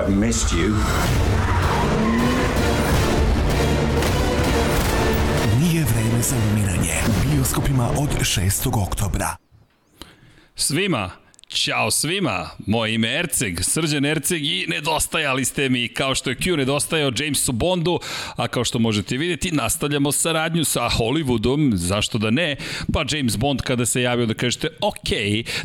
I've missed you. Nije vreme za umiranje u bioskopima od 6. oktobra. Svima, Ćao svima, moje ime je Erceg, Srđan Erceg i nedostajali ste mi. Kao što je Q nedostajao Jamesu Bondu, a kao što možete vidjeti nastavljamo saradnju sa Hollywoodom, zašto da ne, pa James Bond kada se javio da kažete ok,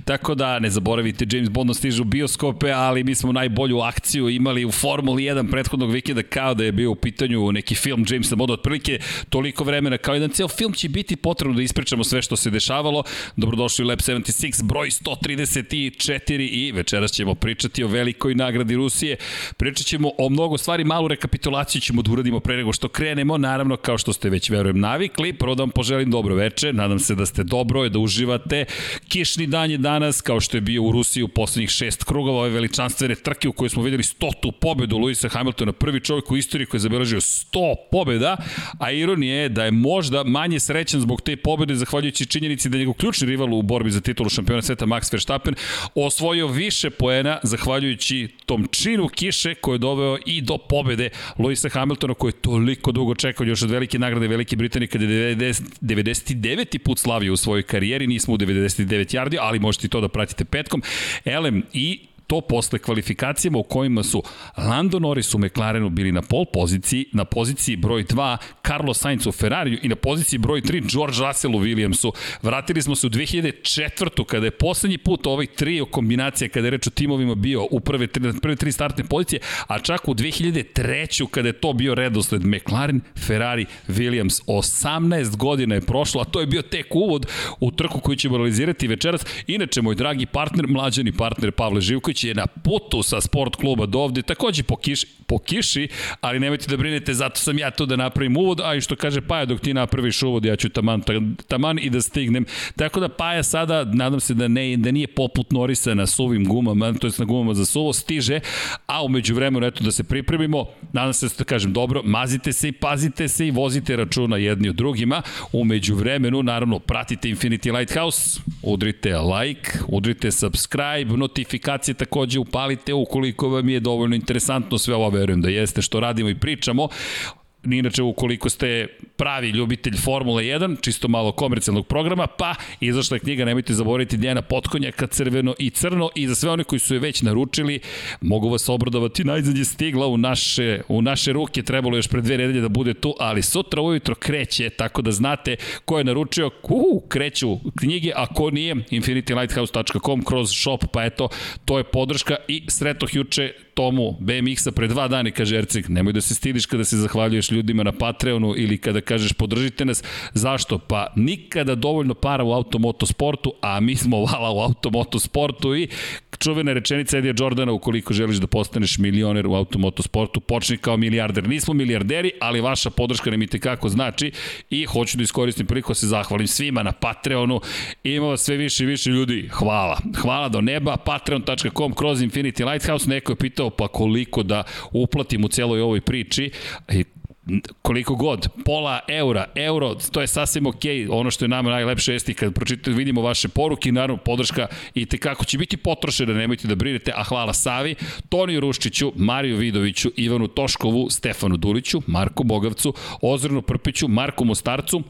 tako da ne zaboravite James Bond stižu u bioskope, ali mi smo najbolju akciju imali u Formuli 1 prethodnog vikenda kao da je bio u pitanju neki film Jamesa Bonda, otprilike toliko vremena kao jedan ceo film će biti potrebno da ispričamo sve što se dešavalo. Dobrodošli u Lab 76, broj 130 4 i večeras ćemo pričati o velikoj nagradi Rusije. Pričat ćemo o mnogo stvari, malu rekapitulaciju ćemo da uradimo pre nego što krenemo, naravno kao što ste već verujem navikli, prvo da vam poželim dobro veče, nadam se da ste dobro i da uživate. Kišni dan je danas, kao što je bio u Rusiji u poslednjih šest krugova, ove veličanstvene trke u kojoj smo videli stotu pobedu Luisa Hamiltona, prvi čovjek u istoriji koji je zabeležio 100 pobeda, a ironija je da je možda manje srećan zbog te pobede zahvaljujući činjenici da je njegov ključni rival u borbi za titulu šampiona sveta Max Verstappen osvojio više poena zahvaljujući tom činu kiše koji je doveo i do pobede Luisa Hamiltona koji je toliko dugo čekao još od velike nagrade Velike Britanije kada je 99. put slavio u svojoj karijeri, nismo u 99 yardi, ali možete i to da pratite petkom. Elem i to posle kvalifikacijama u kojima su Lando Norris u McLarenu bili na pol poziciji, na poziciji broj 2 Carlos Sainz u Ferrariju i na poziciji broj 3 George Russell u Williamsu. Vratili smo se u 2004. kada je poslednji put ovaj trio kombinacija kada je reč o timovima bio u prve tri, prve tri startne pozicije, a čak u 2003. kada je to bio redosled McLaren, Ferrari, Williams. 18 godina je prošlo, a to je bio tek uvod u trku koju ćemo realizirati večeras. Inače, moj dragi partner, mlađani partner Pavle Živković, Vuković je na putu sa sport kluba do ovde, takođe po kiši, po kiši, ali nemojte da brinete, zato sam ja tu da napravim uvod, a i što kaže Paja, dok ti napraviš uvod, ja ću taman, taman i da stignem. Tako da Paja sada, nadam se da, ne, da nije poput Norisa na suvim gumama, to je na gumama za suvo, stiže, a umeđu vremenu, eto da se pripremimo, nadam se da kažem dobro, mazite se i pazite se i vozite računa jedni od drugima. Umeđu vremenu, naravno, pratite Infinity Lighthouse, udrite like, udrite subscribe, notifikacije takođe upalite ukoliko vam je dovoljno interesantno sve ovo, verujem da jeste što radimo i pričamo. Inače, ukoliko ste pravi ljubitelj Formule 1, čisto malo komercijalnog programa, pa izašla je knjiga, nemojte zaboraviti Djena Potkonjaka, crveno i crno. I za sve one koji su je već naručili, mogu vas obradovati, najzad je stigla u naše, u naše ruke, trebalo još pre dve nedelje da bude tu, ali sutra ujutro kreće, tako da znate ko je naručio, uhu, kreću knjige, a ko nije, infinitylighthouse.com kroz shop, pa eto, to je podrška i sretoh juče tomu BMX-a pre dva dana, kaže Ercik, nemoj da se stidiš kada se zahvaljuješ ljudima na Patreonu ili kada kažeš podržite nas. Zašto? Pa nikada dovoljno para u automoto sportu, a mi smo vala u automoto sportu i čuvena rečenica Edija Jordana, ukoliko želiš da postaneš milioner u automoto sportu, počni kao milijarder. Nismo milijarderi, ali vaša podrška nam i tekako znači i hoću da iskoristim priliku da se zahvalim svima na Patreonu. Ima vas sve više i više ljudi. Hvala. Hvala do neba. Patreon.com kroz Infinity Lighthouse. Neko je pitao pa koliko da uplatim u celoj ovoj priči koliko god, pola eura, euro, to je sasvim ok, ono što je nama najlepše jesti kad pročitate, vidimo vaše poruke, naravno podrška i te kako će biti potrošena, nemojte da brinete, a hvala Savi, Toniju Ruščiću, Mariju Vidoviću, Ivanu Toškovu, Stefanu Duliću, Marku Bogavcu, Ozrenu Prpiću, Marku Mostarcu,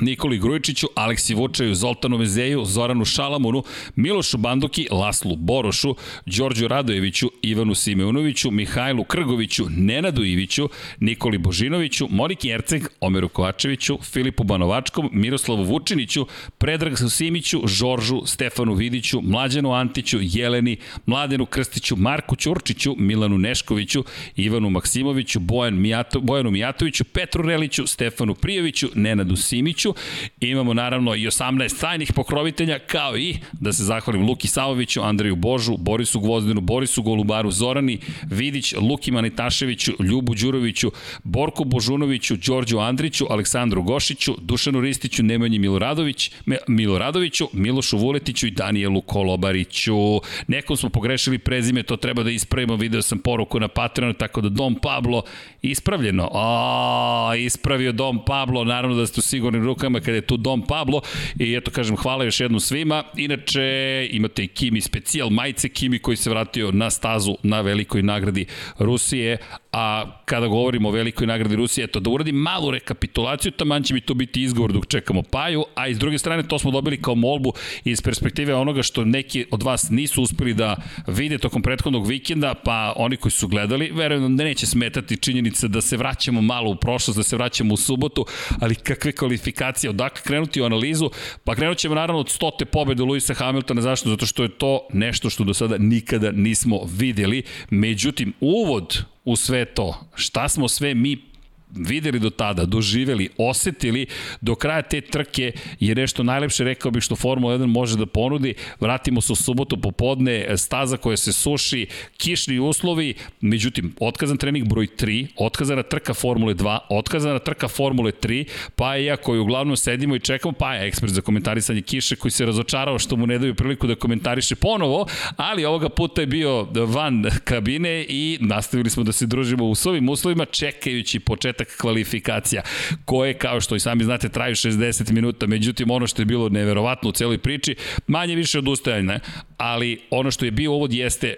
Nikoli Grujičiću, Aleksi Vučaju, Zoltanu Mezeju, Zoranu Šalamunu, Milošu Banduki, Laslu Borošu, Đorđu Radojeviću, Ivanu Simeunoviću, Mihajlu Krgoviću, Nenadu Iviću, Nikoli Božinoviću, Moniki Erceg, Omeru Kovačeviću, Filipu Banovačkom, Miroslavu Vučiniću, Predrag Simiću, Žoržu, Stefanu Vidiću, Mlađanu Antiću, Jeleni, Mladenu Krstiću, Marku Ćurčiću, Milanu Neškoviću, Ivanu Maksimoviću, Bojan Mijato, Bojanu Mijatoviću, Petru Reliću, Stefanu Prijoviću, Nenadu Simiću. Imamo naravno i 18 tajnih pokrovitelja, kao i, da se zahvalim Luki Savoviću, Andreju Božu, Borisu Gvozdenu, Borisu Golubaru, Zorani, Vidić, Luki Manitaševiću, Ljubu Đuroviću, Borku Božunoviću, Đorđu Andriću, Aleksandru Gošiću, Dušanu Ristiću, Nemanji Miloradović, Miloradoviću, Milošu Vuletiću i Danielu Kolobariću. Nekom smo pogrešili prezime, to treba da ispravimo, video sam poruku na Patreonu, tako da Dom Pablo ispravljeno. A, ispravio Dom Pablo, naravno da ste u sigurnim rukama kada je tu Dom Pablo i eto kažem hvala još jednom svima. Inače imate i Kimi specijal majice Kimi koji se vratio na stazu na velikoj nagradi Rusije, a kada govorimo o velikoj nagradi Rusije, eto da uradim malu rekapitulaciju, taman će mi to biti izgovor dok čekamo Paju, a iz druge strane to smo dobili kao molbu iz perspektive onoga što neki od vas nisu uspeli da vide tokom prethodnog vikenda, pa oni koji su gledali, verujem da neće smetati činjenica da se vraćamo malo u prošlost, da se vraćamo u subotu, ali kakve kvalifikacije, odakle krenuti u analizu, pa krenut ćemo naravno od stote pobede Luisa Hamiltona, zašto? Zato što je to nešto što do sada nikada nismo videli, međutim, uvod u sve to, šta smo sve mi videli do tada, doživeli, osetili do kraja te trke je nešto najlepše rekao bih što Formula 1 može da ponudi. Vratimo se u subotu popodne, staza koja se suši, kišni uslovi, međutim, otkazan trening broj 3, otkazana trka Formule 2, otkazana trka Formule 3, pa ja koji uglavnom sedimo i čekamo, pa je ekspert za komentarisanje kiše koji se razočarao što mu ne daju priliku da komentariše ponovo, ali ovoga puta je bio van kabine i nastavili smo da se družimo u svojim uslovima čekajući početak početak kvalifikacija, koje, kao što i sami znate, traju 60 minuta, međutim, ono što je bilo neverovatno u celoj priči, manje više odustajanje, ali ono što je bio uvod jeste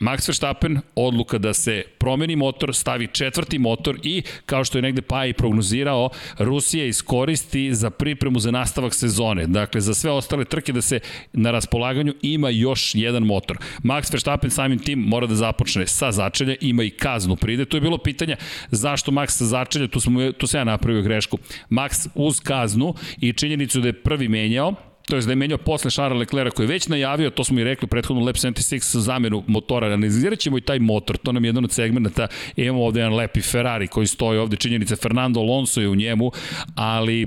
Max Verstappen, odluka da se promeni motor, stavi četvrti motor i, kao što je negde pa i prognozirao, Rusija iskoristi za pripremu za nastavak sezone. Dakle, za sve ostale trke da se na raspolaganju ima još jedan motor. Max Verstappen samim tim mora da započne sa začelja, ima i kaznu pride. To je bilo pitanje zašto Max sa začelja, tu, smo, tu se ja napravio grešku. Max uz kaznu i činjenicu da je prvi menjao, to je da je menjao posle Charles Leclerc koji je već najavio, to smo i rekli prethodno Lab 76 zamenu motora, analizirat ćemo i taj motor, to nam je jedan od segmenta, imamo ovde jedan lepi Ferrari koji stoji ovde, činjenica Fernando Alonso je u njemu, ali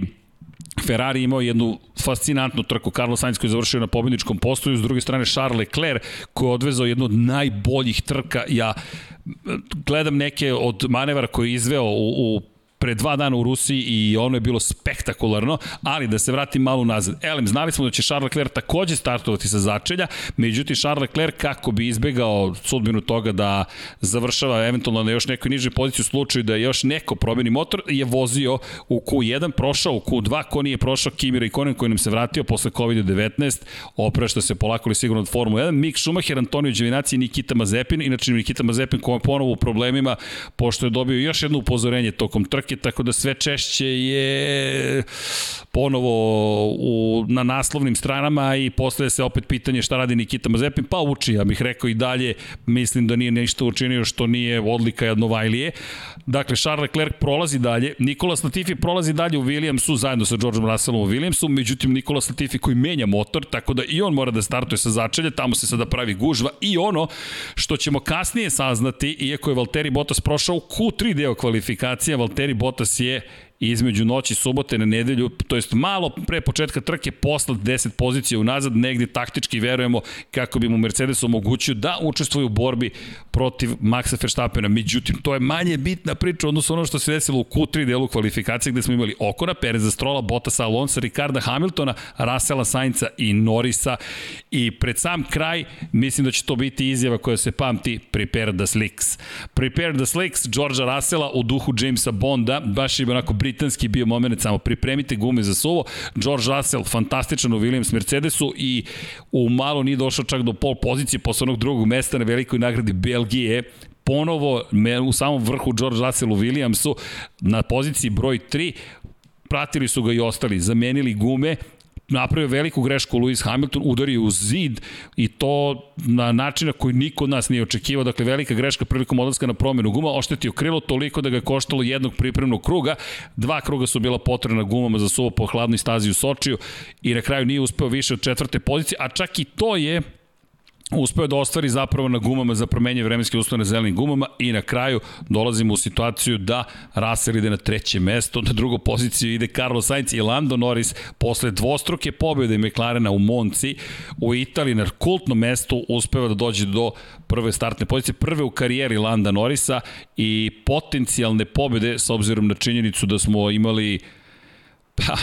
Ferrari imao jednu fascinantnu trku, Carlos Sainz koji je završio na pobedničkom postoju, s druge strane Charles Leclerc koji je odvezao jednu od najboljih trka, ja gledam neke od manevara koje je izveo u, u pre dva dana u Rusiji i ono je bilo spektakularno, ali da se vratim malo nazad. Elem, znali smo da će Charles Leclerc takođe startovati sa začelja, međutim Charles Leclerc kako bi izbegao sudbinu toga da završava eventualno na još nekoj nižoj poziciji u slučaju da još neko promeni motor, je vozio u Q1, prošao u Q2, ko nije prošao Kimi Raikkonen koji nam se vratio posle COVID-19, oprašta se polako li sigurno od Formule 1, Mick Schumacher, Antonio Giovinazzi i Nikita Mazepin, inače Nikita Mazepin koji je ponovo u problemima, pošto je dobio još jedno upozorenje tokom trke, tako da sve češće je ponovo u, na naslovnim stranama i postaje se opet pitanje šta radi Nikita Mazepin, pa uči, ja bih rekao i dalje, mislim da nije nešto učinio što nije odlika Jednovajlije. Dakle, Charles Leclerc prolazi dalje, Nikola Latifi prolazi dalje u Williamsu zajedno sa Georgeom Russellom u Williamsu, međutim Nikola Latifi koji menja motor, tako da i on mora da startuje sa začelja, tamo se sada pravi gužva i ono što ćemo kasnije saznati, iako je Valtteri Bottas prošao u Q3 deo kvalifikacija, Valtteri Bottas je između noći subote na nedelju, to jest malo pre početka trke posla 10 pozicija unazad, negde taktički verujemo kako bi mu Mercedes omogućio da učestvuje u borbi protiv Maxa Verstappena. Međutim, to je manje bitna priča odnosno ono što se desilo u Q3 delu kvalifikacije gde smo imali Okona, Pereza Strola, Bottasa, Alonso, Ricarda Hamiltona, Rasela Sainca i Norisa i pred sam kraj mislim da će to biti izjava koja se pamti Prepare the Slicks. Prepare the Slicks, Georgia Russella u duhu Jamesa Bonda, baš je onako britanski bio moment, samo pripremite gume za suvo. George Russell, fantastičan u Williams Mercedesu i u malo nije došao čak do pol pozicije posle onog drugog mesta na velikoj nagradi Belgije. Ponovo u samom vrhu George Russell u Williamsu na poziciji broj 3 pratili su ga i ostali, zamenili gume napravio veliku grešku Lewis Hamilton, udario u zid i to na način na koji niko od nas nije očekivao, dakle velika greška prilikom odlaska na promenu guma, oštetio krilo toliko da ga je koštalo jednog pripremnog kruga, dva kruga su bila potrebna gumama za suvo po hladnoj stazi u Sočiju i na kraju nije uspeo više od četvrte pozicije, a čak i to je uspeo da ostvari zapravo na gumama za promenje vremenske uslove na zelenim gumama i na kraju dolazimo u situaciju da Russell ide na treće mesto, na drugu poziciju ide Carlos Sainz i Lando Norris posle dvostruke pobjede McLarena u Monci u Italiji na kultnom mestu uspeva da dođe do prve startne pozicije, prve u karijeri Landa Norrisa i potencijalne pobjede s obzirom na činjenicu da smo imali pa,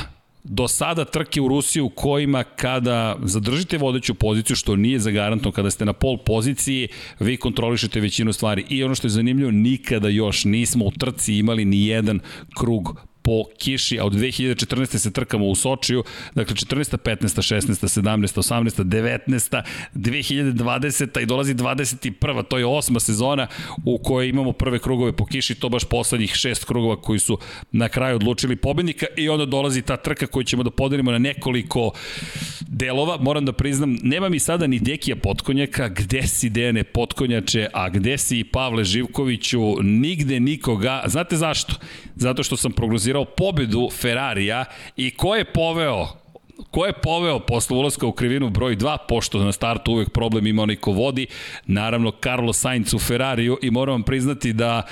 do sada trke u Rusiji u kojima kada zadržite vodeću poziciju, što nije zagarantno kada ste na pol poziciji, vi kontrolišete većinu stvari. I ono što je zanimljivo, nikada još nismo u trci imali ni jedan krug po kiši, a od 2014. se trkamo u Sočiju, dakle 14. 15. 16. 17. 18. 19. 2020. i dolazi 21. To je osma sezona u kojoj imamo prve krugove po kiši, to baš poslednjih šest krugova koji su na kraju odlučili pobednika i onda dolazi ta trka koju ćemo da podelimo na nekoliko delova. Moram da priznam, nema mi sada ni Dekija Potkonjaka, gde si Dejane Potkonjače, a gde si Pavle Živkoviću, nigde nikoga. Znate zašto? Zato što sam prognozirao pobedu Ferrarija i ko je poveo Ko je poveo posle ulaska u krivinu broj 2, pošto na startu uvek problem ima onaj ko vodi, naravno Carlos Sainz u Ferrariju i moram vam priznati da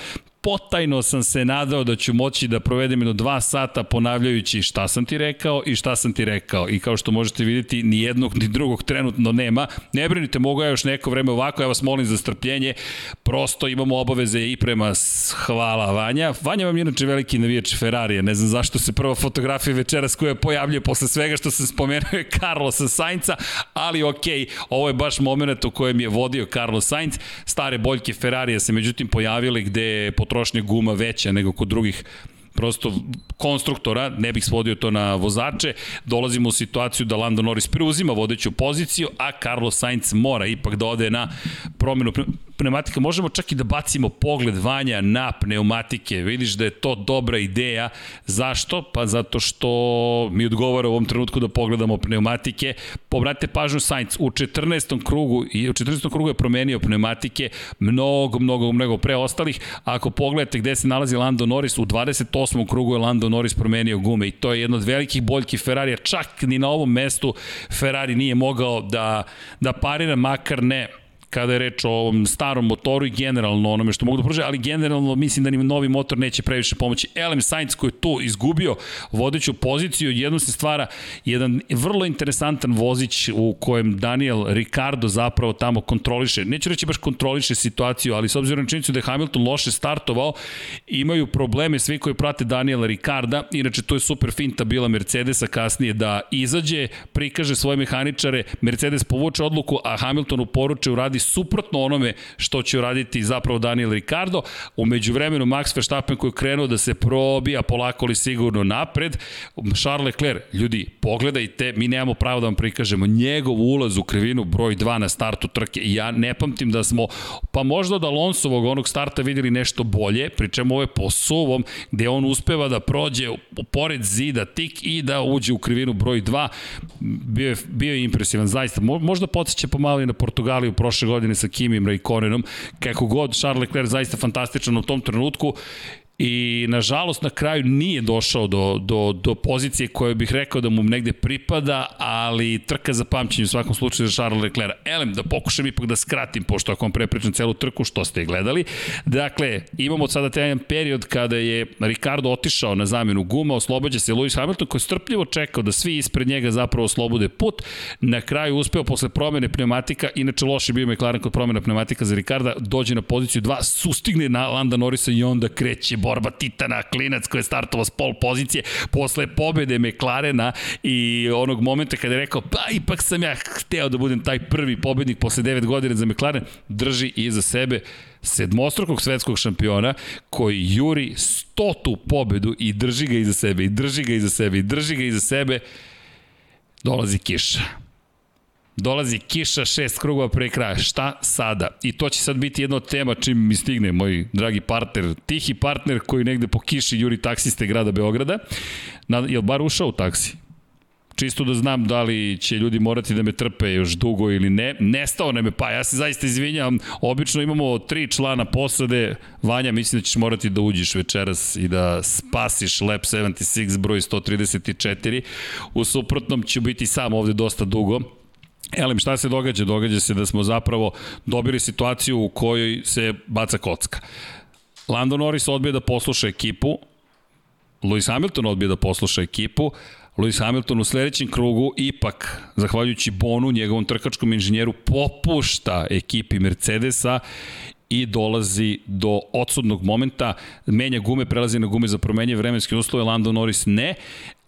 potajno sam se nadao da ću moći da provedem jedno dva sata ponavljajući šta sam ti rekao i šta sam ti rekao. I kao što možete vidjeti, ni jednog ni drugog trenutno nema. Ne brinite, mogu ja još neko vreme ovako, ja vas molim za strpljenje. Prosto imamo obaveze i prema hvala Vanja. Vanja vam je inače veliki navijač Ferrarija. Ne znam zašto se prva fotografija večeras koja pojavljuje posle svega što se spomenuo je Carlosa Sainca, ali ok, ovo je baš moment u kojem je vodio Carlos Sainz. Stare boljke Ferrarija se međutim pojavile gde je potrošnja guma veća nego kod drugih prosto konstruktora, ne bih svodio to na vozače, dolazimo u situaciju da Lando Norris preuzima vodeću poziciju, a Carlos Sainz mora ipak da ode na promenu pneumatika, možemo čak i da bacimo pogled vanja na pneumatike. Vidiš da je to dobra ideja. Zašto? Pa zato što mi odgovara u ovom trenutku da pogledamo pneumatike. Pobratite pažnju Sainz u 14. krugu i u 14. krugu je promenio pneumatike mnogo, mnogo, mnogo pre ostalih. Ako pogledate gde se nalazi Lando Norris, u 28. krugu je Lando Norris promenio gume i to je jedno od velikih boljki Ferrarija. Čak ni na ovom mestu Ferrari nije mogao da, da parira, makar ne kada je reč o ovom starom motoru i generalno onome što mogu da pruže, ali generalno mislim da ni novi motor neće previše pomoći. Elem Sainz koji je tu izgubio vodeću poziciju, jedno se stvara jedan vrlo interesantan vozić u kojem Daniel Ricardo zapravo tamo kontroliše, neću reći baš kontroliše situaciju, ali s obzirom na činjenicu da je Hamilton loše startovao, imaju probleme svi koji prate Daniela Ricarda, inače to je super finta bila Mercedesa kasnije da izađe, prikaže svoje mehaničare, Mercedes povuče odluku, a Hamilton u poruče uradi suprotno onome što će uraditi zapravo Daniel Ricardo. Umeđu vremenu Max Verstappen koji je krenuo da se probija polako li sigurno napred. Charles Leclerc, ljudi, pogledajte, mi nemamo pravo da vam prikažemo njegov ulaz u krivinu broj 2 na startu trke. Ja ne pamtim da smo, pa možda od Alonsovog onog starta videli nešto bolje, pričemu ovo je po suvom, gde on uspeva da prođe pored zida tik i da uđe u krivinu broj 2. Bio je, bio je impresivan, zaista. Možda podsjeća pomalo i na Portugaliju prošle godine sa Kimim Raikkonenom, kako god Charles Leclerc zaista fantastičan u tom trenutku i nažalost na kraju nije došao do, do, do pozicije koje bih rekao da mu negde pripada, ali trka za pamćenje u svakom slučaju za Charles Leclerc. Elem, da pokušam ipak da skratim, pošto ako vam prepričam celu trku, što ste gledali. Dakle, imamo sada taj period kada je Ricardo otišao na zamenu guma, oslobađa se Lewis Hamilton koji je strpljivo čekao da svi ispred njega zapravo oslobode put. Na kraju uspeo posle promene pneumatika, inače loše bio McLaren kod promena pneumatika za Ricarda, dođe na poziciju 2, sustigne na Landa Norrisa i onda kreće borba titana, klinac koji je startovao s pol pozicije posle pobede McLarena i onog momenta kada je rekao pa ipak sam ja hteo da budem taj prvi pobednik posle 9 godina za McLaren, drži iza sebe sedmostrukog svetskog šampiona koji juri stotu pobedu i drži ga iza sebe i drži ga iza sebe i drži ga iza sebe. Dolazi kiša Dolazi kiša šest krugova pre kraja. Šta sada? I to će sad biti jedna od tema čim mi stigne moj dragi partner, tihi partner koji negde po kiši juri taksiste grada Beograda. Na, je li bar ušao u taksi? čisto da znam da li će ljudi morati da me trpe još dugo ili ne. Nestao nam je, pa ja se zaista izvinjam, obično imamo tri člana posade, Vanja, mislim da ćeš morati da uđeš večeras i da spasiš Lab 76 broj 134. U suprotnom ću biti sam ovde dosta dugo, Elem, šta se događa? Događa se da smo zapravo dobili situaciju u kojoj se baca kocka. Lando Norris odbije da posluša ekipu, Lewis Hamilton odbije da posluša ekipu, Lewis Hamilton u sledećem krugu ipak, zahvaljujući Bonu, njegovom trkačkom inženjeru, popušta ekipi Mercedesa i dolazi do odsudnog momenta, menja gume, prelazi na gume za promenje vremenske uslove, Lando Norris ne,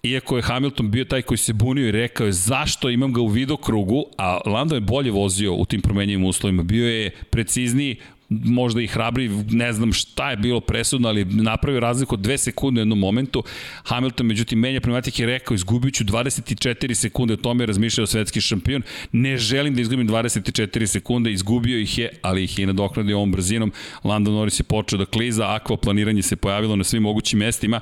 iako je Hamilton bio taj koji se bunio i rekao je zašto imam ga u vidokrugu, a Lando je bolje vozio u tim promenjivim uslovima, bio je precizniji, možda i hrabri, ne znam šta je bilo presudno, ali napravio razliku od dve sekunde u jednom momentu. Hamilton, međutim, menja pneumatik je rekao, izgubit ću 24 sekunde, o tome je razmišljao svetski šampion. Ne želim da izgubim 24 sekunde, izgubio ih je, ali ih je nadoknadio ovom brzinom. Lando Norris je počeo da kliza, akvaplaniranje se pojavilo na svim mogućim mestima.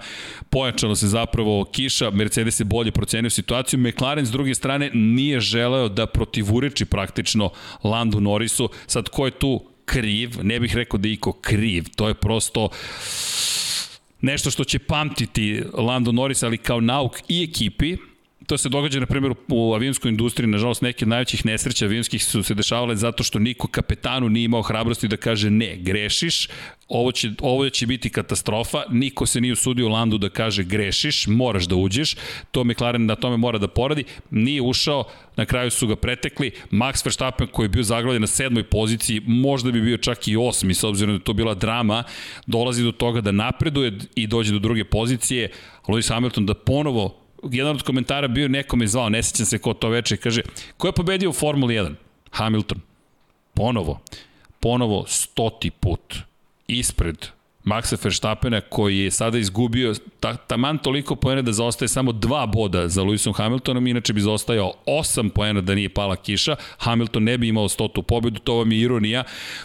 Pojačalo se zapravo kiša, Mercedes je bolje procenio situaciju. McLaren s druge strane nije želeo da protivureči praktično Landu Norrisu. Sad ko je tu kriv, ne bih rekao da je iko kriv, to je prosto nešto što će pamtiti Lando Norris, ali kao nauk i ekipi, to se događa na primjer u avionskoj industriji, nažalost neke od najvećih nesreća avionskih su se dešavale zato što niko kapetanu nije imao hrabrosti da kaže ne, grešiš, ovo će, ovo će biti katastrofa, niko se nije usudio Landu da kaže grešiš, moraš da uđeš, to McLaren na tome mora da poradi, nije ušao, na kraju su ga pretekli, Max Verstappen koji je bio zaglavljen na sedmoj poziciji, možda bi bio čak i osmi, s obzirom da to bila drama, dolazi do toga da napreduje i dođe do druge pozicije, Lewis Hamilton da ponovo jedan od komentara bio nekome zvao, ne sećam se ko to veče, kaže, ko je pobedio u Formuli 1? Hamilton. Ponovo. Ponovo stoti put. Ispred Maxa Verstappena koji je sada izgubio ta, taman toliko poena da zaostaje samo dva boda za Lewisom Hamiltonom, inače bi zaostajao 8 poena da nije pala kiša, Hamilton ne bi imao stotu pobedu, to vam je ironija.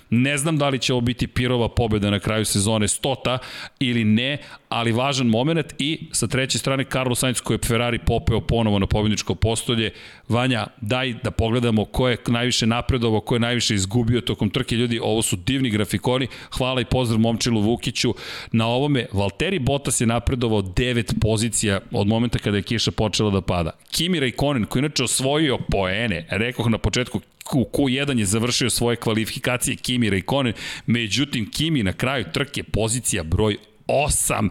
Ne znam da li će ovo biti Pirova pobeda na kraju sezone stota ili ne, ali važan moment i sa treće strane Carlos Sainz koji je Ferrari popeo ponovo na pobedničko postolje. Vanja, daj da pogledamo ko je najviše napredovao, ko je najviše izgubio tokom trke. Ljudi, ovo su divni grafikoni. Hvala i pozdrav Momčilu Vukiću na ovome. Valtteri Bottas je napredovao 9 pozicija od momenta kada je kiša počela da pada. Kimi Raikkonen, koji inače osvojio poene, rekoh na početku, u Q1 je završio svoje kvalifikacije Kimi Raikkonen, međutim Kimi na kraju trke pozicija broj 8.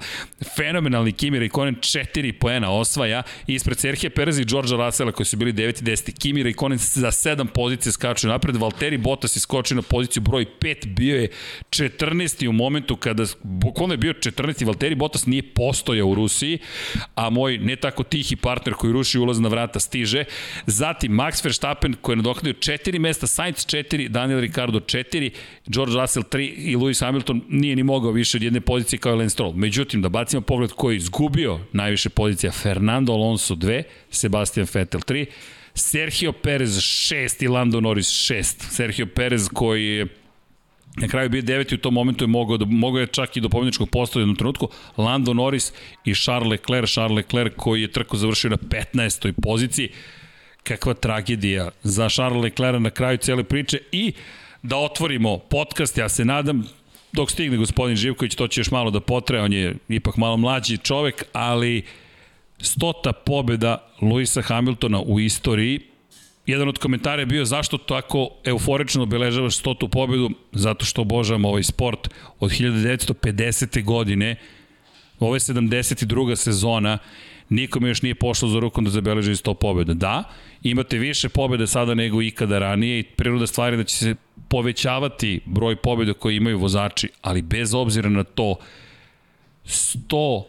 Fenomenalni Kimi Raikkonen 4 poena osvaja ispred Serhije Perez i Đorđa Rasela koji su bili 9 i 10. Kimi Raikkonen za 7 pozicije skaču napred. Valtteri Bottas je skočio na poziciju broj 5, bio je 14. u momentu kada, bukvalno je bio 14. Valtteri Bottas nije postojao u Rusiji, a moj ne tako tihi partner koji ruši ulaz na vrata stiže. Zatim Max Verstappen koji je nadoknadio 4 mesta, Sainz 4, Daniel Ricardo 4, George Russell 3 i Lewis Hamilton nije ni mogao više od jedne pozicije kao Lance Stroll. Međutim, da bacimo pogled ko je izgubio najviše pozicija, Fernando Alonso 2, Sebastian Vettel 3, Sergio Perez 6 i Lando Norris 6. Sergio Perez koji je Na kraju bio deveti u tom momentu je mogao, da, mogao je čak i do pobjedničkog postoja u jednom trenutku. Lando Norris i Charles Leclerc, Charles Leclerc koji je trku završio na 15. poziciji. Kakva tragedija za Charles Leclerc na kraju cele priče i da otvorimo podcast, ja se nadam, dok stigne gospodin Živković, to će još malo da potre, on je ipak malo mlađi čovek, ali stota pobeda Luisa Hamiltona u istoriji, Jedan od komentara je bio zašto tako euforično obeležavaš stotu pobedu, zato što obožavam ovaj sport od 1950. godine, ovo je 72. sezona, nikome još nije pošlo za rukom da zabeleži 100 pobjeda. Da, imate više pobjede sada nego ikada ranije i priroda stvari da će se povećavati broj pobjeda koje imaju vozači, ali bez obzira na to 100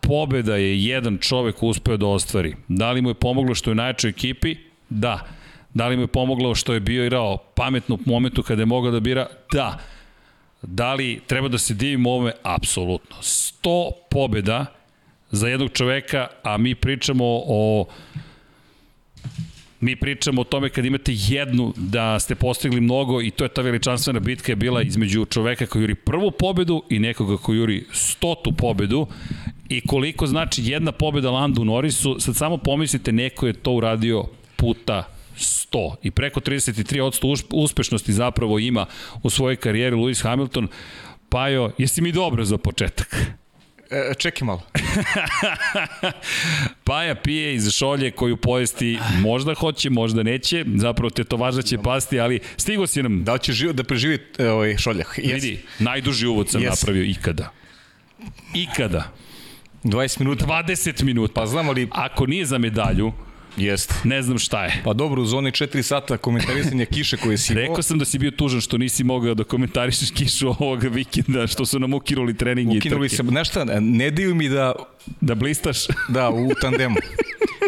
pobjeda je jedan čovek uspeo da ostvari. Da li mu je pomoglo što je najjačoj ekipi? Da. Da li mu je pomoglo što je bio irao pametno u momentu kada je mogao da bira? Da. Da li treba da se divimo ovome? Apsolutno. 100 pobjeda za jednog čoveka, a mi pričamo o Mi pričamo o tome kad imate jednu da ste postigli mnogo i to je ta veličanstvena bitka je bila između čoveka koji juri prvu pobedu i nekoga koji juri stotu pobedu i koliko znači jedna pobeda Landu Norrisu, sad samo pomislite neko je to uradio puta 100 i preko 33% uspešnosti zapravo ima u svojoj karijeri Lewis Hamilton. Pajo, jesi mi dobro za početak? E, čekaj malo. Paja pije iz šolje koju pojesti možda hoće, možda neće, zapravo te to važda će pasti, ali stigo si nam. Da li će živ, da preživi e, ovaj šoljah? Yes. Vidi, najduži uvod sam yes. napravio ikada. Ikada. 20 minuta. 20 minuta. Pa znam ali... Ako nije za medalju, Jeste. Ne znam šta je. Pa dobro, u zoni 4 sata komentarisanja kiše koje si imao. Rekao sam da si bio tužan što nisi mogao da komentarišeš kišu ovoga vikenda, što su nam ukinuli treningi ukinuli i trke. Ukinuli sam, znaš šta, ne daju mi da... Da blistaš? Da, u tandemu.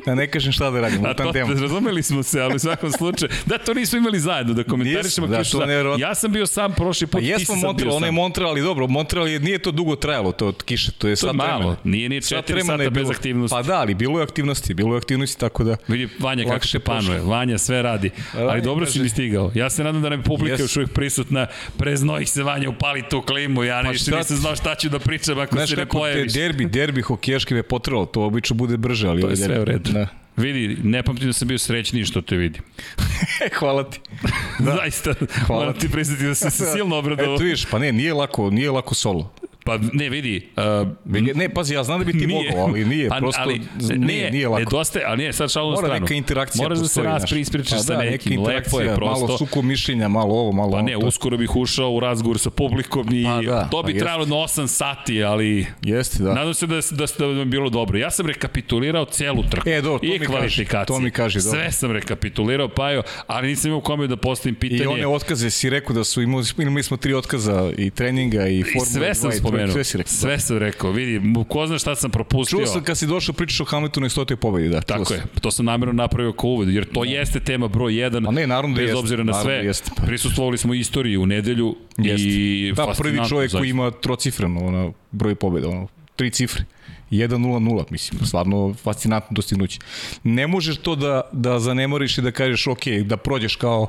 Da ne kažem šta da radim, u tandemu. razumeli smo se, ali u svakom slučaju. Da, to nismo imali zajedno, da komentarišemo da, kišu. nevjerovatno. Ja sam bio sam prošli Pa put, ti jesmo si sad Montreal, bio ono je sam. Montreal, ali dobro, Montreal je, nije to dugo trajalo, to od kiše, to je To je sad malo, vremena. nije ni Sat 4 vremena sata bez aktivnosti. Pa da, ali bilo je aktivnosti, bilo je aktivnosti, tako da... Vidi Vanja kako se panuje. Vanja sve radi. Ali Vanja dobro si kaže- mi stigao. Ja se nadam da nam je publika Jes. još uvijek prisutna. Preznojih se Vanja upali tu klimu. Ja Pa više šta nisam znao šta ću da pričam ako Znaš se ne kako te pojaviš. derbi, derbi hokejaški me potralo, to obično bude brže, ali... To je ovaj sve u redu. Da. Vidi, ne pamtim da sam bio srećniji što te vidim. Hvala ti. Da. Zaista, Hvala moram ti priznati da sam se silno obradovao. Eto vidiš, pa ne, nije lako, nije lako solo. Pa ne, vidi, uh, Ne, pazi, ja znam da bi ti mogao, ali nije, Pa, prosto ali, nije, nije lako. Nedostaje, ali nije, sad šalno na Mora stranu. neka interakcija Moraš da se znaš. prispričaš Pa sa da, nekim, lepo je prosto. Malo suko mišljenja, malo ovo, malo Pa ono. ne, to- uskoro bih ušao u razgovor sa publikom i Pa da, to bi pa trajalo na 8 sati, ali Jeste, da. nadam se da, da, da vam je bilo dobro. Ja sam rekapitulirao celu trku E, dobro, to i mi kaži, kvalifikacije. to mi kaži, dobro. Sve sam rekapitulirao, Pajo, ali nisam imao kome da postavim pitanje. I one otkaze si rekao da su imali, imali smo tri otkaza i treninga i I formula sve sam 2 i spomenuo. Sve si rekao. Sve sam rekao. Vidi, ko zna šta sam propustio. Čuo sam kad si došao pričaš o Hamiltonu i stotoj pobedi, da. Tako sam. je, to sam namjerno napravio kao uvod, jer to jeste tema broj 1, A ne, naravno da bez jeste, obzira na sve. da jeste. Prisustvovali smo istoriju u nedelju Jeste. i Da, prvi čovjek koji ima trocifren ono, broj pobjeda, ono, tri cifre. 1-0-0, mislim, stvarno fascinantno dostignuće. Ne možeš to da, da zanemoriš i da kažeš, ok, da prođeš kao,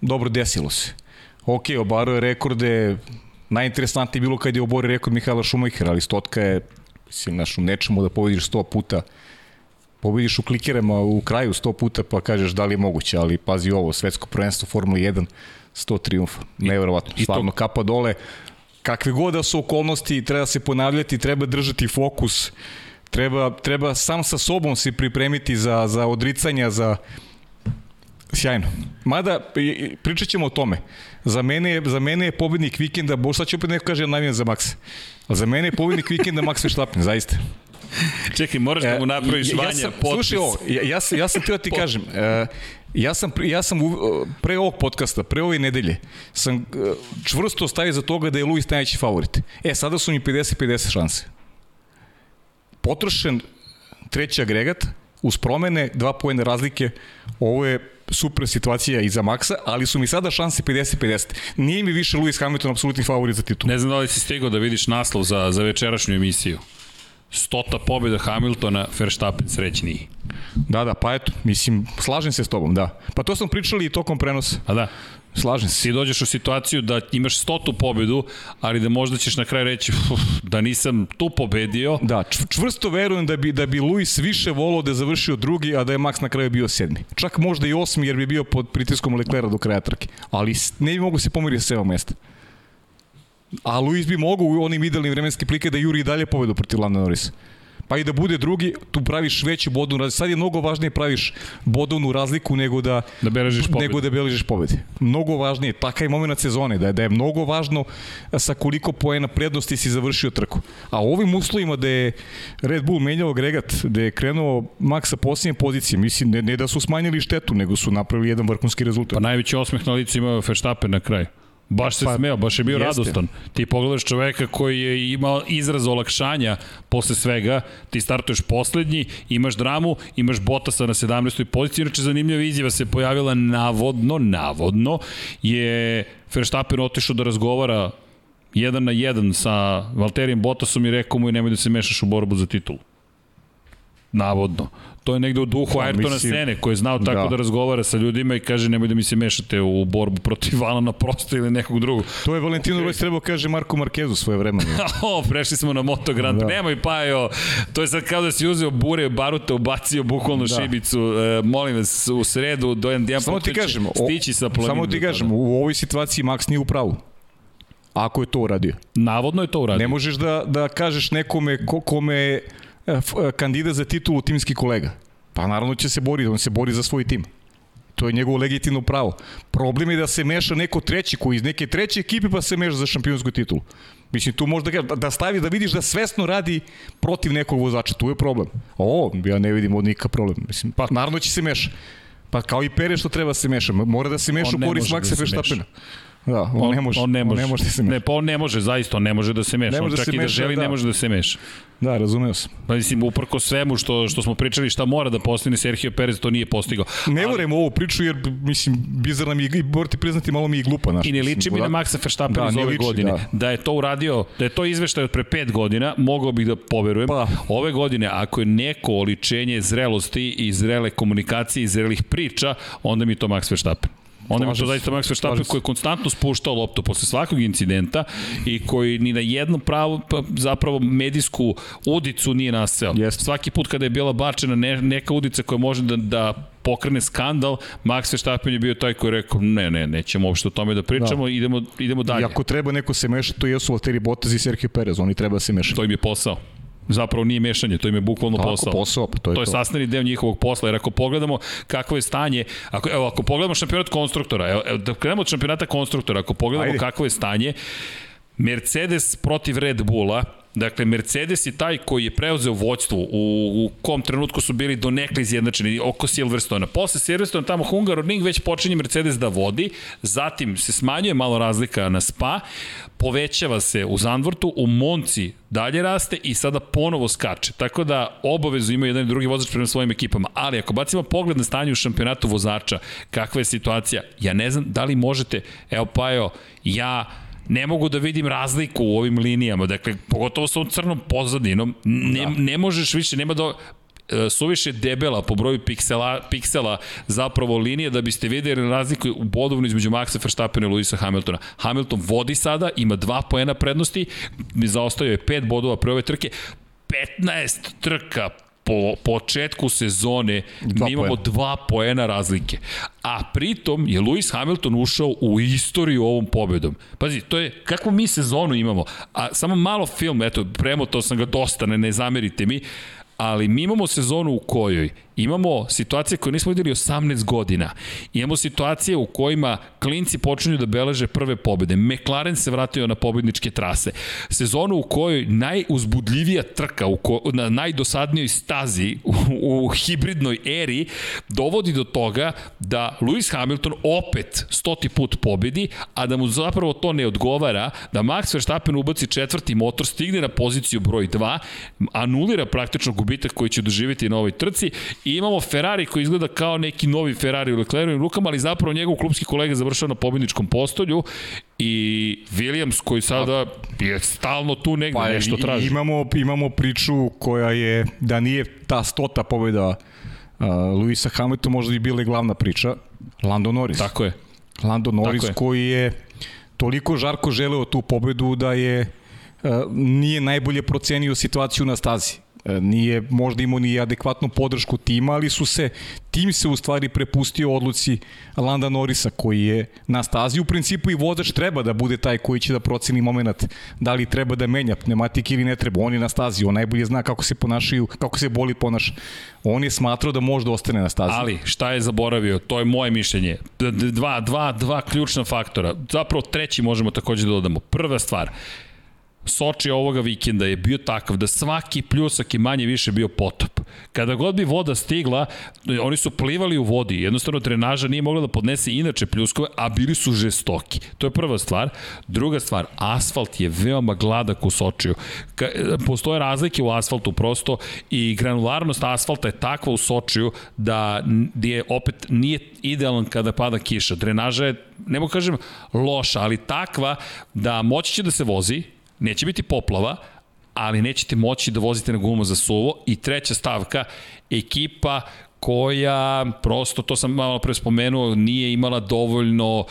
dobro, desilo se. Ok, obaro je rekorde, najinteresantnije je bilo kad je oborio rekord Mihajla Šumajhera, ali stotka je, mislim, znaš, u nečemu da pobediš 100 puta, pobediš u klikerama u kraju 100 puta pa kažeš da li je moguće, ali pazi ovo, svetsko prvenstvo Formula 1, 100 triumfa, neverovatno, i to- stvarno kapa dole, kakve god da su okolnosti, treba se ponavljati, treba držati fokus, treba, treba sam sa sobom se pripremiti za, za odricanja, za Sjajno. Mada, i- i- pričat ćemo o tome. Za mene, je- za mene je pobednik vikenda, bo sad će opet neko kaže ja navijam za Maxa. Ali za mene je pobednik vikenda Max Verstappen, zaista. Čekaj, moraš da mu napraviš ja, vanja ja sam, potpis. Slušaj ovo, ja, ja, sam, ja sam teo ti kažem, uh, ja sam, ja sam u, pre ovog podcasta, pre ove nedelje, sam uh, čvrsto stavio za toga da je Luis najveći favorit. E, sada su mi 50-50 šanse. Potrošen treći agregat, uz promene, dva pojene razlike, ovo je super situacija i za Maxa, ali su mi sada šanse 50-50. Nije mi više Lewis Hamilton apsolutni favorit za titul. Ne znam da li si stigao da vidiš naslov za, za večerašnju emisiju. Stota pobjeda Hamiltona, Verstappen srećniji. Da, da, pa eto, mislim, slažem se s tobom, da. Pa to smo pričali i tokom prenosa. A da, Slažem se. ti dođeš u situaciju da imaš stotu pobedu, ali da možda ćeš na kraju reći "Uf, da nisam tu pobedio, Da, čv- čvrsto verujem da bi, da bi Luis više volao da je završio drugi, a da je Max na kraju bio sedmi. Čak možda i osmi, jer bi bio pod pritiskom Leclerca do kraja trke. Ali ne bi mogu se pomeriti sa 7 mesta. A Luis bi mogao u onim idealnim vremenskim plike da juri i dalje pobedu protiv Landa Norrisa. Pa i da bude drugi, tu praviš veću bodovnu razliku. Sad je mnogo važnije praviš bodovnu razliku nego da, Da beležiš pobedu. nego da beležiš pobede. Mnogo važnije, takav je moment sezone, da je, da je mnogo važno sa koliko poena prednosti si završio trku. A u ovim uslovima da je Red Bull menjao agregat, da je krenuo Max sa posljednje pozicije, mislim ne, ne da su smanjili štetu, nego su napravili jedan vrhunski rezultat. Pa najveći osmeh na licu imao Verstappen na kraju. Baš se pa, smeo, baš je bio jeste. radostan. Ti pogledaš čoveka koji je imao izraz olakšanja posle svega, ti startuješ poslednji, imaš dramu, imaš Bottasa na 17. poziciji, inače zanimljiva izjava se pojavila navodno, navodno, je Verstappen otišao da razgovara jedan na jedan sa Valterijem Bottasom i rekao mu nemoj da se mešaš u borbu za titulu. Navodno. To je negde u duhu Pa, Ayrtona mislim, Sene, koji je znao tako da. da. razgovara sa ljudima i kaže nemoj da mi se mešate u borbu protiv Alana Prosta ili nekog drugog. To je Valentino Rossi trebao kaže Marko Markezu svoje vremena. o, prešli smo na Moto Grand. Da. Nemoj Pajo, to je sad kao da si uzeo bure baruta, ubacio bukvalno da. Šibicu. E, molim vas, u sredu dojan Dijan Samo ti kažem, stići sa planinom. samo ti kažem, u ovoj situaciji Max nije u pravu. Ako je to uradio. Navodno je to uradio. Ne možeš da, da kažeš nekome ko, kome kandidat za titulu timski kolega. Pa naravno će se boriti, on se bori za svoj tim. To je njegovo legitimno pravo. Problem je da se meša neko treći koji iz neke treće ekipe pa se meša za šampionsku titulu. Mislim, tu možda da, da stavi da vidiš da svesno radi protiv nekog vozača, tu je problem. O, ja ne vidim od nikakav problem. Mislim, pa naravno će se meša. Pa kao i Pere što treba da se meša. Mora da se meša u korist da Maxa se Verstappena. Da, on, ne može. On ne može. On ne može da se meša. Ne, pa on ne može, zaista, on ne može da se meša. Ne on može da čak se i da meša, želi, da. ne može da se meša. Da, razumeo sam. Pa mislim, uprko svemu što, što smo pričali šta mora da postigne Sergio Perez, to nije postigao. Ne Ali- volim ovu priču jer, mislim, bizarna mi i morate priznati, malo mi je glupa. Naš, I ne liči mi na Maxa Verstappen Da, iz ove liči, godine. Da. da. da je to uradio, da je to izveštaj od pre pet godina, mogao bih da poverujem. Pa. Ove godine, ako je neko oličenje zrelosti i zrele komunikacije i zrelih priča, onda mi je to Max Verstappen. Mi je to zaista Max Verstappen koji je konstantno spuštao loptu posle svakog incidenta i koji ni na jednu pravu, pa, zapravo medijsku udicu nije naseo. Jeste. Svaki put kada je bila bačena ne, neka udica koja može da, da pokrene skandal, Max Verstappen je bio taj koji je rekao ne, ne, nećemo uopšte o tome da pričamo, da. idemo, idemo dalje. I ako treba neko se meša, to jesu Valtteri Bottas i Sergio Perez, oni treba da se mešati. To im je posao. Zapravo nije mešanje, to im je bukvalno Tako, posao. posao, pa to je to je to. sastavni deo njihovog posla, jer ako pogledamo kakvo je stanje, ako, evo, ako pogledamo šampionat konstruktora, evo, evo, da krenemo od šampionata konstruktora, ako pogledamo Ajde. kakvo je stanje, Mercedes protiv Red Bulla, Dakle, Mercedes je taj koji je preuzeo vođstvo u, u kom trenutku su bili donekle izjednačeni oko Silverstona. Posle Silverstona tamo Hungaroring već počinje Mercedes da vodi, zatim se smanjuje malo razlika na Spa, povećava se u Zandvortu, u Monci dalje raste i sada ponovo skače. Tako da obavezu imaju jedan i drugi vozač prema svojim ekipama. Ali ako bacimo pogled na stanje u šampionatu vozača, kakva je situacija, ja ne znam da li možete, evo Pajo, ja ne mogu da vidim razliku u ovim linijama, dakle, pogotovo sa ovom crnom pozadinom, ne, da. ne možeš više, nema e, suviše debela po broju piksela, piksela zapravo linije da biste videli razliku u bodovnu između Maxa Verstappena i Luisa Hamiltona. Hamilton vodi sada, ima dva poena prednosti, zaostao je pet bodova pre ove trke, 15 trka po početku sezone Dva mi imamo poena. dva poena razlike. A pritom je Lewis Hamilton ušao u istoriju ovom pobedom. Pazi, to je, kakvu mi sezonu imamo? A samo malo film, eto, premotao sam ga dosta, ne, ne zamerite mi, ali mi imamo sezonu u kojoj imamo situacije koje nismo videli 18 godina. Imamo situacije u kojima klinci počinju da beleže prve pobede. McLaren se vratio na pobedničke trase. Sezonu u kojoj najuzbudljivija trka u ko, na najdosadnijoj stazi u, u hibridnoj eri dovodi do toga da Lewis Hamilton opet stoti put pobedi, a da mu zapravo to ne odgovara, da Max Verstappen ubaci četvrti motor, stigne na poziciju broj 2, anulira praktično gubitak koji će doživjeti na ovoj trci i imamo Ferrari koji izgleda kao neki novi Ferrari u Leclerovim rukama, ali zapravo njegov klubski kolega završava na pobedničkom postolju i Williams koji sada je stalno tu negde, pa, nešto traži. Imamo, imamo priču koja je, da nije ta stota pobjeda uh, Luisa Hamiltona, možda bi bila i glavna priča, Lando Norris. Tako je. Lando Norris Tako je. koji je toliko žarko želeo tu pobedu da je uh, nije najbolje procenio situaciju na stazi. E, nije možda imao ni adekvatnu podršku tima, ali su se tim se u stvari prepustio odluci Landa Norisa koji je na stazi. U principu i vozač treba da bude taj koji će da proceni moment da li treba da menja pneumatik ili ne treba. On je na stazi, on najbolje zna kako se ponašaju, kako se boli ponaša. On je smatrao da može da ostane na stazi. Ali, šta je zaboravio? To je moje mišljenje. Dva, dva, dva ključna faktora. Zapravo treći možemo takođe da dodamo. Prva stvar, Soči ovoga vikenda je bio takav da svaki pljusak je manje više bio potop. Kada god bi voda stigla, oni su plivali u vodi. Jednostavno trenaža nije mogla da podnese inače pljuskove, a bili su žestoki. To je prva stvar. Druga stvar, asfalt je veoma gladak u Sočiju. Postoje razlike u asfaltu prosto i granularnost asfalta je takva u Sočiju da je opet nije idealan kada pada kiša. Drenaža je, ne mogu kažem loša, ali takva da moći će da se vozi, neće biti poplava, ali nećete moći da vozite na gumu za suvo. I treća stavka, ekipa koja, prosto, to sam malo pre spomenuo, nije imala dovoljno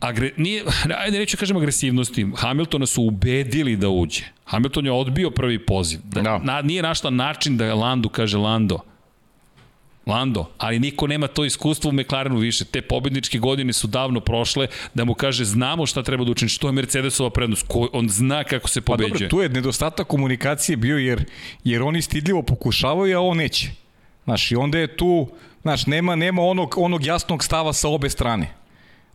agre, nije, ajde neću kažem agresivnosti, Hamiltona su ubedili da uđe. Hamilton je odbio prvi poziv. Da, Da. Na, nije našla način da Landu kaže Lando, Lando, ali niko nema to iskustvo u McLarenu više. Te pobedničke godine su davno prošle da mu kaže znamo šta treba da učini, što je Mercedesova prednost, ko, on zna kako se Pa pobeđuje. dobro, tu je nedostatak komunikacije bio jer, jer oni stidljivo pokušavaju, a on neće. Znaš, i onda je tu, znaš, nema, nema onog, onog jasnog stava sa obe strane.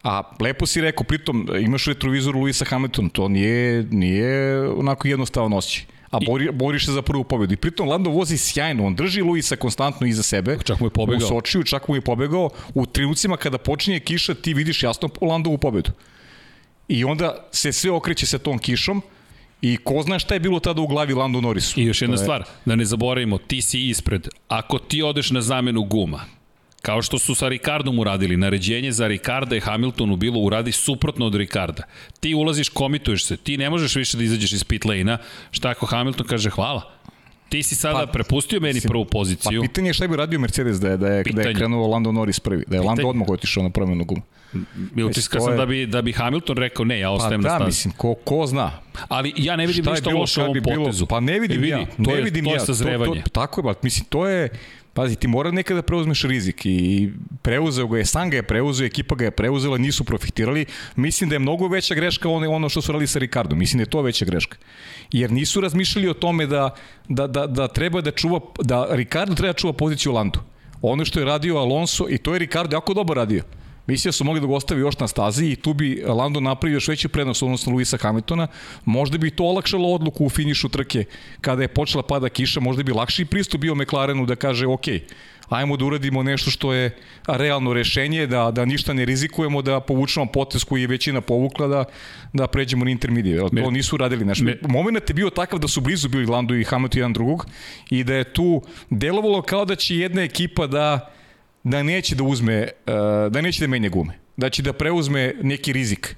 A lepo si rekao, pritom imaš retrovizor Luisa Hamilton, to nije, nije onako jednostavno osjećaj. A bori, bori se za prvu pobedu. I pritom Lando vozi sjajno, on drži Luisa konstantno iza sebe. Čak mu je pobegao. U Sočiju, čak mu je pobegao. U trenucima kada počinje kiša, ti vidiš jasno Landovu pobedu. I onda se sve okreće sa tom kišom, I ko zna šta je bilo tada u glavi Lando Norrisu. I još jedna stvar, da ne zaboravimo, ti si ispred. Ako ti odeš na zamenu guma, Kao što su sa Ricardom uradili, naređenje za Ricarda i Hamiltonu bilo uradi suprotno od Ricarda. Ti ulaziš, komituješ se, ti ne možeš više da izađeš iz pit lane-a, šta ako Hamilton kaže hvala, Ti si sada pa, prepustio meni si, prvu poziciju. Pa pitanje je šta bi radio Mercedes da je, da je, pitanje. da je krenuo Lando Norris prvi, da je pitanje. Lando odmah otišao na promenu guma. Mi utiska sam je... da bi, da bi Hamilton rekao ne, ja ostajem pa, na stazi. Da, mislim, ko, ko zna. Ali ja ne vidim ništa loše u ovom potezu. Pa ne vidim vidi, ja, to ne je, vidim to ja. je sazrevanje. To, to, tako je, ba, mislim, to je, Pazi, ti mora nekada preuzmeš rizik i preuzeo ga je, sam ga je preuzeo, ekipa ga je preuzela, nisu profitirali. Mislim da je mnogo veća greška ono, ono što su radili sa Ricardo. Mislim da je to veća greška. Jer nisu razmišljali o tome da, da, da, da treba da čuva, da Ricardo treba da čuva poziciju Landu. Ono što je radio Alonso i to je Ricardo jako dobro radio. Mislim da su mogli da ga ostavi još na stazi i tu bi Lando napravio još veću prednost odnosno Luisa Hamiltona. Možda bi to olakšalo odluku u finišu trke kada je počela pada kiša, možda bi lakši pristup bio McLarenu da kaže ok, ajmo da uradimo nešto što je realno rešenje, da, da ništa ne rizikujemo, da povučemo potes koji je većina povukla, da, da pređemo na intermedije. To nisu radili. Znaš, moment je bio takav da su blizu bili Lando i Hamilton jedan drugog i da je tu delovalo kao da će jedna ekipa da da neće da uzme, eh, da neće da menja gume, da će da preuzme neki rizik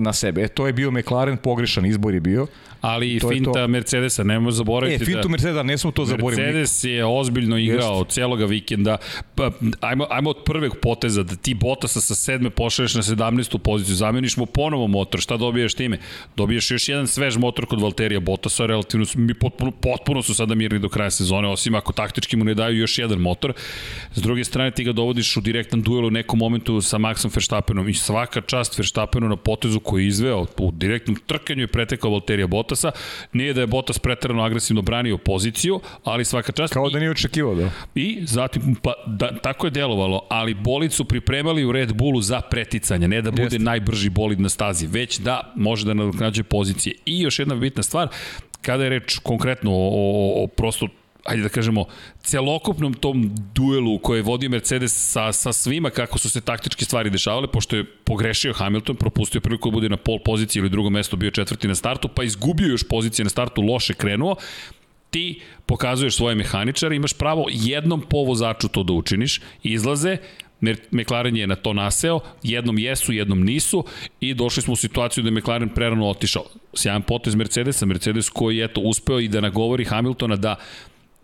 na sebe. E, to je bio McLaren, pogrešan izbor je bio. Ali i finta to... Mercedesa, nemoj zaboraviti e, fintu da... Mercedesa, ne smo to zaboraviti. Mercedes je ozbiljno igrao Just. celoga vikenda. Pa, ajmo, ajmo od prveg poteza da ti Bottasa sa sedme pošalješ na 17. poziciju, zameniš mu ponovo motor, šta dobiješ time? Dobiješ još jedan svež motor kod Valterija Bottasa, relativno mi potpuno, potpuno su sada mirni do kraja sezone, osim ako taktički mu ne daju još jedan motor. S druge strane ti ga dovodiš u direktan duel u nekom momentu sa Maxom Verstappenom i svaka čast Verstappenu na potezu koji je izveo u direktnom trkanju i pretekao Valterija Bottasa. Nije da je Bottas pretarano agresivno branio poziciju, ali svaka čast... Kao da nije očekivao, da. I zatim, pa, da, tako je delovalo, ali bolid su pripremali u Red Bullu za preticanje, ne da bude Jeste. najbrži bolid na stazi, već da može da nadoknađe pozicije. I još jedna bitna stvar, kada je reč konkretno o, o, o prosto ajde da kažemo, celokupnom tom duelu koje je vodio Mercedes sa, sa svima kako su se taktički stvari dešavale, pošto je pogrešio Hamilton, propustio priliku da bude na pol poziciji ili drugo mesto, bio četvrti na startu, pa izgubio još pozicije na startu, loše krenuo, ti pokazuješ svoje mehaničare, imaš pravo jednom po vozaču to da učiniš, izlaze, McLaren je na to naseo, jednom jesu, jednom nisu i došli smo u situaciju da je McLaren prerano otišao. Sjajan potez Mercedesa, Mercedes koji je to uspeo i da nagovori Hamiltona da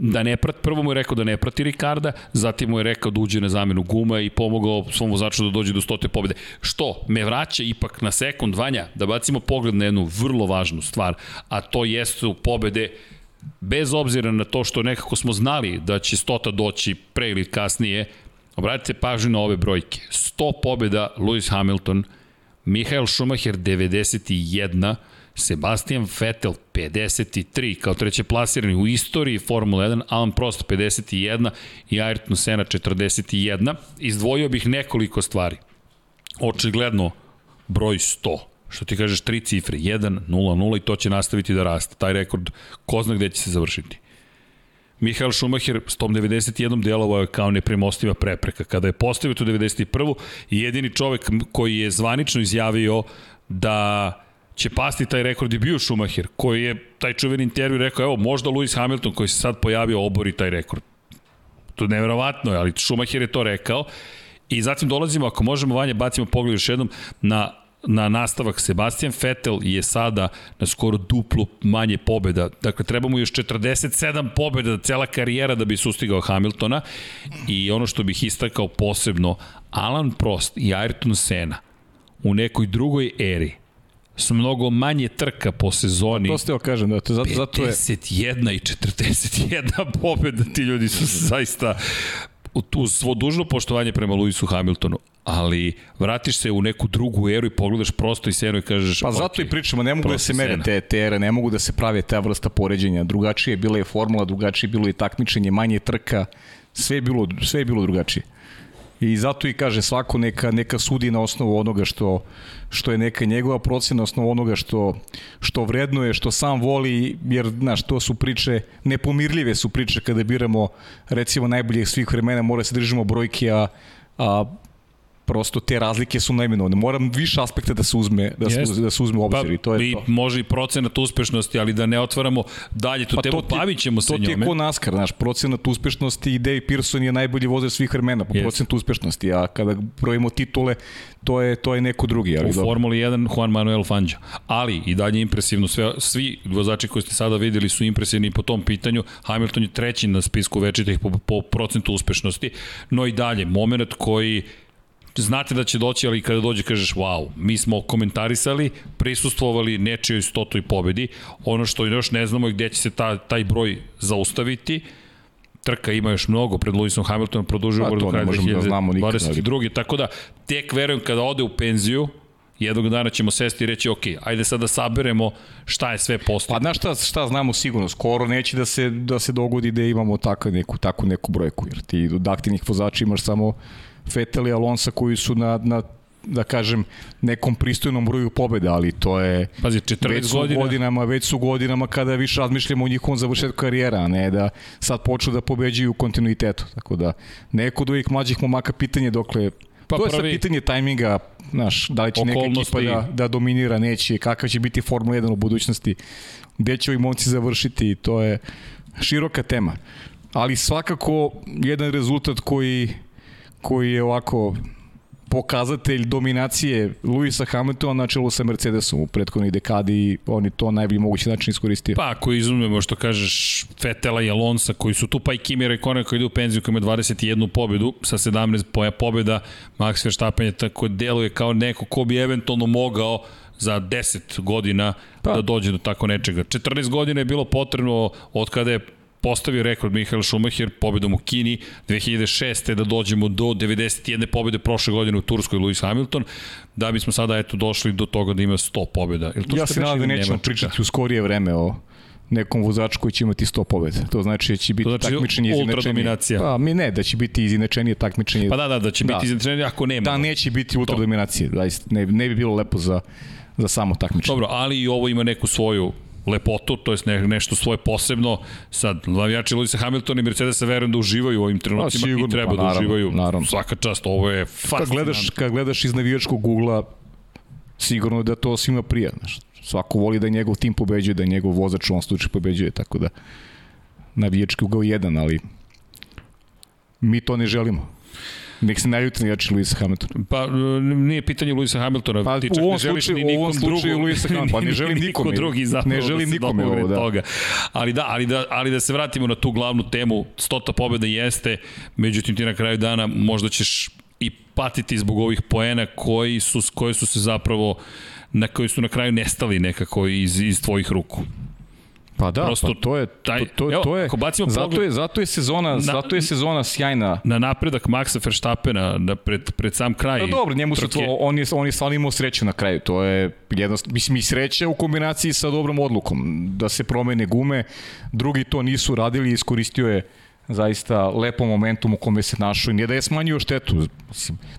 da ne prati, prvo mu je rekao da ne prati Ricarda, zatim mu je rekao da uđe na zamenu guma i pomogao svom vozaču da dođe do stote pobede. Što me vraća ipak na sekund vanja da bacimo pogled na jednu vrlo važnu stvar, a to jesu pobede bez obzira na to što nekako smo znali da će stota doći pre ili kasnije, obratite pažnju na ove brojke. 100 pobeda Lewis Hamilton, Mihael Schumacher 91, Sebastian Vettel 53 kao treće plasirani u istoriji Formula 1, Alan Prost 51 i Ayrton Senna 41. Izdvojio bih nekoliko stvari. Očigledno broj 100 što ti kažeš tri cifre, 1, 0, 0 i to će nastaviti da raste. Taj rekord, ko zna gde će se završiti. Mihael Schumacher s tom 91. delovao je kao nepremostiva prepreka. Kada je postavio tu 91. jedini čovek koji je zvanično izjavio da će pasti taj rekord i bio Schumacher, koji je taj čuveni intervju rekao, evo, možda Lewis Hamilton koji se sad pojavio obori taj rekord. To je nevjerovatno, ali Schumacher je to rekao. I zatim dolazimo, ako možemo, Vanja, bacimo pogled još jednom na na nastavak Sebastian Vettel je sada na skoro duplo manje pobjeda. Dakle, treba mu još 47 pobjeda, cela karijera da bi sustigao Hamiltona. I ono što bih istakao posebno, Alan Prost i Ayrton Senna u nekoj drugoj eri su mnogo manje trka po sezoni. To ste kažem, da, to, zato, zato je... 51 i 41 pobjeda, ti ljudi su zaista tu svo dužno poštovanje prema Lewisu Hamiltonu, ali vratiš se u neku drugu eru i pogledaš prosto i senu i kažeš... Pa zato okay, i pričamo, ne mogu da se mere te, te ere, ne mogu da se prave ta vrsta poređenja. Drugačije je bila je formula, drugačije je bilo i takmičenje, manje trka, sve je bilo, sve je bilo drugačije. I zato i kaže svako neka, neka sudi na osnovu onoga što, što je neka njegova procena, na osnovu onoga što, što vrednuje, što sam voli, jer znaš, to su priče, nepomirljive su priče kada biramo recimo najboljih svih vremena, mora se držimo brojke, a, a prosto te razlike su neminovne. Moram više aspekta da se uzme da se, uzme, da se uzme u obzir pa, i to je i to. Može i procenat uspešnosti, ali da ne otvaramo dalje tu pa temu, bavit ćemo se njome. To ti je ko NASCAR, znaš, procenat uspešnosti i Dave Pearson je najbolji vozač svih vremena po yes. procentu uspešnosti, a kada brojimo titule, to je to je neko drugi, ali u dobro. Formuli 1 Juan Manuel Fangio. Ali i dalje impresivno sve svi vozači koji ste sada videli su impresivni po tom pitanju. Hamilton je treći na spisku večitih po, po procentu uspešnosti, no i dalje moment koji znate da će doći, ali kada dođe kažeš wow, mi smo komentarisali, prisustvovali nečijoj stotoj pobedi, ono što još ne znamo je gde će se ta, taj broj zaustaviti, trka ima još mnogo pred Lewisom Hamiltonom, produžuje pa, do kraja 2022. Da tako da, tek verujem kada ode u penziju, jednog dana ćemo sesti i reći, ok, ajde sad da saberemo šta je sve posle. Pa znaš šta, šta znamo sigurno, skoro neće da se, da se dogodi da imamo tako neku, tako neku brojku, jer ti od aktivnih vozača imaš samo Vettel i Alonso koji su na, na da kažem, nekom pristojnom broju pobeda, ali to je Pazi, 14 već su godina. godinama, već su godinama kada više razmišljamo o njihovom završetku karijera, a ne da sad počnu da pobeđuju u kontinuitetu. Tako da, neko od ovih mlađih momaka pitanje dokle Pa to je sad pitanje tajminga, znaš, da li će neka ekipa da, da dominira, neće, kakav će biti Formula 1 u budućnosti, gde će ovi momci završiti, to je široka tema. Ali svakako jedan rezultat koji koji je ovako pokazatelj dominacije Luisa Hamiltona na čelu sa Mercedesom u prethodnoj dekadi i oni to najbolji mogući način iskoristio. Pa ako izumemo što kažeš Fetela i Alonsa koji su tu pa i Kimi Raikkonen koji ide u penziju koji ima 21 pobedu sa 17 pobeda Max Verstappen je tako deluje kao neko ko bi eventualno mogao za 10 godina pa. da dođe do tako nečega. 14 godina je bilo potrebno od kada je postavio rekord Mihael Schumacher pobedom u Kini 2006. da dođemo do 91. pobede prošle godine u Turskoj Lewis Hamilton, da bismo sada eto došli do toga da ima 100 pobeda. Ili to ja se nadam da nećemo pričati u skorije vreme o nekom vozaču koji će imati 100 pobeda. To znači da će biti znači takmičenje izjednačenije. Pa mi ne, da će biti izjednačenije takmičenje. Pa da, da, da će da. biti izjednačenije ako nema. Da, neće biti ultradominacije. Da, ne, ne bi bilo lepo za, za samo takmičenje. Dobro, ali i ovo ima neku svoju lepotu, to je ne, nešto svoje posebno. Sad, navijači Luisa Hamilton i Mercedes verujem da uživaju u ovim trenucima sigurno, i treba pa, da naravno, da uživaju. Naravno. Svaka čast, ovo je fascinantno. Kad gledaš, kad gledaš iz navijačkog ugla, sigurno da to svima prija. Znaš. Svako voli da njegov tim pobeđuje, da njegov vozač u ovom slučaju pobeđuje, tako da navijački ugao jedan, ali mi to ne želimo. Nek se naljuti jači Luisa Hamiltona. Pa nije pitanje Luisa Hamiltona, pa, ti čak u ovom ne želiš slučaju, ni nikom drugom. Luisa Hamiltona, pa ne želim nikome. drugi ne želim da nikome ovo, da. Toga. Ali da, ali da, ali da se vratimo na tu glavnu temu, stota pobjeda jeste, međutim ti na kraju dana možda ćeš i patiti zbog ovih poena koji su, koje su se zapravo na koji su na kraju nestali nekako iz, iz tvojih ruku. Pa da, Prosto, pa to je taj, to, to, evo, to je ako bacimo zato pogled, je zato je sezona na, zato je sezona sjajna. Na napredak Maxa Verstappena da pred pred sam kraj. Pa dobro, njemu se to on je on je stvarno imao sreću na kraju. To je jednostavno mislim i sreća u kombinaciji sa dobrom odlukom da se promene gume. Drugi to nisu radili, iskoristio je zaista lepom momentum u kome se našao i nije da je smanjio štetu.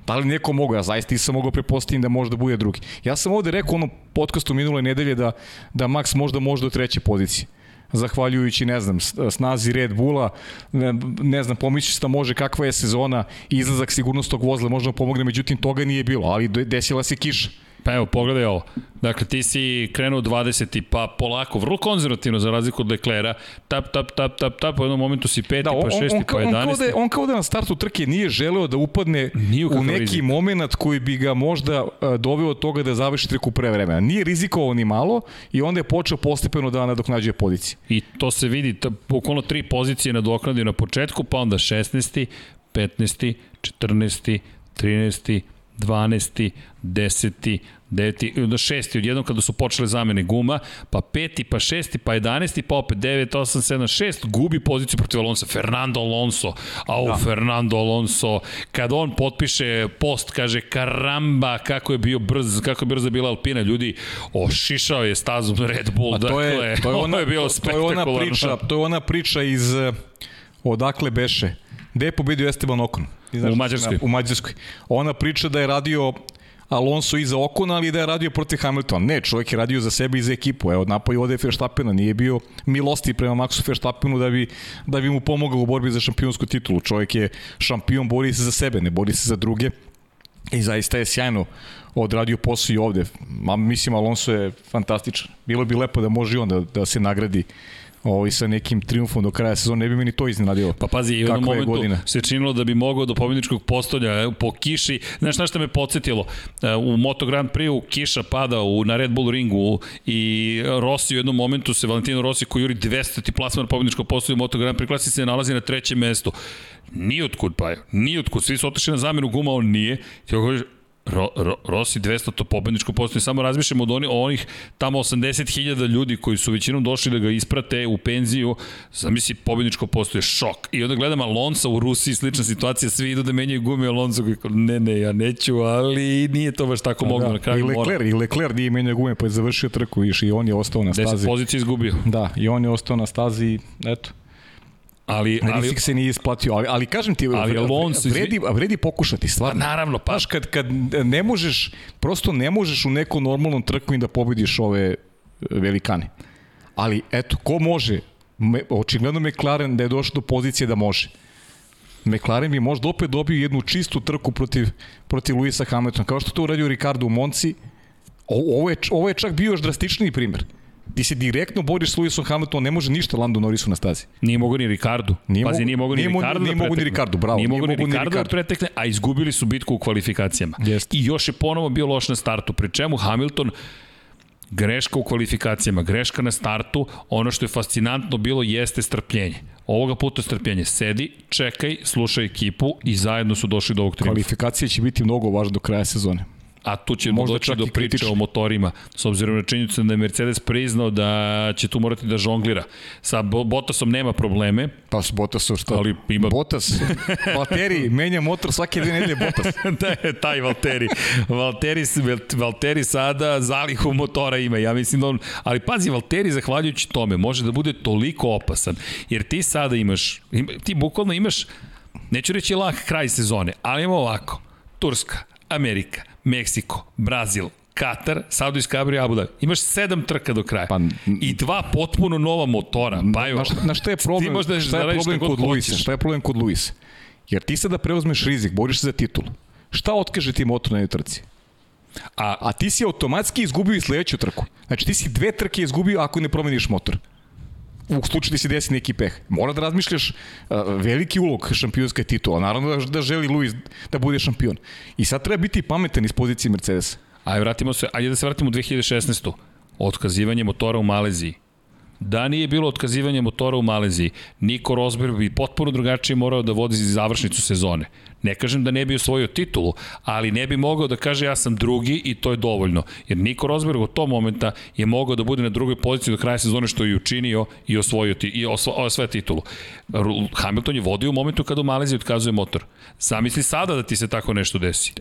Da li neko mogo? Ja zaista nisam mogao prepostaviti da možda bude drugi. Ja sam ovde rekao u onom podcastu minule nedelje da, da Max možda može do treće pozicije zahvaljujući, ne znam, snazi Red Bulla, ne, ne znam, pomisliš da može kakva je sezona, izlazak sigurnostog vozila možda pomogne, međutim toga nije bilo, ali desila se kiša Pa evo, pogledaj ovo. Dakle, ti si krenuo 20. pa polako, vrlo konzervativno za razliku od Leklera. Tap, tap, tap, tap, tap, u jednom momentu si 5. Da, pa 6. on, pa 11. On kao, da, on kao da na startu trke nije želeo da upadne u, u neki rizik. moment koji bi ga možda uh, doveo od toga da završi trku pre vremena. Nije rizikovao ni malo i onda je počeo postepeno da nadoknađuje pozicije. I to se vidi, bukvalno tri pozicije nadoknadio na početku, pa onda 16. 15. 14. 13. 12. 10. 9. onda 6. odjednom kada su počele zamene guma, pa 5. pa 6. pa 11. pa opet 9, 8, 7, 6, gubi poziciju protiv Alonso. Fernando Alonso, au da. Fernando Alonso, kad on potpiše post, kaže karamba, kako je bio brz, kako je brza bila Alpina, ljudi, ošišao je stazom Red Bull, to dakle, je, to je ona, je bilo to, to je ona priča, to je ona priča iz odakle beše. Gde je pobedio Esteban Ocon? Znaš U Mađarskoj. U Mađarskoj. Ona priča da je radio Alonso iza Okona, ali da je radio protiv Hamiltona. Ne, čovjek je radio za sebe i za ekipu. Evo, napao ode Verstappena, nije bio milosti prema Maxu Verstappenu da bi, da bi mu pomogao u borbi za šampionsku titulu. Čovjek je šampion, bori se za sebe, ne bori se za druge. I zaista je sjajno odradio posao i ovde. Ma, mislim, Alonso je fantastičan. Bilo bi lepo da može i on da, da se nagradi ovaj, sa nekim triumfom do kraja sezona. Ne bi meni to iznenadilo. Pa pazi, i u jednom momentu godina? se činilo da bi mogao do pobjedničkog postolja po kiši. Znaš na šta me podsjetilo? E, U Moto Grand Prix kiša pada u, na Red Bull ringu i Rossi u jednom momentu se, Valentino Rossi koji juri 200 ti plasman pobjedničkog postolja u Moto Grand Prix klasi se nalazi na trećem mestu. Nijotkud pa je, nijotkud. Svi su otišli na zamenu guma, on nije. Ti kažeš, Ro, Ro, Rossi 200 to pobedničko postoje. Samo razmišljamo od oni, o onih tamo 80.000 ljudi koji su većinom došli da ga isprate u penziju. Zamisli pobedničko postoje šok. I onda gledam Alonso u Rusiji, slična situacija, svi idu da menjaju gume Alonso koji ne, ne, ja neću, ali nije to baš tako moglo na Da, I kraju. mora. Leclerc, i Leclerc nije menjao gume, pa je završio trku viš, i on je ostao na 10 stazi. pozicija izgubio. Da, i on je ostao na stazi i eto. Ali, Ali, se nije isplatio, ali, ali kažem ti, Ali Alonso, vredi, vredi pokušati, pa stvarno. naravno, pa Znaš, kad, kad ne možeš, prosto ne možeš u nekom normalnom trku i da pobediš ove e, velikane. Ali, eto, ko može? Me, očigledno McLaren da je došao do pozicije da može. McLaren bi možda opet dobio jednu čistu trku protiv, protiv Luisa Hamiltona, kao što to uradio Ricardo u Monci. O, ovo, je, ovo je čak bio još drastičniji primer. Ti se direktno boriš s Luisom Hamiltonom, ne može ništa Lando Norrisu na stazi. Nije mogo ni Ricardo. Nije Pazi, mogo- nije mogo ni Ricardo nije da mogo ni. Ricardo, bravo, Nije mogo ni Ricardo da pretekne, a izgubili su bitku u kvalifikacijama. Jeste. I još je ponovo bio loš na startu, pri čemu Hamilton greška u kvalifikacijama, greška na startu, ono što je fascinantno bilo jeste strpljenje. Ovoga puta strpljenje. Sedi, čekaj, slušaj ekipu i zajedno su došli do ovog triumfa. Kvalifikacije će biti mnogo važne do kraja sezone. A tu će Možda doći do priče kritično. o motorima, s obzirom na činjenicu da je Mercedes priznao da će tu morati da žonglira. Sa Bo- Bottasom nema probleme, Pa s Bottasom šta? Ali ima- Botas, Valtteri, menja motor svake dve nedelje Botas. da je taj Valteri. Valteri, Valteri sada zalihu motora ima. Ja mislim da on... Ali pazi, Valteri, zahvaljujući tome, može da bude toliko opasan. Jer ti sada imaš... Ima, ti bukvalno imaš... Neću reći lak kraj sezone, ali ima ovako. Turska, Amerika, Meksiko, Brazil, Katar, Saudijska Arabija, Abu Dhabi. Imaš sedam trka do kraja. Pa, I dva potpuno nova motora. Pa jo, Na na šta je problem, možda šta je problem kod Luisa? Šta je problem kod Luisa? Jer ti sada preuzmeš rizik, boriš se za titulu. Šta otkaže ti motor na jednoj trci? A, A ti si automatski izgubio i sledeću trku. Znači ti si dve trke izgubio ako ne promeniš motor. U slučaju da se desi neki peh. Mora da razmišljaš uh, veliki ulog šampionska titula. Naravno da, da želi Luis da bude šampion. I sad treba biti pametan iz pozicije Mercedesa. Ajde, vratimo se, ajde da se vratimo u 2016. Otkazivanje motora u Maleziji. Da nije bilo otkazivanja motora u Maleziji, Niko Rosberg bi potpuno drugačije morao da vodi završnicu sezone. Ne kažem da ne bi osvojio titulu, ali ne bi mogao da kaže ja sam drugi i to je dovoljno. Jer Niko Rosberg od tog momenta je mogao da bude na drugoj poziciji do kraja sezone što je učinio i osvojio ti, i osvo, osvoja titulu. Hamilton je vodio u momentu kada u Maleziji otkazuje motor. Zamisli sada da ti se tako nešto desi.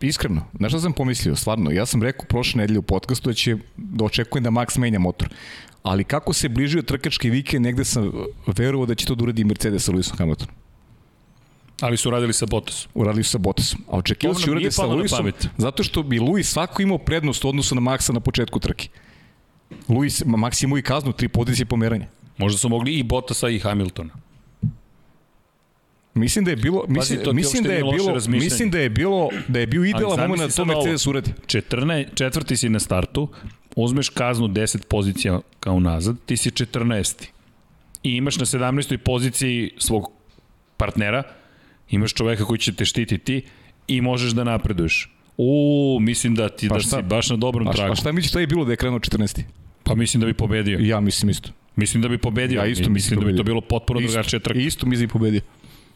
Iskreno, znaš šta sam pomislio, stvarno, ja sam rekao prošle nedelje u podcastu da će, da očekujem da Max menja motor. Ali kako se bližio trkački vikend, negde sam verovao da će to da uradi Mercedes sa Lewisom Hamiltonom. Ali su radili sa Bottasom. Uradili su sa Bottasom. A očekivao To da nam će nije uradi sa pamet. zato što bi Lewis svako imao prednost u odnosu na Maxa na početku trke. Lewis, Max imao i kaznu, tri pozicije pomeranja. Možda su mogli i Bottasa i Hamiltona. Mislim da je bilo mislim, ti mislim da je bilo mislim da je bilo da je bio idealan moment da to. Mercedes uradi. 14, četvrti si na startu, uzmeš kaznu 10 pozicija kao nazad, ti si 14. I imaš na 17. poziciji svog partnera, imaš čoveka koji će te štititi i možeš da napreduješ. U, mislim da ti Pa da šta? si baš na dobrom A, šta- tragu. a šta misliš šta je bilo da je krenuo 14. Pa mislim da bi pobedio. Ja mislim isto. Mislim da bi pobedio. Ja isto mislim, mislim da bi to bilo potpuno Isto, drugačija trka. isto mislim da je pobedio.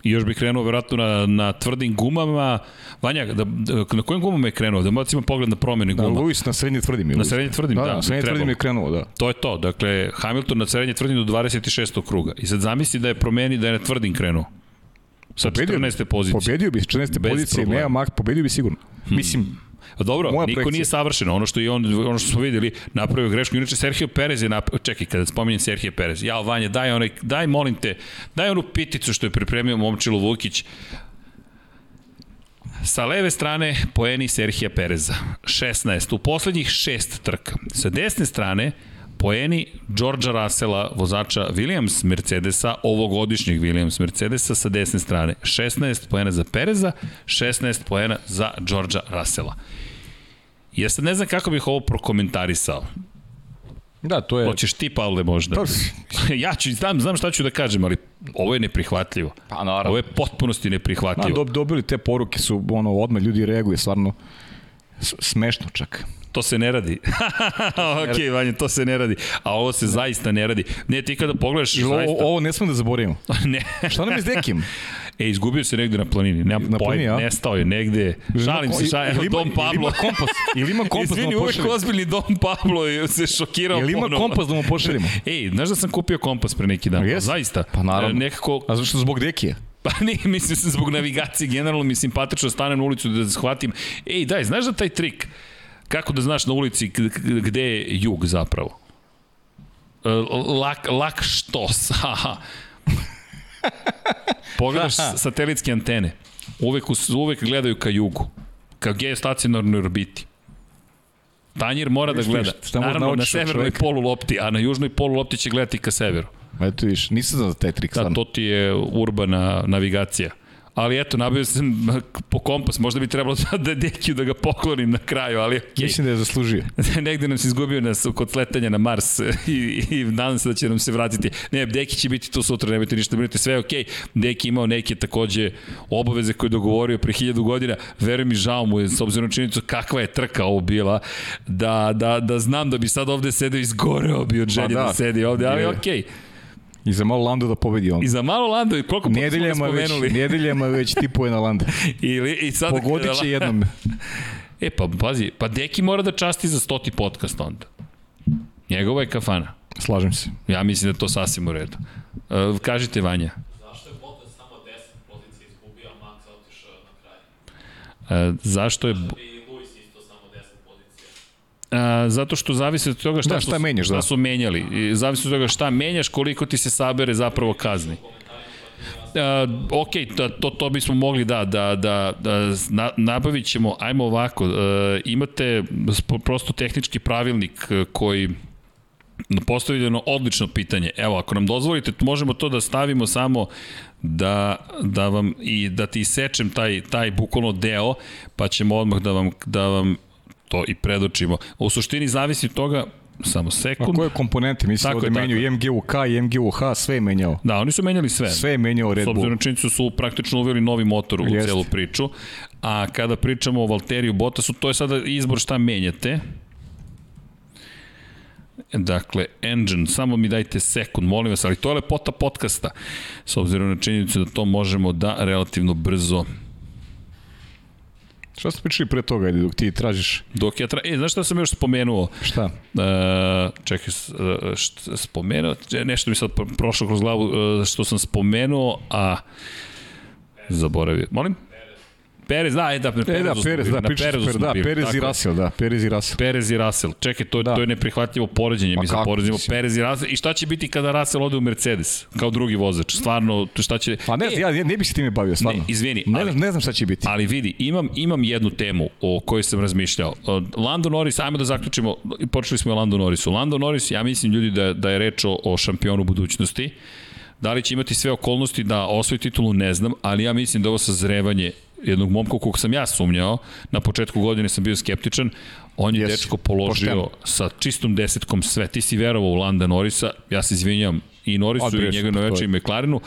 I još bih krenuo verovatno na, na tvrdim gumama. Vanja, da, da, na kojim gumama je krenuo? Da bacimo pogled na promene Da, guma. Lewis na srednje tvrdim. je Na srednje tvrdim, da, da, na bi srednje tvrdim je krenuo, da. To je to. Dakle, Hamilton na srednje tvrdim do 26. kruga. I sad zamisli da je promeni da je na tvrdim krenuo. Sa Pobedio bi. 14. pozicije. Pobedio bi s 14. Bez pozicije, nema Max, pobedio bi sigurno. Mislim, A Dobro, Moja niko projekcija. nije savršen. Ono što je on, ono što smo videli, napravio grešku. Inače, Sergio Perez je napravio... Čekaj, kada spominjem Sergio Perez. Ja, Vanja, daj, onaj, daj, molim te, daj onu piticu što je pripremio Momčilo Vukić. Sa leve strane poeni Serhija Pereza, 16 u poslednjih šest trka. Sa desne strane poeni Georgea Russella, vozača Williams Mercedesa, ovogodišnjeg Williams Mercedesa sa desne strane. 16 poena za Pereza, 16 poena za Georgea Russella. Ja sad ne znam kako bih ovo prokomentarisao. Da, to je... Hoćeš ti, Pavle, možda? Pa, ja ću, znam, znam šta ću da kažem, ali ovo je neprihvatljivo. Pa naravno. Ovo je potpunosti Da, neprihvatljivo. dob, dobili te poruke su, ono, odmah ljudi reaguje, stvarno smešno čak. To se ne radi. ok, Vanja, to se ne radi. A ovo se zaista ne radi. Ne, ti kada pogledaš, ovo, zaista... ovo ne smemo da zaboravimo. ne. Šta nam je s Dekim? E, izgubio se negde na planini. Nemam Na planini, a? nestao je negde. Žalim se, šalim, Ili ima- Dom ili Pablo. ima kompas? Ili ima kompas da Izvini, mu uvek pošaljemo? ozbiljni Dom Pablo je se šokirao Jel ima kompas da mu pošaljemo? Ej, znaš da sam kupio kompas pre neki dan? Jesi? Zaista. Pa naravno. E, Nekako, A zašto zbog Dekija? Pa nije, mislim se zbog navigacije, generalno mi simpatično da stanem na ulicu da shvatim. Ej, daj, znaš da taj trik, kako da znaš na ulici gde je jug zapravo? E, Lak, lak štos. Pogledaš satelitske antene, uvek, uvek gledaju ka jugu, ka geostacionarnoj orbiti. Tanjir mora da gleda. šta Naravno, na naučiš od severnoj polu lopti, a na južnoj polu lopti će gledati ka severu. Eto viš, nisam znao za taj trik, Da, to ti je urbana navigacija. Ali eto, nabio sam po kompas, možda bi trebalo da, Dekiju da ga poklonim na kraju, ali okej. Okay. Mislim da je zaslužio. Negde nam se izgubio nas kod sletanja na Mars i, i nadam se da će nam se vratiti. Ne, Deki će biti tu sutra, nemojte ništa brinite, sve je okej. Deki imao neke takođe obaveze koje je dogovorio pre hiljadu godina. Verujem mi, žao mu je, s obzirom na činjenicu kakva je trka ovo bila, da, da, da znam da bi sad ovde sedeo izgoreo bi od želje Pa da. da. sedi ovde, ali okej. I za malo Lando da pobedi on. I za malo Lando, koliko puta smo ga Nedeljama već, spomenuli? nedeljama već tipuje na Landa. Ili, i sad, Pogodit će jednom. E, pa, pazi, pa Deki mora da časti za stoti podcast onda. Njegova je kafana. Slažem se. Ja mislim da to sasvim u redu. Uh, kažite, Vanja. Zašto je Bottas samo 10 pozicija izgubio, a Max otišao na kraj? Uh, zašto je... bo- I Lewis isto samo 10 pozicija. A, zato što zavisi od toga šta, Da, su- šta menjaš, šta da. su menjali. I zavisi od toga šta menjaš, koliko ti se sabere zapravo kazni. Uh, ok, to, to, to bismo mogli da, da, da, da na, nabavit ćemo, ajmo ovako, uh, imate spo- prosto tehnički pravilnik uh, koji postavljeno odlično pitanje. Evo, ako nam dozvolite, možemo to da stavimo samo da, da vam i da ti isečem taj, taj bukvalno deo, pa ćemo odmah da vam, da vam to i predočimo. U suštini zavisi od toga, samo A sekund. koje komponente? Mislim Tako menjaju tako i MGUK i MGUH, sve je menjao. Da, oni su menjali sve. Sve je menjao Red S obzirom Bull. činjenicu su praktično uveli novi motor u Jeste. celu priču. A kada pričamo o Valteriju Bottasu, to je sada izbor šta menjate. Dakle, engine, samo mi dajte sekund, molim vas, ali to je lepota podcasta, s obzirom na činjenicu da to možemo da relativno brzo Šta ste pričali pre toga, ajde, dok ti tražiš? Dok ja tra... E, znaš šta sam još spomenuo? Šta? E, čekaj, e, št, spomenuo, e, nešto mi sad pro- prošlo kroz glavu e, što sam spomenuo, a zaboravio. Molim? Perez, da, e, da, na E, Perezu da, smo Perez, da, na Perezu smo da, Perez i. Russell, da, Perez i Russell. Perez i Russell. Čekaj, to, Da. to je neprihvatljivo poređenje. Mi sad kako, poređimo? Perez i Russell. I šta će biti kada Russell ode u Mercedes? Kao drugi vozač. Stvarno, šta će... Pa ne, E, ja, ja ne bih se time bavio, stvarno. Ne, izvini, Ne, ali- ne znam šta će biti. Ali vidi, imam, imam jednu temu o kojoj sam razmišljao. Od Lando Norris, ajmo da zaključimo, počeli smo o Lando Norrisu. Lando Norris, ja mislim ljudi da, da je reč o, o šampionu budućnosti. Da li će imati sve okolnosti da osvoji titulu, ne znam, ali ja mislim da ovo sazrevanje jednog momka kog sam ja sumnjao, na početku godine sam bio skeptičan, on je Jesi, dečko položio pošteno. sa čistom desetkom sve. Ti si verovao u Landa Norisa, ja se izvinjam i Norrisu Odbre, i noveče je. i McLarenu,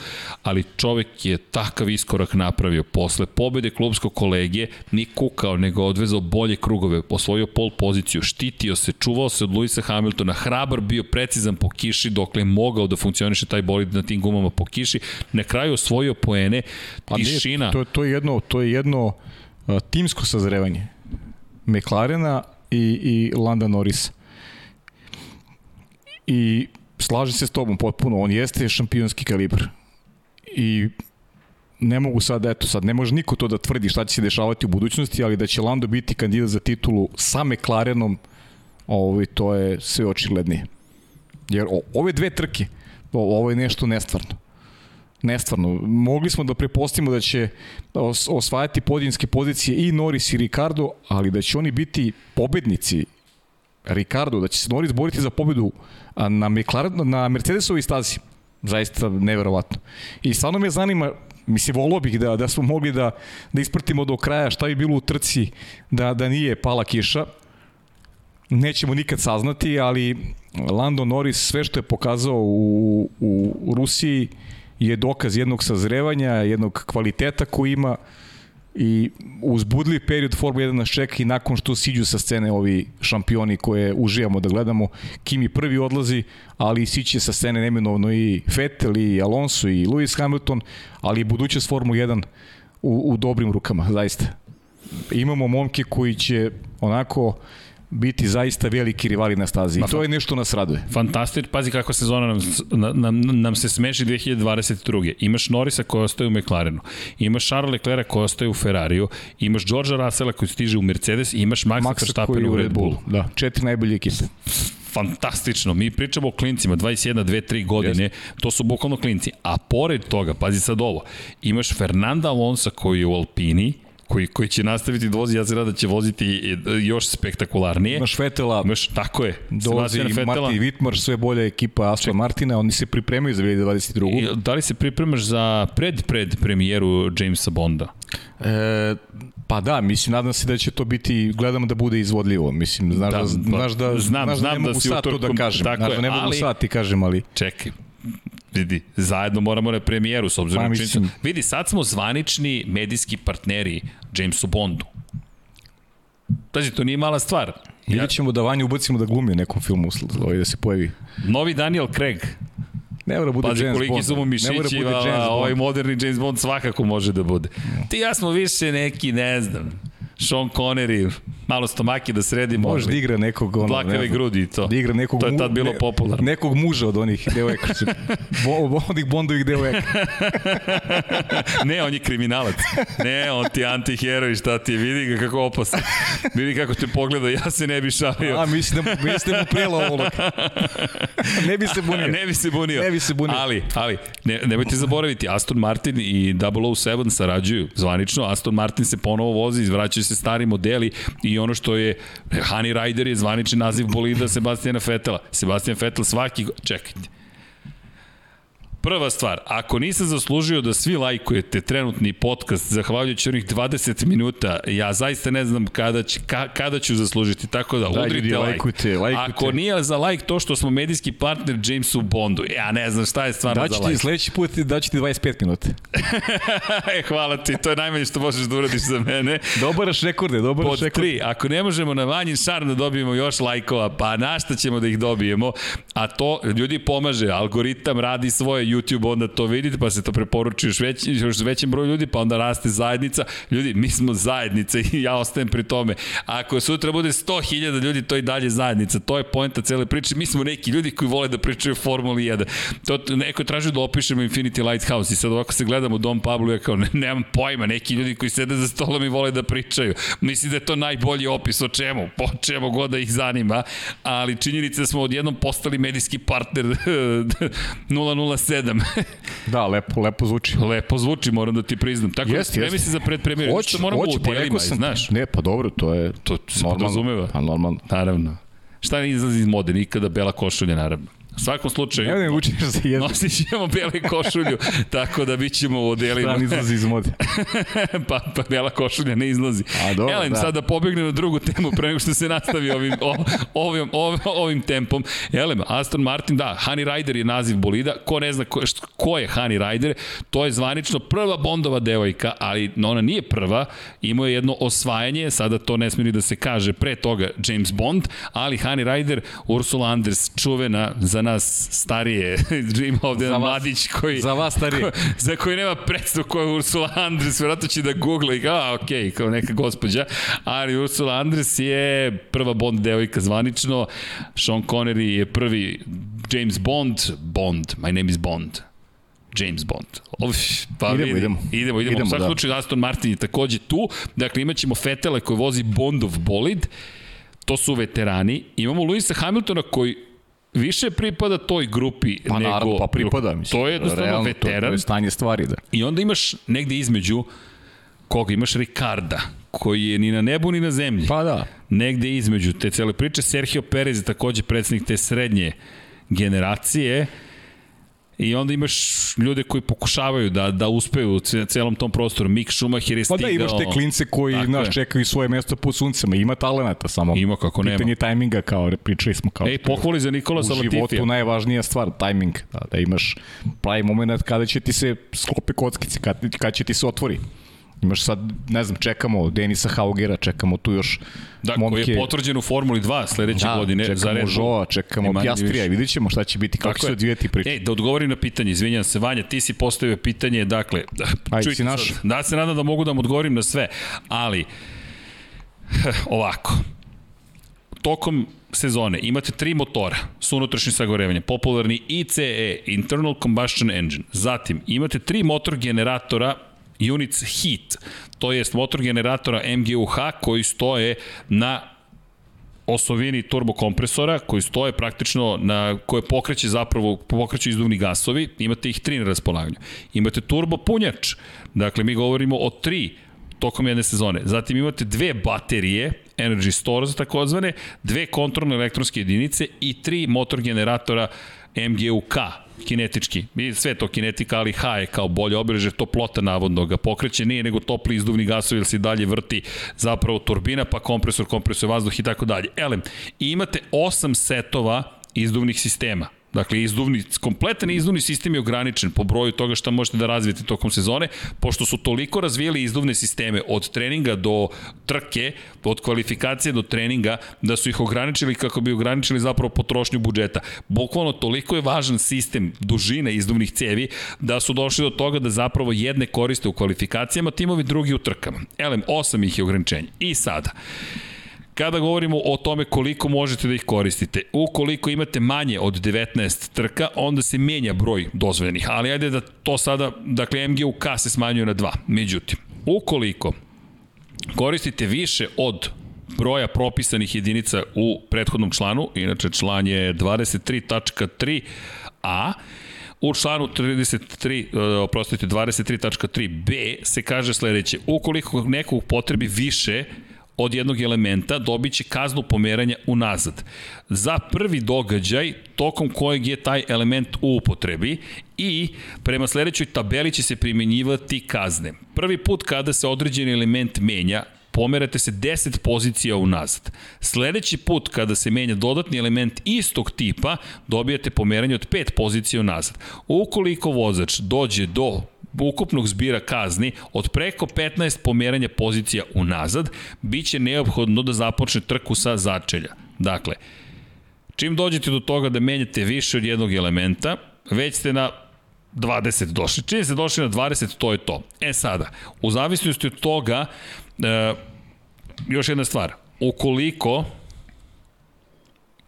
ali čovek je takav iskorak napravio posle pobede klubskog kolegije, ni kukao, nego odvezao bolje krugove, osvojio pol poziciju, štitio se, čuvao se od Luisa Hamiltona, hrabar bio precizan po kiši, dokle je mogao da funkcioniše taj bolid na tim gumama po kiši, na kraju osvojio poene, Pa tišina, To, to je jedno, to je jedno uh, timsko sazrevanje. McLarena i, i Landa Norrisa. I slažem se s tobom potpuno, on jeste šampionski kalibar. I ne mogu sad, eto sad, ne može niko to da tvrdi šta će se dešavati u budućnosti, ali da će Lando biti kandidat za titulu sa McLarenom, ovaj, to je sve očiglednije. Jer o, ove dve trke, o, ovo je nešto nestvarno. nestvarno. Mogli smo da prepostimo da će os osvajati podinske pozicije i Norris i Ricardo, ali da će oni biti pobednici Ricardo, da će se Norris boriti za pobedu na, McLaren, na Mercedesovoj stazi, zaista neverovatno. I stvarno me zanima, mislim, volio bih da, da smo mogli da, da isprtimo do kraja šta bi bilo u trci da, da nije pala kiša. Nećemo nikad saznati, ali Lando Norris sve što je pokazao u, u Rusiji je dokaz jednog sazrevanja, jednog kvaliteta koji ima i uzbudljiv period Formula 1 nas čeka i nakon što siđu sa scene ovi šampioni koje uživamo da gledamo, Kimi prvi odlazi, ali siće sa scene neminovno i Vettel i Alonso i Lewis Hamilton, ali i budućnost Formula 1 u, u dobrim rukama, zaista. Imamo momke koji će onako biti zaista veliki rivali na stazi. I to je nešto nas raduje. Fantastično. Pazi kako sezona nam, nam, nam se smeši 2022. Imaš Norisa koji ostaje u McLarenu, imaš Charles Leclerc koji ostaje u Ferrariju, imaš Georgea Russella koji stiže u Mercedes i imaš Maxa, Maxa Verstappen u Red Bullu. Da, četiri najbolje ekipe fantastično. Mi pričamo o klincima, 21, 2, 3 godine, yes. to su bukvalno klinci. A pored toga, pazi sad ovo, imaš Fernanda Alonso koji je u Alpini, koji, koji će nastaviti da vozi, ja se rada da će voziti još spektakularnije. Imaš Vetela, Imaš, tako je. Dolazi Marti Wittmar, sve bolja ekipa Aston Ček. Martina, oni se pripremaju za 2022. I, da li se pripremaš za pred, pred premijeru Jamesa Bonda? E, pa da, mislim, nadam se da će to biti, gledamo da bude izvodljivo. Mislim, znaš da, da, znaš da, znam, znaš da ne mogu da sad to da kažem. Znaš da ne mogu ali, sad ti kažem, ali... Čekaj, vidi, zajedno moramo na premijeru s obzirom pa, činjenicu. Vidi, sad smo zvanični medijski partneri Jamesu Bondu. Pazi, to nije mala stvar. Vidjet ćemo da Vanju ubacimo da glumi u nekom filmu, ovaj da se pojavi. Novi Daniel Craig. Ne mora bude Pazi, James Bond. Pazi, koliki su mu mišići, ne vala, ovaj moderni James Bond svakako može da bude. Ti ja smo više neki, ne znam, Sean Connery, malo stomake da sredimo. Može da igra nekog ono, Dlakave grudi i to. Da igra nekog to je tad bilo ne, popularno. Nekog muža od onih devojaka. Bo, onih Bondovih devojaka. ne, on je kriminalac. Ne, on ti antiheroj, šta ti je, vidi ga kako opasan. Vidi kako te pogleda, ja se ne bi šavio. A, mislim da, mislim da mu prijela ovo. ne bi se bunio. Ne bi se bunio. Ne bi se bunio. Ali, ali, ne, nemojte zaboraviti, Aston Martin i 007 sarađuju zvanično. Aston Martin se ponovo vozi, izvraćaju se stari modeli i ono što je Honey Rider je zvanični naziv bolida Sebastijana Fetela. Sebastian Fetel svaki... Čekajte, Prva stvar, ako nisam zaslužio da svi lajkujete trenutni podcast, zahvaljujući onih 20 minuta, ja zaista ne znam kada, će, ka, kada ću zaslužiti, tako da, da udrite ljudi, like. Lajkujte, lajkujte. Ako nije za like to što smo medijski partner Jamesu Bondu, ja ne znam šta je stvarno daći za like. Sledeći put daću ti 25 minuta. e, hvala ti, to je najmanje što možeš da uradiš za mene. Dobaraš rekorde, dobaraš Pod rekorde. tri, ako ne možemo na vanjin šarm da dobijemo još lajkova, pa na šta ćemo da ih dobijemo, a to ljudi pomaže, algoritam radi svoje, YouTube onda to vidite, pa se to preporuči još, već, još većem broju ljudi, pa onda raste zajednica. Ljudi, mi smo zajednica i ja ostajem pri tome. Ako sutra bude 100.000 ljudi, to i dalje zajednica. To je poenta cele priče. Mi smo neki ljudi koji vole da pričaju Formuli 1. To, neko je tražio da opišemo Infinity Lighthouse i sad ovako se gledamo Dom Pablo ja kao, ne, nemam pojma, neki ljudi koji sede za stolom i vole da pričaju. Mislim da je to najbolji opis o čemu, po čemu god da ih zanima, ali činjenica da smo odjednom postali medijski partner 007 da, lepo, lepo zvuči. Lepo zvuči, moram da ti priznam. Tako jest, da spremi se za predpremjer. Hoće, moramo hoće, pa rekao sam, znaš. Ne, pa dobro, to je to se normalno. podrazumeva. Pa normalno. Naravno. Šta ne izlazi iz mode? Nikada bela košulja, naravno. U svakom slučaju... Ne, ne učiniš za jedno. Nosit ćemo bele košulju, tako da bit ćemo u odelima. Šta izlazi iz mode? pa, pa bela košulja ne izlazi. A dobro, Elem, da. sada pobegne na drugu temu pre nego što se nastavi ovim, ovim, ovim, ovim tempom. Elem, Aston Martin, da, Honey Rider je naziv bolida. Ko ne zna ko, ko je Honey Rider, to je zvanično prva Bondova devojka, ali ona nije prva. Imao je jedno osvajanje, sada to ne smije da se kaže pre toga James Bond, ali Honey Rider, Ursula Anders, čuvena za nas starije, ima ovde za mladić koji... Za vas starije. Ko, za koji nema predstav ko je Ursula Andres, vjerojatno će da google i kao, a, ok, kao neka gospođa, ali Ursula Andres je prva Bond devojka zvanično, Sean Connery je prvi James Bond, Bond, my name is Bond. James Bond. Uf, pa idemo, vidi, idemo. Idemo, idemo. idemo U svakom da. slučaju Aston Martin je takođe tu. Dakle, imaćemo Fetele koji vozi Bondov bolid. To su veterani. Imamo Luisa Hamiltona koji više pripada toj grupi Pa nego... naravno, pa pripada, mislim. To je jednostavno Realno, veteran. To, to je stanje stvari, da. I onda imaš negde između koga? Imaš Ricarda, koji je ni na nebu ni na zemlji. Pa da. Negde između te cele priče. Sergio Perez je takođe predsednik te srednje generacije. I onda imaš ljude koji pokušavaju da da uspeju u ce- celom tom prostoru. Mick Schumacher je Pa stigao. da, imaš te klince koji Tako naš je. čekaju svoje mesto pod suncema. Ima talenata samo. Ima, kako nema. Pitanje tajminga, kao pričali smo. Kao Ej, pohvali za Nikola u Salatifija. životu najvažnija stvar, tajming. Da, da imaš pravi moment kada će ti se sklope kockice, kada, kada će ti se otvori. Imaš sad, ne znam, čekamo Denisa Haugera, čekamo tu još Da, koji je potvrđen u Formuli 2 sledeće da, godine za Red čekamo Bull. Joa, Ni čekamo Pjastrija i vidit ćemo šta će biti, kako će se je. odvijeti priča. Ej, da odgovorim na pitanje, izvinjam se, Vanja, ti si postavio pitanje, dakle, Ajde, čujte si naš. sad, da se nadam da mogu da vam odgovorim na sve, ali, ovako, tokom sezone imate tri motora s unutrašnjim sagorevanjem, popularni ICE, Internal Combustion Engine. Zatim, imate tri motor generatora Units Heat, to jest motor generatora MGUH koji stoje na osovini turbokompresora koji stoje praktično na koje pokreće zapravo pokreće izduvni gasovi, imate ih tri na raspolaganju. Imate turbo punjač. Dakle mi govorimo o tri tokom jedne sezone. Zatim imate dve baterije, Energy Stores takozvane, dve kontrolne elektronske jedinice i tri motor generatora MGUK, kinetički. I sve to kinetika, ali H je kao bolje obeleže, toplota navodno ga pokreće, nije nego topli izduvni gasovi, jer se dalje vrti zapravo turbina, pa kompresor, kompresor vazduh i tako dalje. Elem, imate osam setova izduvnih sistema. Dakle, izduvni, kompletan izduvni sistem je ograničen po broju toga šta možete da razvijete tokom sezone, pošto su toliko razvijeli izduvne sisteme od treninga do trke, od kvalifikacije do treninga, da su ih ograničili kako bi ograničili zapravo potrošnju budžeta. Bukvalno toliko je važan sistem dužine izduvnih cevi da su došli do toga da zapravo jedne koriste u kvalifikacijama, timovi drugi u trkama. Elem, osam ih je ograničenje. I sada, kada govorimo o tome koliko možete da ih koristite, ukoliko imate manje od 19 trka, onda se menja broj dozvoljenih, ali ajde da to sada, dakle MGUK se smanjuje na 2. Međutim, ukoliko koristite više od broja propisanih jedinica u prethodnom članu, inače član je 23.3a, U članu 33, e, oprostite, 23.3b se kaže sledeće. Ukoliko neko potrebi više od jednog elementa dobit će kaznu pomeranja unazad. Za prvi događaj tokom kojeg je taj element u upotrebi i prema sledećoj tabeli će se primenjivati kazne. Prvi put kada se određeni element menja, pomerate se 10 pozicija unazad. Sledeći put kada se menja dodatni element istog tipa, dobijate pomeranje od 5 pozicija unazad. Ukoliko vozač dođe do ukupnog zbira kazni od preko 15 pomeranja pozicija unazad, bit će neophodno da započne trku sa začelja. Dakle, čim dođete do toga da menjate više od jednog elementa, već ste na 20 došli. Čim ste došli na 20, to je to. E sada, u zavisnosti od toga, e, još jedna stvar, ukoliko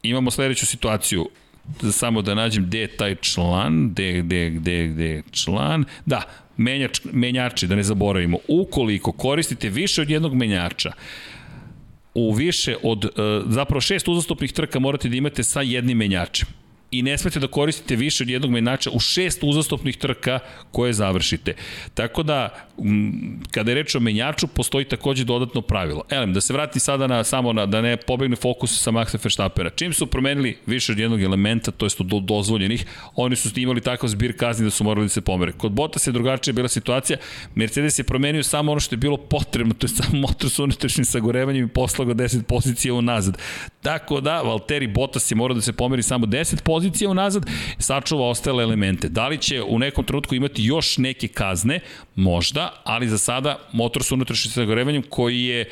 imamo sledeću situaciju, samo da nađem gde je taj član, gde, gde, gde, gde je član, da, menjač, menjači, da ne zaboravimo, ukoliko koristite više od jednog menjača, u više od, e, zapravo šest uzastopnih trka morate da imate sa jednim menjačem. I ne smete da koristite više od jednog menjača u šest uzastopnih trka koje završite. Tako da, kada je reč o menjaču, postoji takođe dodatno pravilo. Elem, da se vrati sada na, samo na, da ne pobegne fokus sa Maxa Verstappena. Čim su promenili više od jednog elementa, to jest do dozvoljenih, oni su imali takav zbir kazni da su morali da se pomere. Kod Bottas je drugačija bila situacija, Mercedes je promenio samo ono što je bilo potrebno, to je samo motor sa unutrašnjim sagorevanjem i poslago 10 pozicija unazad. Tako da, Valtteri Bottas je morao da se pomeri samo 10 pozicija unazad, sačuva ostale elemente. Da li će u nekom trenutku imati još neke kazne? Možda, ali za sada motor sa unutrašnjim sagorevanjem koji je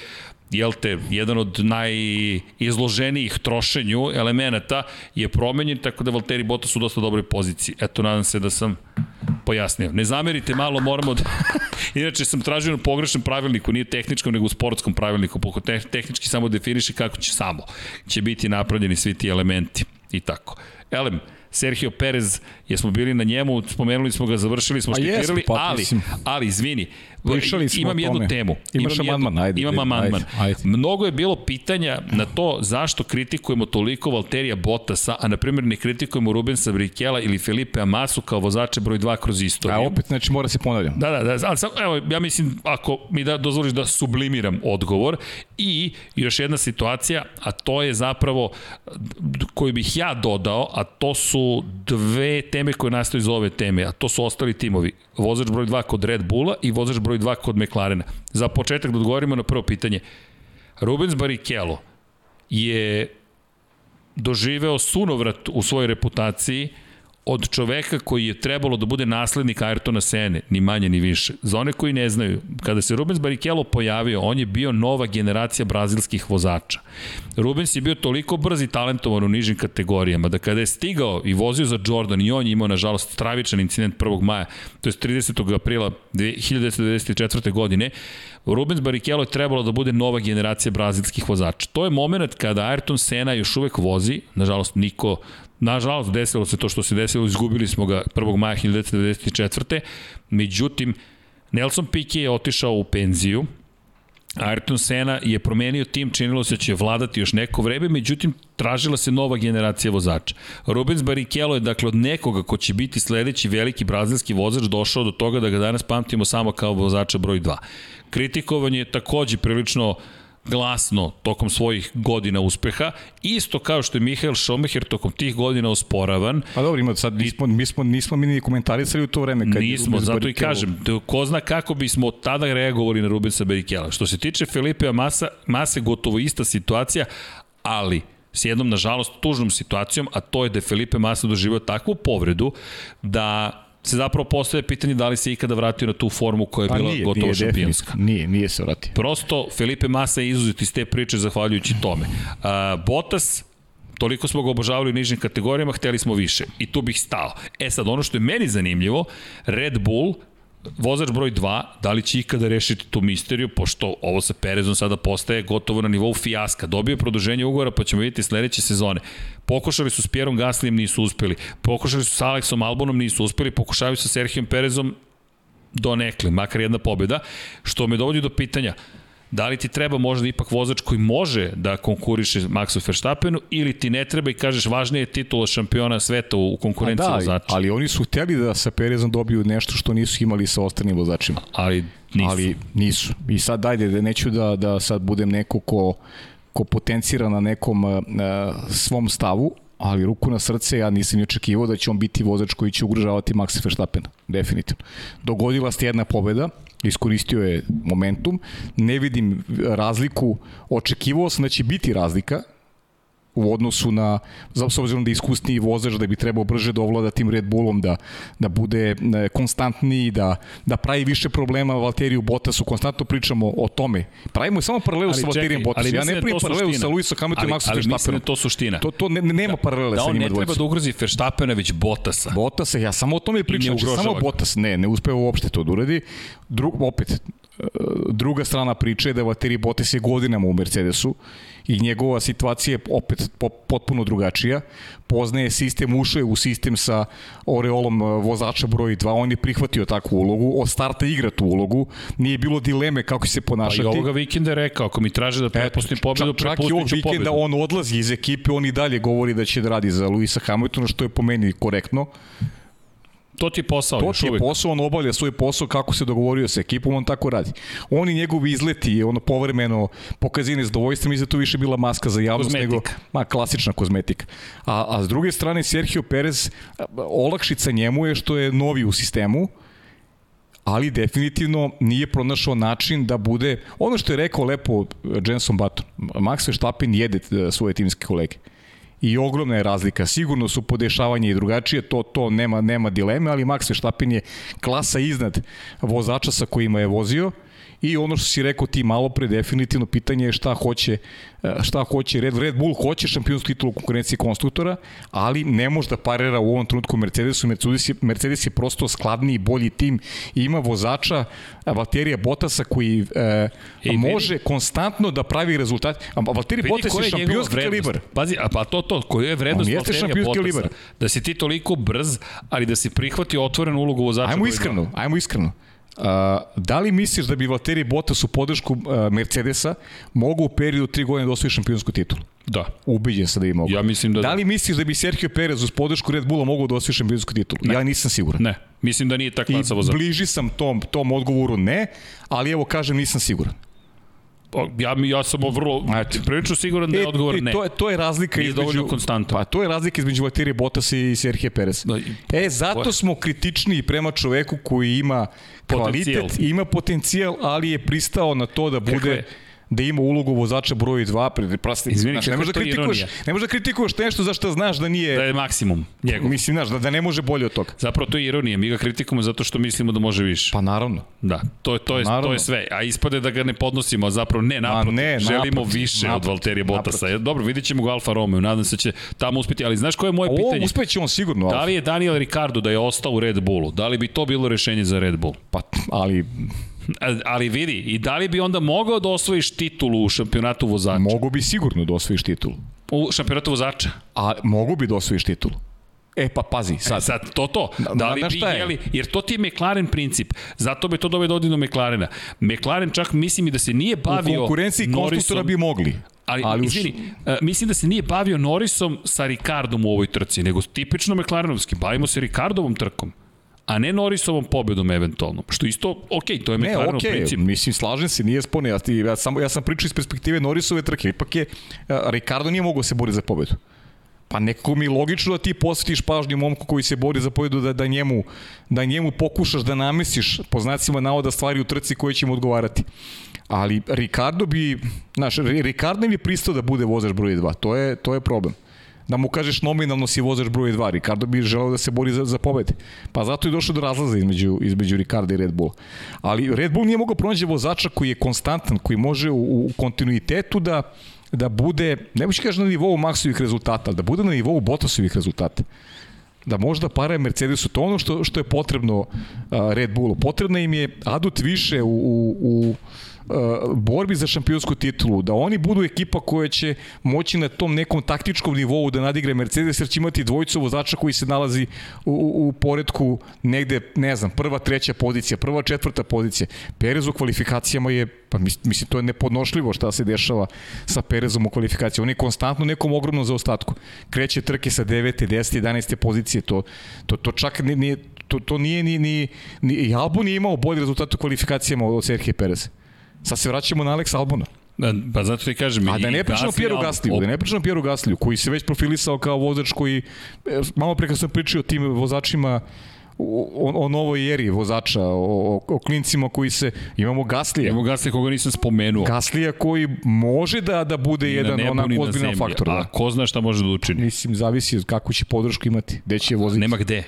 jel te, jedan od najizloženijih trošenju elemenata je promenjen, tako da Valtteri Bottas u dosta dobroj poziciji. Eto, nadam se da sam pojasnio. Ne zamerite, malo moramo da... Inače sam tražio na pogrešnom pravilniku, nije tehničkom, nego u sportskom pravilniku. Poko te, tehnički samo definiše kako će samo će biti napravljeni svi ti elementi i tako. Elem, Sergio Perez, jesmo bili na njemu, spomenuli smo ga, završili smo, Pa štitirali, pa, ali, ali, izvini, Pričali smo imam jednu temu. Imaš imam amandman, ajde, Imam amandman. Mnogo je bilo pitanja na to zašto kritikujemo toliko Valterija Bottasa, a na primjer ne kritikujemo Rubensa Brikela ili Felipe Amasu kao vozače broj 2 kroz istoriju. A opet, znači, mora se ponavljam. Da, da, da, ali sam, evo, ja mislim, ako mi da dozvoliš da sublimiram odgovor i još jedna situacija, a to je zapravo koju bih ja dodao, a to su dve teme koje nastaju iz ove teme, a to su ostali timovi. Vozač broj 2 kod Red Bulla i vozač broj 2 kod McLarena. Za početak da odgovorimo na prvo pitanje. Rubens Barrichello je doživeo sunovrat u svojoj reputaciji od čoveka koji je trebalo da bude naslednik Ayrtona Sene, ni manje ni više. Za one koji ne znaju, kada se Rubens Barrichello pojavio, on je bio nova generacija brazilskih vozača. Rubens je bio toliko brz i talentovan u nižim kategorijama da kada je stigao i vozio za Jordan i on je imao nažalost stravičan incident 1. maja, to je 30. aprila 1994. godine, Rubens Barrichello je trebalo da bude nova generacija brazilskih vozača. To je moment kada Ayrton Senna još uvek vozi, nažalost niko Nažalost, desilo se to što se desilo, izgubili smo ga 1. maja 1994. Međutim, Nelson Piquet je otišao u penziju, Ayrton Senna je promenio tim, činilo se da će vladati još neko vreme, međutim, tražila se nova generacija vozača. Rubens Barrichello je dakle od nekoga ko će biti sledeći veliki brazilski vozač došao do toga da ga danas pamtimo samo kao vozača broj 2. Kritikovan je takođe prilično glasno tokom svojih godina uspeha, isto kao što je Mihael Schumacher tokom tih godina osporavan, Pa dobro, ima sad, nismo, mi smo, nismo mi ni komentarisali u to vreme. Kad je Nismo, Rubens zato i kažem, ko zna kako bismo tada reagovali na Rubensa Barrichello. Što se tiče Felipe Masa, Mase gotovo ista situacija, ali s jednom, nažalost, tužnom situacijom, a to je da je Felipe Massa doživio takvu povredu da se zapravo postoje pitanje da li se ikada vratio na tu formu koja je Pa bila nije, gotovo nije, šampionska. Nije, nije se vratio. Prosto, Felipe Massa je izuzet iz te priče zahvaljujući tome. A, Bottas, toliko smo ga obožavali u nižim kategorijama, hteli smo više. I tu bih stao. E sad, ono što je meni zanimljivo, Red Bull, vozač broj 2, da li će ikada rešiti tu misteriju, pošto ovo sa Perezom sada postaje gotovo na nivou fijaska. Dobio je produženje ugovora, pa ćemo vidjeti sledeće sezone. Pokušali su s Pierom Gaslijem, nisu uspeli. Pokušali su s Aleksom Albonom, nisu uspeli. Pokušavaju sa Serhijom Perezom, donekle, makar jedna pobjeda, što me dovodi do pitanja, da li ti treba možda ipak vozač koji može da konkuriše Maxu Verstappenu ili ti ne treba i kažeš važnije je titula šampiona sveta u konkurenciji da, vozača. ali oni su hteli da sa Perezom dobiju nešto što nisu imali sa ostalim vozačima. ali nisu. Ali nisu. I sad dajde, da neću da, da sad budem neko ko, ko potencira na nekom uh, svom stavu, ali ruku na srce ja nisam ni očekivao da će on biti vozač koji će ugrožavati Maxa Verstappena, definitivno. Dogodila se jedna pobeda, iskoristio je momentum, ne vidim razliku, očekivao sam da će biti razlika, u odnosu na, za s obzirom da je iskusniji vozač, da bi trebao brže da ovlada tim Red Bullom, da, da bude e, konstantniji, da, da pravi više problema Valteriju Bottasu, konstantno pričamo o tome. Pravimo samo paralelu Ali sa Valterijem Bottasom. Ja ne da pravim paralelu suština. sa Luisom Hamiltonom i Maxom ali mislim da Verstappenom. je to suština. To, to ne, nema paralele da sa on njima ne treba dvojicom. da ugrozi Verstappena, već Bottasa. Bottasa, ja samo o tome pričam, znači samo. Bottas, ne, ne uspeva uopšte to da uradi. Drug, opet, druga strana priče je da Valtteri Bottas je godinama u Mercedesu i njegova situacija je opet po, potpuno drugačija. Poznaje sistem, ušao je u sistem sa oreolom e, vozača broj 2, on je prihvatio takvu ulogu, od starta igra tu ulogu, nije bilo dileme kako se Pa ponašati. i ovoga vikenda je rekao, ako mi traže da prepustim pobedu, čak, čak i ovog vikenda pobedu. on odlazi iz ekipe, on i dalje govori da će da radi za Luisa Hamiltona, što je po meni korektno. To ti je posao, To ti je uvek. posao, on obavlja svoj posao kako se dogovorio sa ekipom, on tako radi. Oni njegovi izleti, ono povremeno pokazine zadovoljstva, mislim da to više bila maska za javnost Kozmetika. nego ma, klasična kozmetika. A, a s druge strane, Sergio Perez, olakšica njemu je što je novi u sistemu, ali definitivno nije pronašao način da bude, ono što je rekao lepo Jenson Button, Max Verstappen jede e, svoje timske kolege i ogromna je razlika. Sigurno su podešavanje i drugačije, to to nema nema dileme, ali Max Verstappen je klasa iznad vozača sa kojima je vozio i ono što si rekao ti malo pre definitivno pitanje je šta hoće e, šta hoće Red, Red Bull hoće šampionsku titulu u konkurenciji konstruktora, ali ne može da parira u ovom trenutku Mercedesu. Mercedes je, Mercedes je prosto skladniji, bolji tim i ima vozača Valterija Bottasa koji e, Ej, može vidi. konstantno da pravi rezultat. A Bottas koja je njegova šampionski kalibar. Pazi, a pa to to, koja je vrednost On jeste Valtterija šampionski Bottasa? kalibar. Da si ti toliko brz, ali da si prihvatio otvorenu ulogu vozača. Ajmo iskreno, ajmo iskreno. Uh, da li misliš da bi Valtteri Bottas u podršku uh, Mercedesa mogao u periodu 3 godine da osvoji šampionsku titulu? Da. Ubiđen sam da bi mogao. Ja mislim da Da da. li misliš da bi Sergio Perez uz podršku Red Bulla mogao da osvoji šampionsku titulu? Ne. Ja nisam siguran. Ne, mislim da nije ta I klasa vozača. bliži sam tom, tom odgovoru ne, ali evo kažem nisam siguran. O, Ja, mi- ja sam vrlo, Eto. prilično siguran da je odgovor e, ne. To je, to je razlika Nije između... dovoljno konstantan. Pa to je razlika između Valtteri Bottas i Sergio Perez. Da, E, zato smo kritičniji prema čoveku koji ima Potencijal. kvalitet, ima potencijal, ali je pristao na to da bude? Da ima ulogu vozača broj 2, pre prosti. Izvini, znaš, ne možeš da to kritikuješ, ironija? ne možeš da kritikuješ nešto za što znaš da nije Da je maksimum njegov. mislim znaš da, da ne može bolje od toga. Zapravo to je ironija, mi ga kritikujemo zato što mislimo da može više. Pa naravno. Da, to je, to je, to Naravno. je sve. A ispade da ga ne podnosimo, a zapravo ne, naprotiv. ne, Želimo naprotiv, više od naprotiv, Valterija Bottasa. naprotiv. Dobro, vidit ćemo ga Alfa Romeo, nadam se da će tamo uspeti. Ali znaš koje je moje Ovo pitanje? uspeće on sigurno, Da li je Daniel Ricardo da je ostao u Red Bullu? Da li bi to bilo rešenje za Red Bull? pa, ali Ali vidi, i da li bi onda mogao da osvojiš titulu u šampionatu vozača? mogu bi sigurno da osvojiš titulu. U šampionatu vozača? A mogu bi da osvojiš titulu. E pa pazi, sad. Sad, to to. Da li bi je? jeli, jer to ti je McLaren princip. Zato bi to dovede ovdje do McLarena. McLaren čak mislim i da se nije U bavio konkurenciji konstruktora bi mogli. Ali, ali izvini, uh, mislim da se nije bavio Norrisom sa Ricardom u ovoj trci, nego tipično McLarenovski. Bavimo se Ricardovom trkom a ne Norrisovom pobedom eventualno. Što isto, ok, to je McLarenov okej, princip. mislim, slažem se, nije spone. Ja, ja, sam, ja sam pričao iz perspektive Norrisove trke. Ipak je, Ricardo nije mogao se boriti za pobedu. Pa nekako mi je logično da ti posvetiš pažnju momku koji se bori za pobedu, da, da, njemu, da njemu pokušaš da namestiš po znacima navoda stvari u trci koje će mu odgovarati. Ali Ricardo bi, znaš, Ri- Ricardo bi pristao da bude vozač broj 2. To je, to je problem da mu kažeš nominalno si vozač broj 2. Ricardo bi želeo da se bori za, za pobede. Pa zato je došlo do razlaza između, između Ricarda i Red Bull. Ali Red Bull nije mogao pronaći vozača koji je konstantan, koji može u, u kontinuitetu da da bude, ne moći kaži na nivou Maxovih rezultata, da bude na nivou Bottasovih rezultata da možda pare Mercedesu, to ono što, što je potrebno Red Bullu. Potrebno im je adut više u, u, u borbi za šampionsku titulu, da oni budu ekipa koja će moći na tom nekom taktičkom nivou da nadigre Mercedes, jer će imati dvojicu vozača koji se nalazi u, u, poredku negde, ne znam, prva, treća pozicija, prva, četvrta pozicija. Perez u kvalifikacijama je, pa mis- mislim, to je nepodnošljivo šta se dešava sa Perezom u kvalifikaciji. On je konstantno nekom ogromnom zaostatku. Kreće trke sa 9. 10. 11. pozicije, to, to, to čak nije, nije to, to nije ni, ni, ni i Albon je imao bolji rezultat u kvalifikacijama od Serhije Pereza. Sad se vraćamo na Alex Albona. Da, pa zato ti kažem... A da ne pričamo o Pieru Gasliju, da ne pričamo o Pieru Gasliju, koji se već profilisao kao vozač koji, e, malo pre kad sam pričao o tim vozačima, o, o, o novoj eri vozača, o, o, o klincima koji se, imamo Gaslija. Evo Gasly koga nisam spomenuo. Gaslija koji može da da bude Ni jedan nebu, onako ni na ozbiljan faktor. A Da. ko zna šta može da učini? Mislim, zavisi od kakvu će podršku imati, gde će je voziti. Nema gde.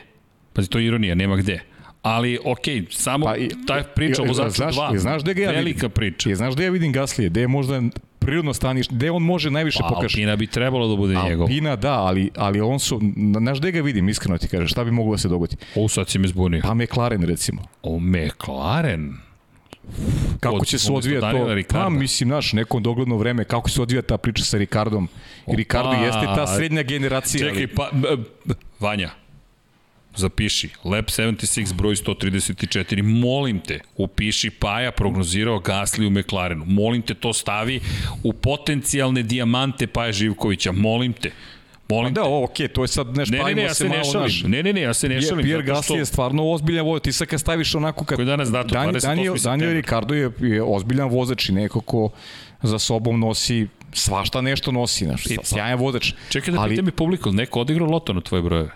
Pazi, to je ironija, nema gde. Ali, okej, samo Pa i- taj priča o i- vozaču znaš- 2, i znaš gde ga ja velika vidim? priča. Je, znaš gde ja vidim Gaslije? Gde je možda prirodno stanište, gde on može najviše Pa, pokaže? Alpina bi trebalo da bude njegov. Alpina, da, ali, ali on su, na- znaš gde ga vidim, iskreno ti kažem, šta bi moglo da se dogodi? O, sad si me zbunio. Pa McLaren, recimo. O, McLaren. Kako Od- će se odvijati to? Pa, mislim, znaš, neko dogledno vreme, kako se odvija ta priča sa Ricardom. I Ricardo jeste ta srednja generacija. Čekaj, pa, Vanja, zapiši, Lab 76 broj 134, molim te, upiši Paja prognozirao Gasli u McLarenu, molim te to stavi u potencijalne dijamante Paja Živkovića, molim te, molim Da, okej, to je sad nešto, Ne, ne, ne, ja se ne šalim. Ne, ne, ne, ja se ne šalim. Pierre zato što- Gasly je stvarno ozbiljan vozač. Ti sad kad staviš onako kad... Koji je danas datum? Dan, 28. Daniel, Daniel. Ricardo je, je ozbiljan vozač i neko ko za sobom nosi svašta nešto nosi, znaš, sjajan vozač. Čekaj da ali pitam i publiku, neko odigrao loto na tvoje brojeve?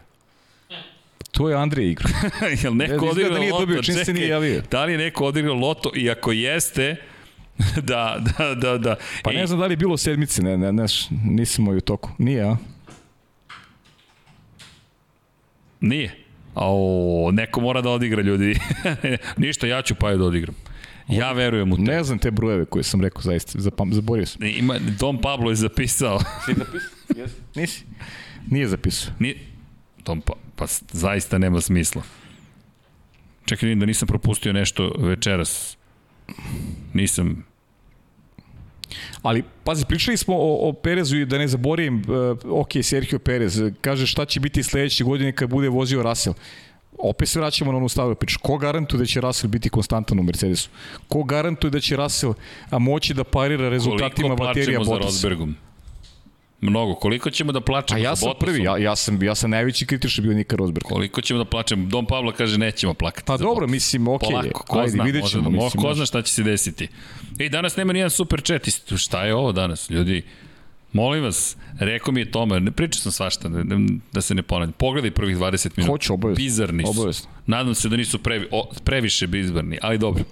To je Andrija igra. Jel neko Izgleda odigrao da nije loto? dobio, čim se Čekaj, nije javio. Da li je neko odigrao loto i ako jeste, da, da, da, da. Pa ne znam da li je bilo sedmice, ne, ne, ne, nisam moj u toku. Nije, a? Nije. O, neko mora da odigra ljudi. Ništa, ja ću pa je da odigram. Ja verujem u to. Ne znam te brojeve koje sam rekao, zaista, zapam, zaborio sam. Ima, Dom Pablo je zapisao. Si zapisao? Jesi. Nisi? Nije zapisao. Ni, Dom pa, pa zaista nema smisla. Čekaj, vidim da nisam propustio nešto večeras. Nisam, Ali, pazi, pričali smo o, o Perezu i da ne zaborim, uh, ok, Sergio Perez, kaže šta će biti sledeće godine kad bude vozio Russell. Opet se vraćamo na onu stavu priču. Ko garantuje da će Russell biti konstantan u Mercedesu? Ko garantuje da će Russell moći da parira rezultatima baterija Koliko plačemo za Bottas? Rosbergom? Mnogo. Koliko ćemo da plačemo A ja sam prvi, ja, ja, sam, ja sam najveći kritičar bio Nika Rosberg. Koliko ćemo da plačemo? Dom Pavla kaže nećemo plakati. Pa dobro, Bottas. mislim, ok, Polako, ko ajde, zna, vidjet ćemo. mislim, ko zna šta će se desiti. Ej, danas nema nijedan super chat. Šta je ovo danas, ljudi? Molim vas, rekao mi je Toma, ne pričao sam svašta, da, da se ne ponavljam. Pogledaj prvih 20 minuta. Hoću, obavezno. Bizarni su. Obavezno. Nadam se da nisu previ, o, previše bizarni, ali dobro.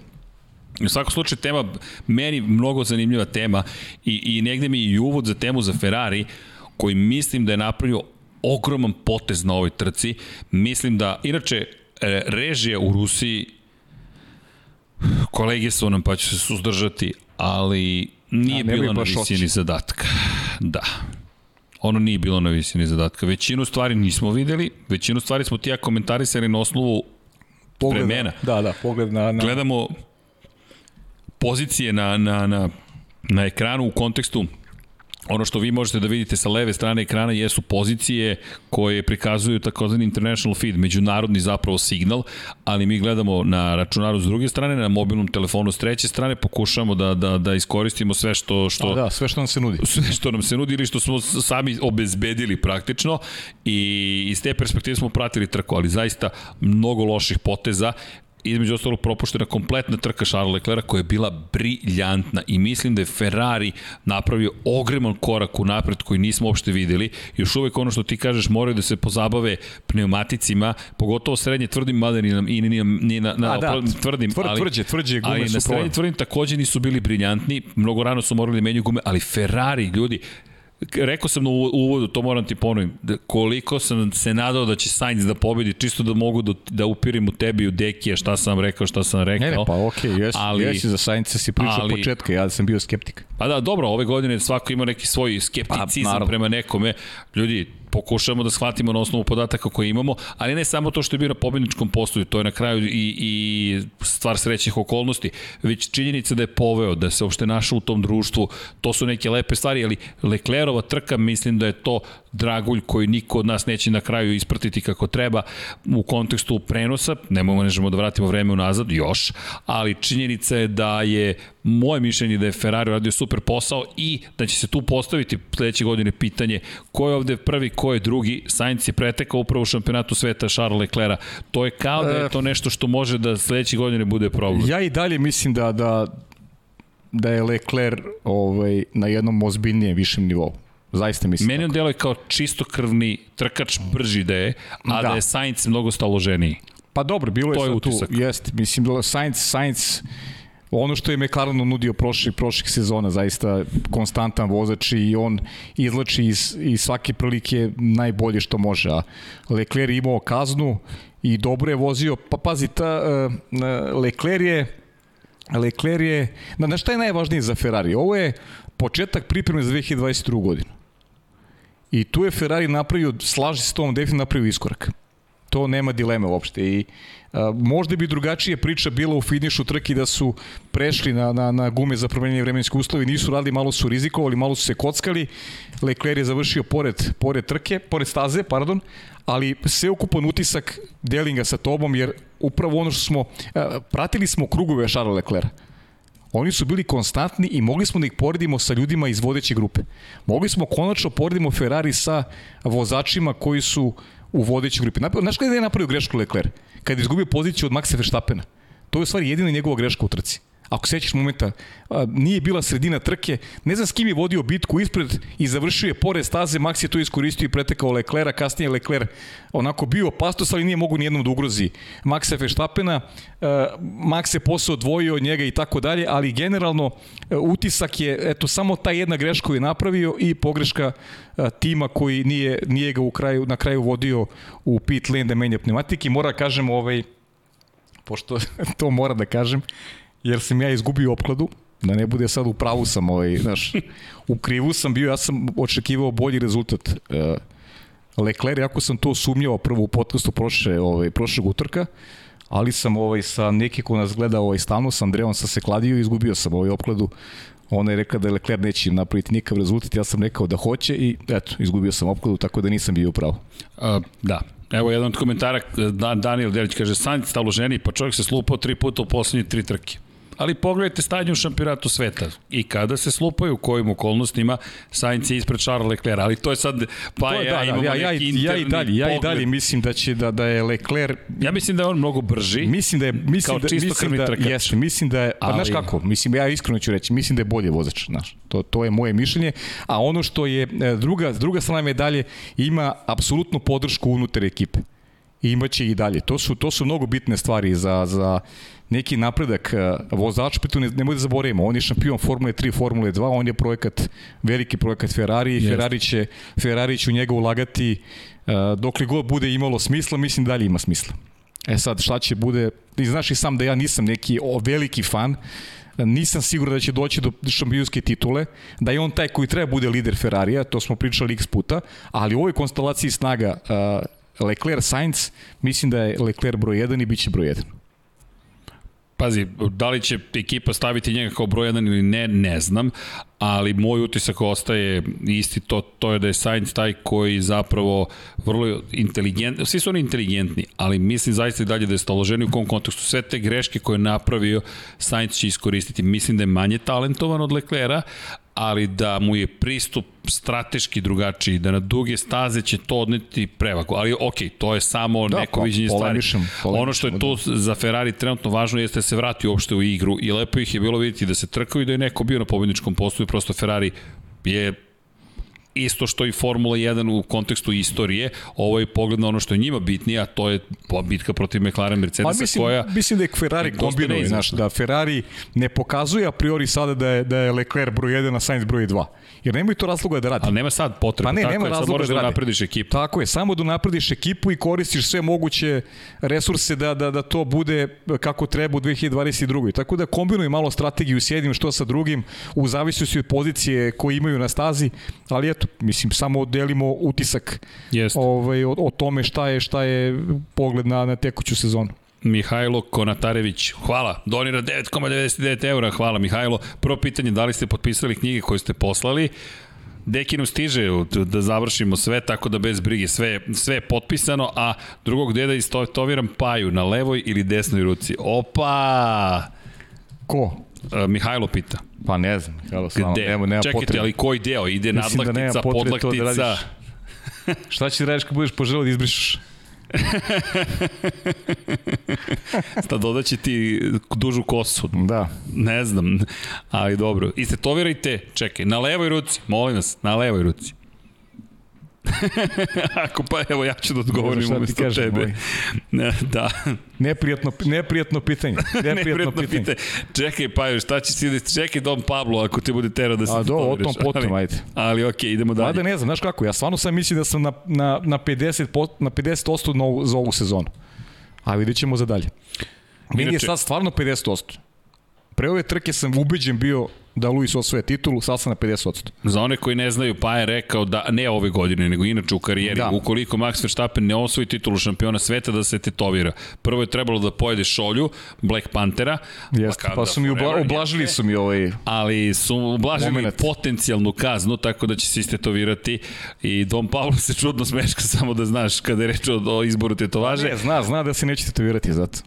U svakom slučaju tema, meni mnogo zanimljiva tema i, i negde mi i uvod za temu za Ferrari, koji mislim da je napravio ogroman potez na ovoj trci. Mislim da, inače, režija u Rusiji, kolege su nam pa ću se suzdržati, ali nije A, ne bi bilo na visini otišao. zadatka. Da. Ono nije bilo na visini zadatka. Većinu stvari nismo videli, većinu stvari smo ti ja komentarisali na osnovu Pogled, vremena. Da, da, pogled na... na gledamo pozicije na, na, na, na ekranu u kontekstu ono što vi možete da vidite sa leve strane ekrana jesu pozicije koje prikazuju takozvani international feed, međunarodni zapravo signal, ali mi gledamo na računaru s druge strane, na mobilnom telefonu s treće strane, pokušamo da, da, da iskoristimo sve što, što, A, da, sve što nam se nudi. sve što nam se nudi ili što smo sami obezbedili praktično i iz te perspektive smo pratili trku, ali zaista mnogo loših poteza između ostalog propuštena kompletna trka Charles Leclerc koja je bila briljantna i mislim da je Ferrari napravio ogreman korak u napred koji nismo uopšte videli. Još uvek ono što ti kažeš moraju da se pozabave pneumaticima, pogotovo srednje tvrdim, mada ni ni, na, ni na, na A, da, tvrdim, tvr- ali, tvrđe, tvrđe gume ali su na problem. srednje tvrdim takođe nisu bili briljantni, mnogo rano su morali da menjaju gume, ali Ferrari, ljudi, rekao sam u uvodu, to moram ti ponovim, da koliko sam se nadao da će Sainz da pobedi, čisto da mogu da, da upirim u tebi u Dekija šta sam rekao, šta sam rekao. Ne, ne, pa okej, okay, jesi, ali- jesi za Sainca si pričao ali- početka, ja sam bio skeptik. Pa da, dobro, ove godine svako ima neki svoj skepticizam Pa, prema nekome. Ljudi, pokušamo da shvatimo na osnovu podataka koje imamo, ali ne samo to što je bio na pobedničkom postoju, to je na kraju i, i stvar srećnih okolnosti, već činjenica da je poveo, da se uopšte našao u tom društvu, to su neke lepe stvari, ali Leclerova trka, mislim da je to dragulj koji niko od nas neće na kraju ispratiti kako treba u kontekstu prenosa, ne možemo da vratimo vreme unazad još, ali činjenica je da je moje mišljenje da je Ferrari radio super posao i da će se tu postaviti sledeće godine pitanje ko je ovde prvi, ko je drugi. Sainz je pretekao upravo u šampionatu sveta Charles Leclerc. To je kao da je to nešto što može da sledeće godine bude problem. Ja i dalje mislim da, da, da je Leclerc ovaj, na jednom ozbiljnijem višem nivou. Zaista mislim. Meni on deluje kao čistokrvni trkač brži da je, a da, Da. je Sainz mnogo staloženiji. Pa dobro, bilo je, To je utisak. tu, jeste, mislim, da Sainz, Sainz, ono što je McLaren nudio prošlih, prošlih sezona, zaista konstantan vozač i on izlači iz, iz svake prilike najbolje što može, a Leclerc je imao kaznu i dobro je vozio, pa pazi, ta, uh, Leclerc je Leclerc je, na, na šta je najvažnije za Ferrari? Ovo je početak pripreme za 2022. godinu. I tu je Ferrari napravio, slaži se s tom, definitivno napravio iskorak. To nema dileme uopšte i a, možda bi drugačije priča bila u finišu trke da su prešli na, na, na gume za promenjene vremenske uslovi, nisu radili, malo su rizikovali, malo su se kockali. Leclerc je završio pored, pored trke, pored staze, pardon, ali sveukupan utisak delim ga sa tobom jer upravo ono što smo, a, pratili smo krugove Charles Leclerc. Oni su bili konstantni i mogli smo da ih poredimo sa ljudima iz vodeće grupe. Mogli smo konačno poredimo Ferrari sa vozačima koji su u vodećoj grupi. Znaš kada je napravio grešku Leclerc? Kad je izgubio poziciju od Maxa Verstappena. To je u stvari jedina njegova greška u trci. Ako sećaš momenta, nije bila sredina trke, ne znam s kim je vodio bitku ispred i završio je pored staze, Max je to iskoristio i pretekao Leclerca, kasnije je Leclerc onako bio opasnost, ali nije mogu nijednom da ugrozi Maxa Verstappena, e, Max se posao odvojio od njega i tako dalje, ali generalno utisak je, eto, samo ta jedna greška koju je napravio i pogreška tima koji nije, nije ga u kraju, na kraju vodio u pit lane da menja pneumatike. Mora da kažem, ovaj, pošto to mora da kažem, jer sam ja izgubio opkladu, da ne bude sad u pravu sam, ovaj, znaš, u krivu sam bio, ja sam očekivao bolji rezultat. Uh, Lecler, ako sam to sumnjao prvo u podcastu prošle, ovaj, prošlog utrka, ali sam ovaj, sa neki ko nas gleda ovaj, stalno sa Andreom sam se kladio i izgubio sam ovaj opkladu. Ona je rekla da Lecler neće napraviti nikakav rezultat, ja sam rekao da hoće i eto, izgubio sam opkladu, tako da nisam bio pravo. Uh, da, Evo jedan od komentara, Daniel Delić kaže, Sainz stalo ženi, pa čovjek se slupao tri puta u poslednje tri trke ali pogledajte stanje u šampionatu sveta i kada se slupaju u kojim okolnostima Sainz je ispred Charles Leclerc, ali to je sad pa je, ja da, imamo ja, ja, neki ja, i dalje, ja i dalje mislim da će da da je Leclerc Ja mislim da je on mnogo brži. Mislim da je mislim da mislim da trkač. jeste, mislim da je pa ali... znaš kako, mislim ja iskreno ću reći, mislim da je bolje vozač, znaš. To to je moje mišljenje, a ono što je e, druga druga strana medalje ima apsolutnu podršku unutar ekipe. I imaće i dalje. To su to su mnogo bitne stvari za za neki napredak e, vozač, pritom ne, nemoj da zaboravimo, on je šampion Formule 3, Formule 2, on je projekat, veliki projekat Ferrari i Ferrari će, Ferrari će u njega ulagati uh, dokle god bude imalo smisla, mislim dalje ima smisla. E sad, šta će bude, ti znaš i sam da ja nisam neki o, veliki fan, nisam siguran da će doći do šampionske titule, da je on taj koji treba bude lider Ferrarija, to smo pričali x puta, ali u ovoj konstelaciji snaga uh, Leclerc Sainz, mislim da je Leclerc broj 1 i bit će broj 1. Pazi, da li će ekipa staviti njega kao broj 1 ili ne, ne znam, ali moj utisak ostaje isti, to, to je da je Sainz taj koji zapravo vrlo inteligentni, svi su oni inteligentni, ali mislim zaista i dalje da je staloženi u kom kontekstu. Sve te greške koje je napravio, Sainz će iskoristiti. Mislim da je manje talentovan od Leclera, ali da mu je pristup strateški drugačiji, da na duge staze će to odneti prevagu. Ali ok, to je samo da, neko pa, viđenje stvari. ono što je tu da. za Ferrari trenutno važno jeste da se vrati uopšte u igru i lepo ih je bilo vidjeti da se trkaju i da je neko bio na pobjedničkom postoju, prosto Ferrari je isto što i Formula 1 u kontekstu istorije, ovo je pogled na ono što je njima bitnije, a to je bitka protiv McLaren Mercedesa pa, mislim, koja... Mislim da je Ferrari kombinuje, znaš, da Ferrari ne pokazuje a priori sada da je, da je Leclerc broj 1, a Sainz broj 2. Jer nemaju to razloga da radi. Ali nema sad potrebe. Pa ne, Tako nema je, razloga da, da naprediš ekipu. Tako je, samo da naprediš ekipu i koristiš sve moguće resurse da, da, da to bude kako treba u 2022. Tako da kombinuj malo strategiju s jednim što sa drugim u zavisnosti od pozicije koje imaju na stazi, ali eto, mislim, samo delimo utisak Jest. ovaj, o, o tome šta je, šta je pogled na, na tekuću sezonu. Mihajlo Konatarević, hvala, donira 9,99 eura, hvala Mihajlo. Prvo pitanje, da li ste potpisali knjige koje ste poslali? Dekinu stiže da završimo sve, tako da bez brige, sve, sve je potpisano, a drugog deda istoviram paju na levoj ili desnoj ruci. Opa! Ko? Uh, Mihajlo pita. Pa ne znam, Mihajlo, samo, Gde? nema, nema Čekajte, potrebe. ali koji deo? Ide Mislim da nadlaktica, da podlaktica? Da Šta će da radiš kad budeš poželao da izbrišeš? Sta dodaće ti dužu kosu. Da. Ne znam, ali dobro. Istetovirajte, čekaj, na levoj ruci, molim vas, na levoj ruci. Ako pa evo ja ću da odgovorim umesto kažem, tebe. Ne, da. Neprijatno, neprijatno pitanje. Neprijatno, neprijatno pitanje. pitanje. Čekaj pa šta će si čekaj Don Pablo ako te bude tero da se A do, o tom potom, ajde. Ali okej, okay, idemo dalje. Mada ne znam, znaš kako, ja stvarno sam mislim da sam na, na, na 50, na 50% na ovu, za ovu sezonu. A vidjet ćemo za dalje. Meni je sad stvarno 50%. Pre ove trke sam ubeđen bio da Luis osvoje titulu, sad sam na 50%. Za one koji ne znaju, pa je rekao da ne ove godine, nego inače u karijeri, da. ukoliko Max Verstappen ne osvoji titulu šampiona sveta, da se tetovira. Prvo je trebalo da pojede šolju Black Panthera. Jeste, pa, pa su mi obla, oblažili su mi ovaj Ali su ublažili moment. potencijalnu kaznu, tako da će se istetovirati i Don Pablo se čudno smeška, samo da znaš, kada je reč o, o izboru tetovaže. Ne, zna, zna da se neće tetovirati zato.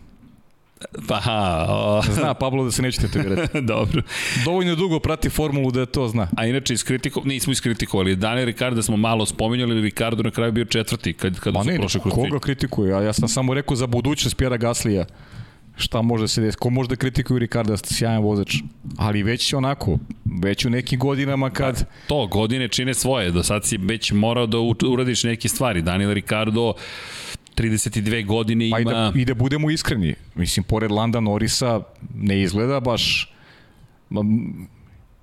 Pa, ha, o... Zna Pablo da se neće tetovirati. Dobro. Dovoljno dugo prati formulu da to zna. A inače, iskritiko, nismo iskritikovali. Daniel Ricardo smo malo spominjali, Ricardo na kraju bio četvrti kad, kad su ne, prošli kroz koga kritikuje? Ja, ja sam samo rekao za budućnost Pjera Gaslija šta može se desiti. Ko može da kritikuje Ricarda, sjajan vozač. Ali već onako, već u nekim godinama kad... Da, to, godine čine svoje. Do sad si već morao da uradiš neke stvari. Daniel Ricardo 32 godine ima... Pa i da, i da budemo iskreni, mislim, pored Landa Norisa ne izgleda baš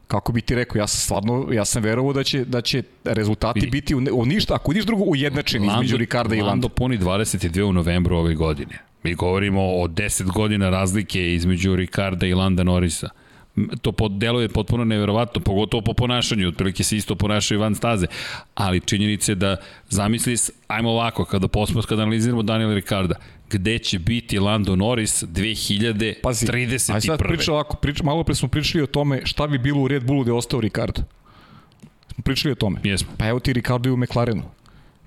kako bi ti rekao, ja sam stvarno, ja sam verovao da će, da će rezultati biti u, u ništa, ako ništa drugo ujednačeni između Ricarda i Landa. Lando puni 22 u novembru ove godine. Mi govorimo o 10 godina razlike između Ricarda i Landa Norrisa. To pod, deluje potpuno neverovatno, pogotovo po ponašanju, otprilike se isto ponašaju van staze, ali činjenica je da zamisli, ajmo ovako, kada posmet, kada analiziramo Daniela Ricarda, gde će biti Lando Norris 2031. Pazi, aj sad priča ovako, priča, malo pre smo pričali o tome šta bi bilo u Red Bullu gde je ostao Ricardo. Smo pričali o tome. Jesmo. Pa evo ti Ricardo i u McLarenu.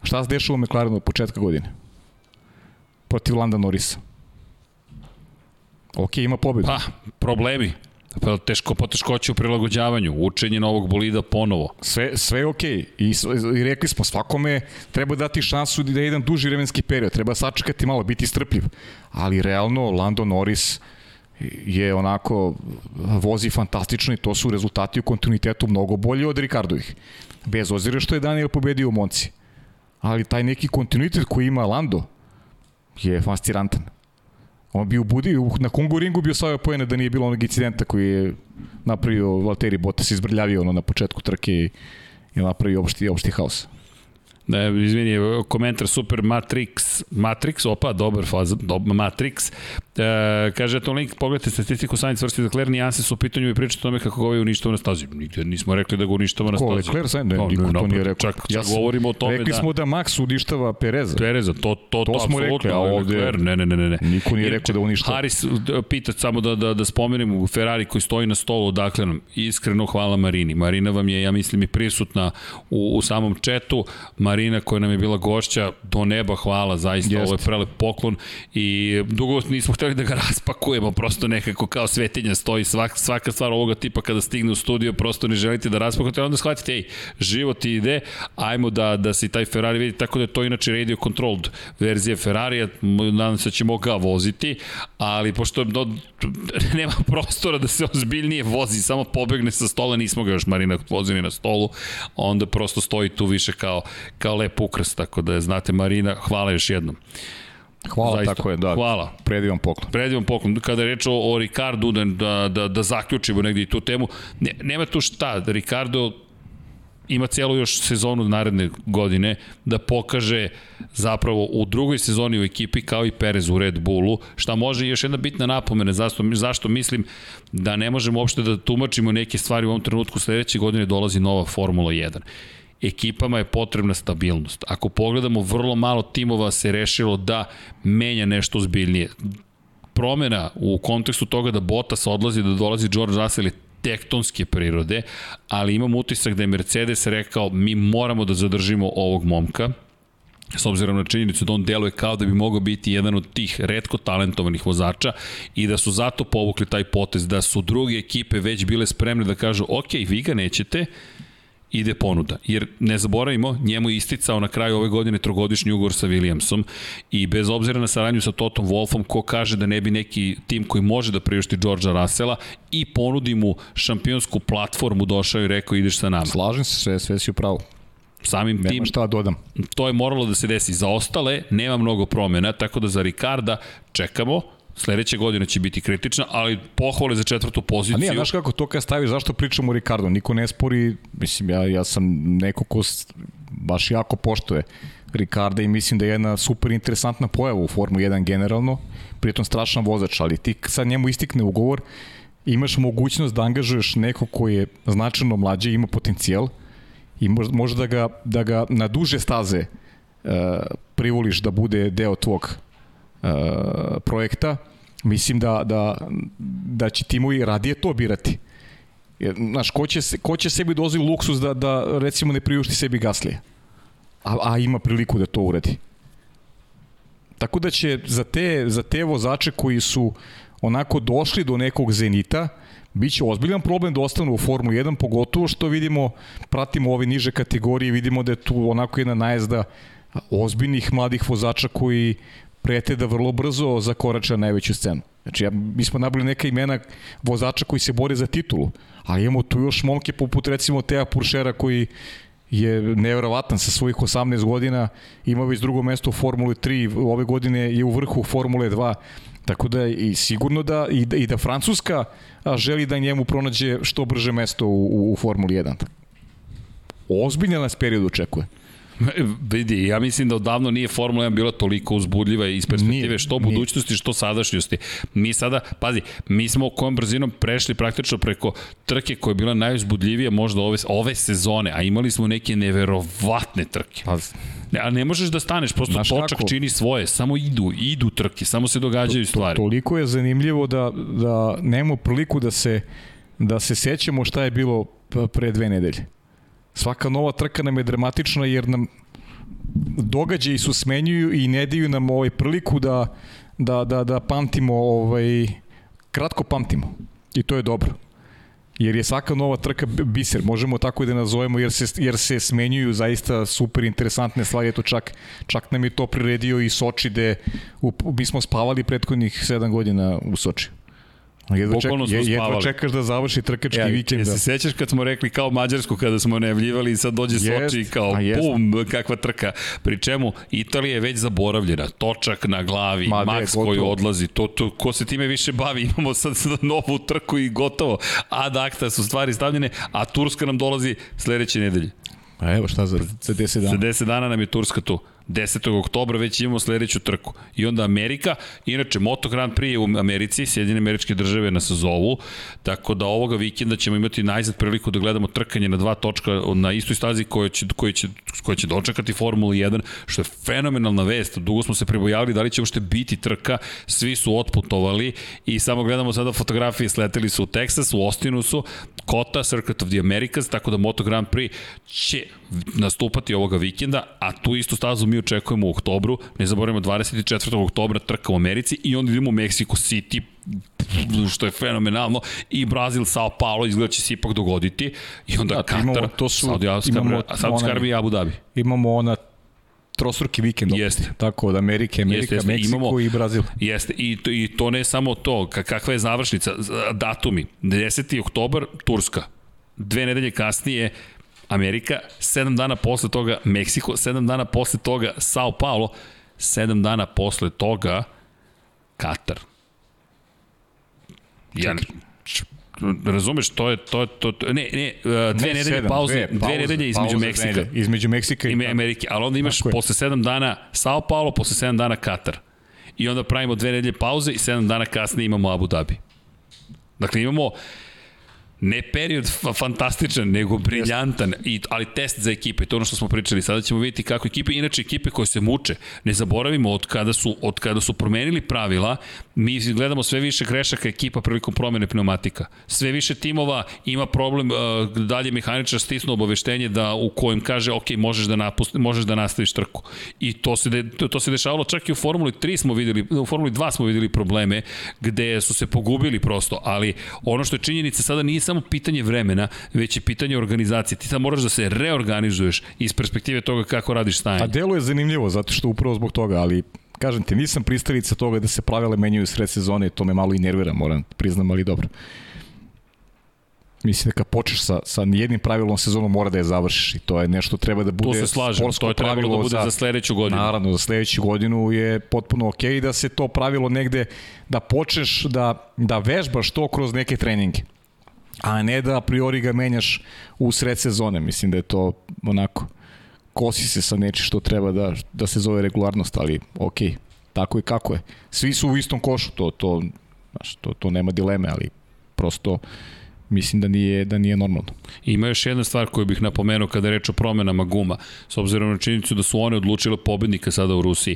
Šta se dešava u McLarenu od početka godine? Protiv Landa Norrisa. Ok, ima pobedu. Pa, problemi. Pa teško poteškoće u prilagođavanju, učenje novog bolida ponovo. Sve, sve je okej. Okay. I, I rekli smo, svakome treba dati šansu da je jedan duži vremenski period. Treba sačekati malo, biti strpljiv. Ali realno, Lando Norris je onako, vozi fantastično i to su rezultati u kontinuitetu mnogo bolji od Ricardovih. Bez ozira što je Daniel pobedio u Monci. Ali taj neki kontinuitet koji ima Lando je fascinantan. On bi u Budi, na Kungu ringu bio stavio pojene da nije bilo onog incidenta koji je napravio Valtteri Bottas, izbrljavio ono na početku trke i, i napravio opšti, opšti haos. Ne, izvini, komentar Super Matrix, Matrix, opa, dobar faza, dobar Matrix. E, kaže, to link, pogledajte statistiku Sainz vrsti Leclerc, nijanse su u pitanju i pričate o tome kako ga ovaj uništava na stazi. Nigde nismo rekli da ga uništava na stazi. Ko, Leclerc Sainz? Ne, no, niko to nije rekao. Čak, čak ja govorimo o tome rekli da... Rekli smo da Max uništava Pereza. Pereza, to, to, to, to smo rekli, a ovde... Leclerc, ne, ne, ne, ne. Niko nije rekao da uništava. Haris pita samo da, da, da spomenem Ferrari koji stoji na stolu, dakle nam, iskreno hvala Marini. Marina vam je, ja mislim, i prisutna u, u samom četu. Marina koja nam je bila gošća, do neba hvala, zaista, Jest. ovo je prelep poklon i dugo nismo hteli da ga raspakujemo, prosto nekako kao svetinja stoji svak, svaka stvar ovoga tipa kada stigne u studio, prosto ne želite da raspakujete, onda shvatite, ej, život ide, ajmo da, da se taj Ferrari vidi, tako da je to inače radio controlled verzija Ferrarija, nadam se da ćemo ga voziti, ali pošto do, nema prostora da se ozbiljnije vozi, samo pobegne sa stola, nismo ga još Marina vozili na stolu, onda prosto stoji tu više kao, kao lep ukras, tako da je, znate Marina, hvala još jednom. Hvala, Zaista. tako je, da. Hvala. Predivan poklon. Predivan poklon. Kada je reč o, o Ricardu, da, da, da, da zaključimo negdje i tu temu, ne, nema tu šta, Ricardo ima cijelu još sezonu naredne godine da pokaže zapravo u drugoj sezoni u ekipi kao i Perez u Red Bullu, šta može još jedna bitna napomena, zašto, zašto mislim da ne možemo uopšte da tumačimo neke stvari u ovom trenutku sledeće godine dolazi nova Formula 1 ekipama je potrebna stabilnost. Ako pogledamo, vrlo malo timova se rešilo da menja nešto zbiljnije. Promena u kontekstu toga da Bottas odlazi, da dolazi George Russell je tektonske prirode, ali imam utisak da je Mercedes rekao mi moramo da zadržimo ovog momka, s obzirom na činjenicu da on deluje kao da bi mogao biti jedan od tih redko talentovanih vozača i da su zato povukli taj potez, da su druge ekipe već bile spremne da kažu ok, vi ga nećete, ide ponuda. Jer ne zaboravimo, njemu je isticao na kraju ove godine trogodišnji ugovor sa Williamsom i bez obzira na saradnju sa Totom Wolfom, ko kaže da ne bi neki tim koji može da priušti Georgea Russella i ponudi mu šampionsku platformu došao i rekao ideš sa nama. Slažem se, sve, sve si u pravu. Samim Nema tim, šta da dodam. To je moralo da se desi. Za ostale nema mnogo promjena, tako da za Ricarda čekamo, Sledeće godine će biti kritična, ali pohvale za četvrtu poziciju. A nije, znaš kako to kad stavi, zašto pričamo o Ricardo? Niko ne spori, mislim, ja, ja sam neko ko baš jako poštoje Ricarda i mislim da je jedna super interesantna pojava u Formu 1 generalno, pritom strašan vozač, ali ti sad njemu istikne ugovor, imaš mogućnost da angažuješ neko ko je značajno mlađe, ima potencijal i može da ga, da ga na duže staze uh, privoliš da bude deo tvog uh, projekta, mislim da, da, da će timovi radije to birati. Jer, znaš, ko će, se, ko će sebi dozi luksus da, da recimo ne priušti sebi gaslije? A, a ima priliku da to uradi. Tako da će za te, za te vozače koji su onako došli do nekog zenita, biće ozbiljan problem da ostanu u Formu 1, pogotovo što vidimo, pratimo ove niže kategorije, vidimo da je tu onako jedna najezda ozbiljnih mladih vozača koji prete da vrlo brzo zakorače na najveću scenu. Znači, ja, mi smo nabili neka imena vozača koji se bore za titulu, a imamo tu još momke poput recimo Teja Puršera koji je nevjerovatan sa svojih 18 godina, ima već drugo mesto u Formuli 3, ove godine je u vrhu Formule 2, tako da i sigurno da i da, i da Francuska želi da njemu pronađe što brže mesto u, u, u Formuli 1. Ozbiljno nas period očekuje. Vidi, ja mislim da odavno nije Formula 1 bila toliko uzbudljiva iz perspektive Nije, što nije. budućnosti, što sadašnjosti. Mi sada, pazi, mi smo kojom brzinom prešli praktično preko trke koja je bila najuzbudljivija možda ove, ove sezone, a imali smo neke neverovatne trke. Pa, Ne, a ne možeš da staneš, prosto Znaš točak kako? čini svoje, samo idu, idu trke, samo se događaju stvari. toliko je zanimljivo da, da nemamo priliku da se, da se sećamo šta je bilo pre dve nedelje. Svaka nova trka nam je dramatična jer nam događaji su smenjuju i ne daju nam ovaj priliku da, da, da, da pamtimo ovaj, kratko pamtimo. I to je dobro. Jer je svaka nova trka biser, možemo tako i da nazovemo, jer se, jer se smenjuju zaista super interesantne stvari, eto čak, čak nam je to priredio i Soči, gde u, mi smo spavali prethodnih 7 godina u Soči. Jedva, ček, smo je- jedva čekaš da završi trkački Ja, vikend. jel Da. se sećaš kad smo rekli kao Mađarsku kada smo najavljivali i sad dođe Jest, Soči i kao bum, kakva trka. Pri čemu Italija je već zaboravljena, točak na glavi, Ma, ne, Max koji gotovo. odlazi, to, to, ko se time više bavi, imamo sad novu trku i gotovo. Ad acta su stvari stavljene, a Turska nam dolazi sledeće nedelje. A evo šta za, za 10 Za dana. 10 dana nam je Turska tu. 10. oktobra već imamo sledeću trku. I onda Amerika, inače Moto Grand Prix je u Americi, Sjedine američke države nas zovu, tako da ovoga vikenda ćemo imati najzad priliku da gledamo trkanje na dva točka na istoj stazi koja će, koja će, koja će dočekati Formulu 1, što je fenomenalna vest. Dugo smo se pribojavali da li će uopšte biti trka, svi su otputovali i samo gledamo sada fotografije, sleteli su u Texas, u Austinu su, Kota, Circuit of the Americas, tako da Moto Grand Prix će nastupati ovoga vikenda, a tu istu stazu mi očekujemo u oktobru, ne zaboravimo 24. oktobra trka u Americi i onda idemo u Mexico City, što je fenomenalno, i Brazil, Sao Paulo izgleda će se ipak dogoditi, i onda Da, Katar, imamo- to su- Saudi Arabija i Abu Dhabi. Imamo ona trostruki vikend. Jeste. Tako od Amerike, Amerika, Jeste, jeste. Meksiko Imamo- i Brazil. Jeste, i to, i to ne samo to, ka- kakva je završnica, datumi, 10. oktobar, Turska, dve nedelje kasnije, Amerika, sedam dana posle toga Meksiko, sedam dana posle toga Sao Paulo, sedam dana posle toga Katar. Ja, razumeš, to je, to je, to, to ne, ne, uh, dve Ne, nedelje sedam, pauze, dve, dve, pauze, nedelje između pauze, Meksika. nedelje. Između Meksika i Ime Amerike, ali onda imaš posle 7 dana Sao Paulo, posle 7 dana Katar. I onda pravimo dve nedelje pauze i 7 dana kasnije imamo Abu Dhabi. Dakle, imamo ne period fa fantastičan, nego briljantan, i, ali test za ekipe, to je ono što smo pričali. Sada ćemo vidjeti kako ekipe, inače ekipe koje se muče, ne zaboravimo od kada su, od kada su promenili pravila, mi gledamo sve više grešaka ekipa prilikom promene pneumatika. Sve više timova ima problem, uh, dalje mehaničar stisnu obaveštenje da u kojem kaže ok, možeš da, napusti, možeš da nastaviš trku. I to se, de, to, to se dešavalo čak i u Formuli 3 smo videli, u Formuli 2 smo videli probleme gde su se pogubili prosto, ali ono što je činjenica sada nije samo pitanje vremena, već je pitanje organizacije. Ti sad moraš da se reorganizuješ iz perspektive toga kako radiš A stajanje. delo je zanimljivo, zato što upravo zbog toga, ali kažem ti, nisam pristalica toga da se pravila menjaju sred sezone, to me malo i nervira, moram da priznam, ali dobro. Mislim da kad počneš sa, sa jednim pravilom sezonom mora da je završiš i to je nešto treba da bude se slažem, to je trebalo da bude za, za sledeću godinu. Naravno, za sledeću godinu je potpuno okej okay da se to pravilo negde, da počneš da, da vežbaš to kroz neke treninge a ne da a priori ga menjaš u sred sezone. Mislim da je to onako kosi se sa nečim što treba da, da se zove regularnost, ali ok, tako i kako je. Svi su u istom košu, to, to, znaš, to, to nema dileme, ali prosto mislim da nije, da nije normalno. Ima još jedna stvar koju bih napomenuo kada je reč o promenama guma, s obzirom na činjenicu da su one odlučile pobednika sada u Rusiji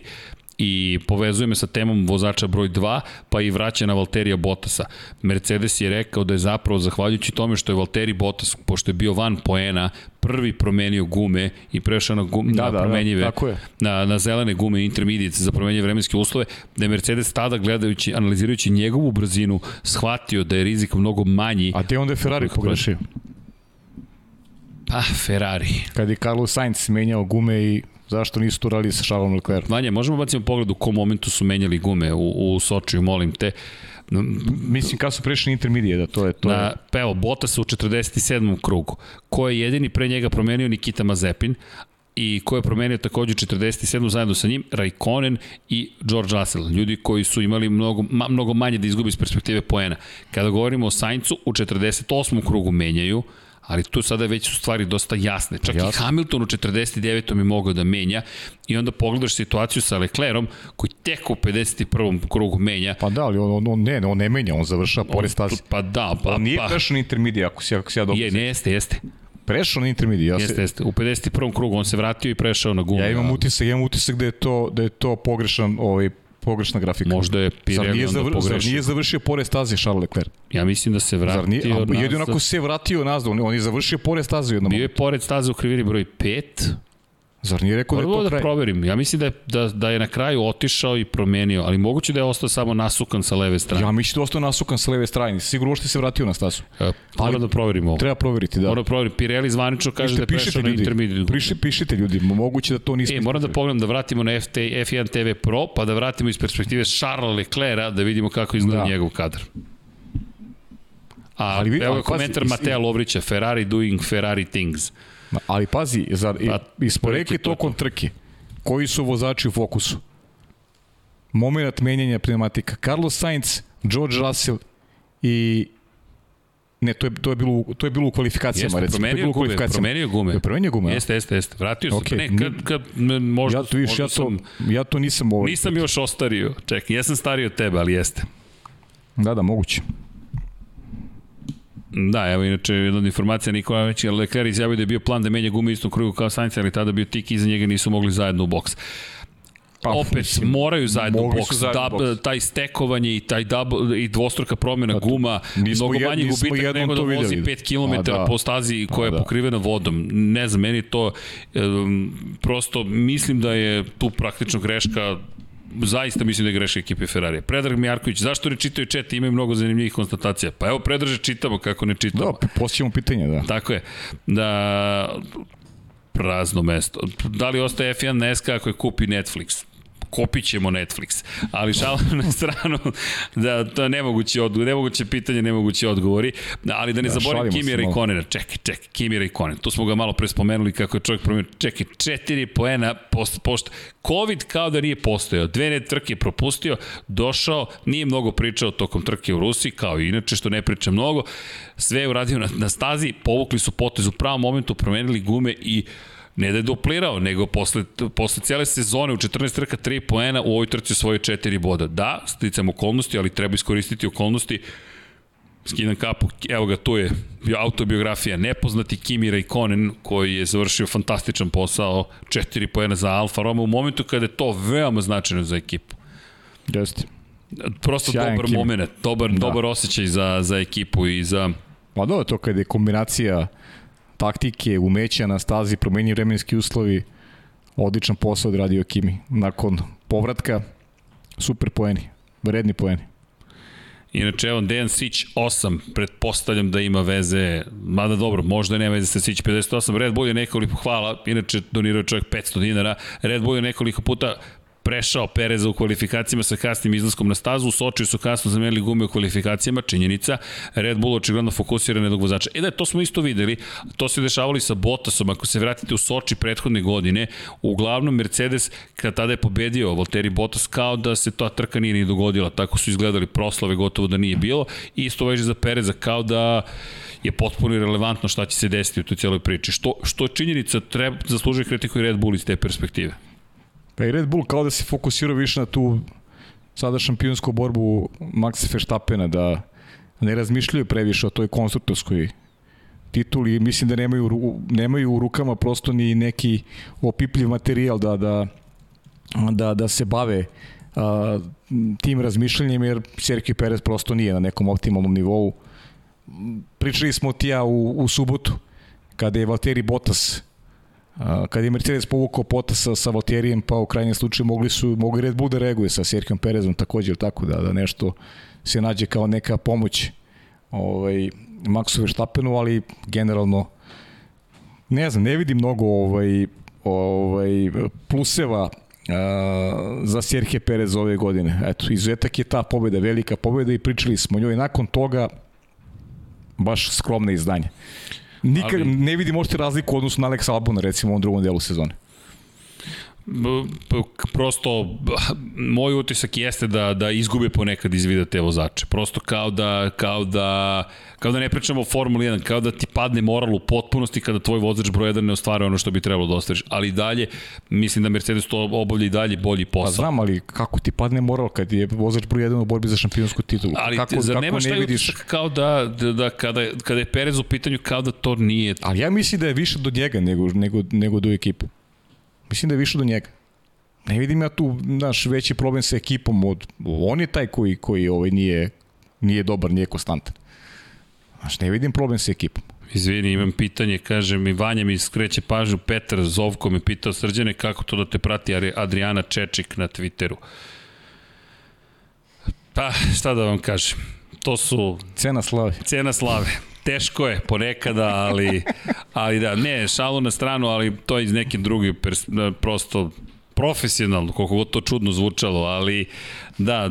i povezuje me sa temom vozača broj 2, pa i vraća na Valterija Bottasa. Mercedes je rekao da je zapravo, zahvaljujući tome što je Valtteri Bottas, pošto je bio van poena, prvi promenio gume i prešao na, gum, Da, na da, da, promenjive, je. na, na zelene gume intermediate za promenjive vremenske uslove, da je Mercedes tada gledajući, analizirajući njegovu brzinu, shvatio da je rizik mnogo manji. A gde onda je Ferrari pogrešio? Pa, Ferrari. Kad je Carlos Sainz menjao gume i zašto nisu to radili sa Charlesom Leclerc? Vanja, možemo bacimo pogled u kom momentu su menjali gume u, u Sočiju, molim te. Mislim, kad su prešli intermedije, da to je to. Na, je, pa evo, Bottas u 47. krugu. Ko je jedini pre njega promenio Nikita Mazepin i ko je promenio takođe 47. zajedno sa njim, Raikkonen i George Russell. Ljudi koji su imali mnogo, ma, mnogo manje da izgubi iz perspektive poena. Kada govorimo o Saincu, u 48. krugu menjaju, ali tu sada već su stvari dosta jasne. Čak Jasno. i Hamilton u 49. je mogao da menja i onda pogledaš situaciju sa Leclerom koji tek u 51. krugu menja. Pa da, ali on, on, on ne, on ne menja, on završava pored staze. Pa da, pa, On nije pa. prešao na intermedije, ako si, ako si ja dobro. Je, ne, jeste, jeste. Prešao na intermedije. Ja, Jeste, se, jeste. U 51. krugu on se vratio i prešao na gume. ja imam utisak, ja imam utisak da je to, da je to pogrešan, ovaj, pogrešna grafika. Možda je Zar Pirelli nije, onda zavr, zar pogrešio. nije završio pored staze Charles Leclerc? Ja mislim da se vratio Zar nije, a, jedino ako se vratio nazad, on, on je završio pored staze u jednom Bio je pored staze u krivini broj 5. Zar nije rekao da je to da kraj? proverim. Ja mislim da je, da, da je na kraju otišao i promenio, ali moguće da je ostao samo nasukan sa leve strane. Ja mislim da je ostao nasukan sa leve strane. Sigurno uopšte se vratio na stazu. Ja, Moram da proverim ovo. Treba proveriti, da. Moram da proverim. Pirelli zvanično kaže da je prešao na intermediate gume. piši, pišite ljudi, moguće da to nismo. E, moram da pogledam da vratimo na FT, F1 TV Pro, pa da vratimo iz perspektive Charlesa Leclerca da vidimo kako izgleda Da. njegov kadar. A Ali vi- evo ali ga komentar pazi, Mateja Lovrića, Ferrari doing Ferrari things. Ali pazi, zar, Pa, pa, je tokom trke, koji su vozači u fokusu? Moment menjanja pneumatika. Carlos Sainz, George Russell i Ne, to je, to je, bilo, u- to je bilo u kvalifikacijama, Jeste, recimo. To je promenio bilo u gume, kvalifikacijama. promenio gume. Je promenio gume? Jeste, jeste, jeste. Vratio se. Okej, Ne, kad, kad, možda, Ja to, viš, možda ja, to, sam, ja to nisam ovaj... nisam još ostario. Čekaj, ja sam stariji od tebe, ali jeste. Da, da, moguće. Da, evo inače jedna od informacija Nikola već je Leclerc izjavio da je bio plan da menja gume istom krugu kao Sainz, ali tada bio tik iza njega nisu mogli zajedno u boks. Pa, Opet mislim, moraju zajedno boks, zajedno u Dab, boks. taj stekovanje i taj double, i dvostruka promjena Pa guma, mnogo jed- manji gubitak nego da vozi videli. 5 km A da. po stazi koja A je da. pokrivena vodom. Ne znam, meni to um, prosto mislim da je tu praktično greška zaista mislim da je greška ekipe Ferrari. Predrag Mijarković, zašto ne čitaju chat? Imaju mnogo zanimljivih konstatacija. Pa evo, Predraže, čitamo kako ne čitamo. Da, postavljamo pitanje, da. Tako je. Da prazno mesto. Da li ostaje F1 na SK ako je kupi Netflix? Kupit ćemo Netflix. Ali šalim na stranu da to je nemoguće, odgovor, nemoguće pitanje, nemoguće odgovori. Ali da ne Da, da, zaboravim šalimo se Kimira i malo. Konena. Čekaj, čekaj, Kimira i Konen. Tu smo ga malo pre spomenuli kako je čovjek promenio. Čekaj, četiri poena post, pošto COVID kao da nije postojao. Dve ne trke propustio, došao, nije mnogo pričao tokom trke u Rusiji, kao i inače što ne priča mnogo. Sve je uradio na, na stazi, povukli su potez u pravom momentu, promenili gume i ne da je duplirao, nego posle, posle cijele sezone u 14 trka 3 poena u ovoj trci osvojio 4 boda. Da, sticam okolnosti, ali treba iskoristiti okolnosti. Skidam kapu, evo ga, tu je autobiografija nepoznati Kimi Raikkonen koji je završio fantastičan posao, 4 poena za Alfa Romeo u momentu kada je to veoma značajno za ekipu. Jeste. Prosto Sjajan dobar Kimi. moment, dobar, Da. dobar osjećaj za, za ekipu i za... Pa da, to kad je kombinacija taktike, umeća na stazi, promenji vremenski uslovi, odličan posao odradio Kimi. Nakon povratka, super poeni, vredni poeni. Inače, evo, Dejan Sić 8, pretpostavljam da ima veze, mada dobro, možda nema veze sa Sić 58, Red Bull je nekoliko, hvala, inače donirao je čovjek 500 dinara, Red Bull je nekoliko puta prešao Pereza u kvalifikacijama sa kasnim izlaskom na stazu, u Sočiju su kasno zamenili gume u kvalifikacijama, činjenica, Red Bull očigledno fokusira na jednog vozača. E da, to smo isto videli, to se dešavalo i sa Bottasom, ako se vratite u Soči prethodne godine, uglavnom Mercedes, kad tada je pobedio Valtteri Bottas, kao da se ta trka nije ni dogodila, tako su izgledali proslave, gotovo da nije bilo, i isto veže za Pereza, kao da je potpuno irrelevantno šta će se desiti u toj cijeloj priči. Što, što činjenica treba, zaslužuje kritiku i Red Bull iz te perspektive. Pa i Red Bull kao da se fokusira više na tu sada šampionsku borbu Maxa Verstappena, da ne razmišljaju previše o toj konstruktorskoj tituli mislim da nemaju, nemaju u rukama prosto ni neki opipljiv materijal da, da, da, da se bave a, tim razmišljanjem jer Sergio Perez prosto nije na nekom optimalnom nivou. Pričali smo ti ja u, u subotu kada je Valtteri Bottas kad je Mercedes povukao pota sa, sa pa u krajnjem slučaju mogli su mogli Red Bull da reaguje sa Serhijom Perezom takođe, ili tako da, da nešto se nađe kao neka pomoć ovaj, Maxu Verstappenu, ali generalno ne znam, ne vidim mnogo ovaj, ovaj, pluseva a, za Serhije Perez ove godine. Eto, izuzetak je ta pobeda, velika pobeda i pričali smo o njoj. Nakon toga baš skromne izdanje. Nikad Ali- ne vidim uopšte razliku u odnosu na Alex Albona recimo u ovom drugom delu sezone. Prosto moj utisak jeste da da izgube ponekad iz vida te vozače. Prosto kao da kao da kao da ne pričamo o Formuli 1, kao da ti padne moral u potpunosti kada tvoj vozač broj 1 ne ostvaruje ono što bi trebalo da ostvariš. Ali dalje mislim da Mercedes to obavlja i dalje bolji Pa posao. znam, ali kako ti padne moral kad je vozač broj 1 u borbi za šampionsku titulu? Ali kako, zar kako nemaš ne taj vidiš... kao da, da, da kada, kada je Perez u pitanju kao da to nije Ali ja mislim da je više do njega nego, nego, nego do ekipe. Mislim da je više do njega. Ne vidim ja tu naš veći problem sa ekipom od on je taj koji koji ovaj nije nije dobar, nije konstantan. Znaš, ne vidim problem sa ekipom. Izvini, imam pitanje, kaže mi, Vanja mi skreće pažnju, Petar Zovko me pitao srđane kako to da te prati Adriana Čečik na Twitteru. Pa, šta da vam kažem, to su Cena slave. cena slave. Teško je ponekada, ali, ali da, ne, šalu na stranu, ali to je iz neke druge, pers, prosto profesionalno, koliko god to čudno zvučalo, ali da,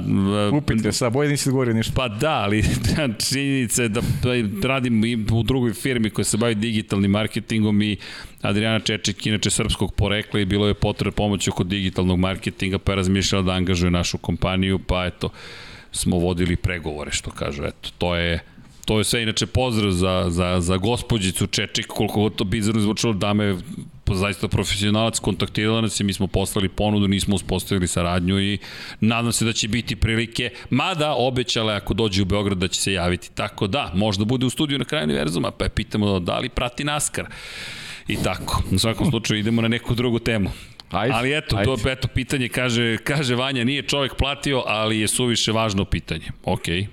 Upite, sad bolje nisi govorio ništa. Pa da, ali činjenica je da, da radim u drugoj firmi koja se bavi digitalnim marketingom i Adriana Čeček, inače srpskog porekla i bilo je potrebe pomoći oko digitalnog marketinga, pa je razmišljala da angažuje našu kompaniju, pa eto, smo vodili pregovore, što kažu, eto, to je To je sve inače pozdrav za, za, za gospođicu Čečik, koliko god to bizarno zvučalo, dame je zaista profesionalac, kontaktirala nas i mi smo poslali ponudu, nismo uspostavili saradnju i nadam se da će biti prilike, mada obećala je ako dođe u Beograd da će se javiti. Tako da, možda bude u studiju na kraju univerzuma, pa je pitamo da li prati NASCAR. I tako. U svakom slučaju idemo na neku drugu temu. Ajde, ali eto, ajde. to eto pitanje kaže kaže Vanja nije čovjek platio, ali je suviše važno pitanje. Okej.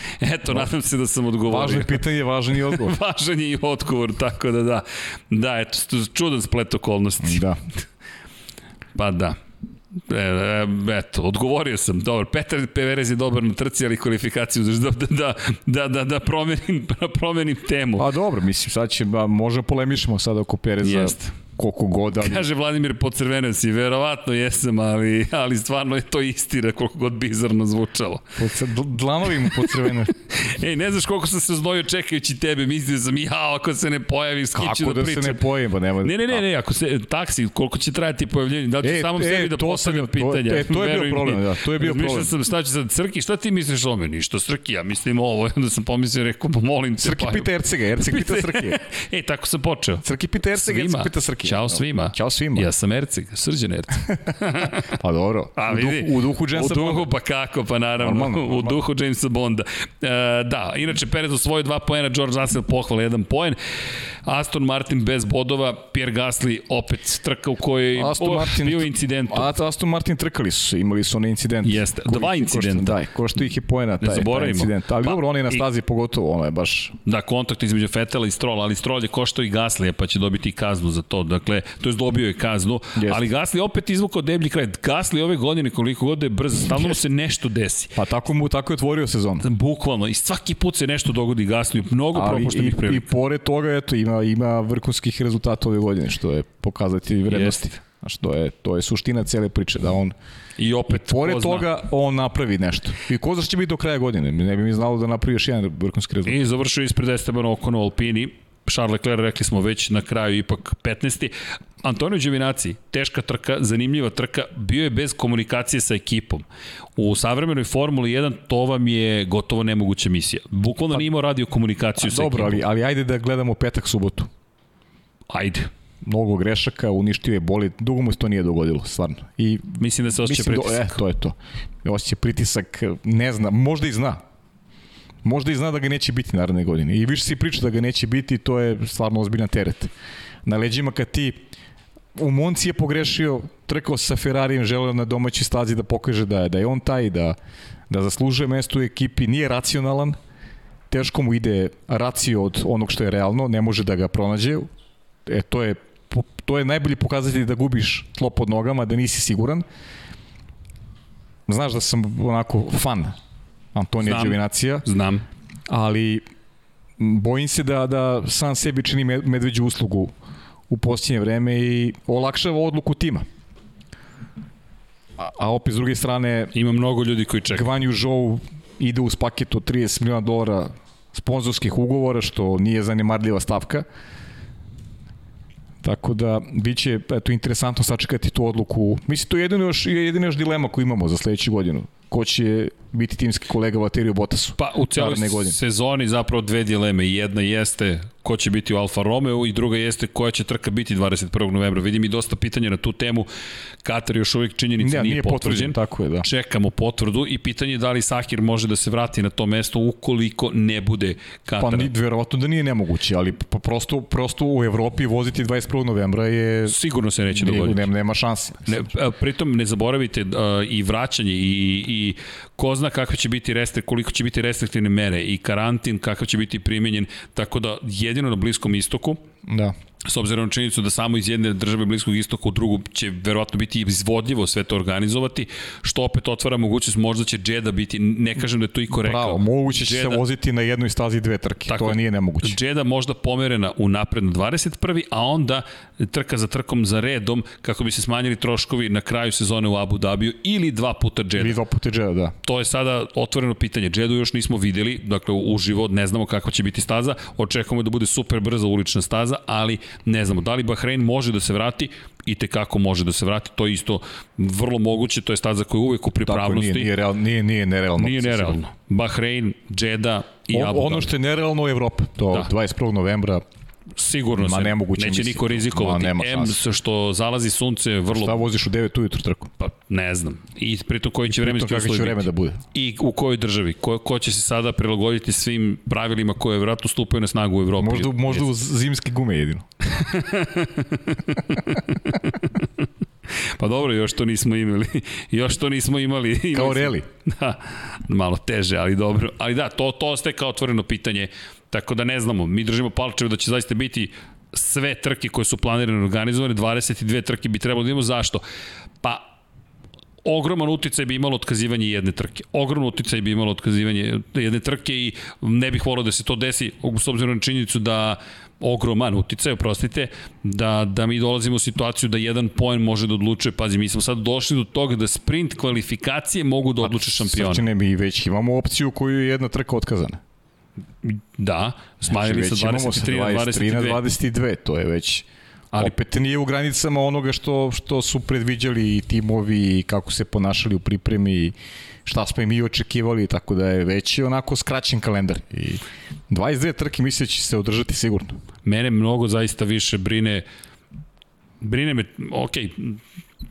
Eto, nadam se da sam odgovorio. Važno je pitanje, važan je odgovor. Važan je i odgovor, tako da da. Da, eto, čudan splet okolnosti. da. Pa da. E, e, eto, odgovorio sam. Dobro, Petar Peverez je dobar na trci, ali kvalifikaciju da, da, da, da, da, da promenim, da promenim temu. Pa dobro, mislim, sad će, ba, možda polemišemo sad oko Pereza Jeste. Koliko god, ali... Kaže Vladimir pocrvenio si, verovatno jesam, ali, ali stvarno je to istina koliko god bizarno zvučalo. Pod, dlanovi mu po crvene. Ej, ne znaš koliko sam se znojio čekajući tebe, mislio sam, ja, ako se ne pojavi, skiću Kako da, da, pričam. se ne pojem, ba nema... Ne, ne, ne, ne, ako se, taksi, koliko će trajati pojavljenje, da li ću E, samom e, sebi da postavljam sam- to- pitanja. e, to je bio Veruj mi. problem, da, to je bio Razmišljao problem. sam šta će sad, Crki, šta ti misliš o meni? Ništa, Crki, ja mislim ovo, onda sam pomislio, rekao, pa molim te. Srki pa- pita Ercega, Erceg pita Srki. e, tako sam počeo. Crki pita Ercega, Erceg pita Srki. Ćao svima. Ćao svima. Ja sam Erceg, srđan Erceg. Pa dobro. A, u, duhu, vidi, u duhu Jamesa U duhu, Bonda. pa kako, pa naravno, Normalno, u normalno. duhu Jamesa Bonda. E, da, inače Perez osvojio dva poena, George Russell pohvala jedan poen, Aston Martin bez bodova, Pierre Gasly opet trka u kojoj Aston oh, Martin, bio incident. A, Aston Martin trkali su, imali su onaj incident. Jeste, Koji dva incidenta. Da, ko što ih je poena taj, taj zaboravimo. incident. Ali Pa, dobro, on je na i- stazi pogotovo, ono je baš... Da, kontakt između Fetela i Strola, ali Stroll je koštao i Gaslija, pa će dobiti i kaznu za to. Dakle, to je dobio je kaznu, Jeste. ali Gasli opet izvukao deblji kraj. Gasli ove godine, koliko god da je brz, stalno mu se nešto desi. Pa tako mu tako je otvorio sezon. Bukvalno, i svaki put se nešto dogodi Gasliju, mnogo Ali i, propuštenih i prilika. pored toga, eto, ima, ima vrhunskih rezultata ove godine, što je pokazati vrednosti. Jeste. Znaš, to je, to je suština cele priče, da on, I opet, pored ko zna. toga, on napravi nešto. I ko će biti do kraja godine? Ne bi mi znalo da napravi još jedan vrhunski rezultat. I završio ispred Esteban Ocon u Alpini. Charles Leclerc, rekli smo već na kraju ipak 15. Antonio Giovinazzi, teška trka, zanimljiva trka, bio je bez komunikacije sa ekipom. U savremenoj Formuli 1 to vam je gotovo nemoguća misija. Bukvalno nije imao radio komunikaciju sa Pa Dobro, ekipom. ali, ali ajde da gledamo petak, subotu. Ajde. Mnogo grešaka, uništio je boli, dugo mu se to nije dogodilo, stvarno. I Mislim da se osjeća Mislim, do, pritisak. e, to je to. Osjeća pritisak, ne zna, možda i zna. Možda i zna da ga neće biti naredne godine. I više si priča da ga neće biti, to je stvarno ozbiljan teret. Na leđima kad ti u Monci je pogrešio, trkao sa Ferrarijem, želeo na domaćoj stazi da pokaže da je, da je on taj, da, da zaslužuje mesto u ekipi, nije racionalan, teško mu ide racio od onog što je realno, ne može da ga pronađe. E, to je, to je najbolji pokazatelj da gubiš tlo pod nogama, da nisi siguran. Znaš da sam onako fan Antonija Znam. Đevinacija, Znam. ali bojim se da, da sam sebi čini med- medveđu uslugu u posljednje vreme i olakšava odluku tima. A, a opet s druge strane, Ima mnogo ljudi koji čekaju. Gvanju Zhou ide uz paket od 30 miliona dolara sponzorskih ugovora, što nije zanemarljiva stavka. Tako da biće eto interesantno sačekati tu odluku. Mislim to je jedino još jedina još dilema koju imamo za sledeću godinu. Ko će biti timski kolega Valtteri Bottasu? Pa u celoj sezoni zapravo dve dileme. Jedna jeste ko će biti u Alfa Romeo i druga jeste koja će trka biti 21. novembra. Vidim i dosta pitanja na tu temu. Katar još uvijek činjenica ne, nije, nije potvrđen. potvrđen. Tako je, da. Čekamo potvrdu i pitanje je da li Sakir može da se vrati na to mesto ukoliko ne bude Katar. Pa ni, verovatno da nije nemoguće, ali pa prosto, prosto u Evropi voziti 21. novembra je... Sigurno se neće dogoditi. Nema, nema šanse. Ne, pritom ne zaboravite uh, i vraćanje i, i ko zna kakve će biti restri, koliko će biti restriktivne mere i karantin kakav će biti primenjen, tako da jedino na Bliskom istoku, da s obzirom na činjenicu da samo iz jedne države Bliskog istoka u drugu će verovatno biti izvodljivo sve to organizovati, što opet otvara mogućnost, možda će Džeda biti, ne kažem da je to i korektno. Bravo, moguće će Džeda, se voziti na jednoj stazi dve trke, tako, to nije nemoguće. Džeda možda pomerena u napred na 21. a onda trka za trkom za redom kako bi se smanjili troškovi na kraju sezone u Abu Dhabiju ili dva puta Džeda. Ili dva puta Džeda, da. To je sada otvoreno pitanje. Džedu još nismo videli, dakle uživo ne znamo kakva će biti staza, očekujemo da bude super brza ulična staza, ali ne znamo. Da li Bahrein može da se vrati? i te kako može da se vrati, to je isto vrlo moguće, to je staza koja je uvek u pripravnosti. Tako, nije, nije, real, nije, nije nerealno. Nije nerealno. Bahrein, Džeda i Abu Ono što je nerealno u Evropi, to da. 21. novembra Sigurno Ma, se, neće niko rizikovati. Ma, M, što zalazi sunce vrlo... Šta voziš u 9 ujutru trku? Pa, ne znam. I pritom koji će vremenski uslovi će vreme da bude. I u kojoj državi? Ko, ko će se sada prilagoditi svim pravilima koje vratno stupaju na snagu u Evropi? Možda, možda u zimske gume jedino. Pa dobro, još to nismo imali. još to nismo imali. imali kao reli. Da, malo teže, ali dobro. Ali da, to, to ostaje kao otvoreno pitanje. Tako da ne znamo, mi držimo palčeve da će zaista biti sve trke koje su planirane i organizovane, 22 trke bi trebalo da imamo. Zašto? Pa ogroman uticaj bi imalo otkazivanje jedne trke. Ogroman uticaj bi imalo otkazivanje jedne trke i ne bih volao da se to desi, s obzirom na činjenicu da ogroman uticaj, oprostite, da, da mi dolazimo u situaciju da jedan poen može da odlučuje. Pazi, mi smo sad došli do toga da sprint kvalifikacije mogu da odluče šampiona. Srčine, mi već imamo opciju koju je jedna trka otkazana. Da, smanjili znači, sa 23 na 22. na 22, to je već Ali opet nije u granicama onoga što, što su predviđali i timovi i kako se ponašali u pripremi i šta smo i mi očekivali, tako da je već onako skraćen kalendar. I 22 trke misle da će se održati sigurno. Mene mnogo zaista više brine brine me, ok,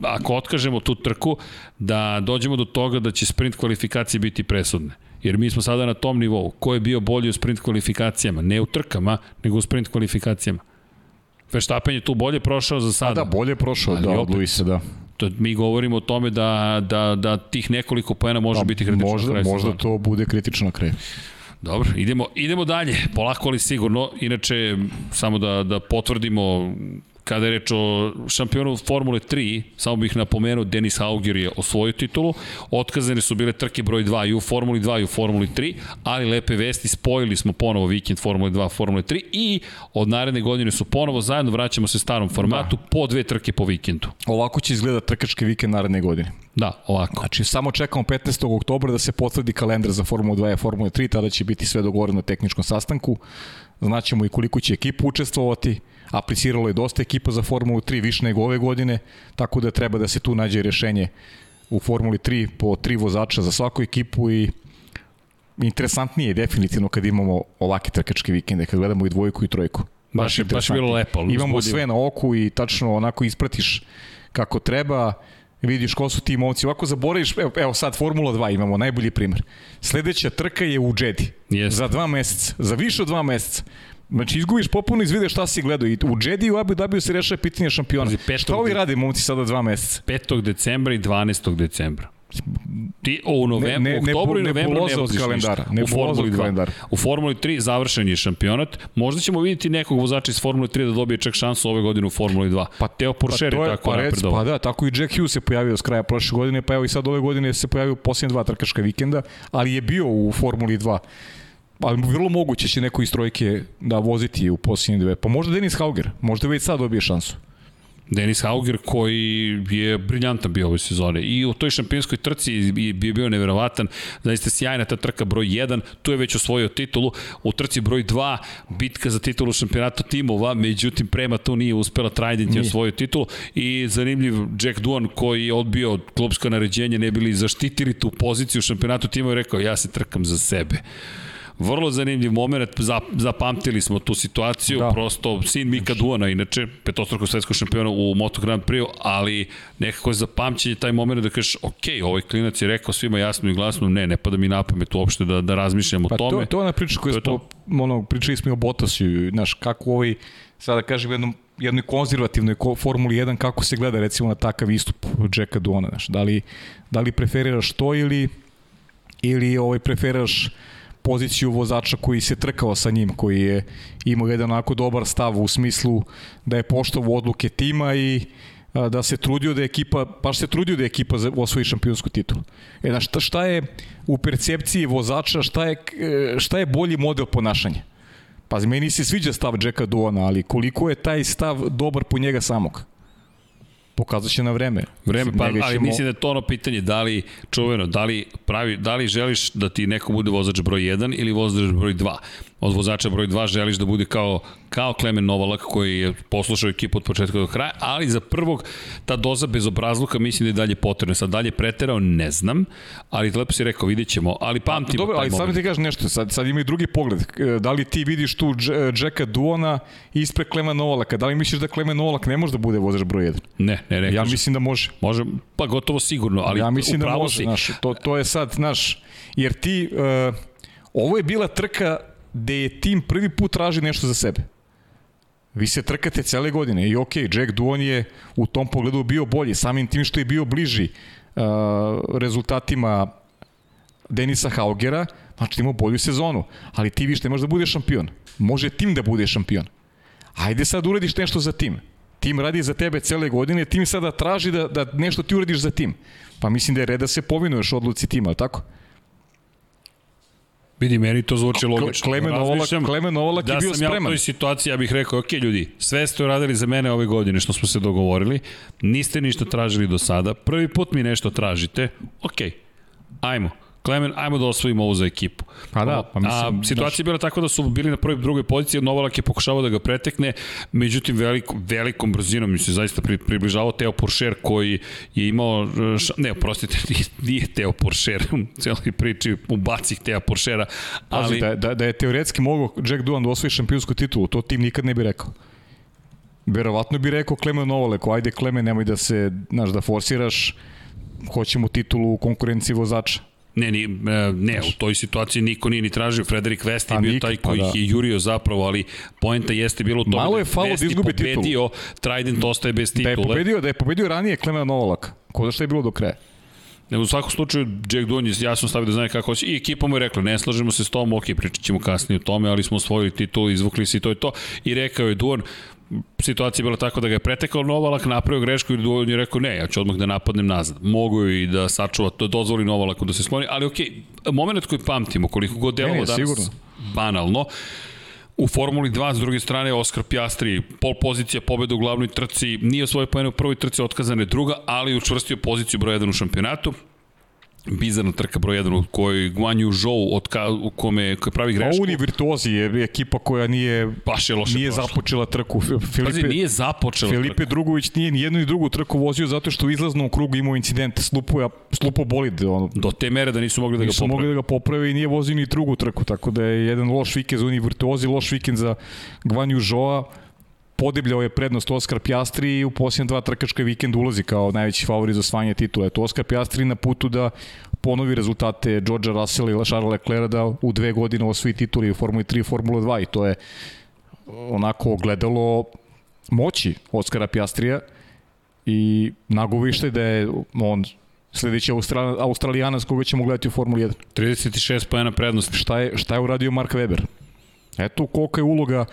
ako otkažemo tu trku, da dođemo do toga da će sprint kvalifikacije biti presudne. Jer mi smo sada na tom nivou. Ko je bio bolji u sprint kvalifikacijama? Ne u trkama, nego u sprint kvalifikacijama. Verstappen je tu bolje prošao za sada. A da, bolje prošao, Ali da, od Luisa, da. To, mi govorimo o tome da, da, da tih nekoliko pojena može da, biti kritično možda, na kraju Možda to bude kritično na kraju. Dobro, idemo, idemo dalje, polako ali sigurno. Inače, samo da, da potvrdimo Kada je reč o šampionu Formule 3, samo bih napomenuo, Denis Hauger je osvojio titulu, otkazane su bile trke broj 2 i u Formuli 2 i u Formuli 3, ali lepe vesti, spojili smo ponovo vikend Formule 2, Formule 3 i od naredne godine su ponovo zajedno, vraćamo se starom formatu, da. po dve trke po vikendu. Ovako će izgledati trkački vikend naredne godine. Da, ovako. Znači, samo čekamo 15. oktobra da se potvrdi kalendar za Formulu 2 i Formulu 3, tada će biti sve dogovoreno na tehničkom sastanku. Znaćemo i koliko će ekipa učestvovati, apliciralo je dosta ekipa za Formulu 3, više nego ove godine, tako da treba da se tu nađe rešenje u Formuli 3 po tri vozača za svaku ekipu i interesantnije je definitivno kad imamo ovake trkačke vikende, kad gledamo i dvojku i trojku. Baš, je, baš je bilo lepo. Imamo zbudio. sve na oku i tačno onako ispratiš kako treba, vidiš ko su ti momci. Ovako zaboraviš, evo, evo sad Formula 2 imamo najbolji primer. Sledeća trka je u Jedi. Yes. Za dva meseca, za više od dva meseca. Znači, izgubiš popuno iz vide šta si gledao. I u Jedi i u Abu Dhabi se rešava pitanje šampiona. Šta ovi radi momci sada dva meseca? 5. decembra i 12. decembra. Ti o, u novembru, ne, ne, oktobru i novembru ne voziš kalendara, Ne u Formuli 2. Kalendara. U Formuli 3 završen je šampionat. Možda ćemo vidjeti nekog vozača iz Formule 3 da dobije čak šansu ove godine u Formuli 2. Pa Teo Porcher pa je tako pa napredovao. Pa da, tako i Jack Hughes se pojavio s kraja prošle godine, pa evo i sad ove godine se pojavio posljednje dva trkaška vikenda, ali je bio u Formuli 2 ali vrlo moguće će neko iz trojke da voziti u posljednje dve. Pa možda Denis Hauger, možda već sad dobije šansu. Denis Hauger koji je briljantan bio ove sezone. I u toj šampionskoj trci je bio neverovatan, zaista sjajna ta trka broj 1, tu je već osvojio titulu, u trci broj 2 bitka za titulu šampionata timova, međutim prema tu nije uspela, Trident je osvojio titulu. I zanimljiv Jack Duan koji je odbio klubsko naređenje, ne bili zaštitili tu poziciju u šampionatu timova i rekao ja se trkam za sebe. Vrlo zanimljiv moment, zapamtili smo tu situaciju, da. prosto sin Mika Duana, inače, petostrukog svetskog šampiona u Moto Grand Prix, ali nekako je zapamćenje taj moment da kažeš, ok, ovaj klinac je rekao svima jasno i glasno, ne, ne pada mi na pamet uopšte da, da razmišljam pa o tome. To, to je ona priča koju smo, ono, pričali smo i o Bottasu, znaš, kako ovaj, sada da kažem, jednom jednoj konzervativnoj Formuli 1 kako se gleda recimo na takav istup Jacka Duana, znaš, da li, da li preferiraš to ili ili ovaj preferiraš poziciju vozača koji se trkao sa njim, koji je imao jedan onako dobar stav u smislu da je poštovao odluke tima i da se trudio da je ekipa, baš se trudio da je ekipa osvoji šampionsku titulu. E, znaš, šta, šta je u percepciji vozača, šta je, šta je bolji model ponašanja? Pa meni se sviđa stav Jacka Duana, ali koliko je taj stav dobar po njega samog? Pokazat će na vreme. Vreme, pa, ali ćemo... mislim da je to ono pitanje, da li, čuveno, da li, pravi, da li želiš da ti neko bude vozač broj 1 ili vozač broj 2? Od vozača broj 2 želiš da bude kao, kao Klemen Novalak koji je poslušao ekipu od početka do kraja, ali za prvog ta doza bezobrazluka mislim da je dalje potrebna. Sad dalje preterao, ne znam, ali lepo si rekao, vidjet ćemo, ali pamtimo Dobro, ali sad ti kažem nešto, sad, sad ima i drugi pogled. Da li ti vidiš tu Jacka Duona ispred Klemen Novalaka? Da li misliš da Klemen Novalak ne može da bude vozač broj 1? Ne, ne, ne. Ja mislim da može. Može, pa gotovo sigurno, ali ja mislim da može, si. Znaš, to, to je sad, znaš, jer ti, uh, ovo je bila trka gde je tim prvi put traži nešto za sebe. Vi se trkate cele godine i ok, Jack Duon je u tom pogledu bio bolji, samim tim što je bio bliži uh, rezultatima Denisa Haugera, znači imao bolju sezonu, ali ti više ne možeš da budeš šampion. Može tim da bude šampion. Ajde sad uradiš nešto za tim. Tim radi za tebe cele godine, tim sada traži da, da nešto ti uradiš za tim. Pa mislim da je red da se povinuješ odluci tima, tako? Vidi, meni to zvuči logično. Klemen Ovalak, Klemen Ovalak da je bio spreman. Da sam ja u toj situaciji, ja bih rekao, ok ljudi, sve ste uradili za mene ove godine što smo se dogovorili, niste ništa tražili do sada, prvi put mi nešto tražite, ok, ajmo. Klemen, ajmo da osvojimo ovo za ekipu. Pa da, pa mislim... A, situacija je bila tako da su bili na prvoj drugoj poziciji, Novalak je pokušavao da ga pretekne, međutim veliko, velikom brzinom mi se zaista pri, približavao Teo Porcher koji je imao, ša, ne, oprostite, nije, nije Teo Porcher, u cijeloj priči ubacih Teo Porchera, ali... Pazi, da, da, da je teoretski mogao Jack Duan da osvoji šampionsku titulu, to tim nikad ne bi rekao. Verovatno bi rekao Klemen Novaleko, ajde Klemen, nemoj da se, znaš, da forsiraš, hoćemo titulu u konkurenciji vozača Ne, ni, e, ne, u toj situaciji niko nije ni tražio, Frederik West je pa bio taj koji pa da. je jurio zapravo, ali poenta jeste bilo u tome Malo je falo da izgubi pobedio, Trident ostaje bez titule. Da je pobedio, da je pobedio ranije Klemen Novalak, ko da što je bilo do kraja. U svakom slučaju, Jack Dunn je jasno stavio da zna kako hoće. I ekipa mu je rekla, ne slažemo se s tom, ok, pričat ćemo kasnije o tome, ali smo osvojili titul, izvukli se i to je to. I rekao je Dunn, situacija je bila tako da ga je pretekao Novalak, napravio grešku i on je rekao ne, ja ću odmah da napadnem nazad. Mogu i da sačuva, to dozvoli Novalaku da se skloni, ali ok, moment koji pamtimo, koliko god delovo danas sigurno. banalno, U Formuli 2, s druge strane, Oskar Pjastri, pol pozicija pobeda u glavnoj trci, nije osvojio pojene u prvoj trci, otkazane druga, ali učvrstio poziciju broj 1 u šampionatu bizarna trka broj 1 u kojoj Guan Yu Zhou od ka, u kome koji pravi grešku. Oni virtuozi je ekipa koja nije baš je loše nije prošla. započela trku. Filipe, Pazi, nije započela Filipe trku. Drugović nije ni jednu ni drugu trku vozio zato što u izlaznom krugu imao incident, slupo, slupo bolid. Ono, Do te mere da nisu mogli da ga poprave. Nisu mogli da ga poprave i nije vozio ni drugu trku, tako da je jedan loš vikend za oni virtuozi, loš vikend za Guan Yu Zhou podebljao je prednost Oskar Pjastri i u posljednje dva trkačka vikend ulazi kao najveći favorit za osvajanje titula. Eto, Oskar Pjastri na putu da ponovi rezultate Georgea Russell i Charlesa Leclerc da u dve godine osvoji tituli u Formuli 3 i Formula 2 i to je onako gledalo moći Oskara Pjastrija i nagovište da je on sledeći Austral, Australijanac koga ćemo gledati u Formuli 1. 36 pojena prednosti. Šta je, šta je uradio Mark Webber? Eto kolika je uloga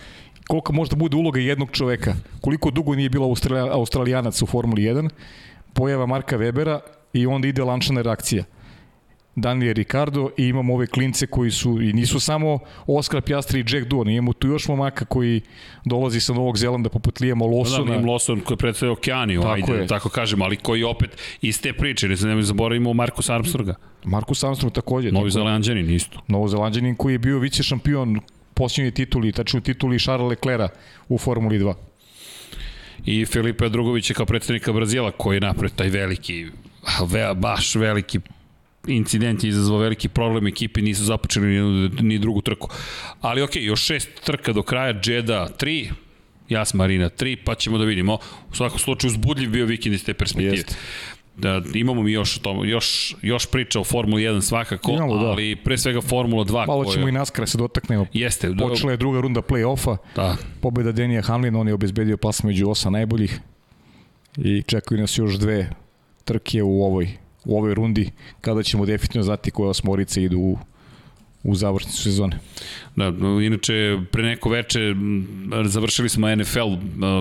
kolika možda bude uloga jednog čoveka. Koliko dugo nije bilo Australijanac u Formuli 1, pojava Marka Webera i onda ide lančana reakcija. Daniel Ricardo i imamo ove klince koji su i nisu samo Oskar Pjastri i Jack Duan, imamo tu još momaka koji dolazi sa Novog Zelanda poput Lijema Losona. Da, da, Lawson koji predstavlja Okeaniju, tako ajde, je. tako kažem, ali koji opet iz te priče, ne znam, zaboravimo Markus Armstronga. Markus Armstrong takođe. Novi Zelandjanin isto. Novi Zelandjanin koji je bio vice šampion posljednji tituli, tačno tituli Charles Leclerc u Formuli 2 i Filipe Drugovića kao predstavnika Brazila koji je napravio taj veliki, ve, baš veliki incident je izazvao veliki problem ekipi, nisu započeli ni, ni drugu trku. Ali okej, okay, još šest trka do kraja, Džeda 3, Jas Marina 3, pa ćemo da vidimo. U svakom slučaju uzbudljiv bio vikend iz te perspektive. Jest da imamo mi još to, još još priča o Formuli 1 svakako, Imamo, da. ali pre svega Formula 2 Malo ćemo koja... i naskara se dotaknemo. Jeste. Počela je druga runda play-offa. Da. Pobeda Denija Hamlin, on je obezbedio pas među osa najboljih. I čekaju nas još dve trke u ovoj u ovoj rundi kada ćemo definitivno znati koje osmorice idu u u završnicu sezone. Da, inače, pre neko veče završili smo NFL,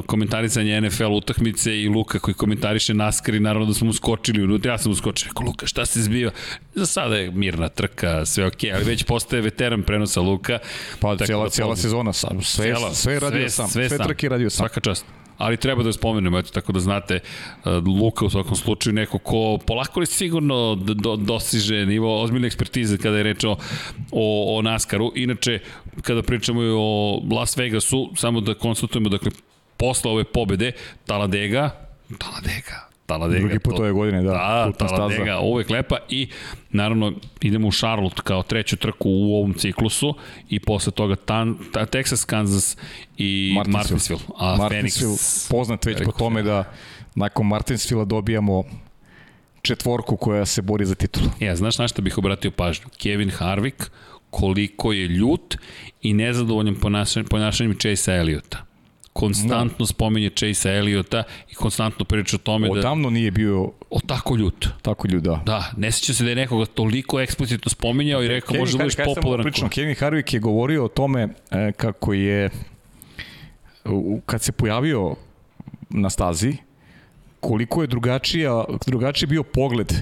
komentarisanje NFL utakmice i Luka koji komentariše NASCAR i naravno da smo mu skočili unutra, ja sam mu skočio, rekao Luka, šta se zbiva? Za sada je mirna trka, sve ok, ali već postaje veteran prenosa Luka. Pa cijela, da cijela sezona sam, sve, cijela, sve radio sve, sam, sve, sve trke radio sam. Svaka čast ali treba da spomenemo, eto, tako da znate, e, Luka u svakom slučaju neko ko polako li sigurno do, dosiže nivo ozbiljne ekspertize kada je reč o, o, o NASCAR-u. Inače, kada pričamo o Las Vegasu, samo da konstatujemo, dakle, posle ove pobede, Taladega, Taladega, Taladega. Drugi put ove godine, da. Da, Taladega, staza. uvek lepa i naravno idemo u Charlotte kao treću trku u ovom ciklusu i posle toga tan, ta, Texas, Kansas i Martinsville. Martinsville. A Martinsville, Phoenix, poznat već po tome da nakon Martinsville dobijamo četvorku koja se bori za titulu. Ja, znaš na što bih obratio pažnju? Kevin Harvick, koliko je ljut i nezadovoljan ponašanjem, ponašanjem Chase Elliota konstantno no. spominje Chase Elliota i konstantno priča o tome Odavno da... Odavno nije bio... O tako ljut. Tako ljut, da. Da, ne seća se da je nekoga toliko eksplicitno spominjao i rekao može da budeš popularan. Pričam, Kevin Harvick je govorio o tome e, kako je kad se pojavio na stazi, koliko je drugačija, drugačiji bio pogled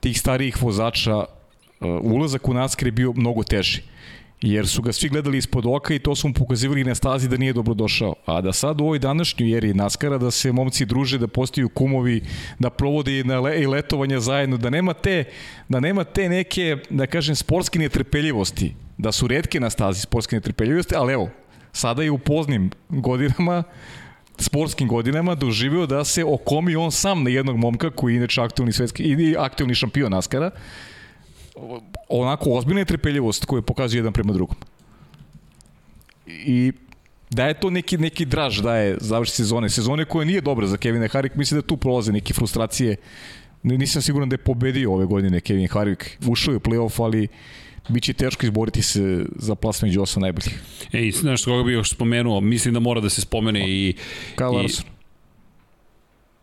tih starijih vozača, uh, ulazak u NASCAR je bio mnogo teži jer su ga svi gledali ispod oka i to su mu pokazivali na stazi da nije dobro došao. A da sad u ovoj današnjoj eri Naskara da se momci druže, da postaju kumovi, da provode i, na le, i letovanja zajedno, da nema te, da nema te neke, da kažem, sportske netrpeljivosti, da su redke na stazi sportske netrpeljivosti, ali evo, sada je u poznim godinama sportskim godinama doživio da se okomi on sam na jednog momka koji je inače aktivni svetski i aktivni šampion Naskara onako ozbiljna trepeljivost koju pokazuje jedan prema drugom. I da je to neki, neki draž da je završi sezone. Sezone koja nije dobra za Kevina Harik, mislim da tu prolaze neke frustracije. Nisam siguran da je pobedio ove godine Kevin Harik. Ušao je u playoff, ali biće teško izboriti se za plas među osam najboljih. Ej, znaš koga bih još spomenuo, mislim da mora da se spomene i... Kyle Larson.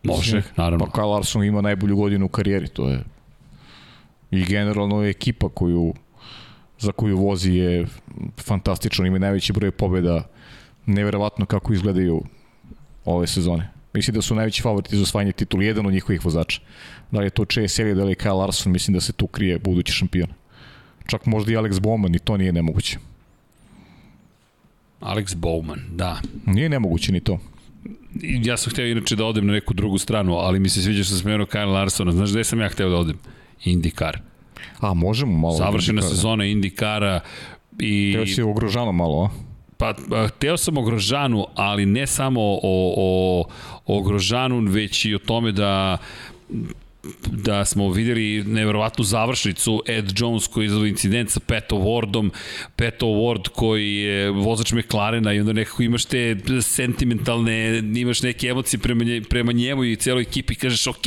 Može, naravno. Pa Kyle Larson ima najbolju godinu u karijeri, to je i generalno ekipa koju za koju vozi je fantastično, ima najveći broj pobjeda, neverovatno kako izgledaju ove sezone. Mislim da su najveći favoriti za osvajanje titula, jedan od njihovih vozača. Da li je to Chase Elliott, da li je Kyle Larson, mislim da se tu krije budući šampion. Čak možda i Alex Bowman i to nije nemoguće. Alex Bowman, da. Nije nemoguće ni to. Ja sam hteo inače da odem na neku drugu stranu, ali mi se sviđa što sam spomenuo Kyle Larsona. Znaš gde sam ja hteo da odem? IndyCar. A, možemo malo. Završena sezona IndyCara i... Teo si ogrožano malo, a? Pa, hteo sam o Grožanu, ali ne samo o, o, o Grožanu, već i o tome da da smo videli neverovatnu završnicu Ed Jones koji je incident sa Peto Wardom. Peto Ward koji je vozač McLarena i onda nekako imaš te sentimentalne imaš neke emocije prema, nje, prema njemu i celoj ekipi kažeš ok,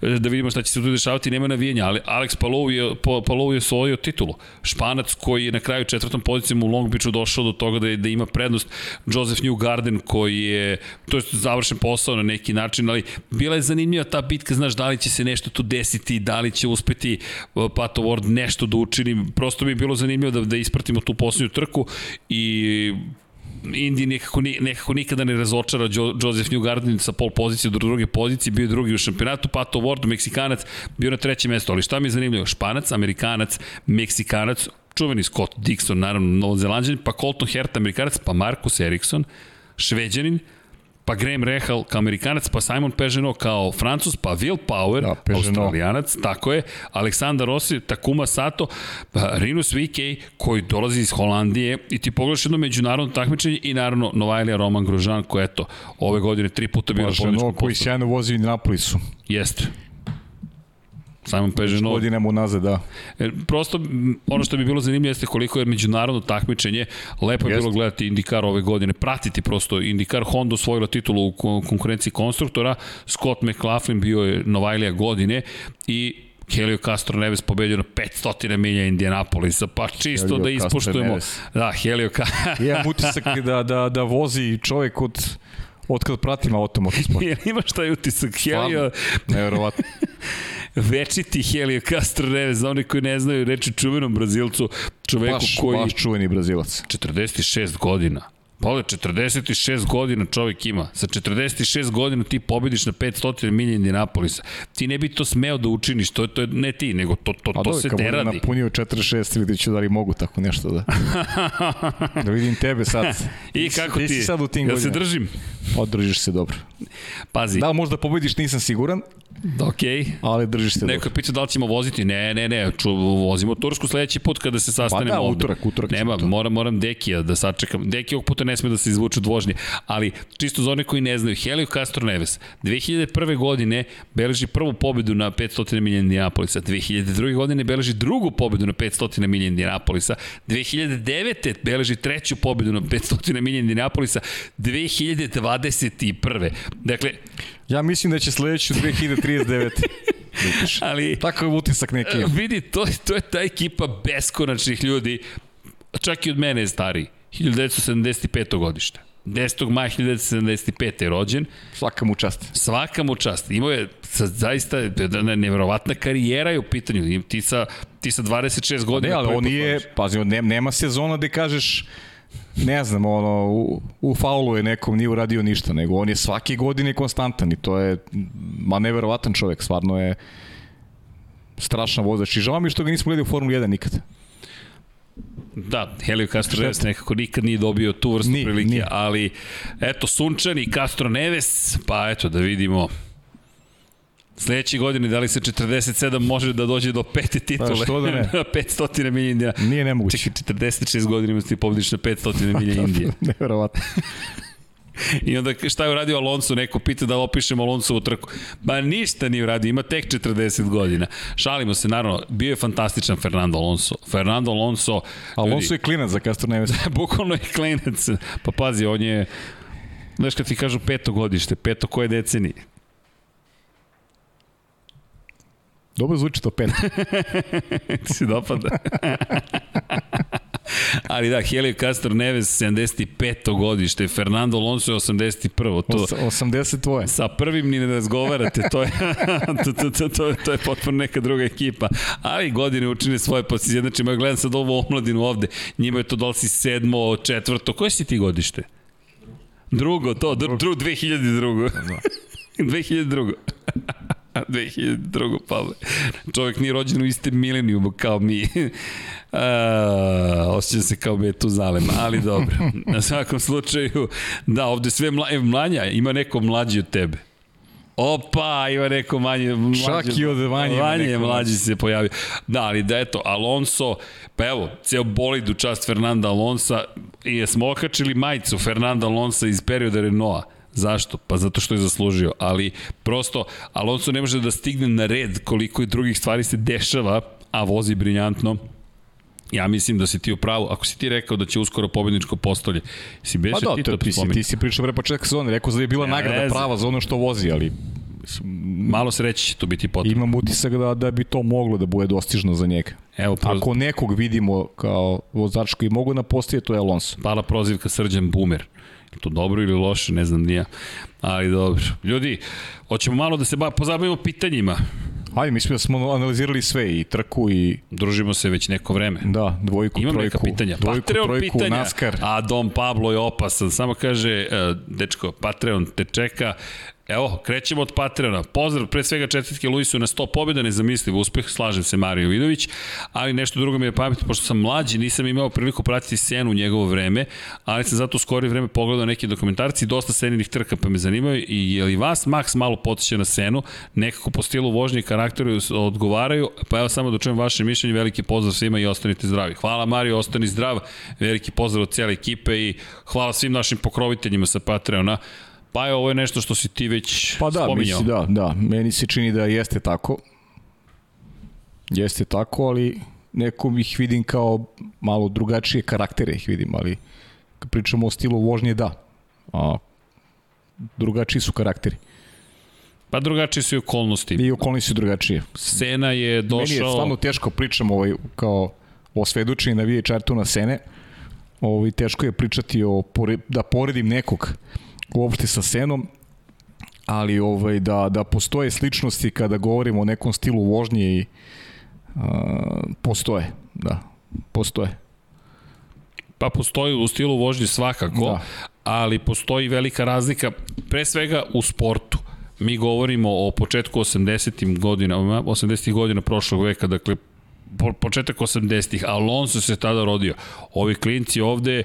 da vidimo šta će se tu dešavati nema navijenja, ali Alex Palou je, Palou je osvojio titulu. Španac koji je na kraju četvrtom pozicijom u Long Beachu došao do toga da, je, da ima prednost. Joseph Newgarden koji je to je završen posao na neki način, ali bila je zanimljiva ta bitka, znaš da li će se nešto tu desiti, da li će uspeti uh, Pato Ward nešto da učini. Prosto bi bilo zanimljivo da, da ispratimo tu poslednju trku i Indi nekako, nekako nikada ne razočara jo, Joseph Newgarden sa pol pozicije do druge pozicije, bio je drugi u šampionatu, Pato Ward, Meksikanac, bio na trećem mestu, ali šta mi je zanimljivo, Španac, Amerikanac, Meksikanac, čuveni Scott Dixon, naravno Novozelanđanin, pa Colton Herta, Amerikanac, pa Marcus Eriksson, Šveđanin, pa Graham Rehal kao Amerikanac, pa Simon Peženo kao Francus, pa Will Power, Da. Australijanac, tako je, Aleksandar Rossi, Takuma Sato, pa Rinus VK koji dolazi iz Holandije i ti pogledaš jedno međunarodno takmičenje i naravno Novajlija Roman Grožan koji eto, ove godine tri puta bio na pobjedičkom koji postoju. sjajno vozi u Indianapolisu. Jeste. Simon Peženo. Godinama unazad, da. E, Prosto, ono što bi bilo zanimljivo jeste koliko je međunarodno takmičenje. Lepo je Jeste. bilo gledati Indikar ove godine, pratiti prosto. Indikar Honda osvojila titulu u kon- konkurenciji konstruktora, Scott McLaughlin bio je Novajlija godine i Helio Castro Neves pobedio na 500 milija Indianapolisa, pa čisto Helio da ispoštujemo. Neves. Da, Helio Castro. Imam utisak da, da, da vozi čovjek od, od kad pratim automotosport. Jer imaš taj utisak, Helio, Neverovatno. večiti Helio Castro Neves, za oni koji ne znaju reći čuvenom Brazilcu, čoveku Baš, koji... baš čuveni Brazilac. 46 godina. Pogledaj, 46 godina čovjek ima. Sa 46 godina ti pobediš na 500 milija Indianapolisa. Ti ne bi to smeo da učiniš, to, je- to je ne ti, nego to, to, to dobro, se ne radi. napunio 46, vidit ću da li mogu tako nešto da... da vidim tebe sad. I kako ti, Ti si sad u tim se godinama. držim? Održiš se dobro. Pazi, Da možda pobediš, nisam siguran, okej. ali držiš se Neko je pitao da li ćemo voziti. Ne, ne, ne, ču, vozimo Tursku sledeći put kada se sastanemo Pa da, ovde. utorak, utorak Nema, moram, moram Dekija da sačekam. Deki ovog puta ne sme da se izvuče od vožnje. Ali, čisto za one koji ne znaju, Helio Castro Neves 2001. godine beleži prvu pobedu na 500 milija Indianapolisa. 2002. godine beleži drugu pobedu na 500 milija Indianapolisa. 2009. beleži treću pobedu na 500 milija Indianapolisa. 2021. Dakle, Ja mislim da će sledeći u 2039. ali... Takav utisak neki. E, vidi, to, to je ta ekipa beskonačnih ljudi, čak i od mene je stariji, 1975. godište. 10. maja 1975. je rođen, Svaka mu čast. svaka mu čast. Imao je sa, zaista nevjerovatna karijera je u pitanju. Ti sa, ti sa 26 Ne, godina... ali prvi on voziš. pazi, nema sezona gde kažeš ne znam, ono, u, u faulu je nekom, nije uradio ništa, nego on je svake godine konstantan i to je, ma neverovatan čovek, stvarno je strašan vozač i žao mi što ga nismo gledali u Formuli 1 nikad. Da, Helio Castro. Neves nekako nikad nije dobio tu vrstu prilike, ali eto, Sunčani, Castro Neves, pa eto da vidimo Sledeće godine, da li se 47 može da dođe do pete titule? Pa, što da ne? Na 500 milija Indija. Nije nemoguće. Čekaj, 46 godina imaš ti pobediš na 500 milija Indije. Neverovatno. I onda šta je uradio Alonso? Neko pita da opišem Alonsovu trku. Ma ništa nije uradio, ima tek 40 godina. Šalimo se, naravno, bio je fantastičan Fernando Alonso. Fernando Alonso, Alonso je klinac za Castro Neves. bukvalno je klinac. Pa pazi, on je, znaš kad ti kažu peto godište, peto koje decenije? Dobro zvuči to pet. Ti se dopada. Ali da, Helio Castro Neves 75. godište, Fernando Alonso je 81. To, Os, 80 tvoje. sa prvim ni ne razgovarate, to je, to, to, to, to, to je potpuno neka druga ekipa. Ali godine učine svoje pa si izjednači, ma gledam sad ovu omladinu ovde, njima je to da li si sedmo, četvrto, koje si ti godište? Drugo, to, dru, dru, 2002. 2002. 2002. Pavle. Čovjek nije rođen u istem milenijumu kao mi. A, osjećam se kao Betu Zalem, ali dobro. Na svakom slučaju, da, ovde sve mla, e, mlanja, ima neko mlađi od tebe. Opa, ima neko manje mlađe. Čak i od Vanje Vanje mlađi se pojavio. Da, ali da eto, Alonso, pa evo, ceo bolid u čast Fernanda Alonsa i je smo okačili majicu Fernanda Alonsa iz perioda Renaulta. Zašto? Pa zato što je zaslužio, ali prosto Alonso ne može da stigne na red koliko i drugih stvari se dešava, a vozi briljantno. Ja mislim da si ti u pravu. Ako si ti rekao da će uskoro pobedničko postolje, si beše Pa da, ti to, ti, si, ti si pričao pre početka sezone, rekao da je bila Nema nagrada veze. prava za ono što vozi, ali Malo sreće će to biti potrebno. imam utisak da, da bi to moglo da bude dostižno za njega. Evo, proz... Ako nekog vidimo kao vozač koji mogu na postije, to je Alonso. pala prozivka Srđan Bumer. To dobro ili loše, ne znam nija. Ali dobro. Ljudi, hoćemo malo da se ba, pozabavimo pitanjima. Ajde, mislim da smo analizirali sve i trku i Družimo se već neko vreme. da, dvojku, Imam trojku. neka pitanja. Dvojku, Patreon trojku, pitanja. NASCAR. A Dom Pablo je opasan. Samo kaže, uh, dečko, Patreon te čeka. Evo, krećemo od Patreona. Pozdrav pre svega četvrtke Luisu na 100 pobjeda, nezamisliv uspeh, slažem se Mario Vidović, ali nešto drugo mi je pamet, pošto sam mlađi, nisam imao priliku pratiti scenu u njegovo vreme, ali sam zato u skorije vreme pogledao neke dokumentarci, dosta sceninih trka pa me zanimaju i je li vas Max malo potiče na scenu, nekako po stilu vožnje karakteru odgovaraju, pa evo samo da čujem vaše mišljenje, veliki pozdrav svima i ostanite zdravi. Hvala Mario, ostani zdrav, veliki pozdrav od cijele ekipe i hvala svim našim pokroviteljima sa Patreona. Pa je ovo je nešto što si ti već Pa da, spominjao. mislim, da, da. Meni se čini da jeste tako. Jeste tako, ali nekom ih vidim kao malo drugačije karaktere ih vidim, ali kad pričamo o stilu vožnje, da. A drugačiji su karakteri. Pa drugačije su i okolnosti. I okolnosti su drugačije. Sena je došao... Meni je stvarno teško pričam ovaj, kao o svedočenju navijača Artuna Sene. Ovaj, teško je pričati o, da poredim nekog uopšte sa Senom, ali ovaj, da, da postoje sličnosti kada govorimo o nekom stilu vožnje i a, postoje, da, postoje. Pa postoji u stilu vožnje svakako, da. Ali postoji velika razlika, pre svega u sportu. Mi govorimo o početku 80. godina, 80. godina prošlog veka, dakle po, početak 80-ih, Alonso se tada rodio. Ovi klinci ovde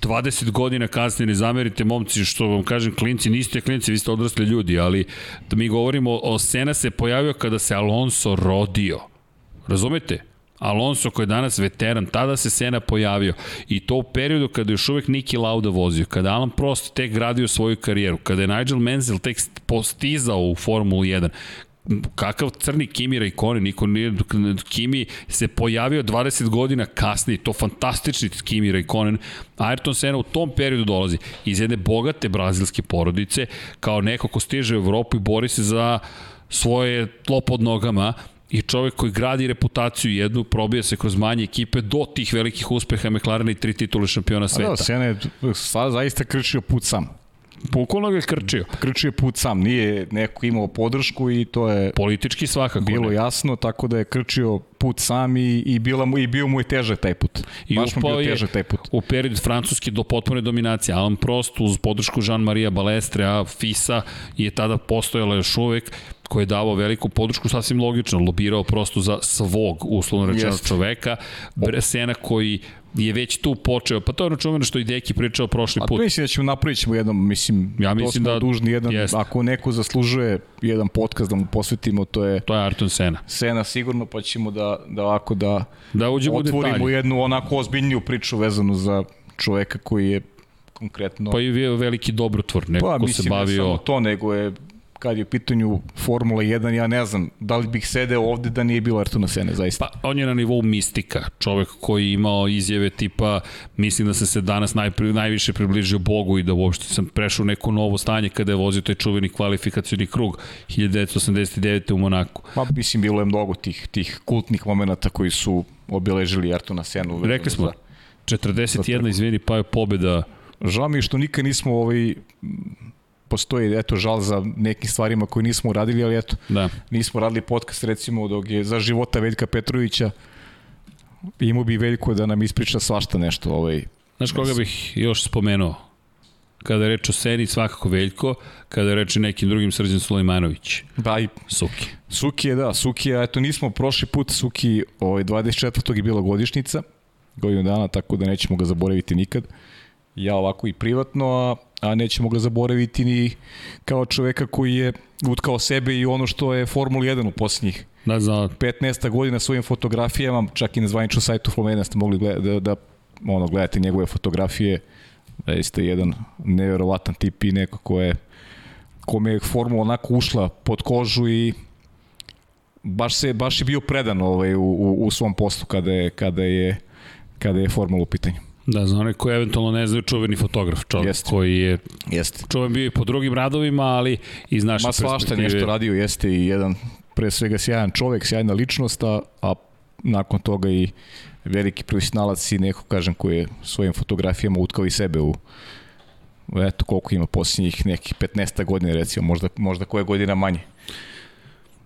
20 godina kasnije ne zamerite momci što vam kažem klinci niste klinci vi ste odrasli ljudi ali da mi govorimo o Sena se pojavio kada se Alonso rodio. Razumete? Alonso koji je danas veteran, tada se Sena pojavio. I to u periodu kada je još uvek Niki Lauda vozio, kada Alan Prost tek gradio svoju karijeru, kada je Nigel Mansell tek postizao u Formulu 1, kakav crni Kimi Raikkonen, niko nije, Kimi se pojavio 20 godina kasnije, to fantastični Kimi Raikkonen, Ayrton Senna u tom periodu dolazi iz jedne bogate brazilske porodice, kao neko ko stiže u Evropu i bori se za svoje tlo pod nogama, i čovek koji gradi reputaciju jednu, probija se kroz manje ekipe do tih velikih uspeha McLarena i tri titule šampiona A sveta. da, Sena je zaista krčio put sam. Bukvalno ga je krčio. Krčio put sam, nije neko imao podršku i to je Politički svakako. bilo ne. jasno, tako da je krčio put sam i, i, bila mu, i bio mu je teže taj put. I Baš mu bio je teže taj put. u period francuske do potpune dominacije. Alan Prost uz podršku Jean-Maria Balestre, a FISA je tada postojala još uvek koji je davao veliku podršku, sasvim logično, lobirao prosto za svog, uslovno rečeno, Jeste. čoveka. Bresena koji je već tu počeo, pa to je ono čuveno što i Deki pričao prošli A put. mislim da ćemo napraviti ćemo jednom, mislim, Ja mislim da dužni jedan, jest. ako neko zaslužuje jedan podcast da mu posvetimo, to je To je Arton Sena. Sena sigurno, pa ćemo da, da ovako da Da uđemo otvorimo detalje. jednu onako ozbiljniju priču vezanu za čoveka koji je konkretno... Pa i ve- veliki dobrotvor, neko Pa, ko mislim, se ne bavio... samo to, nego je kad je u pitanju Formula 1, ja ne znam, da li bih sedeo ovde da nije bilo Artuna Sene, zaista. Pa, on je na nivou mistika, čovek koji je imao izjave tipa mislim da sam se danas najpri, najviše približio Bogu i da uopšte sam prešao neko novo stanje kada je vozio taj čuveni kvalifikacioni krug 1989. u Monaku. Pa, mislim, bilo je mnogo tih, tih kultnih momenta koji su obeležili Artuna Senu. Rekli smo, za- 41, izvini, pa je pobeda Žao mi je što nikad nismo ovaj, postoji eto žal za nekim stvarima koje nismo uradili, ali eto, da. nismo radili podcast recimo dok je za života Veljka Petrovića imao bi Veljko da nam ispriča svašta nešto ovaj, Znaš koga bih još spomenuo? Kada reč o Seni, svakako Veljko, kada reč o nekim drugim Srđan Sulejmanović, da i Suki. Suki je da, Suki je, eto nismo prošli put Suki ovaj, 24. je bila godišnjica godinu dana, tako da nećemo ga zaboraviti nikad ja ovako i privatno, a, a nećemo ga zaboraviti ni kao čoveka koji je utkao sebe i ono što je Formula 1 u posljednjih Da, za 15 godina svojim fotografijama, čak i na zvaničnom sajtu Flomena ste mogli gleda, da, da ono, gledate njegove fotografije, da jeste jedan neverovatan tip i neko ko je kome je formula onako ušla pod kožu i baš se baš je bio predan ovaj u, u, u svom poslu kada je kada je kada je formula u pitanju. Da, za one koji eventualno ne znaju čuveni fotograf, čovjek Jeste. koji je Jeste. čuven bio i po drugim radovima, ali iz naše Ma svašta nešto radio, jeste i jedan pre svega sjajan čovek, sjajna ličnost, a, a nakon toga i veliki profesionalac i neko, kažem, koji je svojim fotografijama utkao i sebe u eto koliko ima posljednjih nekih 15 godina recimo, možda, možda koje godina manje.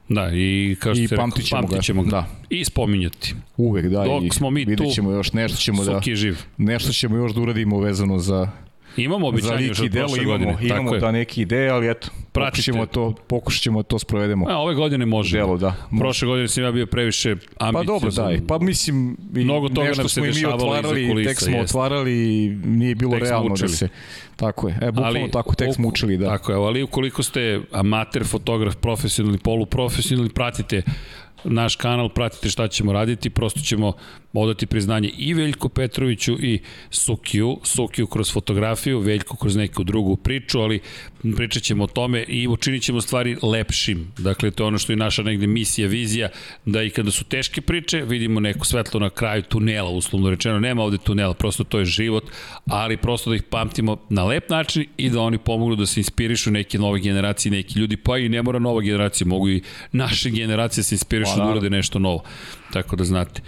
Da, i kao što I pamtit ćemo ga. pamtit ćemo ga. Da. I spominjati. Uvek, da. Dok i smo mi tu, ćemo još nešto ćemo da... Je živ. Nešto ćemo još da uradimo vezano za, Imamo za običanje još od delo, prošle imamo, godine. imamo Tako da neke ideje, ali eto, Pratite. pokušat ćemo to, pokušat ćemo da to sprovedemo. A, ove godine može. Delo, da. Prošle godine sam ja bio previše ambiciozan. Pa dobro, da. Pa mislim, i Mnogo toga nešto nam se smo i mi otvarali, kulisa, tek smo jeste. otvarali i nije bilo Tek realno da se... Tako je. E, bukvalno tako, tek smo učili, da. Tako je, ali ukoliko ste amater, fotograf, profesionalni, poluprofesionalni, pratite naš kanal, pratite šta ćemo raditi, prosto ćemo odati priznanje i Veljku Petroviću i Sukiju, Sukiju kroz fotografiju, Veljku kroz neku drugu priču, ali pričat ćemo o tome i učinit ćemo stvari lepšim. Dakle, to je ono što je naša negde misija, vizija, da i kada su teške priče, vidimo neko svetlo na kraju tunela, uslovno rečeno, nema ovde tunela, prosto to je život, ali prosto da ih pamtimo na lep način i da oni pomognu da se inspirišu neke nove generacije, neki ljudi, pa i ne mora nova generacija, mogu i naše generacije da se inspirišu Pa, da urade nešto novo. Tako da znate.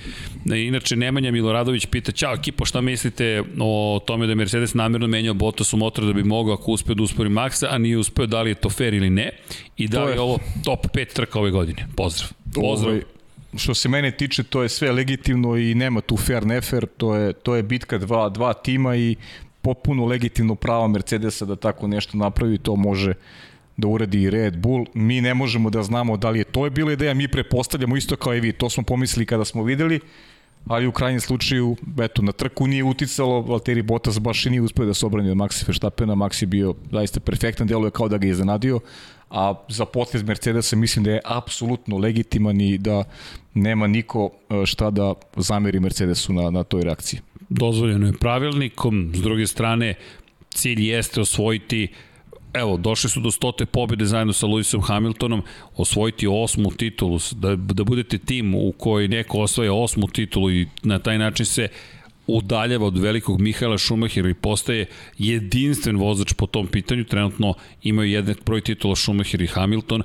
E, Inače, Nemanja Miloradović pita, ćao ekipo, šta mislite o tome da je Mercedes namjerno menjao Bottasu motor da bi mogao ako uspeo da uspori Maxa, a nije uspeo, da li je to fair ili ne? I da li je ovo top 5 trka ove godine? Pozdrav. Pozdrav. Ovaj, što se mene tiče, to je sve legitimno i nema tu fair ne fair, to je, to je bitka dva, dva tima i popuno legitimno pravo Mercedesa da tako nešto napravi, to može da uradi Red Bull. Mi ne možemo da znamo da li je to je bila ideja, mi prepostavljamo isto kao i vi, to smo pomislili kada smo videli, ali u krajnjem slučaju, eto, na trku nije uticalo, Valtteri Bottas baš i nije uspio da se obrani od Maxi Verstappena, Maxi je bio zaista perfektan, deluje kao da ga je iznenadio, a za potez Mercedesa mislim da je apsolutno legitiman i da nema niko e, šta da zameri Mercedesu na, na toj reakciji. dozvoljeno je pravilnikom, s druge strane cilj jeste osvojiti evo, došli su do stote pobjede zajedno sa Lewisom Hamiltonom, osvojiti osmu titulu, da, da budete tim u koji neko osvaja osmu titulu i na taj način se udaljava od velikog Mihaela Šumahira i postaje jedinstven vozač po tom pitanju. Trenutno imaju jednak broj titula Šumahir i Hamilton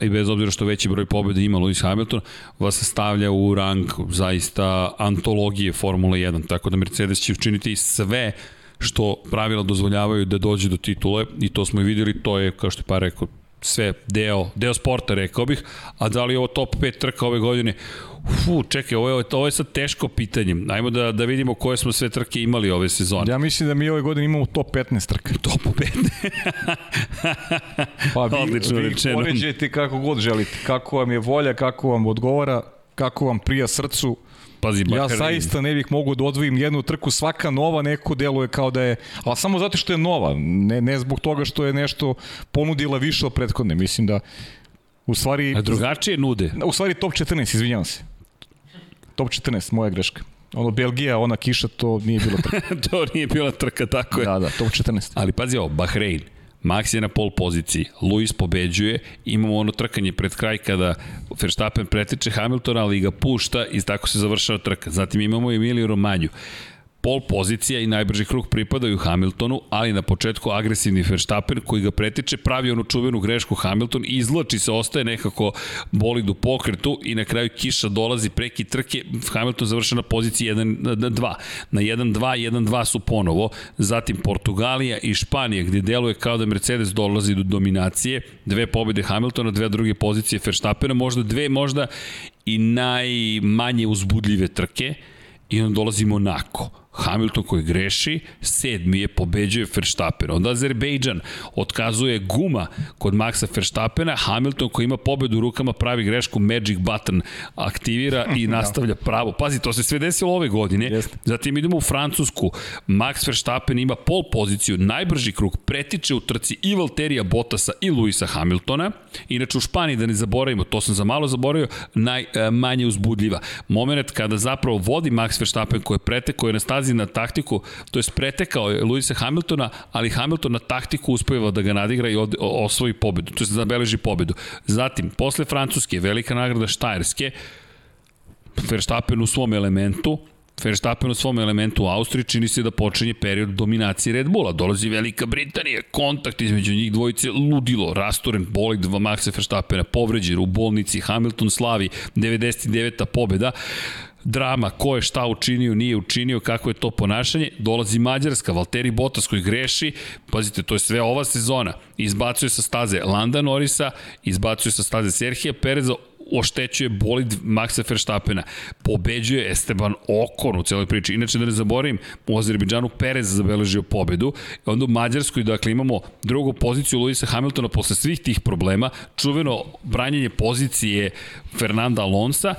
i bez obzira što veći broj pobjeda ima Lewis Hamilton, vas stavlja u rang zaista antologije Formula 1. Tako da Mercedes će učiniti sve što pravila dozvoljavaju da dođe do titule i to smo i videli, to je, kao što je pa rekao, sve deo, deo sporta, rekao bih, a da li je ovo top 5 trka ove godine? Fu, čekaj, ovo je, ovo je sad teško pitanje. Ajmo da, da vidimo koje smo sve trke imali ove sezone. Ja mislim da mi ove godine imamo top 15 trka. Top 5. Pa vi, Odlično vi rečeno. poređajte kako god želite, kako vam je volja, kako vam odgovara, kako vam prija srcu. Pazi, Ja zaista ne bih mogu da odvojim jednu trku, svaka nova neko deluje kao da je, ali samo zato što je nova, ne, ne zbog toga što je nešto ponudila više od prethodne. Mislim da u stvari, A drugačije nude. u stvari top 14, izvinjavam se. Top 14, moja greška. Ono, Belgija, ona kiša, to nije bilo trka. to nije bila trka, tako je. Da, da, top 14. Ali pazi ovo, Bahrein, Max je na pol poziciji, Luis pobeđuje, imamo ono trkanje pred kraj kada Verstappen pretiče Hamiltona, ali ga pušta i tako se završava trka. Zatim imamo Emilio Romanju. Pol pozicija i najbrži krug pripadaju Hamiltonu, ali na početku agresivni Verstappen koji ga pretiče, pravi onu čuvenu grešku Hamilton, izlači se, ostaje nekako bolid u pokretu i na kraju kiša dolazi preki trke, Hamilton završa na poziciji 1-2. Na 1-2, 1-2 su ponovo, zatim Portugalija i Španija gde deluje kao da Mercedes dolazi do dominacije, dve pobjede Hamiltona, dve druge pozicije Verstappena, možda dve, možda i najmanje uzbudljive trke, i onda dolazi Monako. Hamilton koji greši, sedmi je, pobeđuje Verstappen. Onda Azerbejdžan otkazuje guma kod Maxa Verstappena, Hamilton koji ima pobedu u rukama pravi grešku, Magic Button aktivira i nastavlja pravo. Pazi, to se sve desilo ove godine. Jeste. Zatim idemo u Francusku. Max Verstappen ima pol poziciju, najbrži krug, pretiče u trci i Valterija Bottasa i Luisa Hamiltona. Inače u Španiji, da ne zaboravimo, to sam za malo zaboravio, najmanje uzbudljiva. Moment kada zapravo vodi Max Verstappen koji je pretekao je na stazi na taktiku, to je pretekao je Luisa Hamiltona, ali Hamilton na taktiku uspeva da ga nadigra i od, osvoji pobedu, to je zabeleži pobedu. Zatim, posle Francuske, velika nagrada Štajerske, Verstappen u svom elementu, Verstappen u svom elementu u Austriji čini se da počinje period dominacije Red Bulla. Dolazi Velika Britanija, kontakt između njih dvojice, ludilo, rasturen bolid Maxa Verstappena, povređen u bolnici, Hamilton slavi, 99. pobeda. Drama, ko je šta učinio, nije učinio, kako je to ponašanje, dolazi Mađarska, Valtteri Bottas koji greši, pazite, to je sve ova sezona, izbacuje sa staze Landa Norisa, izbacuje sa staze Serhija Pereza, oštećuje bolid Maxa Verstappena, pobeđuje Esteban Okon u celoj priči. Inače, da ne zaboravim, u Azerbejdžanu Perez zabeležio pobedu, onda u Mađarskoj, dakle, imamo drugu poziciju Luisa Hamiltona posle svih tih problema, čuveno branjenje pozicije Fernanda Alonsa,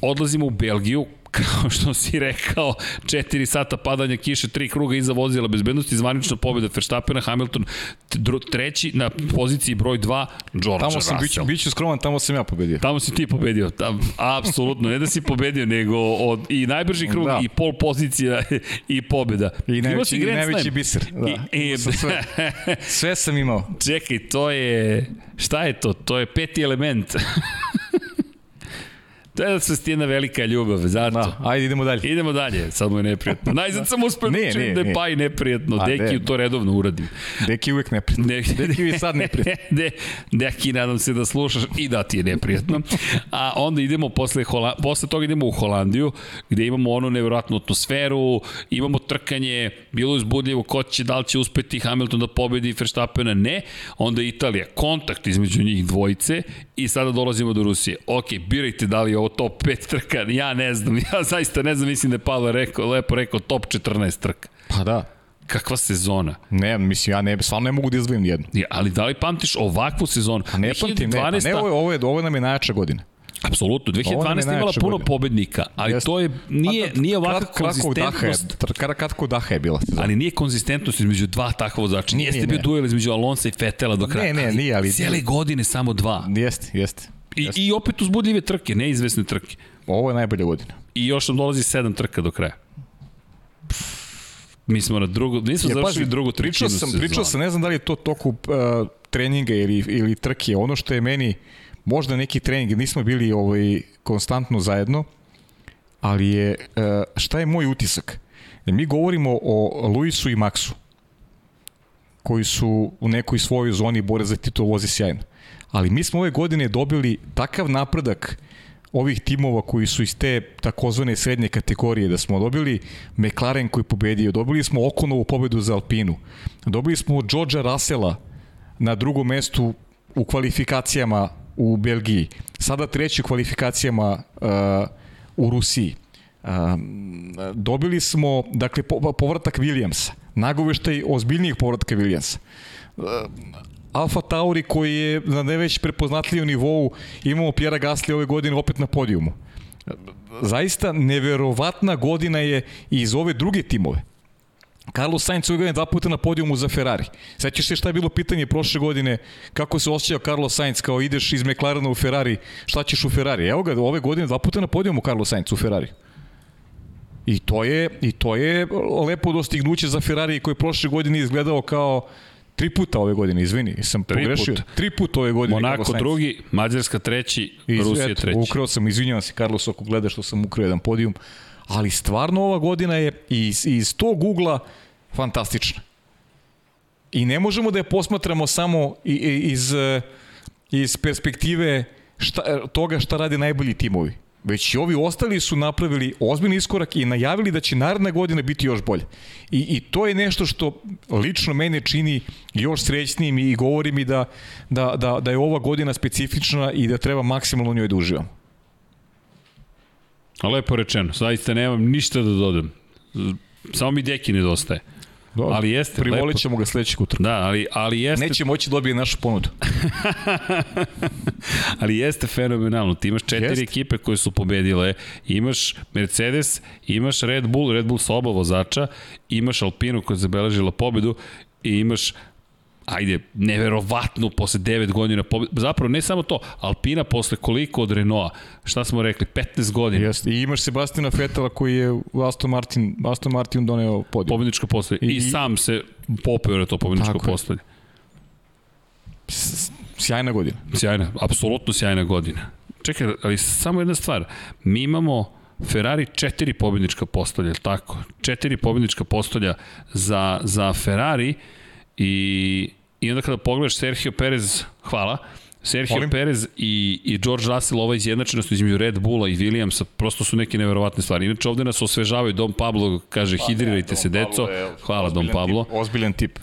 odlazimo u Belgiju, kao što si rekao, 4 sata padanja kiše, 3 kruga iza vozila bezbednosti, zvanična pobjeda Verstappena, Hamilton treći na poziciji broj 2, George tamo sam, Russell. Biću, biću skroman, tamo sam ja pobedio. Tamo si ti pobedio, tam, apsolutno, ne da si pobedio, nego od, i najbrži krug, da. i pol pozicija, i pobjeda. I najveći, i najveći biser. Da. I, i, sve, sve sam imao. Čekaj, to je, šta je to? To je peti element. To je da jedna velika ljubav, zato. Da, ajde idemo dalje. Idemo dalje, sad mu je neprijatno. Najzad sam uspio da čujem da je pa i neprijatno. A, Deki to redovno uradi. Deki uvek neprijatno. De, Deki je sad neprijatno. De, Deki, nadam se da slušaš i da ti je neprijatno. A onda idemo posle, Hola, posle toga idemo u Holandiju, gde imamo onu nevjerojatnu atmosferu, imamo trkanje, bilo je uzbudljivo ko će, da li će uspeti Hamilton da pobedi Verstappena, ne. Onda Italija, kontakt između njih dvojice i sada dolazimo do Rusije. Ok, birajte da li je ovo top 5 trka, ja ne znam, ja zaista ne znam, mislim da je Pavle rekao, lepo rekao top 14 trka. Pa da. Kakva sezona? Ne, mislim, ja ne, stvarno ne mogu da izdvojim nijednu. Ja, ali da li pamtiš ovakvu sezonu? Pa ne pamtim, ne, pa ne, ovo je, ovo je, ovo nam je najjača godina. Apsolutno, 2012 je imala puno godina. pobednika, ali Jeste. to je nije pa, nije ovakva konzistentnost. Daha je, kratko daha je bila sezona. Ali nije konzistentnost između dva takva vozača. Nije, Jeste bio duel između Alonsa i Fetela do kraja. Ne, ne, nije, ali cijele godine samo dva. Jeste, jeste. I, I opet uzbudljive trke, neizvesne trke. Ovo je najbolja godina. I još nam dolazi sedam trka do kraja. Mi smo na drugu, nismo završili pazi, drugu trećinu pričao sam, pričao sam, ne znam da li je to toku uh, treninga ili, ili trke. Ono što je meni, možda neki trening, nismo bili ovaj, konstantno zajedno, ali je, uh, šta je moj utisak? Mi govorimo o Luisu i Maxu, koji su u nekoj svojoj zoni bore za titul vozi sjajno. Ali mi smo ove godine dobili takav napredak ovih timova koji su iz te takozvane srednje kategorije, da smo dobili McLaren koji pobedio, dobili smo Okonovu pobedu za Alpinu, dobili smo Georgea Russella na drugom mestu u kvalifikacijama u Belgiji, sada treći u kvalifikacijama uh, u Rusiji. Uh, dobili smo, dakle, povratak Williamsa, nagoveštaj ozbiljnijih povratka Williamsa. Uh, Alfa Tauri koji je na neveć prepoznatljiv nivou, imamo Pjera Gasli ove godine opet na podijumu. Zaista neverovatna godina je i iz ove druge timove. Carlos Sainz godine dva puta na podijumu za Ferrari. Sećaš se šta je bilo pitanje prošle godine, kako se osjećao Carlos Sainz kao ideš iz McLarena u Ferrari, šta ćeš u Ferrari? Evo ga, ove godine dva puta na podijumu Carlos Sainz u Ferrari. I to je, i to je lepo dostignuće za Ferrari koji je prošle godine izgledao kao Tri puta ove godine, izvini, sam Tri pogrešio. Put. Tri puta ove godine. Monako drugi, Mađarska treći, Iz, Rusija treći. Ukrao sam, izvinjavam se Carlos ako gleda što sam ukrao jedan podijum, ali stvarno ova godina je iz, iz tog ugla fantastična. I ne možemo da je posmatramo samo iz, iz perspektive šta, toga šta rade najbolji timovi već i ovi ostali su napravili ozbiljni iskorak i najavili da će naredna godina biti još bolje. I, I to je nešto što lično mene čini još srećnijim i govori mi da, da, da, da je ova godina specifična i da treba maksimalno njoj da uživam. Lepo rečeno, zaista nemam ništa da dodam. Samo mi deki nedostaje. Dobro, ali jeste privolit ćemo ga sledećeg utrka. Da, ali, ali jeste... Neće moći dobije našu ponudu. ali jeste fenomenalno. Ti imaš četiri jeste. ekipe koje su pobedile. Imaš Mercedes, imaš Red Bull, Red Bull sa oba vozača, imaš Alpinu koja je zabeležila pobedu i imaš ajde, neverovatno posle 9 godina pobjede. Zapravo ne samo to, Alpina posle koliko od Renaulta, šta smo rekli, 15 godina. Jeste, i imaš Sebastina Fetela koji je u Aston Martin, Aston Martin doneo podijel. Pobjedničko poslednje. I, I, sam se popeo na to pobjedničko poslednje. Sjajna godina. Sjajna, apsolutno sjajna godina. Čekaj, ali samo jedna stvar. Mi imamo Ferrari četiri pobjednička postolja, tako? Četiri pobjednička postolja za, za Ferrari i I onda kada pogledaš Sergio Perez, hvala, Sergio Molim? Perez i, i George Russell, ova izjednačenost između Red Bulla i Williamsa, prosto su neke neverovatne stvari. Inače, ovde nas osvežavaju, Dom Pablo kaže, hidrirajte se, deco. Hvala, Dom Pablo. Tip, ozbiljan tip.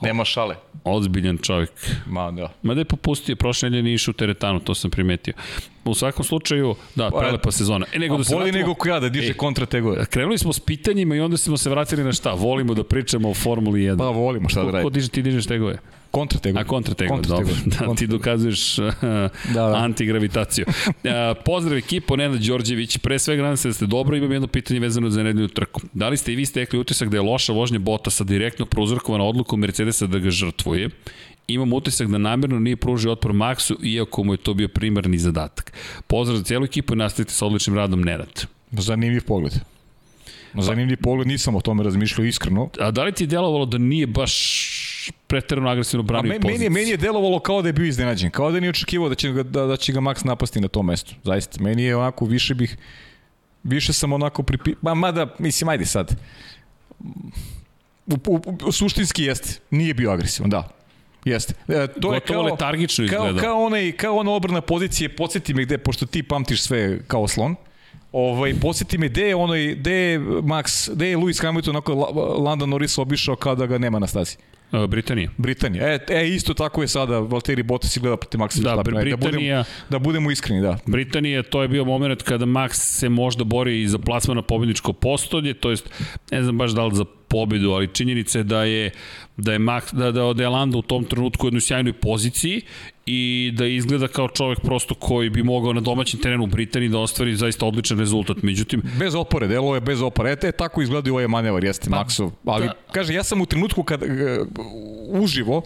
Nema šale. Ozbiljan čovjek. Ma, da. Ma da je popustio, prošle nedelje nije išao u teretanu, to sam primetio. U svakom slučaju, da, prelepa sezona. E, nego A da se bolje vratimo- nego ko ja da diže E, kontra tegove. Krenuli smo s pitanjima i onda smo se vratili na šta? Volimo da pričamo o Formuli 1. Pa volimo šta da Ko, ko radimo. diže, ti dižeš tegove? Kontra tegove. A kontra tegove, dobro. Da, ti dokazuješ uh, da. antigravitaciju. Uh, pozdrav ekipo, Nenad Đorđević. Pre svega nadam se da ste dobro. Imam jedno pitanje vezano za nedeljnu trku. Da li ste i vi stekli utisak da je loša vožnja Bottasa direktno prouzrokovana odlukom Mercedesa da ga žrtvuje? Imam utisak da namjerno nije pružio otpor Maxu, iako mu je to bio primarni zadatak. Pozdrav za cijelu ekipu i nastavite sa odličnim radom Nenad. Zanimljiv pogled. Zanimljiv pogled, nisam o tome razmišljao iskreno. A da li ti je djelovalo da nije baš preterano agresivno branio me, poziciju? meni, meni je delovalo kao da je bio iznenađen, kao da nije očekivao da će ga, da, da će ga Max napasti na tom mestu. Zaista, meni je onako, više bih, više sam onako pripi... Ma, mada, mislim, ajde sad. U, u, u, suštinski jeste, nije bio agresivan, da. Jeste. E, to je Gotovo kao, letargično kao, izgleda. kao, onaj, kao ona obrana pozicije, podsjeti me gde, pošto ti pamtiš sve kao slon, Ovaj, podsjeti me gde je onaj, gde je Max, gde je Lewis Hamilton onako La- Landa Norris obišao kao da ga nema na stazi. Britanija. Britanija. E, e isto tako je sada Valtteri Bottas i gleda protiv Maxa Da, Verstappena. Da, budemo, Britanija, da budemo iskreni, da. Britanija, to je bio moment kada Max se možda bori i za plasman na pobedničko postolje, to jest, ne znam baš da li za pobedu, ali činjenica je da je da je Max, da, da, da je Lando u tom trenutku u jednoj sjajnoj poziciji i da izgleda kao čovek prosto koji bi mogao na domaćem terenu u Britaniji da ostvari zaista odličan rezultat. Međutim, Bez opore, delo je bez opore. Ete, tako izgleda i ovaj manevar, jeste pa, Maxov. Ali, da. kaže, ja sam u trenutku kad uh, uživo,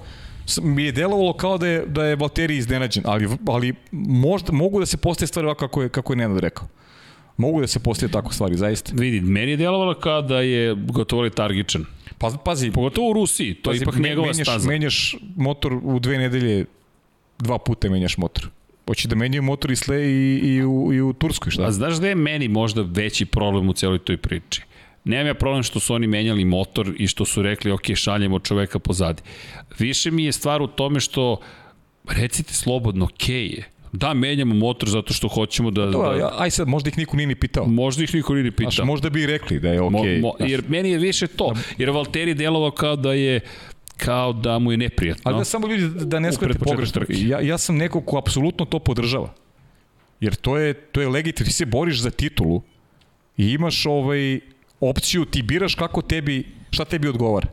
mi je delovalo kao da je, da je Valtteri iznenađen, ali, ali možda, mogu da se postaje stvari ovako kako je, kako je Nenad rekao. Mogu da se postaje tako stvari, zaista. vidi, meni je djelovalo kao da je gotovo letargičan. Pa, pazi, Pogotovo u Rusiji, to je pazi, ipak me- njegova menjaš, staza. Menjaš motor u dve nedelje, dva puta menjaš motor. Hoće da menjaju motor i, sle, i, i, u, i u Turskoj, šta? A znaš da je meni možda veći problem u celoj toj priči? Nemam ja problem što su oni menjali motor i što su rekli, ok, šaljemo čoveka pozadi. Više mi je stvar u tome što, recite slobodno, ok je. Da, menjamo motor zato što hoćemo da... To, da aj sad, možda ih niko nije ni pitao. Možda ih niko nije ni Znaš, pitao. možda bi i rekli da je okej. Mo, Okay, mo, jer meni je više to. Jer Valtteri delovao kao da je kao da mu je neprijatno. Ali da samo ljudi da ne shvate pretpočetku pogrešno. Ja, ja sam neko ko apsolutno to podržava. Jer to je, to je legitimno. Ti se boriš za titulu i imaš ovaj opciju, ti biraš kako tebi, šta tebi odgovara.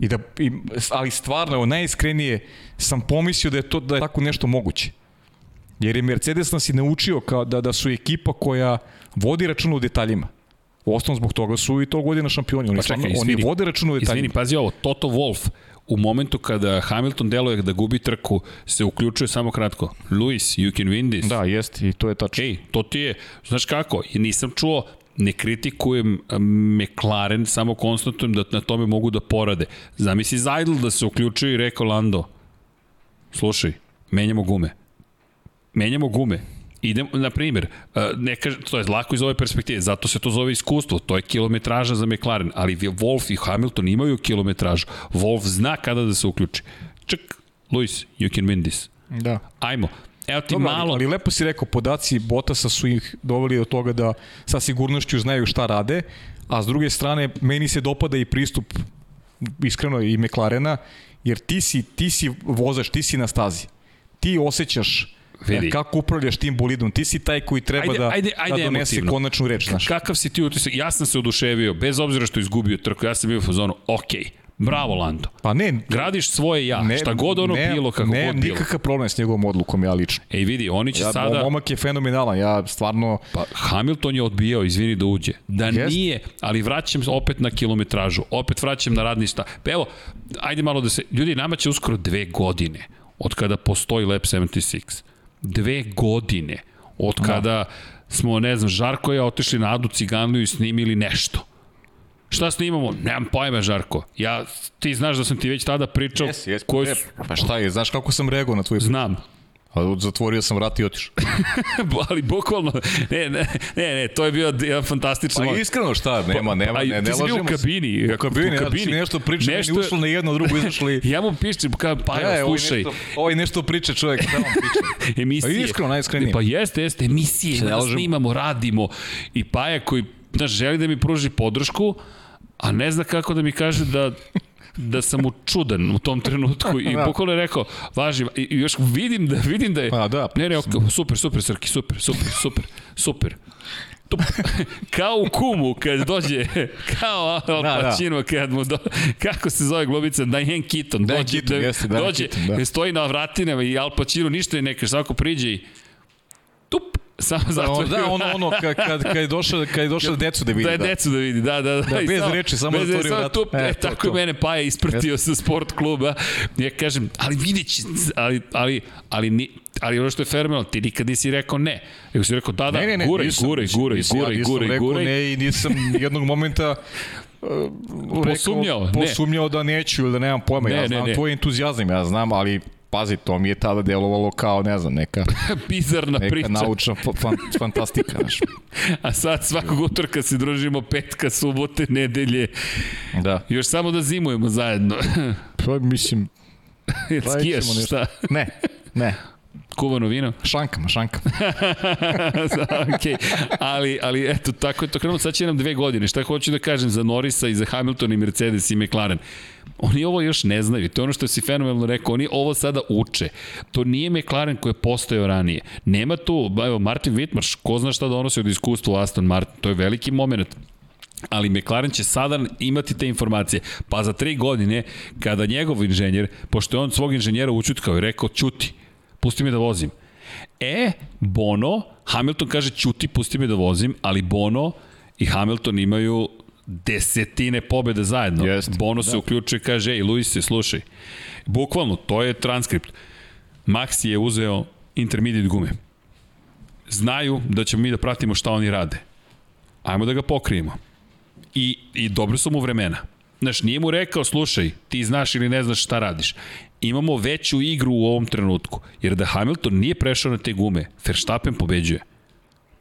I da, i, ali stvarno, evo, najiskrenije sam pomislio da je to da je tako nešto moguće. Jer je Mercedes nas i naučio kao da, da su ekipa koja vodi računa u detaljima. U osnovu zbog toga su i to godina šampioni. Oni, Pa čekaj, stvarno, oni izvini. vode računa u detaljima. Izvini, pazi ovo, Toto Wolff u momentu kada Hamilton deluje da gubi trku, se uključuje samo kratko. Luis, you can win this. Da, jeste, i to je tačno. Ej, to ti je, znaš kako, nisam čuo, ne kritikujem McLaren, samo konstatujem da na tome mogu da porade. Zamisli Zajdl da se uključio i rekao Lando, slušaj, menjamo gume. Menjamo gume. Idemo, na primjer, uh, ne kaže, to je lako iz ove perspektive, zato se to zove iskustvo, to je kilometraža za McLaren, ali Wolf i Hamilton imaju kilometražu. Wolf zna kada da se uključi. Ček, Luis, you can win this. Da. Ajmo. Evo ti Dobro, malo... ali, ali lepo si rekao, podaci Botasa su ih doveli do toga da sa sigurnošću znaju šta rade, a s druge strane, meni se dopada i pristup iskreno i McLarena, jer ti si, ti si vozač, ti si na stazi. Ti osjećaš Vidi. e, kako upravljaš tim bolidom. Ti si taj koji treba Ajde, da, ajde, ajde da donese emotivno. konačnu reč. Znaš. Kakav si ti utisak? Ja sam se oduševio, bez obzira što izgubio trku, ja sam bio u fazonu, ok, bravo Lando. Pa ne, Gradiš svoje ja, ne, šta god ono ne, bilo, kako ne, god bilo. nikakav problem s njegovom odlukom, ja lično. Ej vidi, oni će Ja, sada... Momak je fenomenalan, ja stvarno... Pa Hamilton je odbijao, izvini da uđe. Da Jest. nije, ali vraćam se opet na kilometražu, opet vraćam na radni stav. Pa evo, ajde malo da se... Ljudi, nama će uskoro dve godine od kada postoji Lab 76. Dve godine od kada smo, ne znam, Žarko i ja otišli na Adu Ciganliju i snimili nešto. Šta snimamo? Nemam pojma, Žarko. Ja, ti znaš da sam ti već tada pričao Jesi, jesi. koji E, su... Pa šta je, znaš kako sam reagovao na tvoj Znam. Zatvorio sam vrat i otišao. ali bukvalno, ne, ne, ne, ne, to je bio jedan fantastičan Pa iskreno šta, nema, nema, Pa, ne, ne ti si bio u lažemo se. kabini. U kabini, u ja ti nešto pričam, nešto... Ušlo na jedno, drugo izašli. Ja mu pišem, kao, pa E, evo, ovaj slušaj, nešto, ovaj nešto priča čovjek, šta vam priča? emisije. Pa iskreno, najiskrenije. Pa jeste, jeste, emisije, ne da snimamo, radimo. I Paja koji, znaš, želi da mi pruži podršku, a ne zna kako da mi kaže da da sam mu čudan u tom trenutku i Da. bukvalno je rekao, važi, i i još vidim da, vidim da je, Pa da. ne, ne, ok, super, super, Srki, super, super, super, super. To, kao u kumu kad dođe, kao Al Da, da. Pacino kad mu do, kako se zove glubica, Diane Keaton, dođe, Keaton, jeste, Diane dođe, Keaton, da. stoji na vratinama i Al Pacino ništa ne neka, svako priđe i samo Da, zato. ono, da, ono, ono, kad, kad, kad je došao, kad je došao decu da vidi. Da je decu da vidi, da, da, da. Da, bez reči, samo bez zatvorio samo E, e, tako to. mene Paja ispratio sa sport kluba. Ja kažem, ali vidjet će, ali, ali, ali, ni, ali ono što je fenomenalno, ti nikad nisi rekao ne. Nego si rekao da, da, Ne, ne, ne, guraj, nisam, guraj, guraj, nisam, guraj, guraj, rekao guraj. Ne, i nisam jednog momenta Posumnjao, ne. posumnjao da neću ili da nemam pojma. Ne, ja ne, znam ne. tvoj entuzijazam, ja znam, ali pazi, to mi je tada delovalo kao, ne znam, neka, Bizarna neka priča. naučna fa- fan, fantastika. Znaš. A sad svakog utorka se družimo petka, subote, nedelje. Da. Još samo da zimujemo zajedno. Pa, mislim, nešto. šta? ne, ne. Kuvano vino? Šankama, šankama. ok, ali, ali eto, tako je to krenulo. Sad će nam dve godine. Šta hoću da kažem za Norisa i za Hamilton i Mercedes i McLaren? Oni ovo još ne znaju. To je ono što si fenomenalno rekao. Oni ovo sada uče. To nije McLaren koji je postojao ranije. Nema tu, evo, Martin Whitmarsh, ko zna šta donosi od iskustva u Aston Martin. To je veliki moment ali McLaren će sada imati te informacije. Pa za tri godine, kada njegov inženjer, pošto je on svog inženjera učutkao i rekao, čuti, pusti me da vozim. E, Bono, Hamilton kaže, čuti, pusti me da vozim, ali Bono i Hamilton imaju desetine pobjede zajedno. Jeste, Bono se uključuje i kaže, ej, Luis, slušaj, bukvalno, to je transkript. Maxi je uzeo intermediate gume. Znaju da ćemo mi da pratimo šta oni rade. Ajmo da ga pokrijemo i, i dobro su mu vremena. Znaš, nije mu rekao, slušaj, ti znaš ili ne znaš šta radiš. Imamo veću igru u ovom trenutku, jer da Hamilton nije prešao na te gume, Verstappen pobeđuje.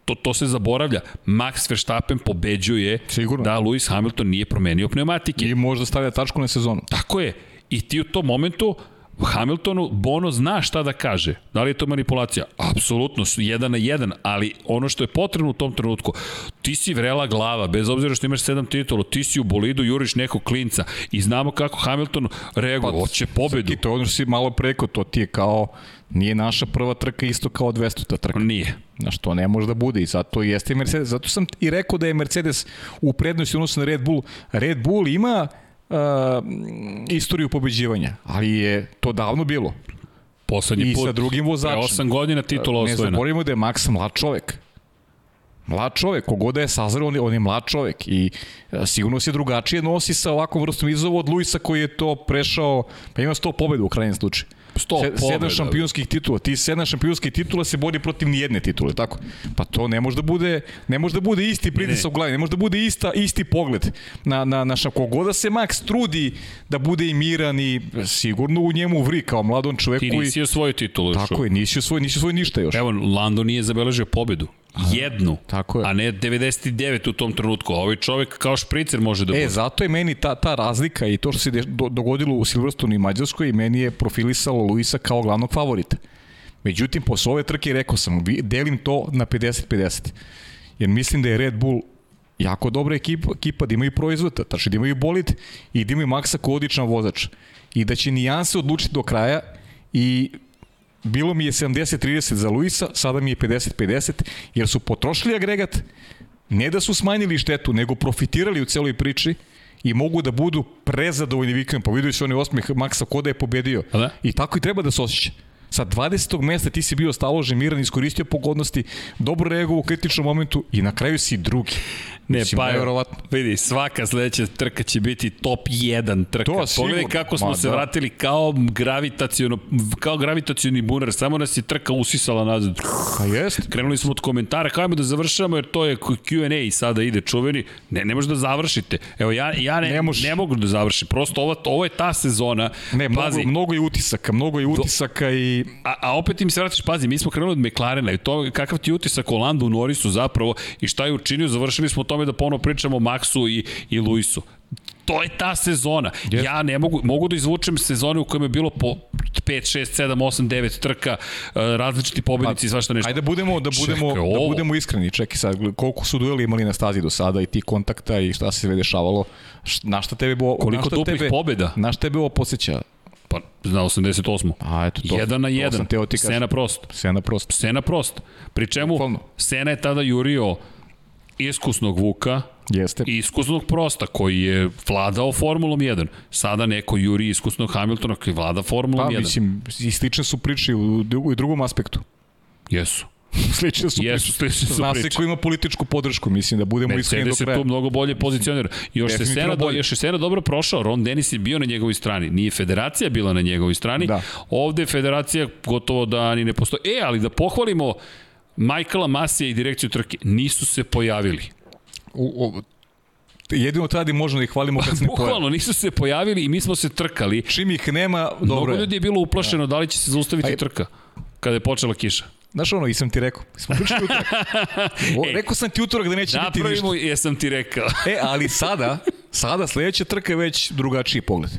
To, to se zaboravlja. Max Verstappen pobeđuje Sigurno. da Lewis Hamilton nije promenio pneumatike. I možda stavlja tačku na sezonu. Tako je. I ti u tom momentu Hamiltonu Bono zna šta da kaže. Da li je to manipulacija? Apsolutno, su jedan na jedan, ali ono što je potrebno u tom trenutku, ti si vrela glava, bez obzira što imaš sedam titula, ti si u bolidu, juriš nekog klinca i znamo kako Hamilton reaguje, pa, hoće pobedu. I to ono što si malo preko, to ti je kao, nije naša prva trka isto kao 200 ta trka. Nije. Znaš, to ne može da bude i zato jeste Mercedes. Zato sam i rekao da je Mercedes u prednosti odnosno na Red Bull. Red Bull ima uh, istoriju pobeđivanja, ali je to davno bilo. Poslednji I put. sa drugim vozačem. Pre osam godina titula Ne osvojena. zaboravimo da je Max mlad čovek. Mlad čovek, kogoda je sazreo, on je, on je mlad čovek i sigurno se drugačije nosi sa ovakvom vrstom izazova od Luisa koji je to prešao, pa ima 100 pobeda u krajnjem slučaju. 100 Se, sedam šampionskih titula. Ti sedam šampionskih titula se bori protiv nijedne titule, tako? Pa to ne može da bude, ne može da bude isti pritisak u glavi, ne može da bude ista, isti pogled na, na, na šam. Kogoda se Max trudi da bude i miran i sigurno u njemu vri kao mladon čovek Ti nisi osvojio titulu još. Tako je, nisi osvoj, nisi osvoj ništa još. Evo, Lando nije zabeležio pobedu. Jednu. tako je. A ne 99 u tom trenutku. A ovaj čovek kao špricer može da bude. E, zato je meni ta, ta razlika i to što se de, do, dogodilo u Silverstonu i Mađarskoj meni je profilisalo Luisa kao glavnog favorita. Međutim, posle ove trke rekao sam, delim to na 50-50. Jer mislim da je Red Bull jako dobra ekipa, ekipa da imaju proizvoda, tačno da imaju bolid i da imaju Maxa kao odličan vozač. I da će nijanse odlučiti do kraja i bilo mi je 70-30 za Luisa, sada mi je 50-50, jer su potrošili agregat, ne da su smanjili štetu, nego profitirali u celoj priči i mogu da budu prezadovoljni vikendom. Pa vidio se onaj osmeh Maksa Koda je pobedio. Da? I tako i treba da se osjeća. Sa 20. mesta ti si bio staložen, miran, iskoristio pogodnosti, dobro reagovao u kritičnom momentu i na kraju si drugi. Ne, Mislim, pa nevjerovatno. vidi, svaka sledeća trka će biti top 1 trka. To sigurno. Pogledaj kako smo Ma, se da. vratili kao gravitaciono, kao gravitacioni bunar, samo nas je trka usisala nazad. Pa jest. Krenuli smo od komentara, kao da završamo jer to je Q&A sada ide čuveni. Ne, ne može da završite. Evo, ja, ja ne, Ne može. ne mogu da završim. Prosto ovo, ovo je ta sezona. Ne, mnogo, Pazi, mnogo je utisaka, mnogo je utisaka i ali A, a opet im se vratiš, pazi, mi smo krenuli od McLarena i to kakav ti utisak o Landu u Norrisu zapravo i šta je učinio, završili smo o tome da ponovo pričamo o Maxu i, i Luisu. To je ta sezona. Yes. Ja ne mogu, mogu da izvučem sezone u kojima je bilo po 5, 6, 7, 8, 9 trka, uh, različiti pobednici i svašta nešto. Ajde da budemo da budemo Čekaj, da budemo iskreni. Čekaj sad, koliko su dueli imali na stazi do sada i ti kontakta i šta se sve dešavalo. Na šta tebe bo Koliko duplih tebe, pobeda? Na šta tebe ovo podsjeća? Pa, na 88. A eto to. jedan na to jedan. sam teo ti kažem. Sena prost. Sena prosto. Sena prost. Pri čemu. Sena je tada jurio iskusnog Vuka, Jeste. iskusnog Prosta koji je vladao Formulom 1. Sada neko juri iskusnog Hamiltona koji vlada Formulom Pa, 1. mislim, i slične su priče u, u drugom aspektu. Jesu. Slične su Jesu, priče. slične su Zna se ko ima političku podršku, mislim da budemo iskreni do Mercedes je kraja. tu mnogo bolje pozicionira. Još se, Sena, do, još je Sena dobro prošao, Ron Dennis je bio na njegovoj strani. Nije federacija bila na njegovoj strani. Da. Ovde federacija gotovo da ni ne postoji. E, ali da pohvalimo Michaela Masija i direkciju trke. Nisu se pojavili. U, u, jedino tada i možemo da ih hvalimo kad se ne pojave. Bukvalno nisu se pojavili i mi smo se trkali. Čim ih nema, Mnogo dobro je. ljudi je bilo uplašeno da li će se zaustaviti Aj. trka kada je počela kiša. Znaš ono, i sam ti rekao. Smo pričali utorak. O, E, rekao sam ti utorak da neće biti ništa. Napravimo, jesam ti rekao. E, ali sada, sada sledeća trka je već drugačiji pogled.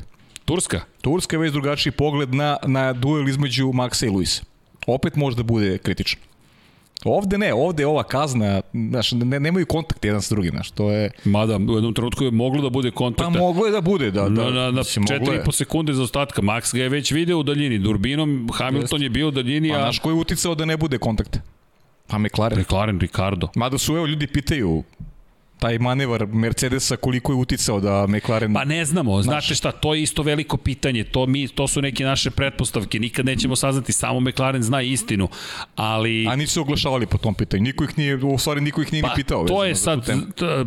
Turska? Turska je već drugačiji pogled na, na duel između Maxa i Luisa. Opet može da bude kritično. Ovde ne, ovde je ova kazna, znaš, ne, nemaju kontakt jedan s drugim, znaš, to je... Mada, u jednom trenutku je moglo da bude Pa kontakta. moglo je da bude, da, da. Na, na, na mislim, moglo je. 4,5 sekunde za ostatka. Max ga je već video u daljini. Durbinom Hamilton je bio u daljini, Pa a znaš ko je uticao da ne bude kontakta? Pa McLaren. McLaren, Ricardo. Mada su, evo, ljudi pitaju taj manevar Mercedesa koliko je uticao da McLaren... Pa ne znamo, znate šta, to je isto veliko pitanje, to, mi, to su neke naše pretpostavke, nikad nećemo saznati, samo McLaren zna istinu, ali... A nisu se oglašavali po tom pitanju. Niko ih nije, u stvari niko ih nije ni pitao. Pa, to je sad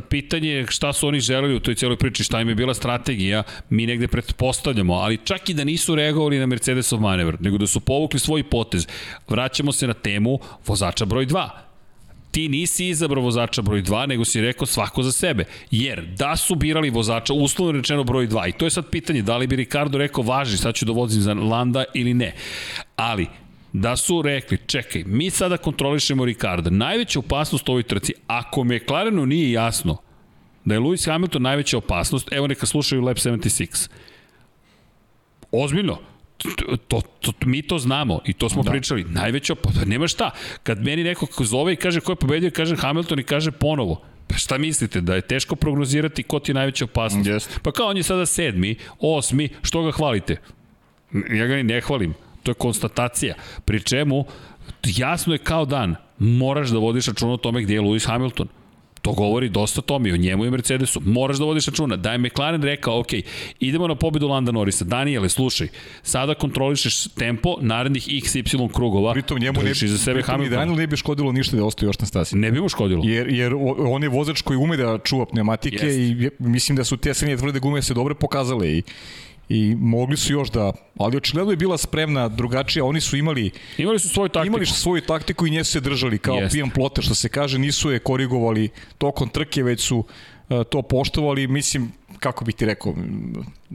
pitanje šta su oni želeli u toj cijeloj priči, šta im je bila strategija, mi negde pretpostavljamo, ali čak i da nisu reagovali na Mercedesov manevr, nego da su povukli svoj potez. Vraćamo se na temu vozača broj 2 ti nisi izabrao vozača broj 2, nego si rekao svako za sebe. Jer da su birali vozača, uslovno rečeno broj 2, i to je sad pitanje, da li bi Ricardo rekao važi, sad ću da vozim za Landa ili ne. Ali, da su rekli, čekaj, mi sada kontrolišemo Ricarda. Najveća opasnost u ovoj trci, ako McLarenu nije jasno da je Lewis Hamilton najveća opasnost, evo neka slušaju Lab 76. Ozbiljno, to, to, to, mi to znamo i to smo da. pričali. Najveća, pa nema šta. Kad meni neko zove i kaže ko je pobedio, kaže Hamilton i kaže ponovo. Pa šta mislite, da je teško prognozirati ko ti je najveća opasnost? Jeste. Pa kao on je sada sedmi, osmi, što ga hvalite? Ja ga ni ne hvalim. To je konstatacija. Pri čemu, jasno je kao dan, moraš da vodiš računa o tome gdje je Lewis Hamilton. To govori dosta tome, o njemu i Mercedesu. Moraš da vodiš računa. Da je McLaren rekao, ok, idemo na pobedu Landa Norrisa. Danijele, slušaj, sada kontrolišeš tempo narednih XY krugova. Pritom njemu ne, iza sebe pritom i. Daniel ne bi škodilo ništa da ostaje još na stasi. Ne bi mu škodilo. Jer, jer on je vozač koji ume da čuva pneumatike Jeste. i mislim da su te srednje tvrde gume se dobro pokazale i i mogli su još da, ali očigledno je bila spremna drugačija, oni su imali Imali su svoju taktiku. imali su svoju taktiku i nje su se držali kao Jeste. pijan plota što se kaže, nisu je korigovali tokom trke, već su uh, to poštovali, mislim kako bih ti rekao,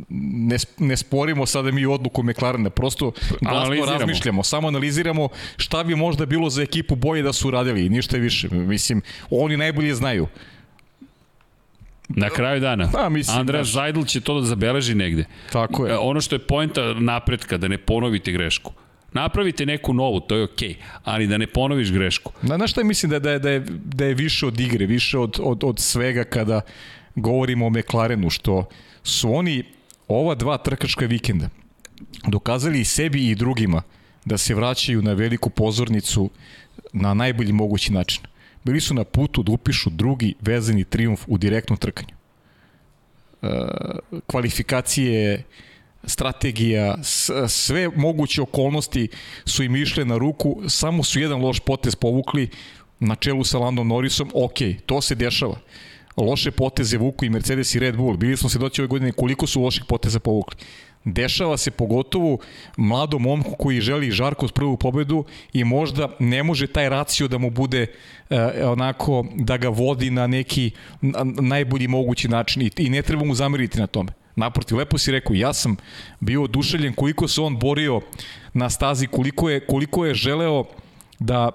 ne, ne sporimo sada mi odluku McLarena, prosto glasno Analiziramo. razmišljamo, samo analiziramo šta bi možda bilo za ekipu boje da su radili, ništa više. Mislim, oni najbolje znaju. Na kraju dana. Pa, mislim, Andreas znaš. Zajdl će to da zabeleži negde. Tako je. E, Ono što je poenta napretka, da ne ponovite grešku. Napravite neku novu, to je okej, okay, ali da ne ponoviš grešku. Na, na šta je mislim da, da, je, da, je, da je više od igre, više od, od, od svega kada govorimo o McLarenu, što su oni ova dva trkačka vikenda dokazali i sebi i drugima da se vraćaju na veliku pozornicu na najbolji mogući način. Bili su na putu da upišu drugi vezani triumf u direktnom trkanju. E, kvalifikacije, strategija, sve moguće okolnosti su im išle na ruku, samo su jedan loš potez povukli na čelu sa Landom Norrisom, ok, to se dešava. Loše poteze vuku i Mercedes i Red Bull. Bili smo se doći ove godine koliko su loših poteza povukli. Dešava se pogotovo mladom momku koji želi žarko s prvu pobedu i možda ne može taj racio da mu bude e, onako da ga vodi na neki na, najbolji mogući način i, i ne treba mu zameriti na tome. Naprotiv, lepo si rekao, ja sam bio oduševljen koliko se on borio na stazi, koliko je, koliko je želeo da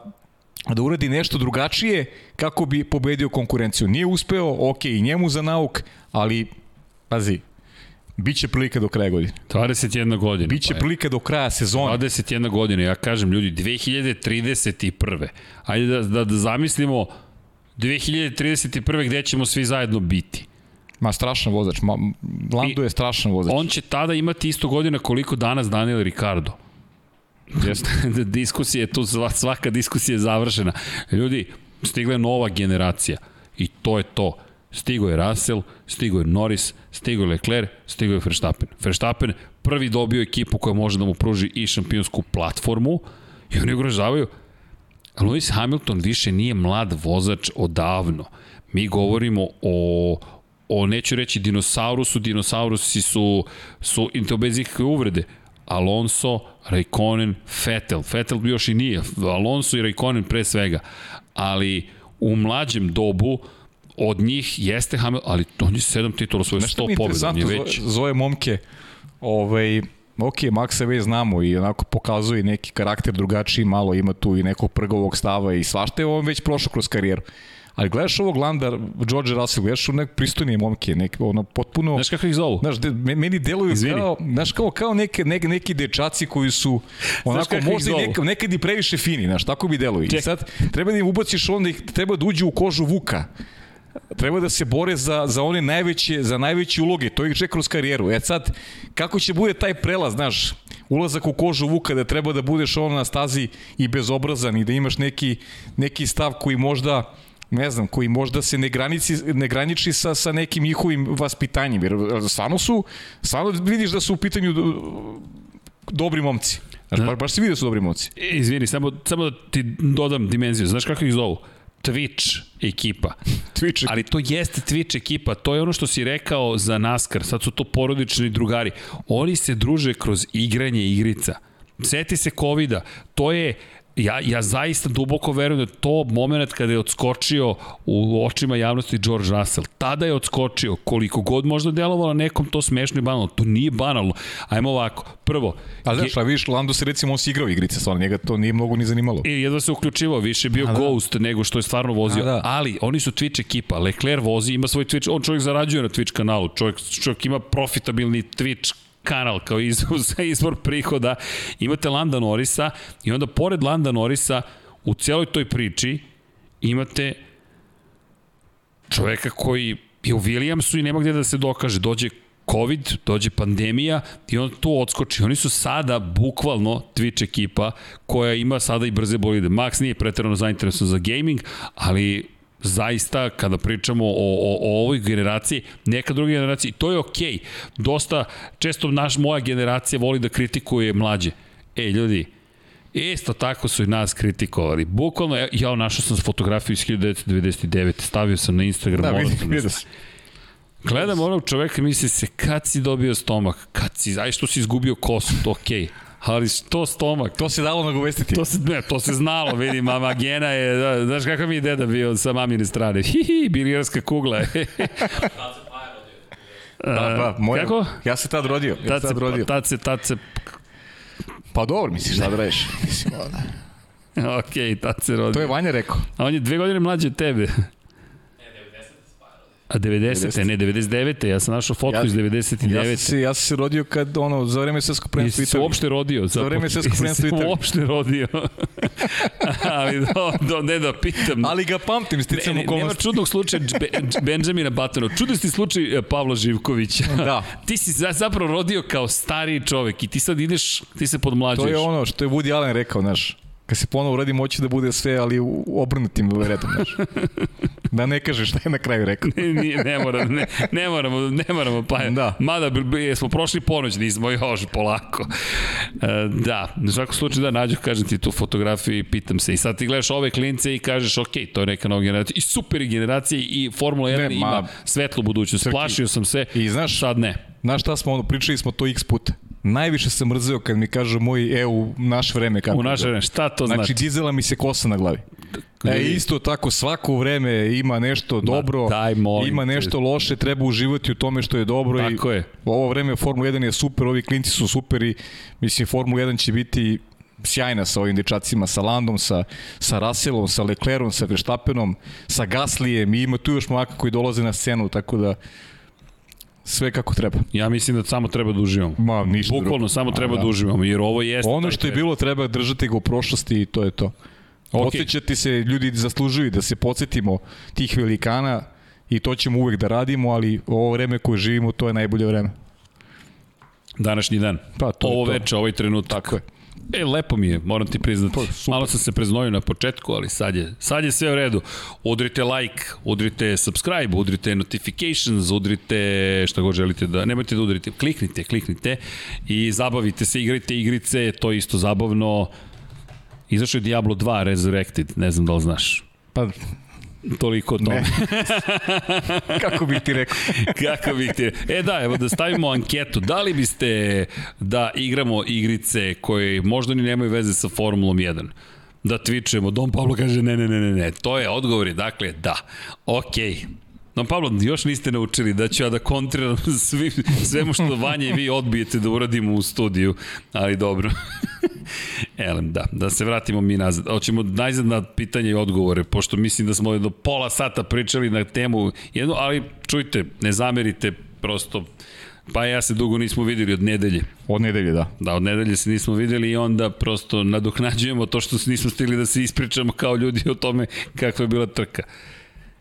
da uradi nešto drugačije kako bi pobedio konkurenciju. Nije uspeo, ok, i njemu za nauk, ali, pazi, Biće prilika do kraja godine. 21 godina. Biće pa prilika do kraja sezona. 21 godina, ja kažem ljudi, 2031. Ajde da, da, da zamislimo 2031. gde ćemo svi zajedno biti. Ma strašan vozač, Ma, Lando je strašan vozač. On će tada imati isto godina koliko danas Daniel Ricardo. Jeste. diskusija je tu, svaka diskusija je završena. Ljudi, stigla je nova generacija i to je to. Stigo je Russell, stigo je Norris, stigo je Leclerc, stigo je Verstappen. Verstappen prvi dobio ekipu koja može da mu pruži i šampionsku platformu i oni ugrožavaju. Lewis Hamilton više nije mlad vozač odavno. Mi govorimo o, o neću reći dinosaurusu, dinosaurusi su, su to bez ikakve uvrede. Alonso, Raikkonen, Vettel. Vettel još i nije. Alonso i Raikkonen pre svega. Ali u mlađem dobu od njih jeste Hamilton, ali on je sedam titula svoje 100 pobjeda. Nešto mi već... zove momke, ovaj, ok, Maxa već znamo i onako pokazuje neki karakter drugačiji, malo ima tu i nekog prgovog stava i svašta je on već prošao kroz karijeru. Ali gledaš ovog Landa, George Russell, gledaš u nek pristojnije momke, nek, ono, potpuno... Znaš kako ih zovu? Znaš, de, meni deluju Izvini. kao, znaš, kao, kao neke, neke, neki dečaci koji su onako možda i neka, nekad i previše fini, znaš, tako bi deluju. I sad treba da im ubaciš onda ih, treba da uđu u kožu Vuka treba da se bore za, za one najveće, za najveće uloge, to ih čeka kroz karijeru. E sad, kako će bude taj prelaz, znaš, ulazak u kožu Vuka da treba da budeš ono na stazi i bezobrazan i da imaš neki, neki stav koji možda ne znam, koji možda se ne, granici, ne graniči sa, sa nekim njihovim vaspitanjem, jer stvarno su, stvarno vidiš da su u pitanju dobri momci. Znaš, baš, baš se vidi da su dobri momci. Izvini, samo, samo da ti dodam dimenziju. Znaš kako ih zovu? Twitch ekipa. Twitch. Ali to jeste Twitch ekipa, to je ono što si rekao za NASCAR, sad su to porodični drugari. Oni se druže kroz igranje igrica. Seti se covid -a. to je ja, ja zaista duboko verujem da je to moment kada je odskočio u očima javnosti George Russell. Tada je odskočio, koliko god možda delovalo nekom to smešno i banalno. To nije banalno. Ajmo ovako. Prvo... A znaš, a vidiš, Lando se recimo on si igrao igrice, stvarno njega to nije mnogo ni zanimalo. I jedva se uključivao, više bio a, da. Ghost nego što je stvarno vozio. A, da. Ali oni su Twitch ekipa. Leclerc vozi, ima svoj Twitch, on čovjek zarađuje na Twitch kanalu. Čovjek, čovjek ima profitabilni Twitch kanal kao izvor, izvor prihoda. Imate Landa Norisa i onda pored Landa Norisa u celoj toj priči imate čoveka koji je u Williamsu i nema gde da se dokaže. Dođe COVID, dođe pandemija i on tu odskoči. Oni su sada bukvalno Twitch ekipa koja ima sada i brze bolide. Max nije pretrano zainteresovan za gaming, ali zaista kada pričamo o, o, o ovoj generaciji, neka druga generacija, to je okej. Okay. Dosta, često naš, moja generacija voli da kritikuje mlađe. E, ljudi, Isto tako su i nas kritikovali. Bukvalno, ja našao sam fotografiju iz 1999. Stavio sam na Instagram. Da, vidim, vidim. Gledam onog čoveka i misli se, kad si dobio stomak? Kad si, aj što si izgubio kosu, to okej. Okay ali što stomak? To se dalo nagovestiti. To se, ne, to se znalo, vidi, mama Gena je, da, znaš kakav mi je deda bio sa mamine strane, hihi, bilirska kugla. Pa, pa, moja, Kako? Ja se tad rodio. Ja tad se tad rodio. Tad se, tad se... Pa dobro, misliš, šta da radiš? Mislim, Okej, okay, tad se rodio. To je Vanja rekao. A on je dve godine mlađi od tebe. A 90. 90. ne 99. Ja sam našao fotku ja, iz 99. Ja sam, se, ja sam se rodio kad, ono, za vreme svetskog prvenstva Italije. uopšte rodio. Za, za vreme svetskog prvenstva Italije. uopšte rodio. Ali do, do, ne da pitam. Ali ga pamtim, sticam ne, okolnosti. Nema čudnog slučaja Benjamina Batona. Čudnosti slučaj e, Pavla Živkovića. Da. ti si zapravo rodio kao stariji čovek i ti sad ideš, ti se podmlađuješ. To je ono što je Woody Allen rekao, znaš kad se ponovo uradi moći da bude sve, ali u obrnutim redom, znaš. Da ne kažeš šta je na kraju rekao. ne, ne, ne, moramo, ne, ne moramo, ne moramo, pa da. mada smo prošli ponoć, nismo još polako. E, da, na svakom slučaju da nađu, kažem ti tu fotografiju i pitam se. I sad ti gledaš ove klince i kažeš, ok, to je neka nova generacija. I super generacija i Formula 1 ne, ima ma, svetlu budućnost. Plašio sam se, i znaš, sad ne. Znaš šta smo, ono, pričali smo to x puta Najviše sam mrzeo kad mi kažu moj EU u naše vreme kako. U naše vreme, šta to znači? Znači, dizela mi se kosa na glavi. E, isto tako, svako vreme ima nešto dobro, daj, molim ima nešto loše, treba uživati u tome što je dobro. Tako i je. Ovo vreme Formula 1 je super, ovi klinci su super i mislim Formula 1 će biti sjajna sa ovim dečacima, sa Landom, sa, sa Russellom, sa Leclerom, sa Verstappenom, sa Gaslijem i ima tu još mlaka koji dolaze na scenu, tako da sve kako treba. Ja mislim da samo treba da uživamo. Ma, ništa Bukvalno drugo. samo A, treba da. da uživamo, jer ovo jeste... Ono što je bilo treba držati ga u prošlosti i to je to. Ok. Podsjećati se, ljudi zaslužuju da se podsjetimo tih velikana i to ćemo uvek da radimo, ali ovo vreme koje živimo, to je najbolje vreme. Današnji dan. Pa, to je Ovo to. veče, ovaj trenutak. Tako je. E, lepo mi je, moram ti priznati. Pa. Malo sam se preznojio na početku, ali sad je, sad je sve u redu. Udrite like, udrite subscribe, udrite notifications, udrite šta god želite da, nemojte da udrite, kliknite, kliknite i zabavite se, igrajte igrice, to je isto zabavno. Izašao je Diablo 2 Resurrected, ne znam da li znaš. Pa, Toliko o tome. Kako bih ti rekao? Kako bih ti... E da, evo da stavimo anketu. Da li biste da igramo igrice koje možda ni nemaju veze sa Formulom 1? Da tvičemo. Don Pablo kaže ne, ne, ne, ne, ne. To je odgovor je dakle da. Okej. Don Pablo, još niste naučili da ću ja da kontriram svi, svemu što Vanja i vi odbijete da uradimo u studiju, ali dobro. Elem, da, da se vratimo mi nazad. Hoćemo najzad na pitanje i odgovore, pošto mislim da smo do pola sata pričali na temu jednu, ali čujte, ne zamerite, prosto, pa ja se dugo nismo videli od nedelje. Od nedelje, da. Da, od nedelje se nismo videli i onda prosto nadoknađujemo to što nismo stigli da se ispričamo kao ljudi o tome kakva je bila trka.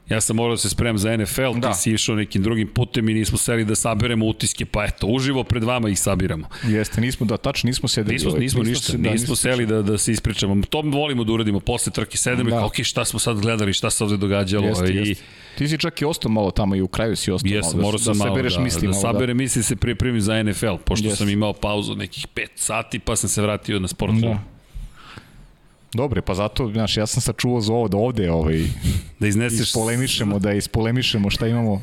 Ja sam morao da se spremam za NFL, da. Da. ti si išao nekim drugim putem i nismo seli da saberemo utiske, pa eto, uživo pred vama ih sabiramo. Jeste, nismo, da, tačno nismo sedeli. Nismo, ovaj, nismo ništa, se- da, nismo seli da, da se ispričamo. To volimo da uradimo posle trke 7 da. Da. ok, šta smo sad gledali, šta se ovde događalo. Jeste, i, jeste. Ti si čak i ostao malo tamo i u kraju si ostao Jes, malo. morao da, sam da sabereš da, misli da malo. sabere misli se pripremim za NFL, pošto Jeste. sam imao pauzu nekih 5 sati, pa sam se vratio na sport. Da. Dobre, pa zato, znaš, ja sam sačuvao za ovo da ovde ovaj, Da izneseš... ispolemišemo, da ispolemišemo šta imamo.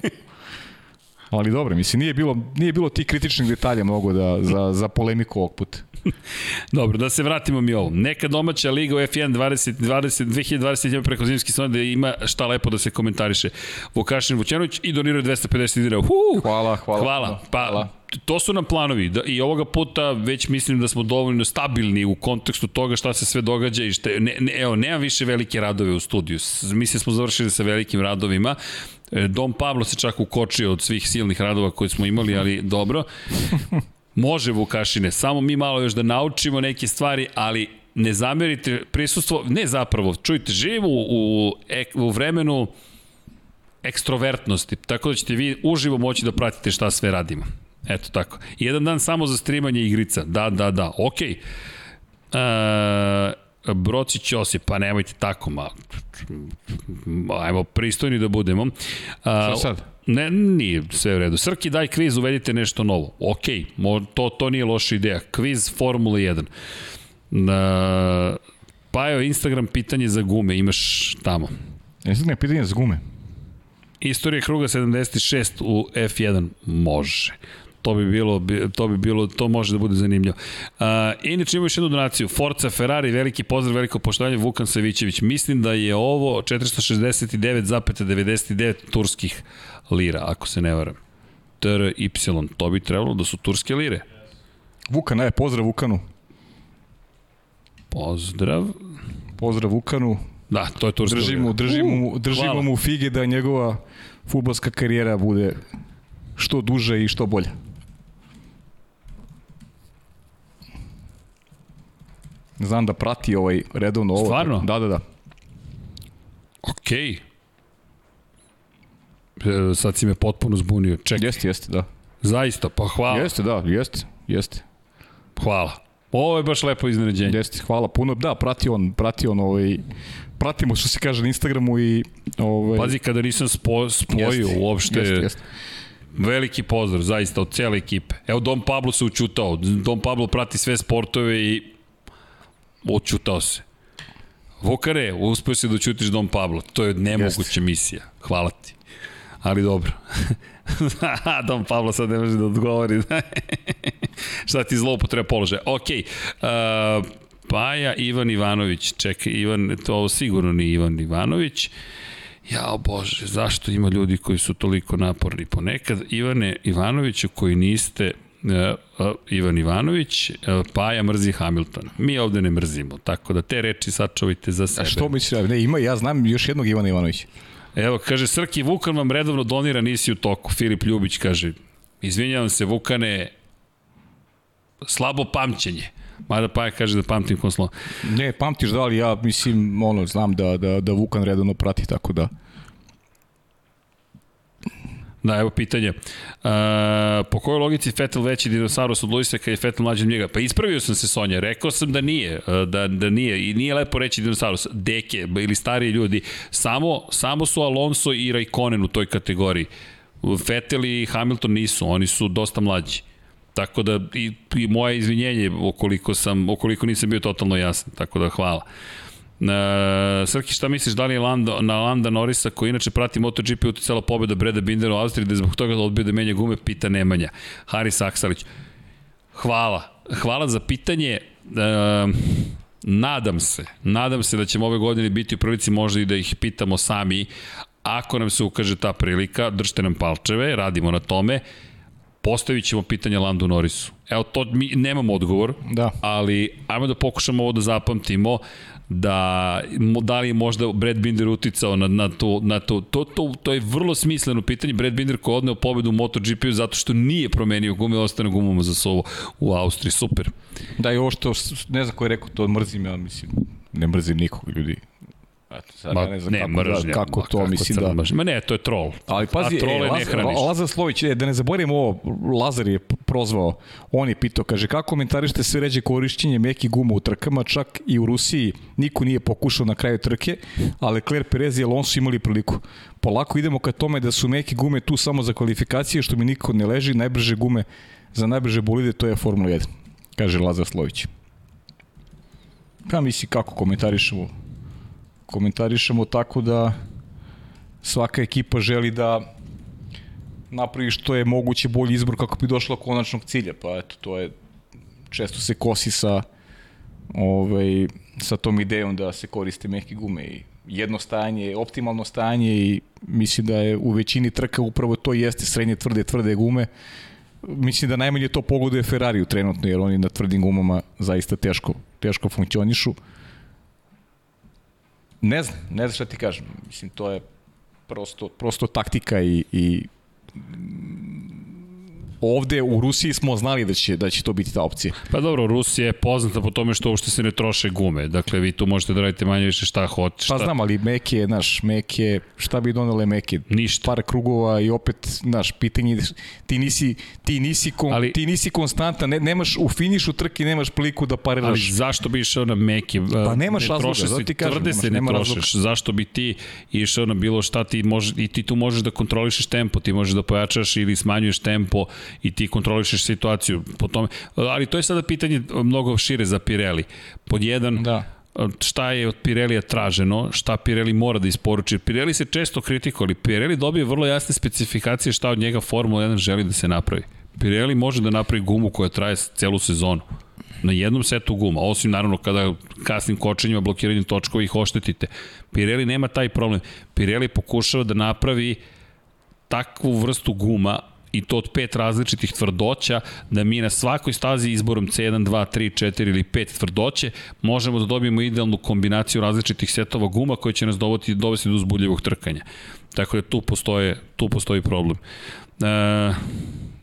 Ali dobro, mislim, nije bilo, nije bilo tih kritičnih detalja mnogo da, za, za polemiku ovog puta. Dobro, da se vratimo mi ovo. Neka domaća liga u F1 20, 20, 2020 ima preko zimski sezon da ima šta lepo da se komentariše. Vukašin Vućanović i donirao je 250 dinara. Hvala, hvala. Hvala. Pa, Hvala. To su nam planovi. Da, I ovoga puta već mislim da smo dovoljno stabilni u kontekstu toga šta se sve događa i šta, ne, ne, evo, nema više velike radove u studiju. Mislim smo završili sa velikim radovima. E, Dom Pablo se čak ukočio od svih silnih radova koje smo imali, ali dobro. Može Vukašine, samo mi malo još da naučimo neke stvari, ali ne zamerite prisustvo, ne zapravo, čujte, živimo u, u, u vremenu ekstrovertnosti, tako da ćete vi uživo moći da pratite šta sve radimo. Eto tako. Jedan dan samo za streamanje igrica. Da, da, da. Okej. Okay. E, Brocić Josip, pa nemojte tako, ma, ajmo pristojni da budemo. A, Šta sad? Ne, nije sve u redu. Srki, daj kviz, uvedite nešto novo. Ok, mo, to, to nije loša ideja. Kviz Formula 1. Na, pa evo, Instagram pitanje za gume, imaš tamo. Ne pitanje za gume? Istorija kruga 76 u F1 može. To bi bilo, bi- to bi bilo, to može da bude zanimljivo. Uh, inače imamo još jednu donaciju. Forza Ferrari, veliki pozdrav, veliko poštovanje, Vukan Savićević. Mislim da je ovo 469,99 turskih lira, ako se ne varam. TRY, to bi trebalo da su turske lire. Vukan, aj, pozdrav Vukanu. Pozdrav. Pozdrav Vukanu. Da, to je turska Držimo, lira. držimo, mu, hvala. držimo mu fige da njegova futbolska karijera bude što duže i što bolja. Znam da prati ovaj redovno ovo. Stvarno? Da, da, da. Okej. E, sad si me potpuno zbunio. Čekaj, Jeste, jeste, da. zaista, pa hvala. Jeste, da, jeste, jeste. Hvala. Ovo je baš lepo iznenađenje. Jeste, hvala puno. Da, prati on, prati on ovaj, pratimo što se kaže na Instagramu i ovaj, Pazi, kada nisam spo, spojio jeste, uopšte, Jeste, jeste. veliki pozdrav, zaista, od cele ekipe. Evo, Dom Pablo se učutao. Dom Pablo prati sve sportove i učutao se. Vukare, uspio si da učutiš Dom Pablo. To je nemoguća Jeste. misija. Hvala ti. Ali dobro. Dom Pablo sad ne može da odgovori. Šta ti zloupotreba položaja? Ok, uh, Paja, Ivan Ivanović, čekaj, Ivan, to ovo sigurno nije Ivan Ivanović. Jao Bože, zašto ima ljudi koji su toliko naporni ponekad? Ivane Ivanoviću koji niste Ivan Ivanović, uh, Paja mrzi Hamilton. Mi ovde ne mrzimo, tako da te reči sačuvajte za sebe. A što misliš? Ne, ima, ja znam još jednog Ivana Ivanovića. Evo, kaže, Srki Vukan vam redovno donira, nisi u toku. Filip Ljubić kaže, izvinjavam se, Vukane, slabo pamćenje. Mada Paja kaže da pamtim konslo. Ne, pamtiš da, ali ja mislim, ono, znam da, da, da Vukan redovno prati, tako da... Da, evo pitanje. Uh, po kojoj logici Fetel veći dinosaurus od Luisa kad je Fetel mlađi od njega? Pa ispravio sam se Sonja, rekao sam da nije, da, da nije i nije lepo reći dinosaurus. Deke ili stariji ljudi, samo, samo su Alonso i Raikkonen u toj kategoriji. Fetel i Hamilton nisu, oni su dosta mlađi. Tako da i, i moje izvinjenje ukoliko sam ukoliko nisam bio totalno jasan. Tako da hvala. Uh, Srki, šta misliš, da li je Landa, na Landa Norisa, koji inače prati MotoGP, uticala pobjeda Breda Bindera u Austriji, da je zbog toga odbio da menja gume, pita Nemanja. Haris Aksalić. Hvala. Hvala za pitanje. Uh, nadam se, nadam se da ćemo ove godine biti u prilici možda i da ih pitamo sami. Ako nam se ukaže ta prilika, držite nam palčeve, radimo na tome. Postavit ćemo pitanje Landu Norrisu. Evo, to mi nemamo odgovor, Da. ali ajmo da pokušamo ovo da zapamtimo da da li je možda Brad Binder uticao na, na, to, na to, to, to, to je vrlo smisleno pitanje. Brad Binder ko odneo pobedu u MotoGP-u zato što nije promenio gume, ostane gumama za sovo u Austriji. Super. Da, i ovo što, ne znam ko je rekao, to mrzim, ja mislim, ne mrzim nikog ljudi. Eto, sad Ma, ja ne znam ne, kako, mržnja, da, kako to, kako mislim da... mržnja. Ma ne, to je troll. Ali pazi, A trole e, ne Lazar, hraniš. Lazar Slović, e, da ne zaboravimo ovo, Lazar je prozvao, on je pitao, kaže, kako komentarište sve ređe korišćenje mekih guma u trkama, čak i u Rusiji niko nije pokušao na kraju trke, ali Leclerc, Perez i Alonso imali priliku. Polako idemo ka tome da su meke gume tu samo za kvalifikacije, što mi niko ne leži, najbrže gume za najbrže bolide, to je Formula 1, kaže Lazar Slović. Pa misli kako komentarišemo komentarišemo tako da svaka ekipa želi da napravi što je moguće bolji izbor kako bi došla do konačnog cilja, pa eto, to je često se kosi sa ovaj, sa tom idejom da se koriste meke gume i jedno stajanje, optimalno stajanje i mislim da je u većini trka upravo to jeste srednje tvrde, tvrde gume. Mislim da najmanje to pogoduje Ferrariju trenutno, jer oni na tvrdim gumama zaista teško, teško funkcionišu. Ne znam, ne znam šta ti kažem. Mislim, to je prosto, prosto taktika i, i ovde u Rusiji smo znali da će, da će to biti ta opcija. Pa dobro, Rusija je poznata po tome što uopšte se ne troše gume. Dakle, vi tu možete da radite manje više šta hoćete. Pa znam, ali meke, znaš, meke, šta bi donele meke? Ništa. Par krugova i opet, znaš, pitanje, ti nisi, ti nisi, kon, Ali- ali, ti nisi konstanta, ne, nemaš u finišu trke, nemaš priliku da Ali pariraš. zašto bi išao na meki? Pa nemaš ne razloga, zato ti kažem, tvrde nemaš- se ne nema trošiš. razloga. Zašto bi ti išao na bilo šta ti može, i ti tu možeš da kontrolišeš tempo, ti možeš da pojačaš ili smanjuješ tempo i ti kontrolišeš situaciju po tome. Ali to je sada pitanje mnogo šire za Pirelli. Pod jedan, Da. šta je od Pirelija traženo, šta Pirelli mora da isporuči. Pirelli se često kritikuje, ali Pirelli dobije vrlo jasne specifikacije šta od njega Formula 1 želi da se napravi. Pirelli može da napravi gumu koja traje celu sezonu na jednom setu guma, osim naravno kada kasnim kočenjima, blokiranjem točkova ih oštetite. Pirelli nema taj problem. Pirelli pokušava da napravi takvu vrstu guma i to od pet različitih tvrdoća, da mi na svakoj stazi izborom C1, 2, 3, 4 ili 5 tvrdoće možemo da dobijemo idealnu kombinaciju različitih setova guma koji će nas dovesti, dovesti do uzbudljivog trkanja. Tako da tu, postoje, tu postoji problem. E,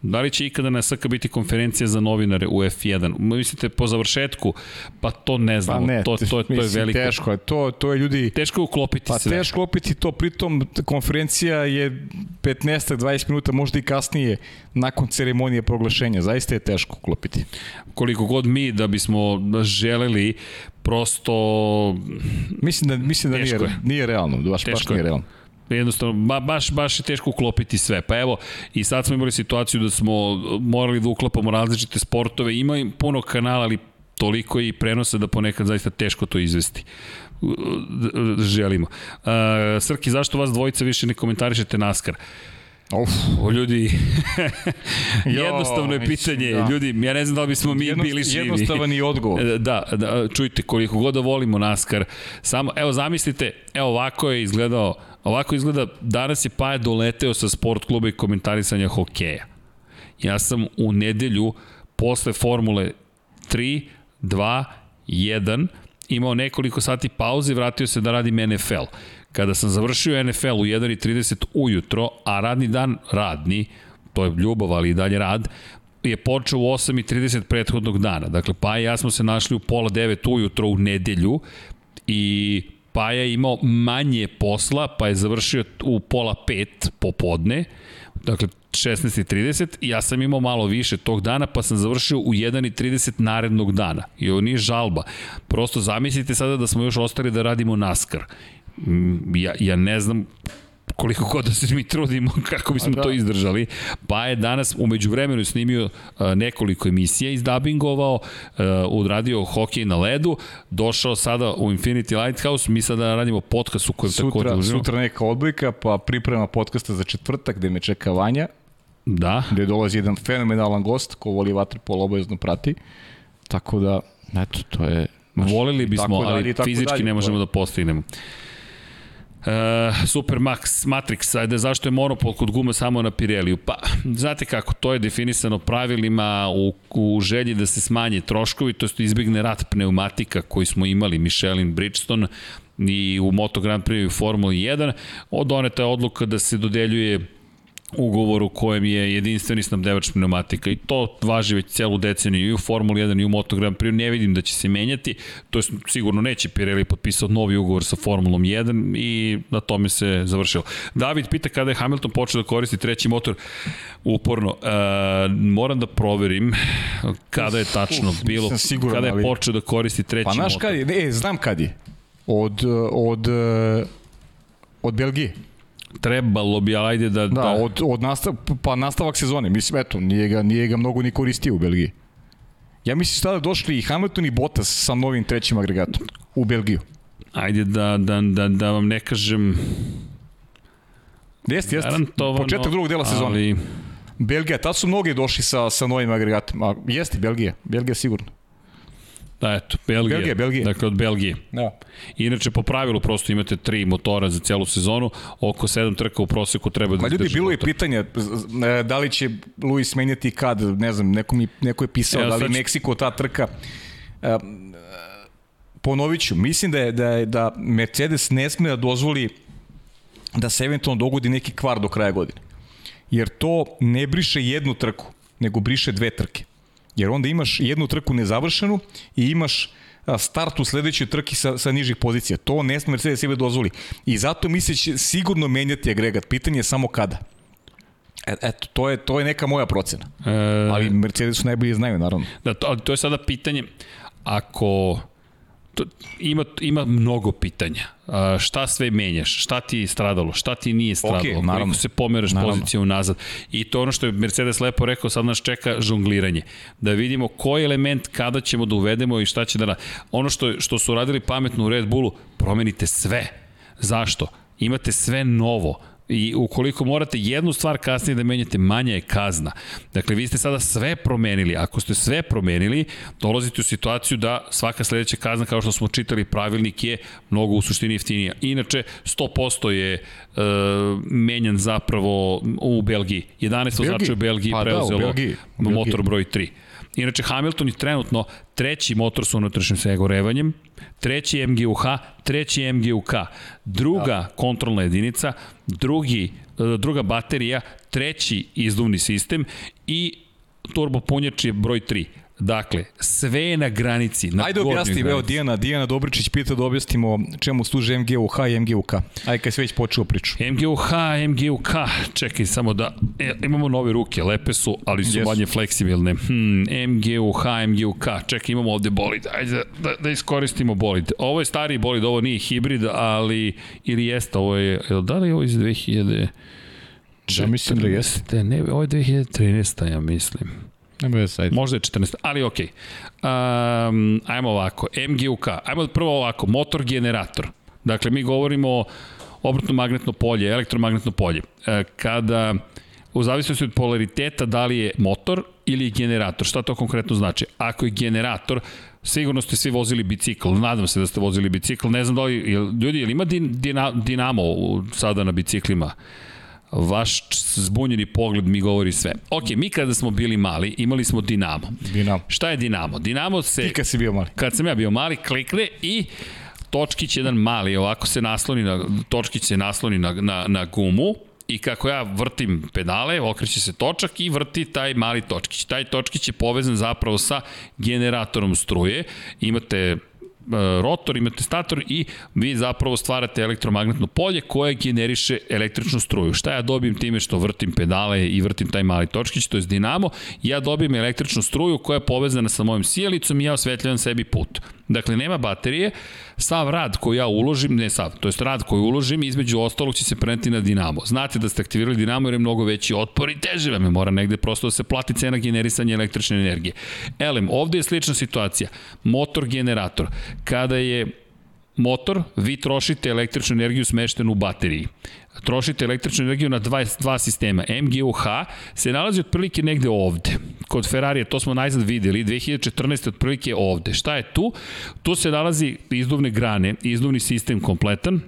Da li će ikada na SK biti konferencija za novinare u F1? Mislite po završetku? Pa to ne Pa znamo. ne, to, to, to, je mislim, veliko. Teško je, to, to je ljudi... Teško je uklopiti Pa sve. teško opiti to, pritom konferencija je 15-20 minuta, možda i kasnije, nakon ceremonije proglašenja. Zaista je teško uklopiti. Koliko god mi da bismo želeli, prosto Mislim da, mislim da nije, je. nije realno, baš, baš Teško nije je. Jednostavno, ba, baš, baš je teško uklopiti sve. Pa evo, i sad smo imali situaciju da smo morali da uklopamo različite sportove, ima im puno kanala, ali toliko i prenosa da ponekad zaista teško to izvesti želimo. Uh, Srki, zašto vas dvojica više ne komentarišete NASCAR? Uf, O, ljudi, jednostavno je mislim, pitanje. da. Ljudi, ja ne znam da li bismo mi Jednost- bili živi. jednostavan i odgovor. E, Da, da, čujte, koliko god da volimo NASCAR, samo, evo zamislite, evo ovako je izgledao, ovako izgleda, danas je Paja doleteo sa sport kluba i komentarisanja hokeja. Ja sam u nedelju, posle Formule 3, 2, 1, imao nekoliko sati pauze i vratio se da radim NFL. Kada sam završio NFL u 1.30 ujutro, a radni dan radni, to je ljubav, ali i dalje rad, je počeo u 8.30 prethodnog dana. Dakle, pa i ja smo se našli u pola 9 ujutro u nedelju i Paja je imao manje posla, pa je završio u pola 5 popodne, dakle 16.30 i ja sam imao malo više tog dana, pa sam završio u 1.30 narednog dana. I ovo nije žalba. Prosto zamislite sada da smo još ostali da radimo NASCAR. Mm, Ja, ja ne znam koliko god da se mi trudimo kako bismo da. to izdržali. Pa je danas umeđu vremenu snimio uh, nekoliko emisija, izdabingovao, uh, odradio hokej na ledu, došao sada u Infinity Lighthouse, mi sada radimo podcast u kojem takođe sutra, uživamo. sutra neka odbojka, pa priprema podcasta za četvrtak gde me čeka Vanja, Da, gde dolazi jedan fenomenalan gost ko voli vaterpolo obavezno prati. Tako da, eto, to je... volili i bismo, tako ali i tako fizički dalje, ne možemo da postignemo. E, Super Max, Matrix, ajde, zašto je monopol kod guma samo na Pireliju? Pa, znate kako, to je definisano pravilima u, u želji da se smanje troškovi, to je izbigne rat pneumatika koji smo imali, Michelin, Bridgestone i u Moto Grand Prix i u Formuli 1, doneta je odluka da se dodeljuje ugovor u kojem je jedinstveni snabdevač pneumatika i to važi već celu deceniju i u Formuli 1 i u Moto Grand Prix ne vidim da će se menjati to je sigurno neće Pirelli potpisao novi ugovor sa Formulom 1 i na tome se završilo David pita kada je Hamilton počeo da koristi treći motor uporno e, moram da proverim kada je tačno Uf, bilo siguran, kada je počeo da koristi treći Pa znaš motor kad je? Ne, znam kad je. Od, od, od Belgije. Trebalo bi ajde da, Da, od, od nastav, pa nastavak sezone. Mislim, eto, nije ga, nije ga mnogo ni koristio u Belgiji. Ja mislim sada došli i Hamilton i Bottas sa novim trećim agregatom u Belgiju. ajde da, da, da, da vam ne kažem Jeste, jeste. Početak drugog dela sezone. Ali, Belgija, tad su mnogi došli sa, sa novim agregatom. A, jeste, Belgija. Belgija sigurno. Da, eto, Belgija. Belgija, Belgija. Dakle, od Belgije. Da. Inače, po pravilu prosto imate tri motora za celu sezonu, oko sedam trka u proseku treba da Ma ljudi, bilo je motor. pitanje z- z- e, da li će Luis menjati kad, ne znam, neko, mi, neko je pisao Evo, da li ću- Meksiko ta trka. E, ponovit ću, mislim da, je, da, je, da Mercedes ne sme da dozvoli da se eventualno dogodi neki kvar do kraja godine. Jer to ne briše jednu trku, nego briše dve trke. Jer onda imaš jednu trku nezavršenu i imaš start u sledećoj trki sa, sa nižih pozicija. To ne sme Mercedes sebe dozvoli. I zato misle će sigurno menjati agregat. Pitanje je samo kada. E, eto, to je, to je neka moja procena. E, Ali Mercedesu najbolje znaju, naravno. Da, to, ali to je sada pitanje, ako to, ima, ima mnogo pitanja. A, šta sve menjaš? Šta ti je stradalo? Šta ti nije stradalo? Koliko naravno. se pomeraš Naravno. pozicijom nazad? I to ono što je Mercedes lepo rekao, sad nas čeka žongliranje. Da vidimo koji element kada ćemo da uvedemo i šta će da radi. Ono što, što su radili pametno u Red Bullu, promenite sve. Zašto? Imate sve novo i ukoliko morate jednu stvar kasnije da menjate, manja je kazna. Dakle, vi ste sada sve promenili. Ako ste sve promenili, dolazite u situaciju da svaka sledeća kazna, kao što smo čitali, pravilnik je mnogo u suštini jeftinija. Inače, 100% je e, menjan zapravo u Belgiji. 11 vozača u Belgiji Pa da, preuzelo Belgiji, u Belgiji. motor broj 3. Inače, Hamilton je trenutno treći motor sa unutrašnjim sagorevanjem, treći MGUH, treći MGUK, druga da. kontrolna jedinica, drugi, e, druga baterija, treći izduvni sistem i turbopunjač je broj 3. Dakle, sve je na granici, na Ajde gornjoj objasni, evo. Dijana, Dijana Dobričić pita da objasnimo čemu služe MGUH i MGUK. Ajde, kad si već počeo priču. MGUH, MGUK, čekaj samo da, e, imamo nove ruke, lepe su, ali su Jesu. manje fleksibilne. Hmm, MGUH, MGUK, čekaj imamo ovde bolid, ajde da, da, da iskoristimo bolid. Ovo je stariji bolid, ovo nije hibrid, ali, ili jeste, ovo je, da li je ovo iz 2000... Ja mislim da jeste. Ne, ovo je 2013. ja mislim. Nema je sajt. Možda je 14, ali okej. Okay. Um, ajmo ovako, MGUK, ajmo prvo ovako, motor generator. Dakle, mi govorimo obrtno magnetno polje, elektromagnetno polje. E, kada u zavisnosti od polariteta da li je motor ili je generator. Šta to konkretno znači? Ako je generator, sigurno ste svi vozili bicikl, nadam se da ste vozili bicikl, ne znam da li, ljudi, jel ima din, dina, dinamo sada na biciklima? Vaš zbunjeni pogled mi govori sve. Ok, mi kada smo bili mali, imali smo Dinamo. Dinamo. Šta je Dinamo? Dinamo se... Ti kad si bio mali. Kad sam ja bio mali, klikne i točkić jedan mali, ovako se nasloni na, točkić se nasloni na, na, na gumu, i kako ja vrtim pedale, okreće se točak i vrti taj mali točkić. Taj točkić je povezan zapravo sa generatorom struje. Imate rotor, imate stator i vi zapravo stvarate elektromagnetno polje koje generiše električnu struju. Šta ja dobijem time što vrtim pedale i vrtim taj mali točkić, to je dinamo, ja dobijem električnu struju koja je povezana sa mojim sijalicom i ja osvetljavam sebi put. Dakle, nema baterije, sav rad koji ja uložim, ne sav, to je rad koji uložim, između ostalog će se preneti na dinamo. Znate da ste aktivirali dinamo jer je mnogo veći otpor i teže vam je, mora negde prosto da se plati cena generisanja električne energije. Elem, ovde je slična situacija. Motor generator. Kada je motor, vi trošite električnu energiju smeštenu u bateriji. Trošite električnu energiju na dva, dva sistema. MGUH se nalazi otprilike negde ovde. Kod Ferrarija, to smo najzad videli, 2014. otprilike ovde. Šta je tu? Tu se nalazi izduvne grane, izduvni sistem kompletan,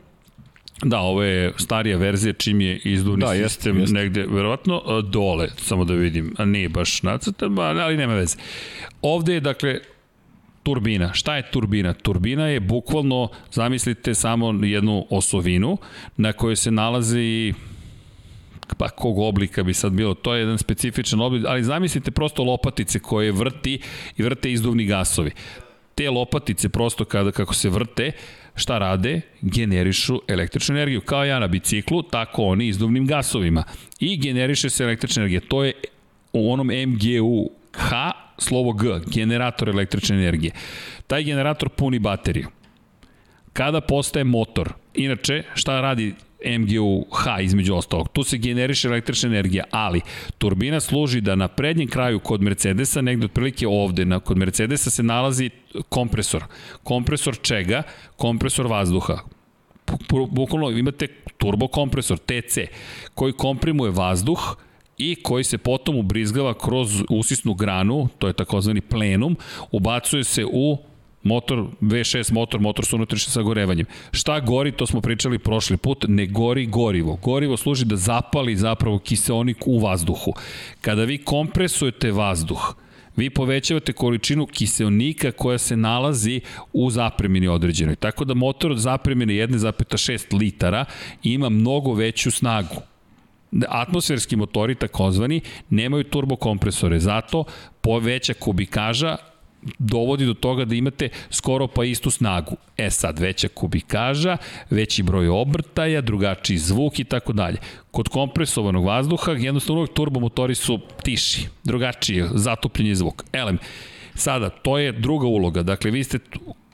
Da, ovo je starija verzija čim je izduvni da, sistem jest, jest. negde, verovatno, dole, samo da vidim, a nije baš nacrtan, ali nema veze. Ovde je, dakle, turbina. Šta je turbina? Turbina je bukvalno, zamislite samo jednu osovinu na kojoj se nalazi pa kog oblika bi sad bilo, to je jedan specifičan oblik, ali zamislite prosto lopatice koje vrti i vrte izduvni gasovi. Te lopatice prosto kada kako se vrte, šta rade? Generišu električnu energiju. Kao ja na biciklu, tako oni izduvnim gasovima. I generiše se električna energija. To je u onom MGU H slovo G, generator električne energije. Taj generator puni bateriju. Kada postaje motor, inače, šta radi MGU H između ostalog. Tu se generiše električna energija, ali turbina služi da na prednjem kraju kod Mercedesa, negde otprilike ovde, na, kod Mercedesa se nalazi kompresor. Kompresor čega? Kompresor vazduha. Bukvalno imate turbokompresor, TC, koji komprimuje vazduh, i koji se potom ubrizgava kroz usisnu granu, to je takozvani plenum, ubacuje se u motor V6 motor, motor sa unutrašnjim sagorevanjem. Šta gori, to smo pričali prošli put, ne gori gorivo. Gorivo služi da zapali zapravo kiseonik u vazduhu. Kada vi kompresujete vazduh, vi povećavate količinu kiseonika koja se nalazi u zapremini određenoj. Tako da motor od zapremine 1,6 litara ima mnogo veću snagu atmosferski motori takozvani nemaju turbokompresore, zato poveća kubikaža dovodi do toga da imate skoro pa istu snagu. E sad, veća kubikaža, veći broj obrtaja, drugačiji zvuk i tako dalje. Kod kompresovanog vazduha, jednostavno uvek turbomotori su tiši, drugačiji, zatopljenje zvuk. Elem, Sada, to je druga uloga. Dakle, vi ste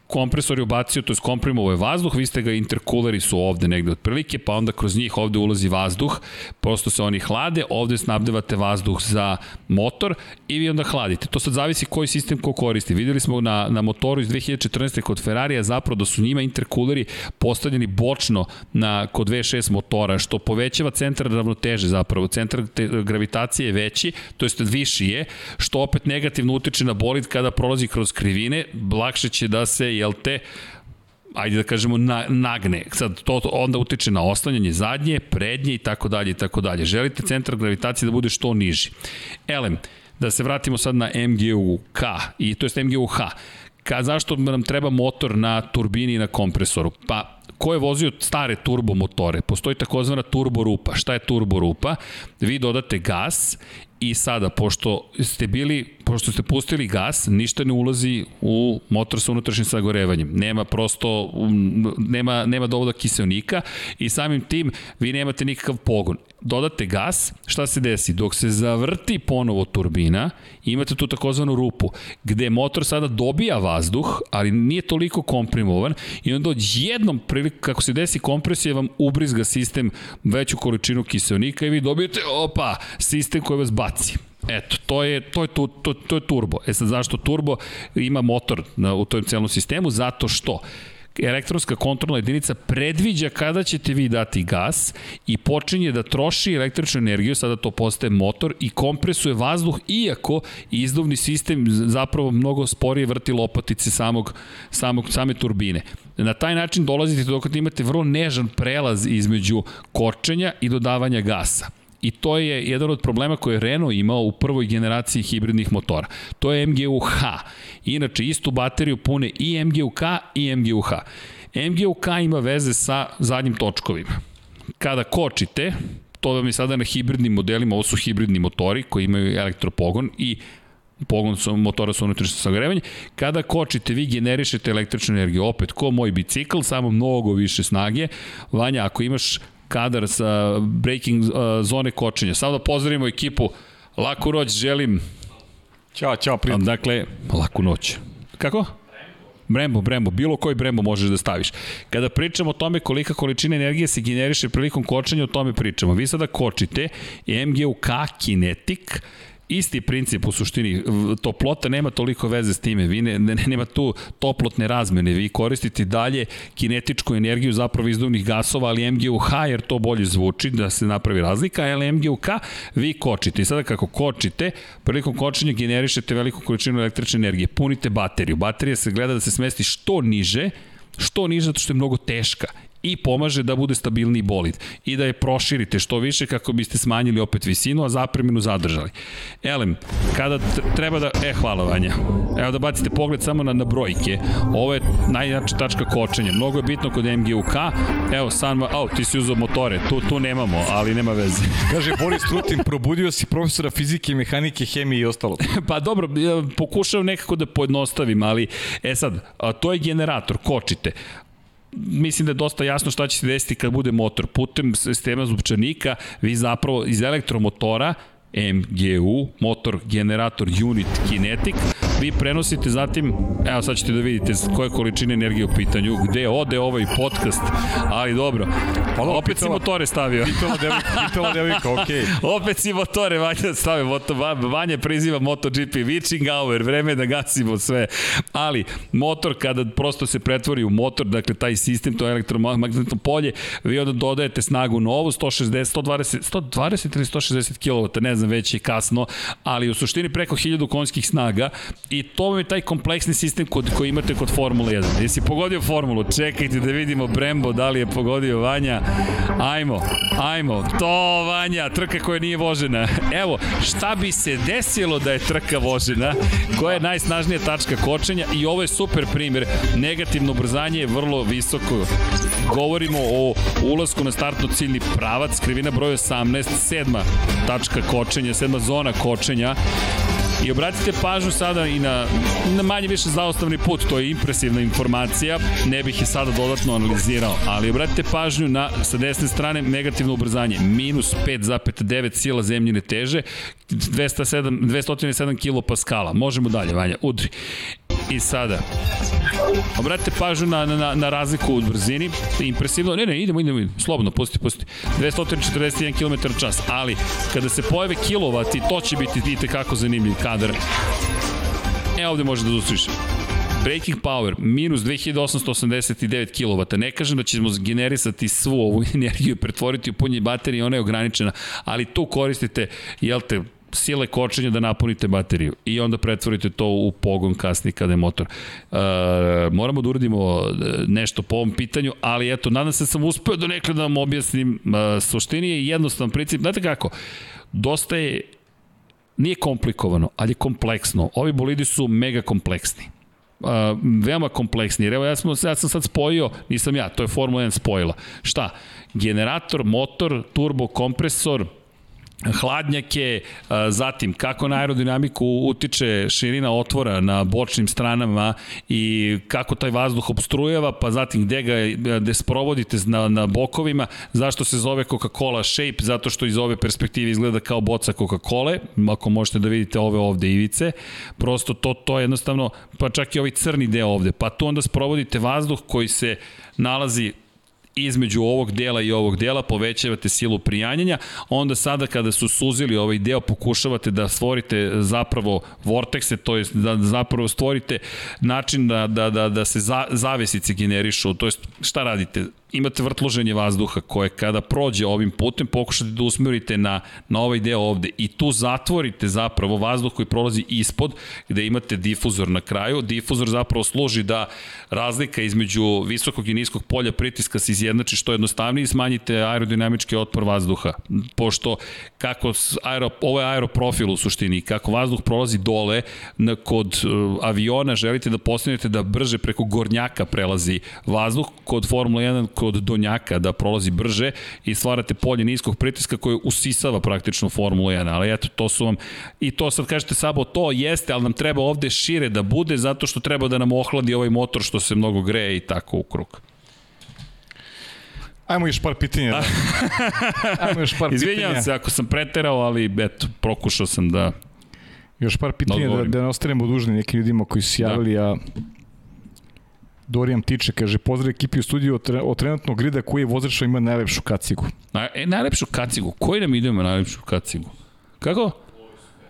kompresor je ubacio, to je komprimovao je vazduh, vi ste ga, interkuleri su ovde negde otprilike, pa onda kroz njih ovde ulazi vazduh, prosto se oni hlade, ovde snabdevate vazduh za motor i vi onda hladite. To sad zavisi koji sistem ko koristi. Videli smo na, na motoru iz 2014. kod Ferrarija zapravo da su njima interkuleri postavljeni bočno na, kod V6 motora, što povećava centar ravnoteže zapravo. Centar te, gravitacije je veći, to jest viši je, što opet negativno utiče na bolid kada prolazi kroz krivine, lakše će da se jel te, ajde da kažemo, na, nagne. Sad, to onda utiče na oslanjanje zadnje, prednje i tako dalje i tako dalje. Želite centar gravitacije da bude što niži. Elem, da se vratimo sad na MGU-K, i to je MGU-H. Ka, zašto nam treba motor na turbini i na kompresoru? Pa, ko je vozio stare turbo motore? Postoji takozvana turbo rupa. Šta je turbo rupa? Vi dodate gas i sada, pošto ste bili pošto ste pustili gas, ništa ne ulazi u motor sa unutrašnjim sagorevanjem. Nema prosto, nema, nema dovoda kiselnika i samim tim vi nemate nikakav pogon. Dodate gas, šta se desi? Dok se zavrti ponovo turbina, imate tu takozvanu rupu, gde motor sada dobija vazduh, ali nije toliko komprimovan i onda jednom priliku, kako se desi kompresija, vam ubrizga sistem veću količinu kiselnika i vi dobijete, opa, sistem koji vas baci. Eto, to je, to je, to, to, to je turbo. E sad, zašto turbo ima motor na, u tom celom sistemu? Zato što elektronska kontrolna jedinica predviđa kada ćete vi dati gas i počinje da troši električnu energiju, sada to postaje motor i kompresuje vazduh, iako izduvni sistem zapravo mnogo sporije vrti lopatice samog, samog, same turbine. Na taj način dolazite dok imate vrlo nežan prelaz između kočenja i dodavanja gasa. I to je jedan od problema koje je Renault imao u prvoj generaciji hibridnih motora. To je MGU-H. Inače, istu bateriju pune i MGU-K i MGU-H. MGU-K ima veze sa zadnjim točkovima. Kada kočite, to vam je sada na hibridnim modelima, ovo su hibridni motori koji imaju elektropogon i pogon sa motora sa unutrašnjim sagrevanjem. Kada kočite, vi generišete električnu energiju. Opet, ko moj bicikl, samo mnogo više snage. Vanja, ako imaš kadar sa breaking uh, zone kočenja. Samo da pozdravimo ekipu. Laku noć želim. Ćao, čao, prijatno. Dakle, laku noć. Kako? Brembo, Brembo, bilo koji Brembo možeš da staviš. Kada pričamo o tome kolika količina energije se generiše prilikom kočenja, o tome pričamo. Vi sada kočite MGUK Kinetic, isti princip u suštini. Toplota nema toliko veze s time. Vi ne, ne, nema tu toplotne razmene. Vi koristite dalje kinetičku energiju zapravo izduvnih gasova, ali MGUH jer to bolje zvuči da se napravi razlika, ali MGUK vi kočite. I sada kako kočite, prilikom kočenja generišete veliku količinu električne energije. Punite bateriju. Baterija se gleda da se smesti što niže, što niže zato što je mnogo teška i pomaže da bude stabilniji bolid i da je proširite što više kako biste smanjili opet visinu, a zapreminu zadržali. Elem, kada treba da... E, hvala Vanja. Evo da bacite pogled samo na, na brojke. Ovo je najjača tačka kočenja. Mnogo je bitno kod MGUK. Evo, San... Au, ti si uzao motore. Tu, tu nemamo, ali nema veze. Kaže Boris Trutin, probudio si profesora fizike, mehanike, hemije i ostalo. pa dobro, pokušavam nekako da pojednostavim, ali e sad, to je generator, kočite mislim da je dosta jasno šta će se desiti kad bude motor. Putem sistema zupčanika vi zapravo iz elektromotora MGU, motor generator unit kinetic, vi prenosite zatim, evo sad ćete da vidite koje količine energije u pitanju, gde ode ovaj podcast, ali dobro. Pa, opet pitala, si motore stavio. Pitala devojka, pitala devojka, okej. Okay. opet si motore Vanja stavio, moto, Vanja priziva MotoGP, Witching Hour, vreme da gasimo sve. Ali, motor kada prosto se pretvori u motor, dakle taj sistem, to elektromagnetno polje, vi onda dodajete snagu novu, 160, 120, 120 ili 160 kW, ne znam, već je kasno, ali u suštini preko 1000 konjskih snaga i to je taj kompleksni sistem kod, koji imate kod Formule 1. Jesi pogodio formulu? Čekajte da vidimo Brembo da li je pogodio Vanja. Ajmo, ajmo. To Vanja, trka koja nije vožena. Evo, šta bi se desilo da je trka vožena? Koja je najsnažnija tačka kočenja? I ovo je super primjer. Negativno ubrzanje je vrlo visoko. Govorimo o ulasku na startno ciljni pravac, krivina broj 18, sedma tačka kočenja, sedma zona kočenja. I obratite pažnju sada i na, na manje više zaostavni put, to je impresivna informacija, ne bih je sada dodatno analizirao, ali obratite pažnju na, sa desne strane, negativno ubrzanje, minus 5,9 sila zemljine teže, 207, 207 kPa. Možemo dalje, Vanja, udri. I sada, obratite pažnju na, na, na razliku u brzini, impresivno, ne, ne, idemo, idemo, idemo slobodno, pusti, pusti, 241 km čas, ali kada se pojave kilovati, to će biti vidite kako zanimljiv kadar. E, ovde može da zustriš. Breaking power minus 2889 kW. Ne kažem da ćemo generisati svu ovu energiju i pretvoriti u punje baterije, ona je ograničena, ali tu koristite, jel te, sile kočenja da napunite bateriju i onda pretvorite to u pogon kasnije kada je motor. E, moramo da uradimo e, nešto po ovom pitanju, ali eto, nadam se da sam uspeo do nekada da vam objasnim. E, suštini je jednostavan princip. Znate kako? Dosta je nije komplikovano, ali je kompleksno. Ovi bolidi su mega kompleksni. Uh, veoma kompleksni. Jer evo ja, sam, ja sam sad spojio, nisam ja, to je Formula 1 spojila. Šta? Generator, motor, turbo kompresor, hladnjake, zatim kako na aerodinamiku utiče širina otvora na bočnim stranama i kako taj vazduh obstrujeva, pa zatim gde ga gde sprovodite na, na bokovima, zašto se zove Coca-Cola Shape, zato što iz ove perspektive izgleda kao boca Coca-Cola, ako možete da vidite ove ovde ivice, prosto to, to je jednostavno, pa čak i ovaj crni deo ovde, pa tu onda sprovodite vazduh koji se nalazi između ovog dela i ovog dela, povećavate silu prijanjanja, onda sada kada su suzili ovaj deo pokušavate da stvorite zapravo vortekse, to jest da zapravo stvorite način da, da, da, da se za, zavesice generišu, to jest šta radite? Imate vrtloženje vazduha koje kada prođe ovim putem pokušate da usmerite na, na ovaj deo ovde i tu zatvorite zapravo vazduh koji prolazi ispod gde imate difuzor na kraju. Difuzor zapravo služi da razlika između visokog i niskog polja pritiska se izjednači što jednostavnije i smanjite aerodinamički otpor vazduha. Pošto kako aero, ovo je aeroprofil u suštini, kako vazduh prolazi dole na, kod uh, aviona želite da postanete da brže preko gornjaka prelazi vazduh, kod Formula 1 kod donjaka da prolazi brže i stvarate polje niskog pritiska koje usisava praktično Formula 1, ali eto, to su vam, i to sad kažete Sabo, to jeste, ali nam treba ovde šire da bude zato što treba da nam ohladi ovaj motor što se mnogo greje i tako u krug. Ajmo još par pitanja. Da. Ajmo još par Izvinjam pitanja. se ako sam preterao, ali eto, prokušao sam da Još par pitanja da, da ne ostanemo dužni nekim ljudima koji su javili, da. a Dorijan Tiče kaže, pozdrav ekipi u studiju od, od trenutnog grida koji je vozač ima najlepšu kacigu. Na, e, najlepšu kacigu? Koji nam idemo najlepšu kacigu? Kako?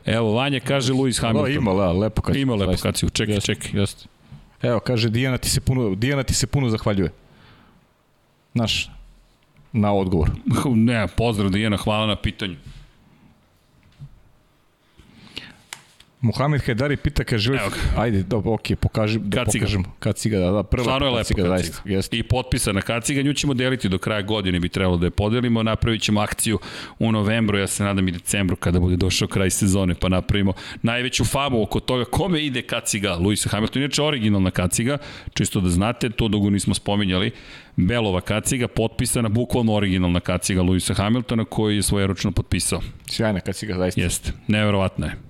Evo, Vanja kaže Lewis Hamilton. Da, ima, da, lepo kacigu. Ima lepo kacigu, čekaj, jest, čekaj. Jest. Evo, kaže, Dijana ti se puno, Dijana ti se puno zahvaljuje. Naš, na odgovor. Ne, pozdrav Dijana, hvala na pitanju. Mohamed Hajdari pita, kaže, Evo ajde, dobro, okej, pokaži, da kaciga. pokažemo. Kaciga, da, da, prva Stvarno je kaciga, lepo kaciga. Da, jest. I potpisana kaciga, nju ćemo deliti do kraja godine, bi trebalo da je podelimo, napravit ćemo akciju u novembru, ja se nadam i decembru, kada bude došao kraj sezone, pa napravimo najveću famu oko toga kome ide kaciga Lewis Hamilton, inače originalna kaciga, čisto da znate, to dugo nismo spominjali, Belova kaciga, potpisana, bukvalno originalna kaciga Lewisa Hamiltona, koji je svojeročno potpisao. Sjajna kaciga, zaista. Jeste, neverovatno je.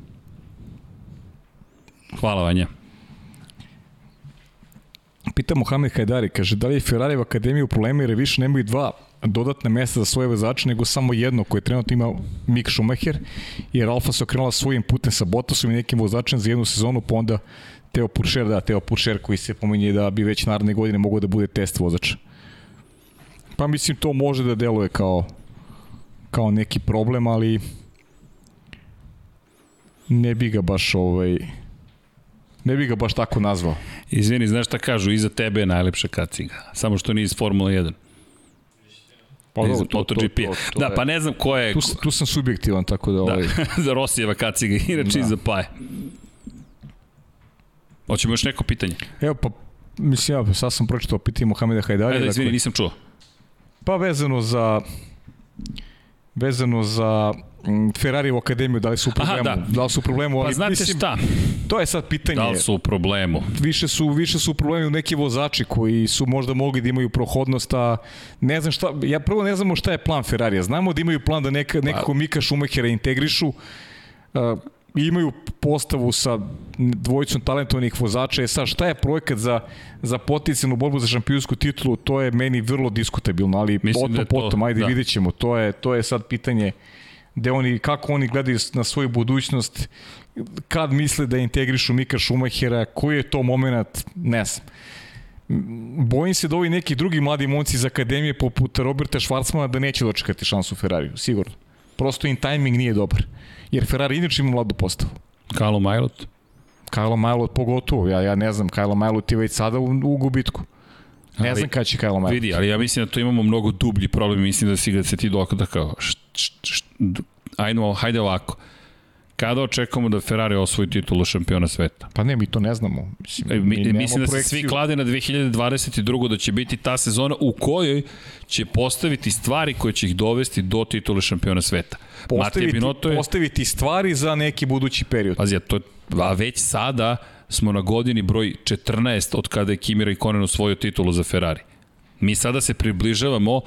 Hvala Vanja. Pita Mohamed Hajdari, kaže, da li je Ferrari u akademiji u problemu jer više nemaju dva dodatne mesta za svoje vozače, nego samo jedno koje trenutno ima Mick Schumacher, jer Alfa se okrenula svojim putem sa Bottasom i nekim vozačem za jednu sezonu, pa onda Teo Puršer, da, Teo Puršer koji se pominje da bi već naredne godine mogao da bude test vozača. Pa mislim to može da deluje kao kao neki problem, ali ne bi ga baš ovaj Ne bi ga baš tako nazvao. Izvini, znaš šta kažu, iza tebe je najlepša kaciga. Samo što nije iz Formula 1. Pa, iz MotoGP. Da, pa ne znam ko je... Tu, tu sam subjektivan, tako da... da ovaj... za Rosijeva kaciga, inače da. iza Paje. Hoćemo još neko pitanje? Evo, pa, mislim, ja sad sam pročitao pitanje Mohameda Hajdarija. Ajde, izvini, dakle, nisam čuo. Pa vezano za vezano za Ferrari u akademiju, da li su u problemu, Aha, da. da li su u problemu, ali pa znate mislim, šta? To je sad pitanje. Da li su u problemu? Više su, više su u problemu neki vozači koji su možda mogli da imaju prohodnost, a ne znam šta, ja prvo ne znamo šta je plan Ferrarija. Znamo da imaju plan da neka, nekako pa- Mika Schumachera integrišu, uh, imaju postavu sa dvojicom talentovnih vozača. E sad, šta je projekat za, za potencijalnu borbu za šampionsku titulu, to je meni vrlo diskutabilno, ali Mislim potom, da potom, ajde da. vidjet ćemo. To je, to je sad pitanje gde oni, kako oni gledaju na svoju budućnost, kad misle da integrišu Mika Šumahera, koji je to moment, ne znam. Bojim se da ovi neki drugi mladi momci iz akademije poput Roberta Švarcmana da neće dočekati šansu Ferrariju, sigurno. Prosto im tajming nije dobar jer Ferrari inače ima mladu postavu. Kalo Majlot? Kalo Majlot pogotovo, ja, ja ne znam, Kalo Majlot je već sada u, u gubitku. Ne znam kada će Kalo Majlot. Vidi, ali ja mislim da tu imamo mnogo dublji problem, mislim da si da se ti dokada kao, št, št, št, ajde, hajde ovako. Kada očekujemo da Ferrari osvoji titulu šampiona sveta? Pa ne, mi to ne znamo. Mislim, e, mi, mi mislim da se svi klade na 2022. da će biti ta sezona u kojoj će postaviti stvari koje će ih dovesti do titule šampiona sveta. Postaviti, je... postaviti stvari za neki budući period. Pazi, to, a već sada smo na godini broj 14 od kada je Kimi Raikkonen osvojio titulu za Ferrari. Mi sada se približavamo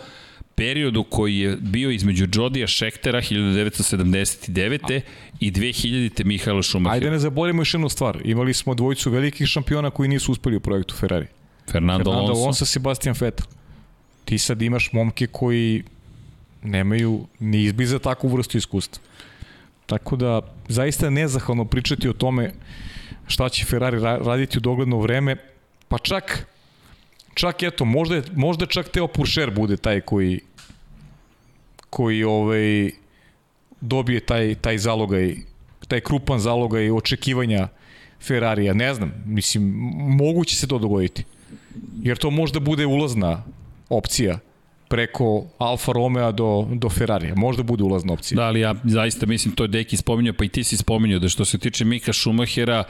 periodu koji je bio između Jodija Šektera 1979. i 2000. Mihajla Šumahira. Ajde ne zaboravimo još jednu stvar. Imali smo dvojicu velikih šampiona koji nisu uspeli u projektu Ferrari. Fernando, Fernando Alonso. Alonso, Sebastian Vettel. Ti sad imaš momke koji nemaju ni izbi za takvu vrstu iskustva. Tako da, zaista je nezahvalno pričati o tome šta će Ferrari raditi u dogledno vreme, pa čak čak eto, možda, možda čak Teo Puršer bude taj koji koji ovaj, dobije taj, taj zalogaj, taj krupan zalogaj očekivanja Ferrarija. Ne znam, mislim, moguće se to dogoditi. Jer to možda bude ulazna opcija preko Alfa Romeo do, do Ferrarija. Možda bude ulazna opcija. Da, ali ja zaista mislim, to je Deki spominjao, pa i ti si spominjao da što se tiče Mika Schumachera,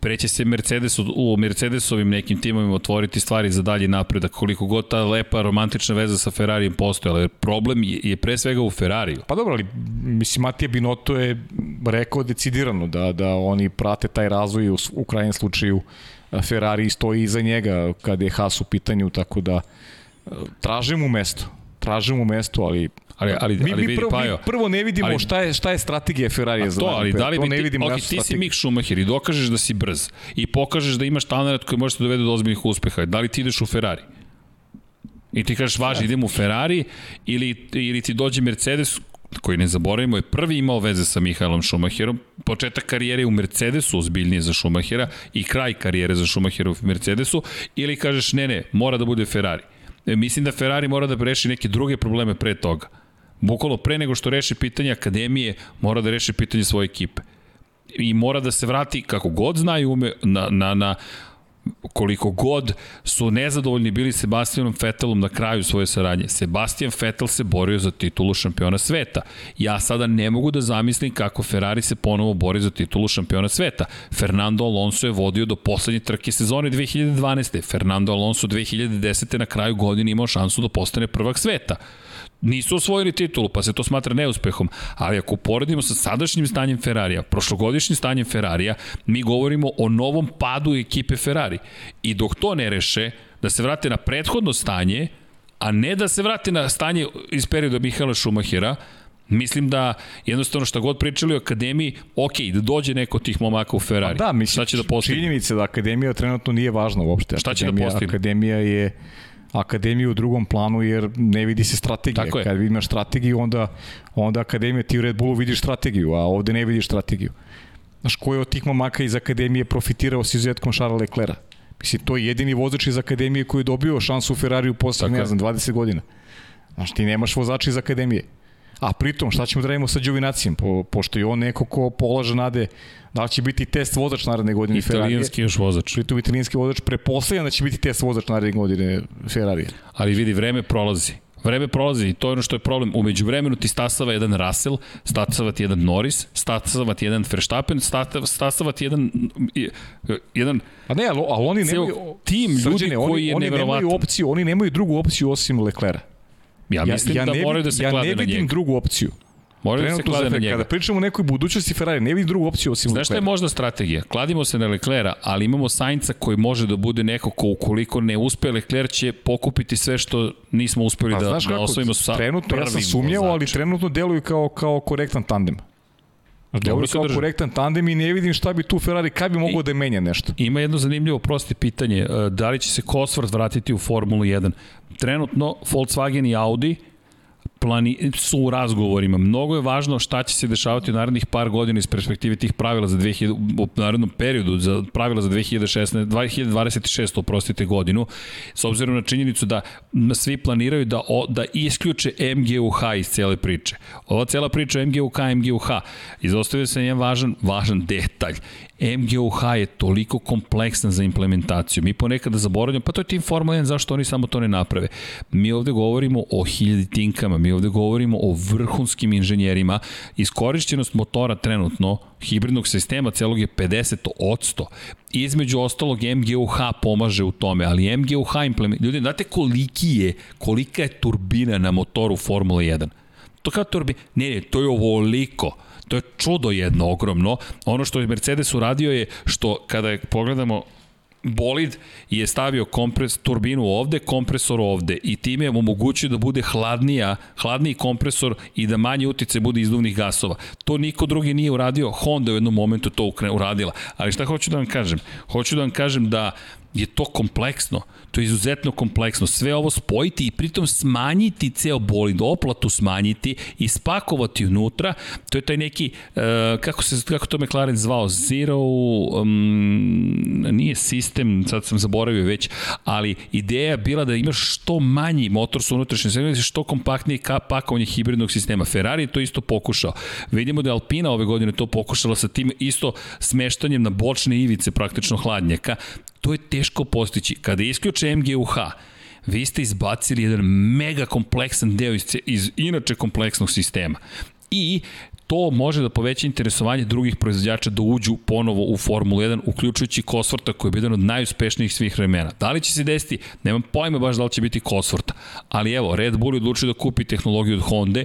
preće se Mercedes, u Mercedesovim nekim timovima otvoriti stvari za dalji napredak, koliko god ta lepa romantična veza sa Ferrarijem postoje, ali problem je, je pre svega u Ferrariju. Pa dobro, ali mislim, Matija Binotto je rekao decidirano da, da oni prate taj razvoj u, u krajnjem slučaju Ferrari stoji iza njega kada je Haas u pitanju, tako da traže mu mesto. Traže mu mesto, ali Ali, ali, mi, ali mi, vidi, prvo, Pajo, mi prvo ne vidimo ali, šta je, šta je strategija Ferrarija za to, ali da li to bi ne ti, vidimo ok, našu ti si. Mick Schumacher i dokažeš da si brz i pokažeš da imaš talent koji može da dovede do ozbiljnih uspeha, da li ti ideš u Ferrari? I ti kažeš, važi, idem u Ferrari ili, ili ti dođe Mercedes koji ne zaboravimo je prvi imao veze sa Mihajlom Schumacherom, početak karijere u Mercedesu ozbiljnije za Schumachera i kraj karijere za Schumachera u Mercedesu, ili kažeš ne, ne, mora da bude Ferrari. E, mislim da Ferrari mora da reši neke druge probleme pre toga. Bukvalno pre nego što reši pitanje akademije, mora da reši pitanje svoje ekipe. I mora da se vrati, kako god zna i ume, na, na, na koliko god su nezadovoljni bili Sebastianom Vettelom na kraju svoje saradnje. Sebastian Vettel se borio za titulu šampiona sveta. Ja sada ne mogu da zamislim kako Ferrari se ponovo bori za titulu šampiona sveta. Fernando Alonso je vodio do poslednje trke sezone 2012. Fernando Alonso 2010. na kraju godine imao šansu da postane prvak sveta nisu osvojili titulu, pa se to smatra neuspehom, ali ako poredimo sa sadašnjim stanjem Ferrarija, prošlogodišnjim stanjem Ferrarija, mi govorimo o novom padu ekipe Ferrari. I dok to ne reše, da se vrate na prethodno stanje, a ne da se vrate na stanje iz perioda Mihaela Schumachera, Mislim da jednostavno šta god pričali o akademiji, ok, da dođe neko od tih momaka u Ferrari. Pa da, mislim, šta će da postigne? činjenica da akademija trenutno nije važna uopšte. Šta će da akademija, postigne? Akademija je akademiju u drugom planu jer ne vidi se strategija. Tako je. Kad imaš strategiju, onda, onda akademija ti u Red Bullu vidiš strategiju, a ovde ne vidiš strategiju. Znaš, ko je od tih momaka iz akademije profitirao s izuzetkom Charles Leclerca? Mislim, to je jedini vozač iz akademije koji je dobio šansu u Ferrariju posle, ne znam, 20 godina. Znaš, ti nemaš vozača iz akademije. A pritom, šta ćemo da radimo sa Đovinacijem? Po, pošto je on neko ko polaže nade da li će biti test vozač naredne godine Ferrari. Italijanski još vozač. Pritom italijanski vozač prepostavljam da će biti test vozač naredne godine Ferrari. Ali vidi, vreme prolazi. Vreme prolazi i to je ono što je problem. Umeđu vremenu ti stasava jedan Russell, stasava ti jedan Norris, stasava ti jedan Verstappen, stasava, ti jedan, jedan A ne, ali, ali oni nemaju... tim ljudi Srđane, koji oni, je oni nemaju opciju, oni nemaju drugu opciju osim Leclerca. Ja mislim ja, ja da ne moraju da vidim- se ja klade ne na vidim njega. drugu opciju. Moraju da se klade na njega. Kada pričamo o nekoj budućnosti Ferrari, ne vidim drugu opciju osim Znaš šta je možda strategija? Kladimo se na Leclera, ali imamo Sainca koji može da bude neko ko ukoliko ne uspe, Lecler će pokupiti sve što nismo uspeli Pa, da, znaš da kako, osvojimo sa trenutno ja sam sumnjao, ali trenutno deluju kao, kao korektan tandem. Se kao drže. korektan tandem i ne vidim šta bi tu Ferrari, kad bi mogao da menja nešto. Ima jedno zanimljivo prosti pitanje, e, da li će se Cosworth vratiti u Formulu 1? Trenutno Volkswagen i Audi plani, su u razgovorima. Mnogo je važno šta će se dešavati u narednih par godina iz perspektive tih pravila za 2000, u narednom periodu, za pravila za 2016, 2026, oprostite godinu, s obzirom na činjenicu da svi planiraju da, o, da isključe MGUH iz cele priče. Ova cela priča MGUH, MGUH, izostavio se jedan važan, važan detalj. MGUH je toliko kompleksan za implementaciju. Mi ponekada zaboravljamo, pa to je tim Formula 1, zašto oni samo to ne naprave? Mi ovde govorimo o hiljadi tinkama, mi ovde govorimo o vrhunskim inženjerima. Iskorišćenost motora trenutno, hibridnog sistema celog je 50 odsto. Između ostalog MGUH pomaže u tome, ali MGUH implement... Ljudi, znate koliki je, kolika je turbina na motoru Formula 1? To kao turbi... Ne, ne, to je ovoliko. To je čudo jedno ogromno. Ono što je Mercedes uradio je što kada je, pogledamo bolid je stavio kompres, turbinu ovde, kompresor ovde i time je omogućio da bude hladnija, hladniji kompresor i da manje utice bude izduvnih gasova. To niko drugi nije uradio, Honda u jednom momentu to uradila. Ali šta hoću da vam kažem? Hoću da vam kažem da je to kompleksno. To je izuzetno kompleksno. Sve ovo spojiti i pritom smanjiti ceo bolid, oplatu smanjiti i spakovati unutra. To je taj neki, uh, kako, se, kako to McLaren zvao, zero, um, nije sistem, sad sam zaboravio već, ali ideja bila da imaš što manji motor sa unutrašnjim segmentom, što kompaktniji pakovanje hibridnog sistema. Ferrari je to isto pokušao. Vidimo da je Alpina ove godine to pokušala sa tim isto smeštanjem na bočne ivice praktično hladnjaka. To je teško postići. Kada isključe MGUH, vi ste izbacili jedan mega kompleksan deo iz, iz inače kompleksnog sistema. I to može da poveća interesovanje drugih proizvođača da uđu ponovo u Formulu 1, uključujući Cosworta koji je jedan od najuspešnijih svih vremena. Da li će se desiti? Nemam pojma baš da li će biti Cosworta. Ali evo, Red Bull je odlučio da kupi tehnologiju od Honda.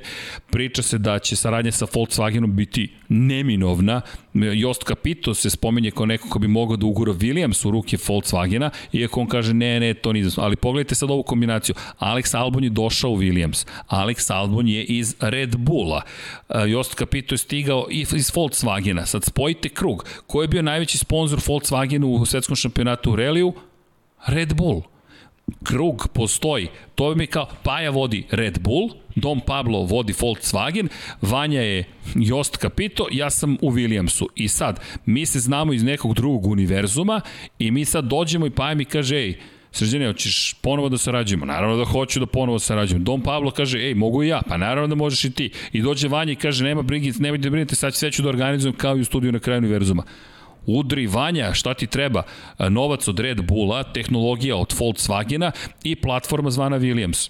Priča se da će saradnja sa Volkswagenom biti neminovna. Jost Capito se spomenje kao neko ko bi mogao da ugura Williams u ruke Volkswagena, iako on kaže ne, ne, to nije. Ali pogledajte sad ovu kombinaciju. Alex Albon je došao u Williams. Alex Albon je iz Red Bulla. Jost Capito je stigao iz Volkswagena. Sad spojite krug. Ko je bio najveći sponsor Volkswagenu u svetskom šampionatu u reliju? Red Bull krug postoji. To mi kao Paja vodi Red Bull, Dom Pablo vodi Volkswagen, Vanja je Jost Capito, ja sam u Williamsu. I sad, mi se znamo iz nekog drugog univerzuma i mi sad dođemo i Paja mi kaže, ej, Srđane, hoćeš ponovo da sarađujemo? Naravno da hoću da ponovo sarađujemo. Dom Pablo kaže, ej, mogu i ja, pa naravno da možeš i ti. I dođe Vanja i kaže, nema brigi, nemojte da brinete, sad sve ću da organizujem kao i u studiju na kraju univerzuma. Udri Vanja, šta ti treba? Novac od Red Bulla, tehnologija od Volkswagena i platforma zvana Williams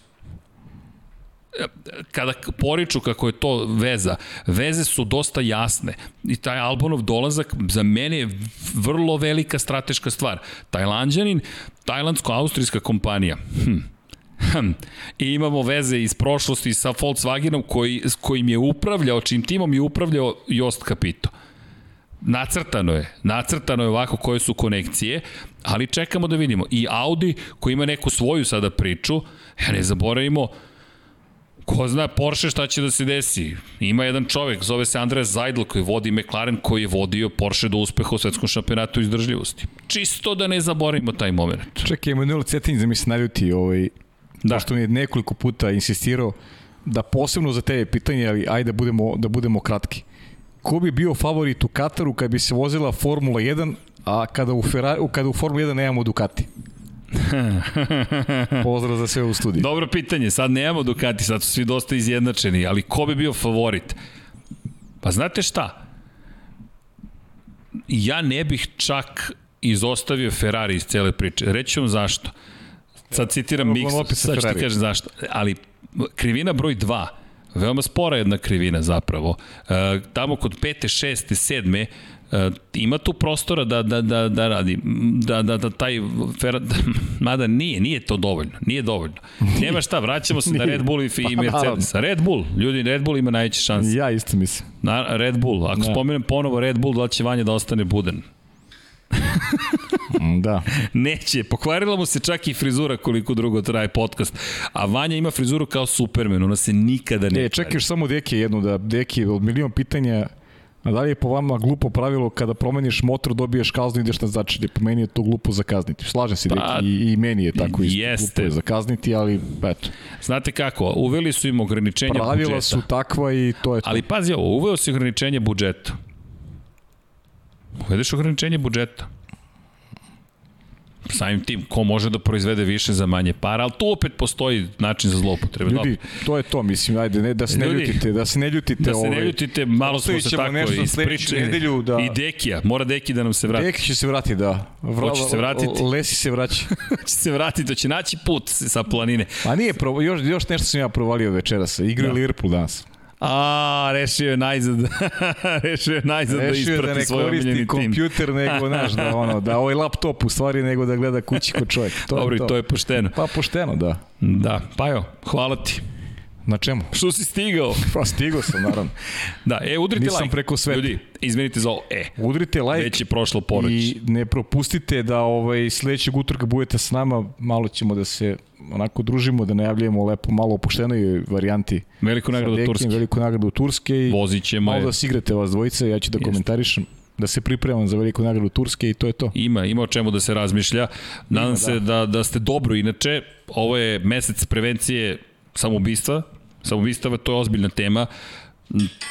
kada poriču kako je to veza, veze su dosta jasne i taj Albonov dolazak za mene je vrlo velika strateška stvar. Tajlanđanin, tajlandsko-austrijska kompanija. Hm. Hm. I imamo veze iz prošlosti sa Volkswagenom koji, s kojim je upravljao, čim timom je upravljao Jost Capito. Nacrtano je, nacrtano je ovako koje su konekcije, ali čekamo da vidimo. I Audi koji ima neku svoju sada priču, ja ne zaboravimo, Ko zna Porsche šta će da se desi? Ima jedan čovek, zove se Andreas Zajdl koji vodi McLaren koji je vodio Porsche do uspeha u svetskom šampionatu izdržljivosti. Čisto da ne zaboravimo taj moment. Čekaj, Emanuel Cetin da mi se naljuti ovaj, da. pošto mi je nekoliko puta insistirao da posebno za tebe pitanje, ali ajde da budemo, da budemo kratki. Ko bi bio favorit u Kataru kad bi se vozila Formula 1, a kada u, Ferrari, kada u Formula 1 nemamo Ducati? Pozdrav za sve u studiju. Dobro pitanje, sad nemamo Ducati, sad su svi dosta izjednačeni, ali ko bi bio favorit? Pa znate šta? Ja ne bih čak izostavio Ferrari iz cele priče. Reći vam zašto. Sad citiram Mix, sad ću ti kažem zašto. Ali krivina broj 2, veoma spora jedna krivina zapravo. E, tamo kod pete, šeste, sedme, ima tu prostora da, da, da, da radi, da, da, da taj, fer, da, mada nije, nije to dovoljno, nije dovoljno. Nema šta, vraćamo se na Red Bull i, i pa, Mercedes. Red Bull, ljudi, Red Bull ima najveće šanse. Ja isto mislim. Na, Red Bull, ako da. spomenem ponovo Red Bull, da će Vanja da ostane buden. da. Neće, pokvarila mu se čak i frizura koliko drugo traje podcast. A Vanja ima frizuru kao Superman, ona se nikada ne... E, čekaš samo Deki jednu, da Deki od milion pitanja A da li je po vama glupo pravilo kada promeniš motor, dobiješ kaznu i ideš na začelje? Po meni je to glupo zakazniti. Slažem se, pa, i, i meni je tako isto. Jeste. Glupo je zakazniti, ali eto. Znate kako, uveli su im ograničenja Pravila budžeta. Pravila su takva i to je to. Ali pazi ovo, uveo si ograničenje budžeta. Uvedeš ograničenje budžeta samim tim ko može da proizvede više za manje para, ali tu opet postoji način za zloupotrebe. Ljudi, to je to, mislim, ajde, ne, da se ne Ljudi, ljutite, da se ne ljutite. Da se ne ovaj, ljutite, malo smo se tako ispričali. Nedelju, da... I Dekija, mora Deki da nam se vrati. Deki će se vratiti, da. Vra, Hoće se vratiti. Lesi se vraća. će se vratiti, to će naći put sa planine. A nije, pro, još, još nešto sam ja provalio večeras. Igra da. Liverpool danas. A, rešio je najzad. rešio je najzad da rešio da isprati svoj omiljeni tim. kompjuter nego, naš, da, ono, da ovaj laptop u stvari nego da gleda kući kod čovjek. To Dobro, to. to je pošteno. Pa pošteno, da. Da, pa jo, hvala ti. Na čemu? Što si stigao? Pa stigao sam, naravno. da, e, udrite Nisam like. preko sveta. Ljudi, izmenite za ovo. E, udrite like. Već je prošlo ponoć. I ne propustite da ovaj, sledećeg utorka budete s nama. Malo ćemo da se onako družimo, da najavljujemo lepo malo opuštenoj varijanti. Veliku nagradu Turske. Veliku nagradu Turske. I Vozit ćemo malo je. da se igrate vas dvojice, ja ću da Jest. komentarišem da se pripremam za veliku nagradu Turske i to je to. Ima, ima o čemu da se razmišlja. Nadam ima, se da. da, da ste dobro. Inače, ovo je mesec prevencije samoubistva, Samoubistava, to je ozbiljna tema.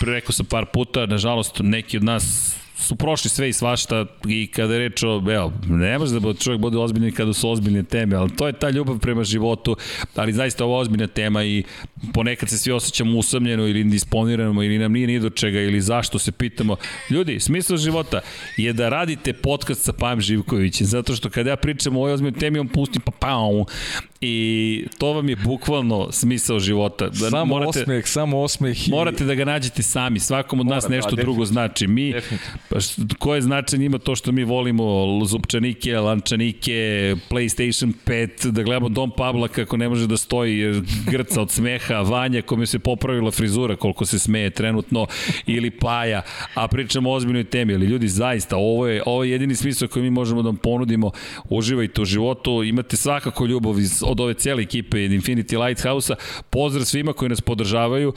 Rekao sam par puta, nažalost, neki od nas su prošli sve i svašta i kada je reč o, evo, ne može da čovjek bude ozbiljni kada su ozbiljne teme, ali to je ta ljubav prema životu, ali zaista ovo ozbiljna tema i ponekad se svi osjećamo usamljeno ili indisponirano ili nam nije ni do čega ili zašto se pitamo. Ljudi, smisla života je da radite podcast sa Pajem Živkovićem, zato što kada ja pričam o ovoj ozbiljnoj temi, on pusti pa pao i to vam je bukvalno smisao života. Da samo morate, osmeh, samo osmeh. I... Morate da ga nađete sami, svakom od Mora, nas da, nešto da, drugo znači. Mi, pa koje značenje ima to što mi volimo zupčanike, lančanike, PlayStation 5, da gledamo Dom Pabla kako ne može da stoji jer grca od smeha, Vanja kome se popravila frizura koliko se smeje trenutno, ili Paja, a pričamo o ozbiljnoj temi, ali ljudi zaista, ovo je, ovo je jedini smisao koji mi možemo da vam ponudimo, uživajte u životu, imate svakako ljubav iz od ove cijele ekipe Infinity Lighthouse-a. Pozdrav svima koji nas podržavaju.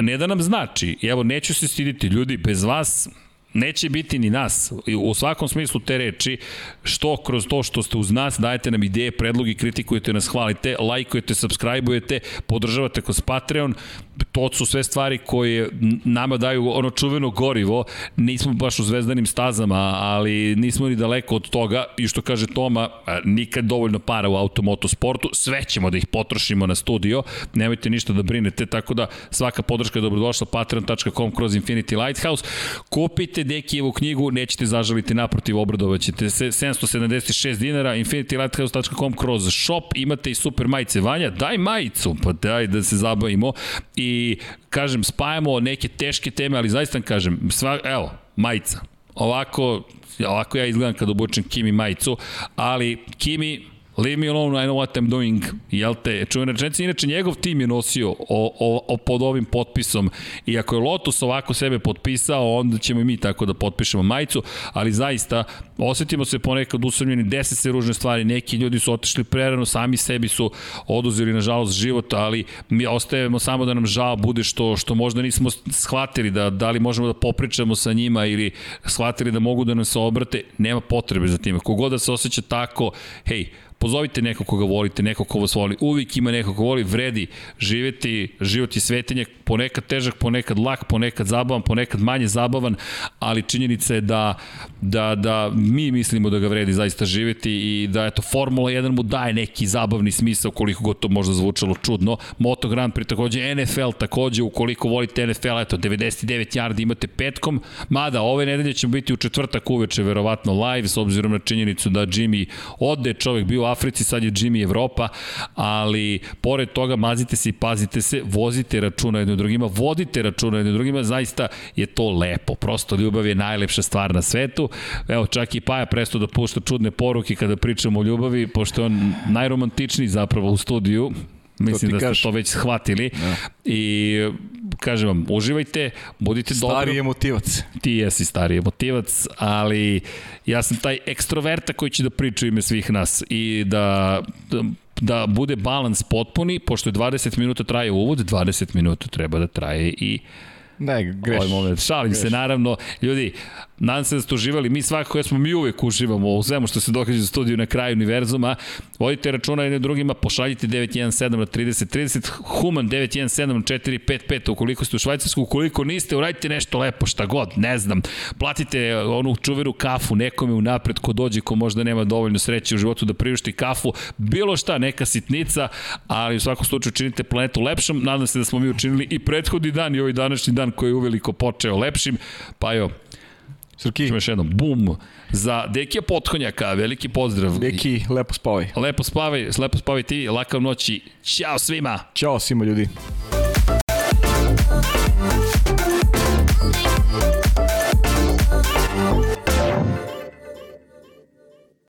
Ne da nam znači, evo neću se stiditi, ljudi, bez vas neće biti ni nas, u svakom smislu te reči, što kroz to što ste uz nas, dajete nam ideje, predlogi, kritikujete nas, hvalite, lajkujete, subscribe-ujete, podržavate kroz Patreon, to su sve stvari koje nama daju ono čuveno gorivo, nismo baš u zvezdanim stazama, ali nismo ni daleko od toga. I što kaže Toma, nikad dovoljno para u automotosportu, sve ćemo da ih potrošimo na studio, nemojte ništa da brinete, tako da svaka podrška je dobrodošla. Patreon.com kroz Infinity Lighthouse, kupite Dekijevu knjigu, nećete zažaliti. Naprotiv, obradovaćete se. 776 dinara, infinitylighthouse.com kroz shop, imate i super majice, Vanja, daj majicu, pa daj da se zabavimo. I kažem, spajamo neke teške teme, ali zaista kažem, sva, evo, majica. Ovako, ovako ja izgledam kad obučem Kimi majicu, ali Kimi Leave me alone, I know what I'm doing. Jel te, čuvena rečenica, inače njegov tim je nosio o, o, o, pod ovim potpisom i ako je Lotus ovako sebe potpisao, onda ćemo i mi tako da potpišemo majicu, ali zaista osetimo se ponekad usamljeni, desi se ružne stvari, neki ljudi su otišli prerano, sami sebi su oduzeli nažalost život, ali mi ostajemo samo da nam žao bude što, što možda nismo shvatili da, da li možemo da popričamo sa njima ili shvatili da mogu da nam se obrate, nema potrebe za time. Kogod da se osjeća tako, hej, pozovite nekog koga volite, nekog ko vas voli, uvijek ima nekog ko voli, vredi živeti, život je svetenje, ponekad težak, ponekad lak, ponekad zabavan, ponekad manje zabavan, ali činjenica je da, da, da mi mislimo da ga vredi zaista živeti i da eto Formula 1 mu daje neki zabavni smisao koliko god to možda zvučalo čudno. Moto Grand Prix takođe, NFL takođe, ukoliko volite NFL, eto 99 yardi imate petkom, mada ove nedelje će biti u četvrtak uveče verovatno live s obzirom na činjenicu da Jimmy ode, čovek bio u Africi, sad je Jimmy Evropa, ali pored toga mazite se i pazite se, vozite računa jedno drugima, vodite računa jedno drugima, zaista je to lepo. Prosto ljubav je najlepša stvar na svetu. Evo, čak i Paja presto da pušta čudne poruke kada pričamo o ljubavi, pošto je on najromantičniji zapravo u studiju. Mislim da ste kaš. to već shvatili. Ja. Da. I kažem vam, uživajte, budite stari dobro. Stari emotivac. Ti jesi stari emotivac, ali ja sam taj ekstroverta koji će da priča ime svih nas i da, da da bude balans potpuni, pošto je 20 minuta traje uvod, 20 minuta treba da traje i Ne, greš. Ovaj moment. Šalim greš. se, naravno. Ljudi, nadam se da ste uživali. Mi svakako ja smo mi uvek uživamo u svemu što se događa u studiju na kraju univerzuma. Vodite računa jedne drugima, pošaljite 917 na 30 30, Human 917 na 455 ukoliko ste u Švajcarsku, ukoliko niste, uradite nešto lepo, šta god, ne znam. Platite onu čuveru kafu nekome u napred ko dođe, ko možda nema dovoljno sreće u životu da priušti kafu, bilo šta, neka sitnica, ali u svakom slučaju činite planetu lepšom. Nadam se da smo mi učinili i prethodni dan i ovaj današnji dan koji je uveliko počeo lepšim. Pa jo, Srki. Ćemo još jednom. Bum. Za Dekija Potkonjaka, veliki pozdrav. Deki, lepo spavaj. Lepo spavaj, lepo spavaj ti, lakav noći. Ćao svima. Ćao svima ljudi.